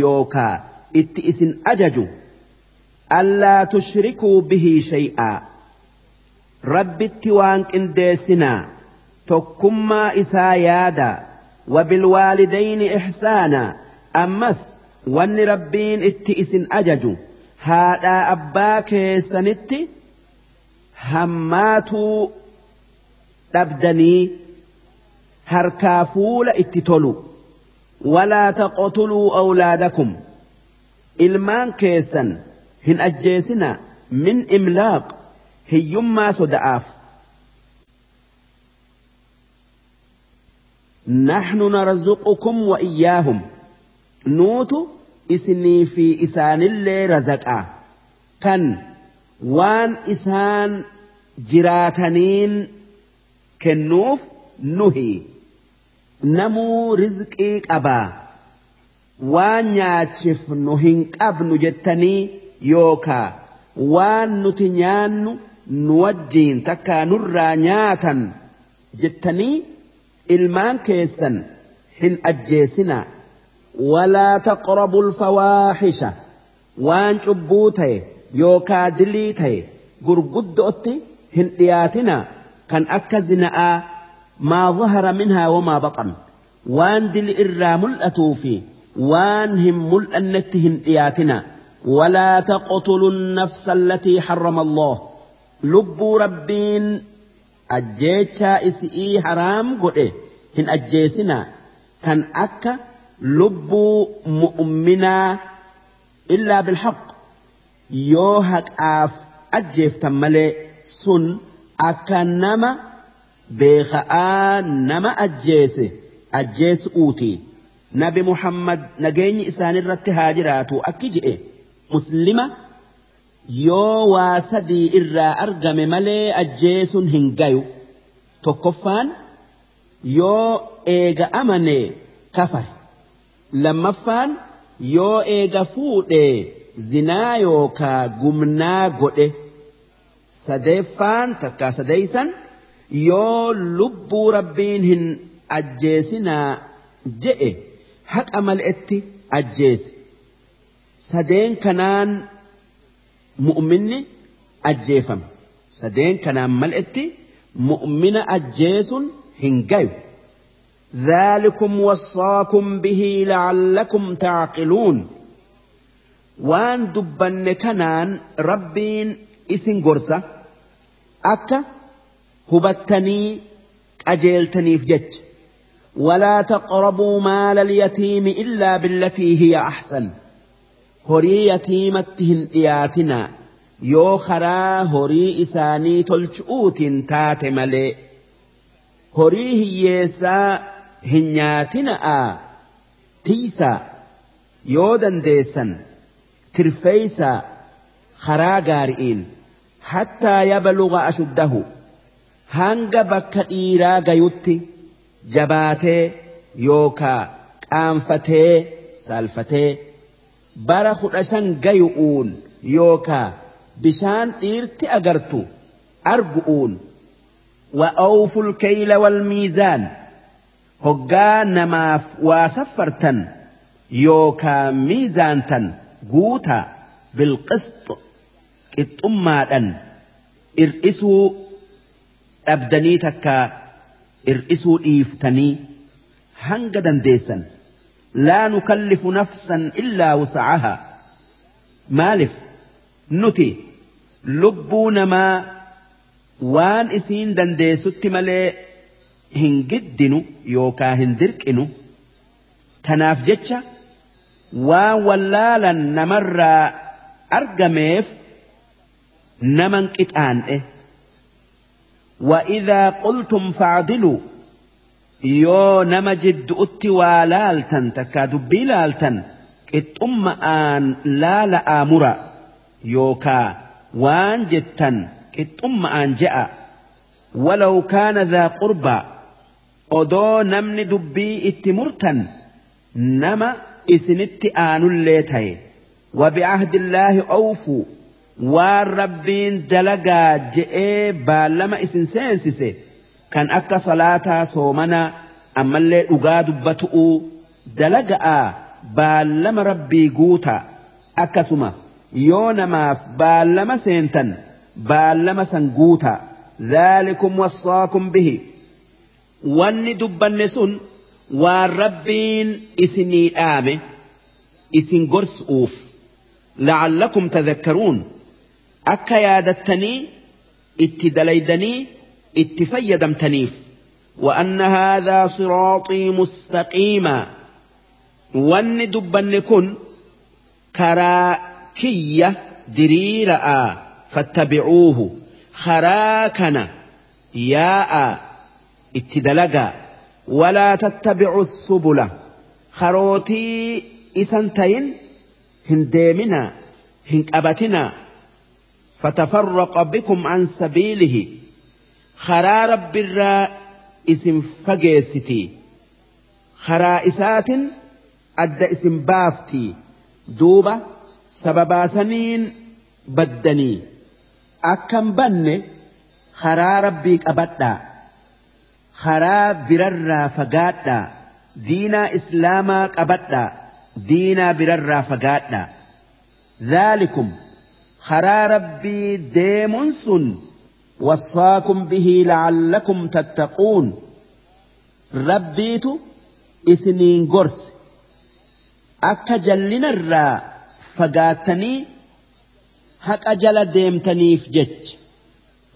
yookaa itti isin ajaju allaa tushrikuu bihii shay'aa rabbitti waan qindeessinaa tokkummaa isaa yaadaa wabilwaalidayni ixsaanaa ammas wanni rabbiin itti isin ajaju haadhaa abbaa keessanitti hammaatuu dhabdanii harkaa fuula itti tolu walaa taqtuluu awlaadakum ilmaan keessan hin ajjeesina min imlaaq hiyyummaa soda'aaf nahnu narzuqukum wa iyyaahum nuutu isinii fi isaanillee razaqaa kan waan isaan jiraataniin kennuuf nuhi namuu rizqii qabaa waan nyaachif nu hin qabnu jettanii yookaa waan nuti nyaannu nu wajjiin takkaa nurraa nyaatan jettanii ilmaan keessan hin ajjeesinaa walaa taqrabu lfawaaxisha waan cubbuu ta'e yookaa dilii ta'e gurguddootti hin dhiyaatinaa kan akka zina'aa maa zahara minhaa wamaa baqan waan dili irraa mul'atuu fi waan hin mul'annetti hin dhiyaatina walaa taqtulu النفس التي حرم الله lubbuu rabbiin ajjeechaa isii haraam godhe hin ajjeesinaa. Kan akka lubbuu mu'minaa illaa bilhaq. Yoo haqaaf ajjeeftan malee sun akka nama beeka'aa nama ajjeese ajjeesuuti nabi muhammad nageenyi isaanirratti haa jiraatu. Akki je'e. Muslima yoo waa sadii irraa argame malee ajjeesuun hin gayu. Tokkoffaan yoo eega amane kafare. Lammaffaan yoo eega fuudhe zinaa yookaa gumnaa godhe. Sadeeffaan takkaa sadeeysan yoo lubbuu rabbiin hin ajjeesinaa je'e haqa mal'etti ajjeese. Sadeen kanaan mu'minni ajjeefama. Sadeen kanaan mal'etti mu'mina ajjeesun hin gayu. ذلكم وصاكم به لعلكم تعقلون وان دبن كنان ربين اسن قرصة أكا هبتني أجيلتني في جج ولا تقربوا مال اليتيم إلا بالتي هي أحسن horii yatiimatti hin dhiyaatina yoo karaa horii isaanii tolchuutiin taate malee horii hiyyeessaa hin nyaatina'a tiisa yoo dandeessan tirfeeysa karaa gaari'iin hattaa yabaluga ashuddahu hanga bakka dhiiraa gayutti jabaatee yookaa qaanfatee saalfatee. Bara kudha shan gayu'uun yookaa bishaan dhiirti agartu argu'uun وأوفوا الكيل والميزان هقا نماف واسفرتا يوكا ميزانتا قوتا بالقسط إتأمادا إرئسوا أبدني تكا إرئسوا إيفتني هنجدا ديسا لا نكلف نفسا إلا وسعها. مالف. نتي لبون ما وان إسين دندي ستملي هنجدنو يوكا هندركنو. تناف جتشا. وولالا نمرا أرقميف. نمن كتان إيه. وإذا قلتم فاعدلوا. yoo nama jidduutti waa laaltan takkaa dubbii laaltan qixxummaan laala'aa mura yookaa waan jettan qixxummaan je'a walaw kaana dhaa qurbaa odoo namni dubbii itti murtan nama isinitti aanullee ta'e وبعهد الله أوفوا waan rabbiin dalagaa je'ee baallama isin seensise Akka salaataa soomanaa ammallee dhugaa dubbatu'uu dalaga'aa baallama rabbii guutaa akkasuma yoo namaaf baallama seentan baallama san guutaa dhaalikum wassaakum bihi wanni dubbanne sun waan rabbiin isinii dhaame isin gorsu'uuf la'allakum tadhakkaruun akka yaadattanii itti dalaydanii fayyadamtaniif وأن هذا صراطي مستقيما. وأن دبن كن كراكية دريرأ فاتبعوه. خراكنا ياء اتدلقا ولا تتبعوا السبل. خروتي إسنتين هنديمنا هنكأبتنا فتفرق بكم عن سبيله. karaa rabbiirraa isin fageessiti. Karaa isaatiin adda isin baafti. Duuba sababaasaniin baddanii. Akkan banne karaa rabbii qabadhaa. Karaa birarraa fagaadhaa. Diinaa islaamaa qabadhaa. Diinaa birarraa fagaadhaa. Zaalikum karaa rabbii deemuun sun. wassaakum bihii la'allakum tattaquun rabbiitu isiniin gorse akka jallinarraa fagaattanii haqa jala deemtaniif jecha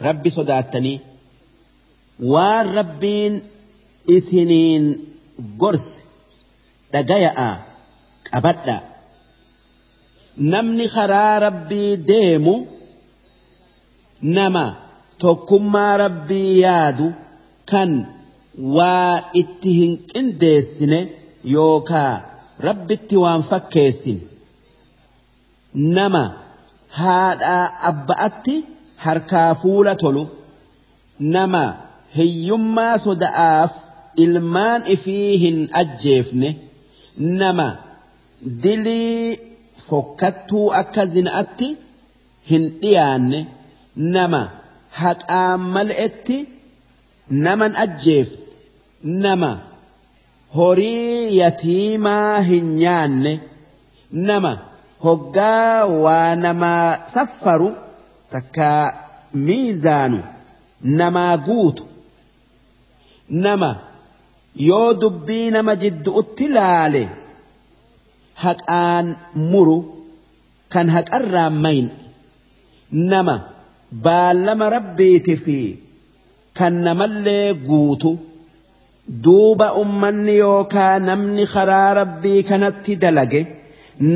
rabbi sodaattanii waan rabbiin isiniin gorse dhagaya'a qabadha namni karaa rabbii deemu nama. Tokkummaa rabbii yaadu kan waa itti hin qindeessine yookaa rabbitti waan fakkeessin nama haadhaa abba'atti harkaa fuula tolu nama hiyyummaa soda'aaf ilmaan ifii hin ajjeefne nama dilii fokkattuu akka zina'atti hin dhiyaanne nama haqaan mal'etti naman ajjeefne nama. Horii yatiimaa hin nyaanne nama. Hoggaa waa namaa saffaru takkaa miizaanu namaa guutu. Nama yoo dubbii nama jidduutti laale haqaan muru kan haqarraan mayn. Nama baallama rabbiiti fi kan namallee guutu duuba ummanni yookaa namni karaa rabbii kanatti dalage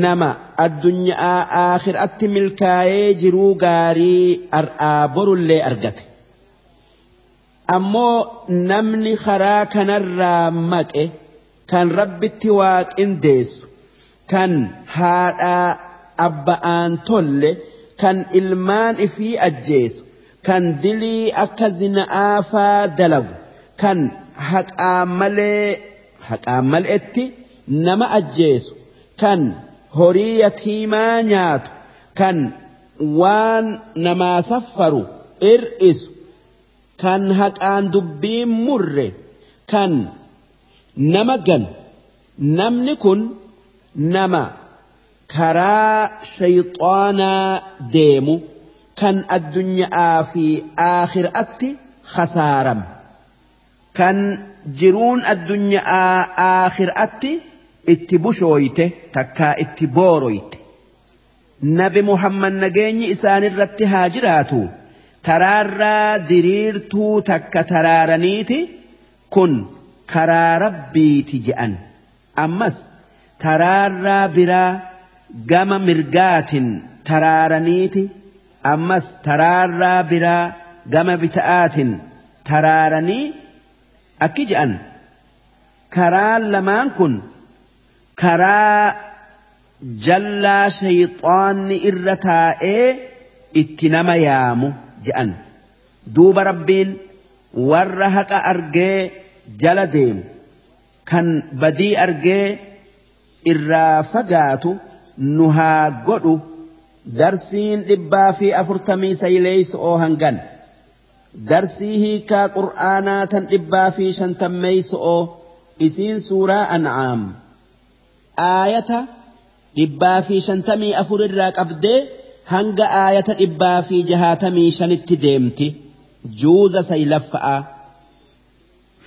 nama addunyaa aakhiraatti milkaa'ee jiruu gaarii ar'aa borullee argate. Ammoo namni karaa kanarraa maqe kan rabbitti waaqindeessu kan haadhaa abba'aan tolle kan ilmaan ifii ajjeesu kan dilii akka zina'aa faa dalagu kan haqaan malee haqaan maleetti nama ajjeesu kan horii yatiimaa nyaatu kan waan namaa saffaru ir'isu kan haqaan dubbiin murre kan nama gan namni kun nama karaa shayxaanaa deemu kan addunyaa fi aakhiraatti khasaaram. Kan jiruun addunyaa aakhiraatti itti bushooyte takkaa itti booroyte. Nabi muhammad nageenyi isaanirratti haa jiraatu. Taraarraa diriirtuu takka taraaraniiti. Kun karaa rabbiiti je'an. Ammas taraarraa biraa gama mirgaatin taraaraniiti ammas taraarraa biraa gama bita'aatin taraaranii akki je'an. Karaan lamaan kun karaa jallaa shayxaanni irra taa'ee itti nama yaamu je'an. Duuba rabbiin warra haqa argee jala deemu. Kan badii argee irraa fagaatu nu haa godhu darsiin dhibbaa fi afurtamii sayleeysu oo hangan. Darsii hiikaa qur'aanaa tan dhibbaa fi shantammeeysu oo isiin suuraa an'aam. Aayata dhibbaa fi shantamii afur irraa qabdee hanga aayata dhibbaa fi jahaatamii shanitti deemti. Juuza saylaffa'aa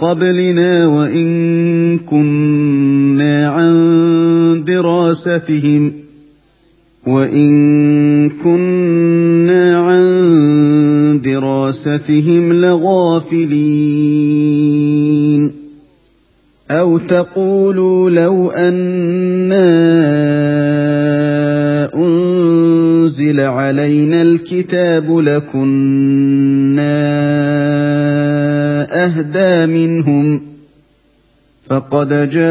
قبلنا وإن كنا عن دراستهم وإن كنا عن دراستهم لغافلين أو تقولوا لو أنا أنزل علينا الكتاب لكنا أهدى منهم فقد جاءكم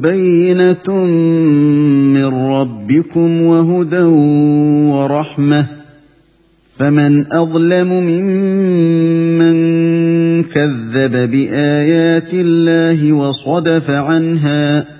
بينة من ربكم وهدى ورحمة فمن أظلم ممن كذب بآيات الله وصدف عنها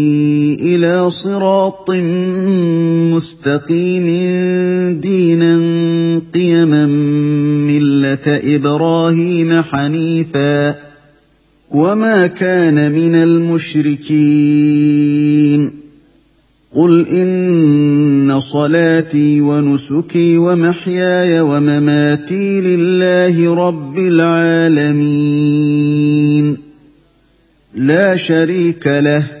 إلى صراط مستقيم دينا قيما ملة إبراهيم حنيفا وما كان من المشركين. قل إن صلاتي ونسكي ومحياي ومماتي لله رب العالمين. لا شريك له.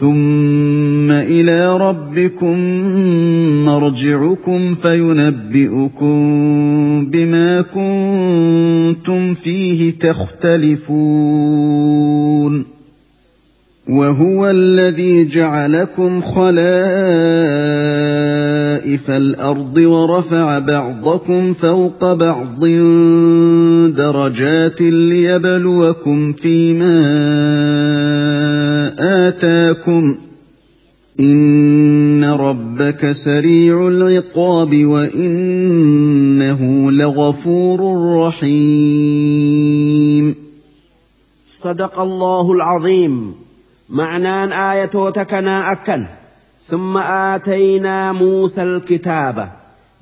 ثم إلى ربكم مرجعكم فينبئكم بما كنتم فيه تختلفون وهو الذي جعلكم خلائف الأرض ورفع بعضكم فوق بعض درجات ليبلوكم فيما آتاكم. إن ربك سريع العقاب وإنه لغفور رحيم. صدق الله العظيم. معنان آية تكنا أكن ثم آتينا موسى الكتاب.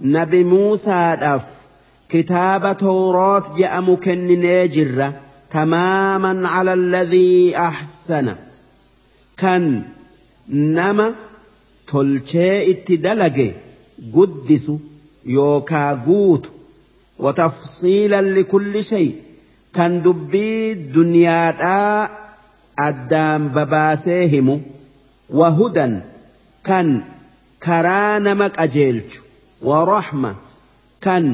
نبي موسى دف. كتاب توراة جاء مكن نجر تماما على الذي أحسن. كان نما تلشي اتدلق قدس يوكا قوت وتفصيلا لكل شيء. كان دبي دنيا addaan babaasee himu wahudan kan karaa nama qajeelchu warahma kan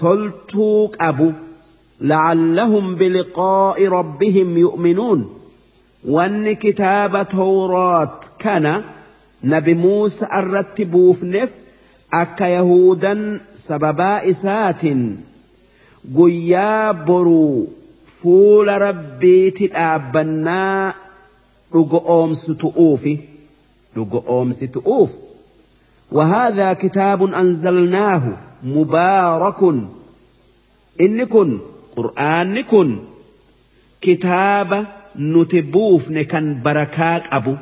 toltuu qabu لعلهم بلقاء ربهم يؤمنون. وأن كتاب توراة كان نبي موسى الرتبوف نف أكا يهودا سببا إسات. قيا برو fuula rabbiiti dhaabbannaa dhugo oomsitu'uufi dhugo oomsitu'uuf وهذا كتاب أنزلناه. mubaarakun inni kun qur'aanni kun kitaaba nuti buufne kan barakaa qabu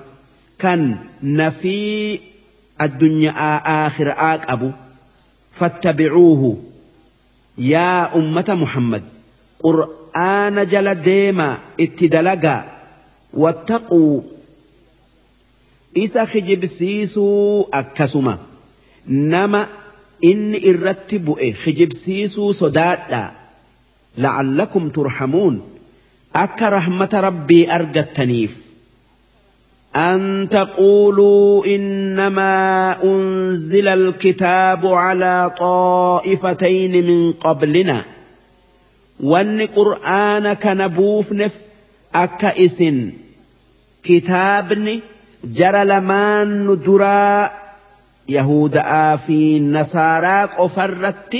kan nafii addunyaa aakhiraa qabu fattabicuuhu yaa ummata muhammad qur'aana jala deemaa itti dalagaa wattaquu isa kijibsiisuu akkasuma nama inni irratti bu'e kijibsiisuu sodaadhaa la'allakum turhamuun akka rahmata rabbii argattaniif أن تقولوا إنما أنزل الكتاب على طائفتين من قبلنا buufneef akka isin kitaabni jara lamaan nu duraa يهودآ في نصارى قفرت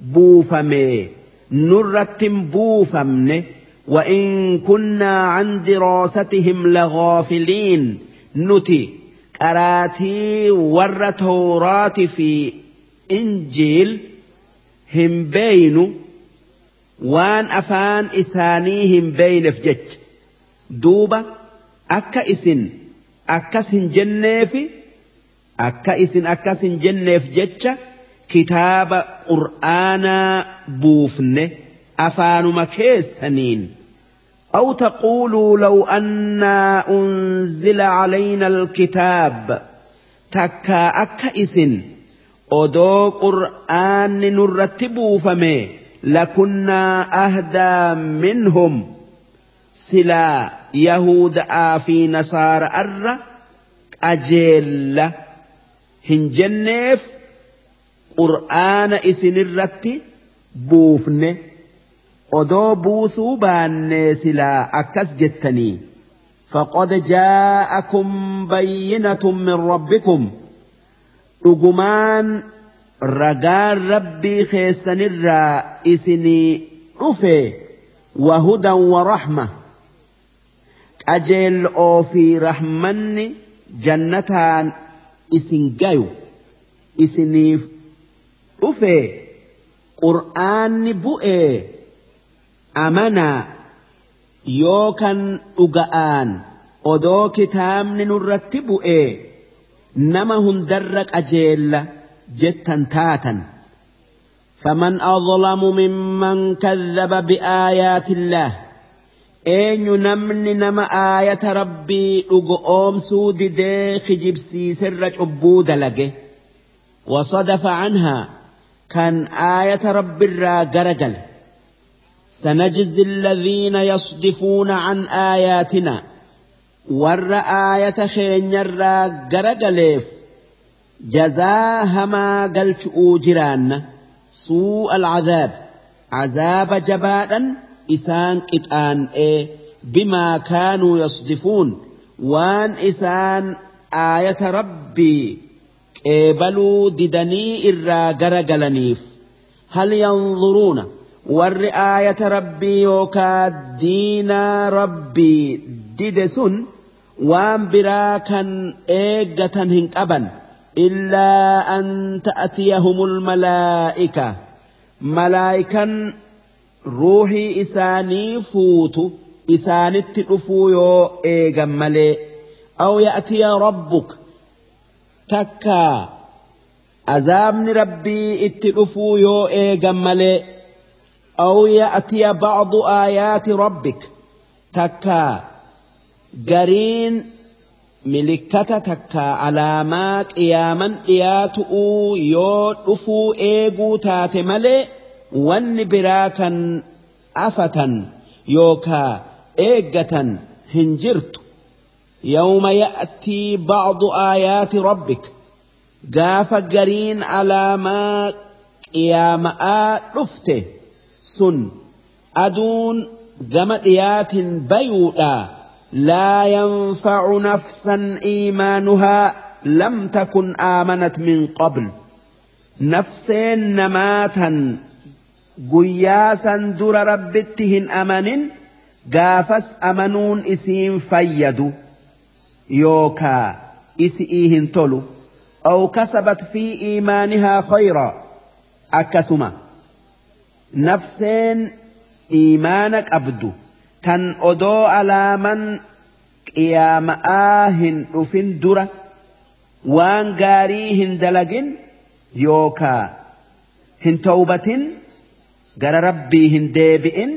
بوفمي نرت بوفمن وإن كنا عن دراستهم لغافلين. نتي أراتي ور تورات في إنجيل هم بين وان أفان إساني هم بين في جج. دوبة أكا إسن أكا سن في akka isin akkasin jenneef jecha kitaaba qur'aanaa buufne afaanuma keessaniin. أو تقولوا لو أنا أنزل علينا الكتاب تكا أكئس أدو قرآن نرتب فمي لكنا أهدى منهم سلا يهود آفي نصار أر أجيل hin jenneef qur'aana isinirratti buufne odoo buusuu baannee silaa akkas jettanii فقد جاءكم بينة من ربكم dhugumaan ragaan rabbii keessanirraa isinii dhufe wahudan wa rahma qajeel'oo fi rahmanni jannataan isin gayu isiniif dhufe qur'aanni bu'ee amanaa yookan dhuga'aan odoo kitaabni nurratti bu'ee nama hundarra qajeella jettan taatan فمن أظلم ممن كذب بآيات الله نما آية ربي أقوم سود دي خجبسي سر عبود لقه وصدف عنها كان آية رب الرا قرقل سنجزي الذين يصدفون عن آياتنا warra aayata keenyarraa garagaleef jazaa hamaa galchu'uu jiraanna. Suu'a alcazaab cazaaba jabaadhan bimaa kaanuu yasdifuun waan isaan aayata rabbii qeebaluu didanii irraa garagalaniif hal yanzuruuna warri aayata rabbii yookaa diinaa rabbii dide sun waan biraa kan eeggatan hin qaban illaa an ta'tiyahumul malaa'ika malaa'ikan ruuhii isaanii fuutu isaanitti dhufuu yoo eegan malee aw ya'tiya rabbuk takkaa azaabni rabbii itti dhufuu yoo eegan malee aw ya'tiya ba'du aayaati rabbik takkaa gariin milikkata takka alaamaa qiyaaman dhiyaatu'uu yoo dhufuu eeguu taate malee wanni biraa kan afatan yookaa eeggatan hin jirtu yawma ya'tii ba'du aayaati rabbik gaafa gariin alaamaa qiyaama'aa dhufte sun aduun gama dhiyaatin bayuudhaa لا ينفع نفسا إيمانها لم تكن آمنت من قبل نفسين نماتا قياسا در ربتهن أمن قافس أمنون إسين فيدو يوكا إسئيهن تلو أو كسبت في إيمانها خيرا أكسما نفسين إيمانك أبدو kan odoo alaaman qiyaama'aa hin dhufin dura waan gaarii hin dalagin yookaa hin tawbatin gara rabbii hin deebi'in.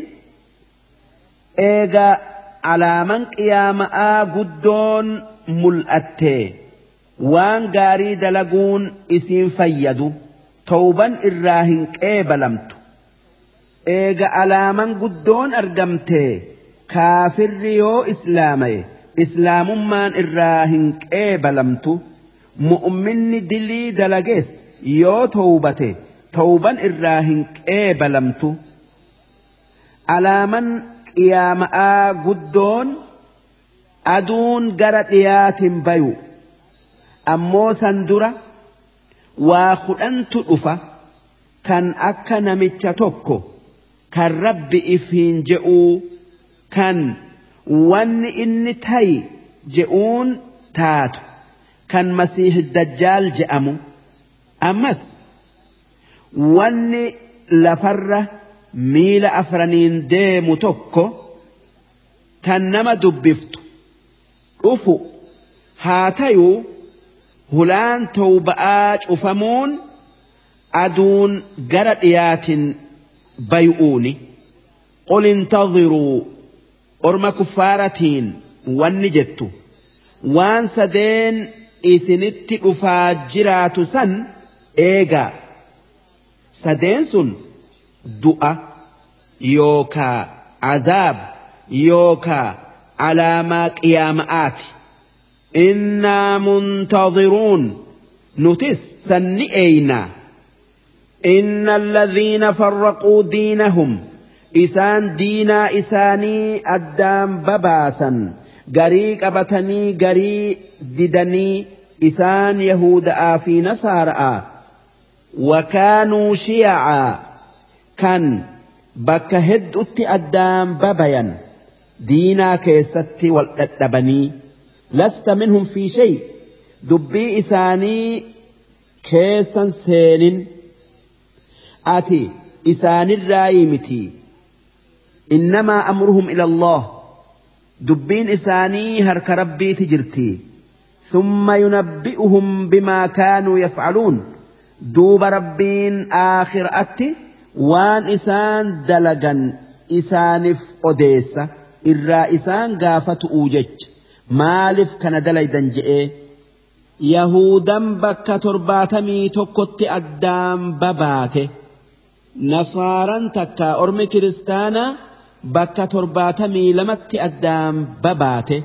Eega alaaman qiyaama'aa guddoon mul'attee. Waan gaarii dalaguun isiin fayyadu tawban irraa hin qeebalamtu. Eega alaaman guddoon argamtee kaafirri yoo islaamaye islaamummaan irraa hin qeebalamtu. Mu'minni dilii dalagees yoo tawbate tawban irraa hin qeebalamtu alaaman qiyaama'aa guddoon aduun gara dhiyaatin bayu ammoo san dura waa kudhantu dhufa kan akka namicha tokko kan rabbi ifiin je'uu kan wanni inni tayi je'uun taatu kan masiihi dajjaal je'amu ammas wanni lafarra miila afraniin deemu tokko tan nama dubbiftu dhufu haa tayuu hulaan tawba'aa cufamuun aduun gara dhiyaatin bay'uuni. Qul intadhiruu orma kuffaaratiin wanni jettu waan sadeen isinitti dhufaa jiraatu san eegaa sadeen sun du'a yookaa azaab yookaa alaamaa qiyaama'aati innaa muntadhiruun nutis sanni eeynaa inna alladhiina farraquu diinahum isaan diinaa isaanii addaan babaasan garii qabatanii garii didanii isaan yahuda'aa fi وكانوا شيعا. كان بكهد هد أدام ببيا دينا كيستي والأدبني. لست منهم في شيء. دبي إساني كيسا سين آتي إسان الرايمتي إنما أمرهم إلى الله. دبين إساني هرك ربي تجرتي. ثم ينبئهم بما كانوا يفعلون. ربين آخر أتي وان إسان دلقا إسانف أديسة إرا إسان قافة أوجج مالف كان دليدا جئe yahudan bakka torbaatamii tokkotti addaan babaate nasaaran takka ormi kiristaanaa bakka torbaatamii lamatti addaan babaate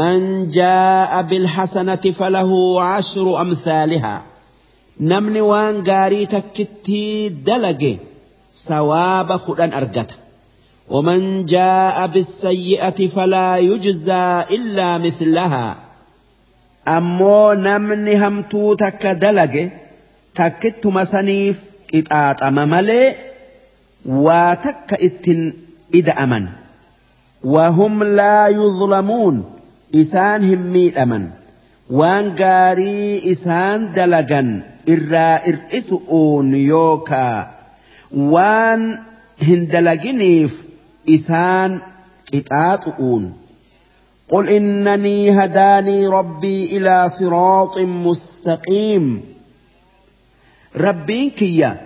man jaa'a bilhasanati falahu cashru amthaalihaa namni waan gaarii takkittii dalage sawaaba kudhan argata ومن جاء بالسيئة فلا يجزى إلا مثلها أمو نمني همتو تك دلج تكت مسنيف qixaaxama malee waa takka ittin ida'aman wahum laa yuzlamuun isaan hin miidhaman waan gaarii isaan dalagan irraa hir'isu uun yookaa. Waan hin dalaginiif isaan قل إنني هداني ربي إلى صراط مستقيم ربين كيا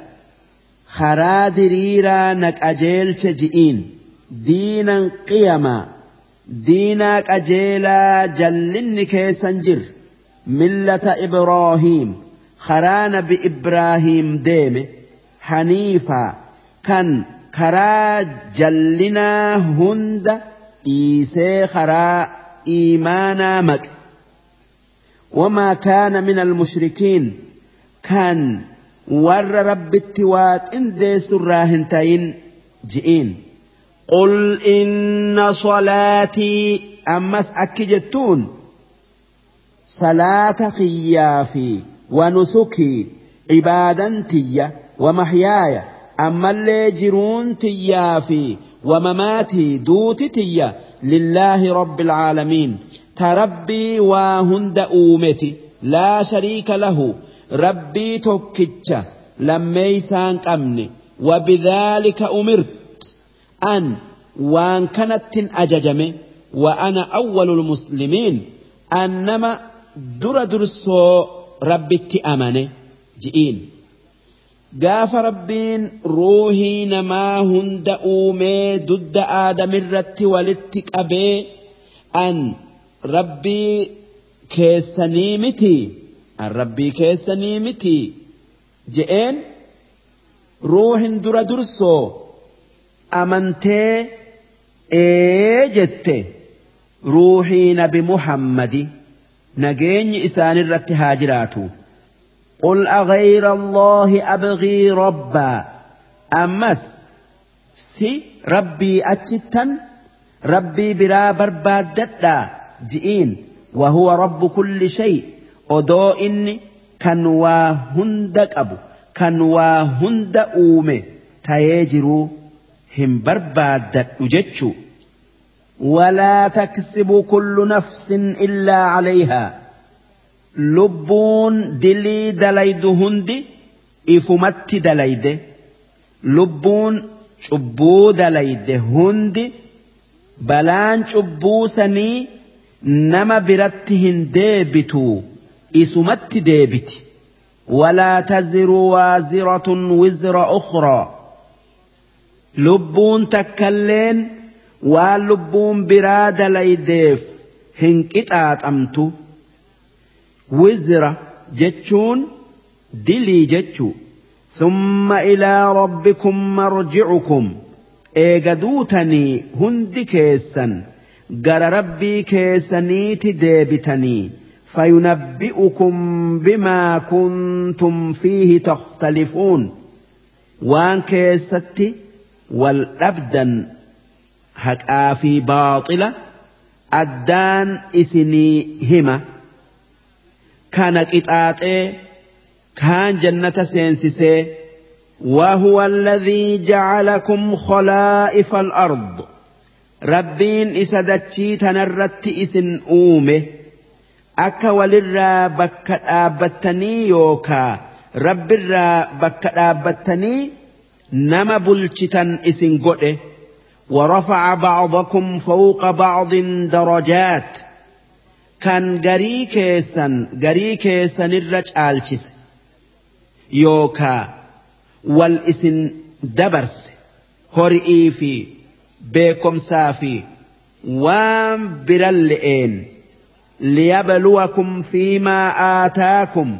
خرا دريرا نك أجيل تجئين دينا قيما دينا كأجيلا جلن كيسنجر ملة إبراهيم karaa nabi ibraahiim deeme haniifaa kan karaa jallinaa hunda dhiisee karaa iimaanaa maqe وما كان من المشركين كان warra rabbitti waaqindeessu irraa hin tayin ji'iin qul inna salaatii ammas akki jettuun salaata kiyyaa fi ونسكي عبادا تيا ومحيايا أما اللي جرون تيا في ومماتي دوت تيا لله رب العالمين. تربي وهند أومتي لا شريك له. ربي تكتش لميسان أمني. وبذلك أمرت أن وان كانت أججمي وأنا أول المسلمين. أنما در درسو rabbitti amane. Ji'iin. Gaafa rabbiin ruuhii namaa hunda uumee dudda aadamirratti walitti qabee an rabbii keessanii mitii? An rabbii keessanii miti je'een? Ruuhin dura dursoo? Amantee? Ee jette. Ruuhii nabi muhammadi nageenyi isaanirratti haa jiraatu قل أغير الله أبغي ربا أمس سي ربي أتشتا ربي برا بربادتا جئين وهو رب كل شيء waa hunda qabu kan waa hunda uume tayee jiruu hin barbaaddadhu jechuu ولا تكسب كل نفس إلا عليها. لبون دلي دليد هندي إفمت دليد. لبون شبو دليد هندي بلان شبو سني نما برتهن ديبتو isumatti deebiti walaa taziru waaziratun wizra ukhraa lubbuun takkalleen waan lubbuun biraa dalaydeef hin qixaaxamtu wizra jechuun dilii jechu summa ilaa rabbikum marji'ukum eega duutanii hundi keessan gara rabbii keessaniiti deebitanii فينبئكم بما كنتم فيه تختلفون وان كيستي والأبدا هكا في باطلة أدان إسني هما كان قطاطي كان جنة سينسسي وهو الذي جعلكم خلائف الأرض ربين إسدتشي تنرت إسن أومه akka walirraa bakka dhaabbattanii yookaa rabbirraa bakka dhaabbattanii nama bulchitan isin godhe ورفع بعضكم فوق بعض درجات. كان غري كيسن غري كيسن الرجالشس يوكا والإسن دبرس. هرئي في بيكم سافي. وام برلئين ليبلوكم فيما آتاكم.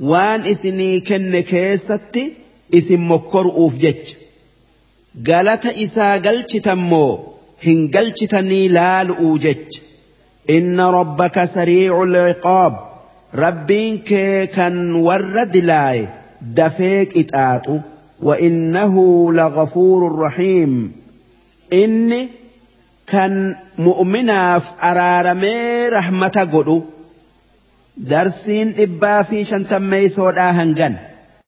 وان إسني كن كيستي اسم جج. قالت إسا قلت تمو هن قلت تني لال جج إن ربك سريع العقاب ربين كي كان ورد لاي دفيك إتاتو وإنه لغفور رحيم إني kan mu'minaaf araaramee rahmata godhu. Darsiin dhibbaa fi shantammeeysoodhaa hangan.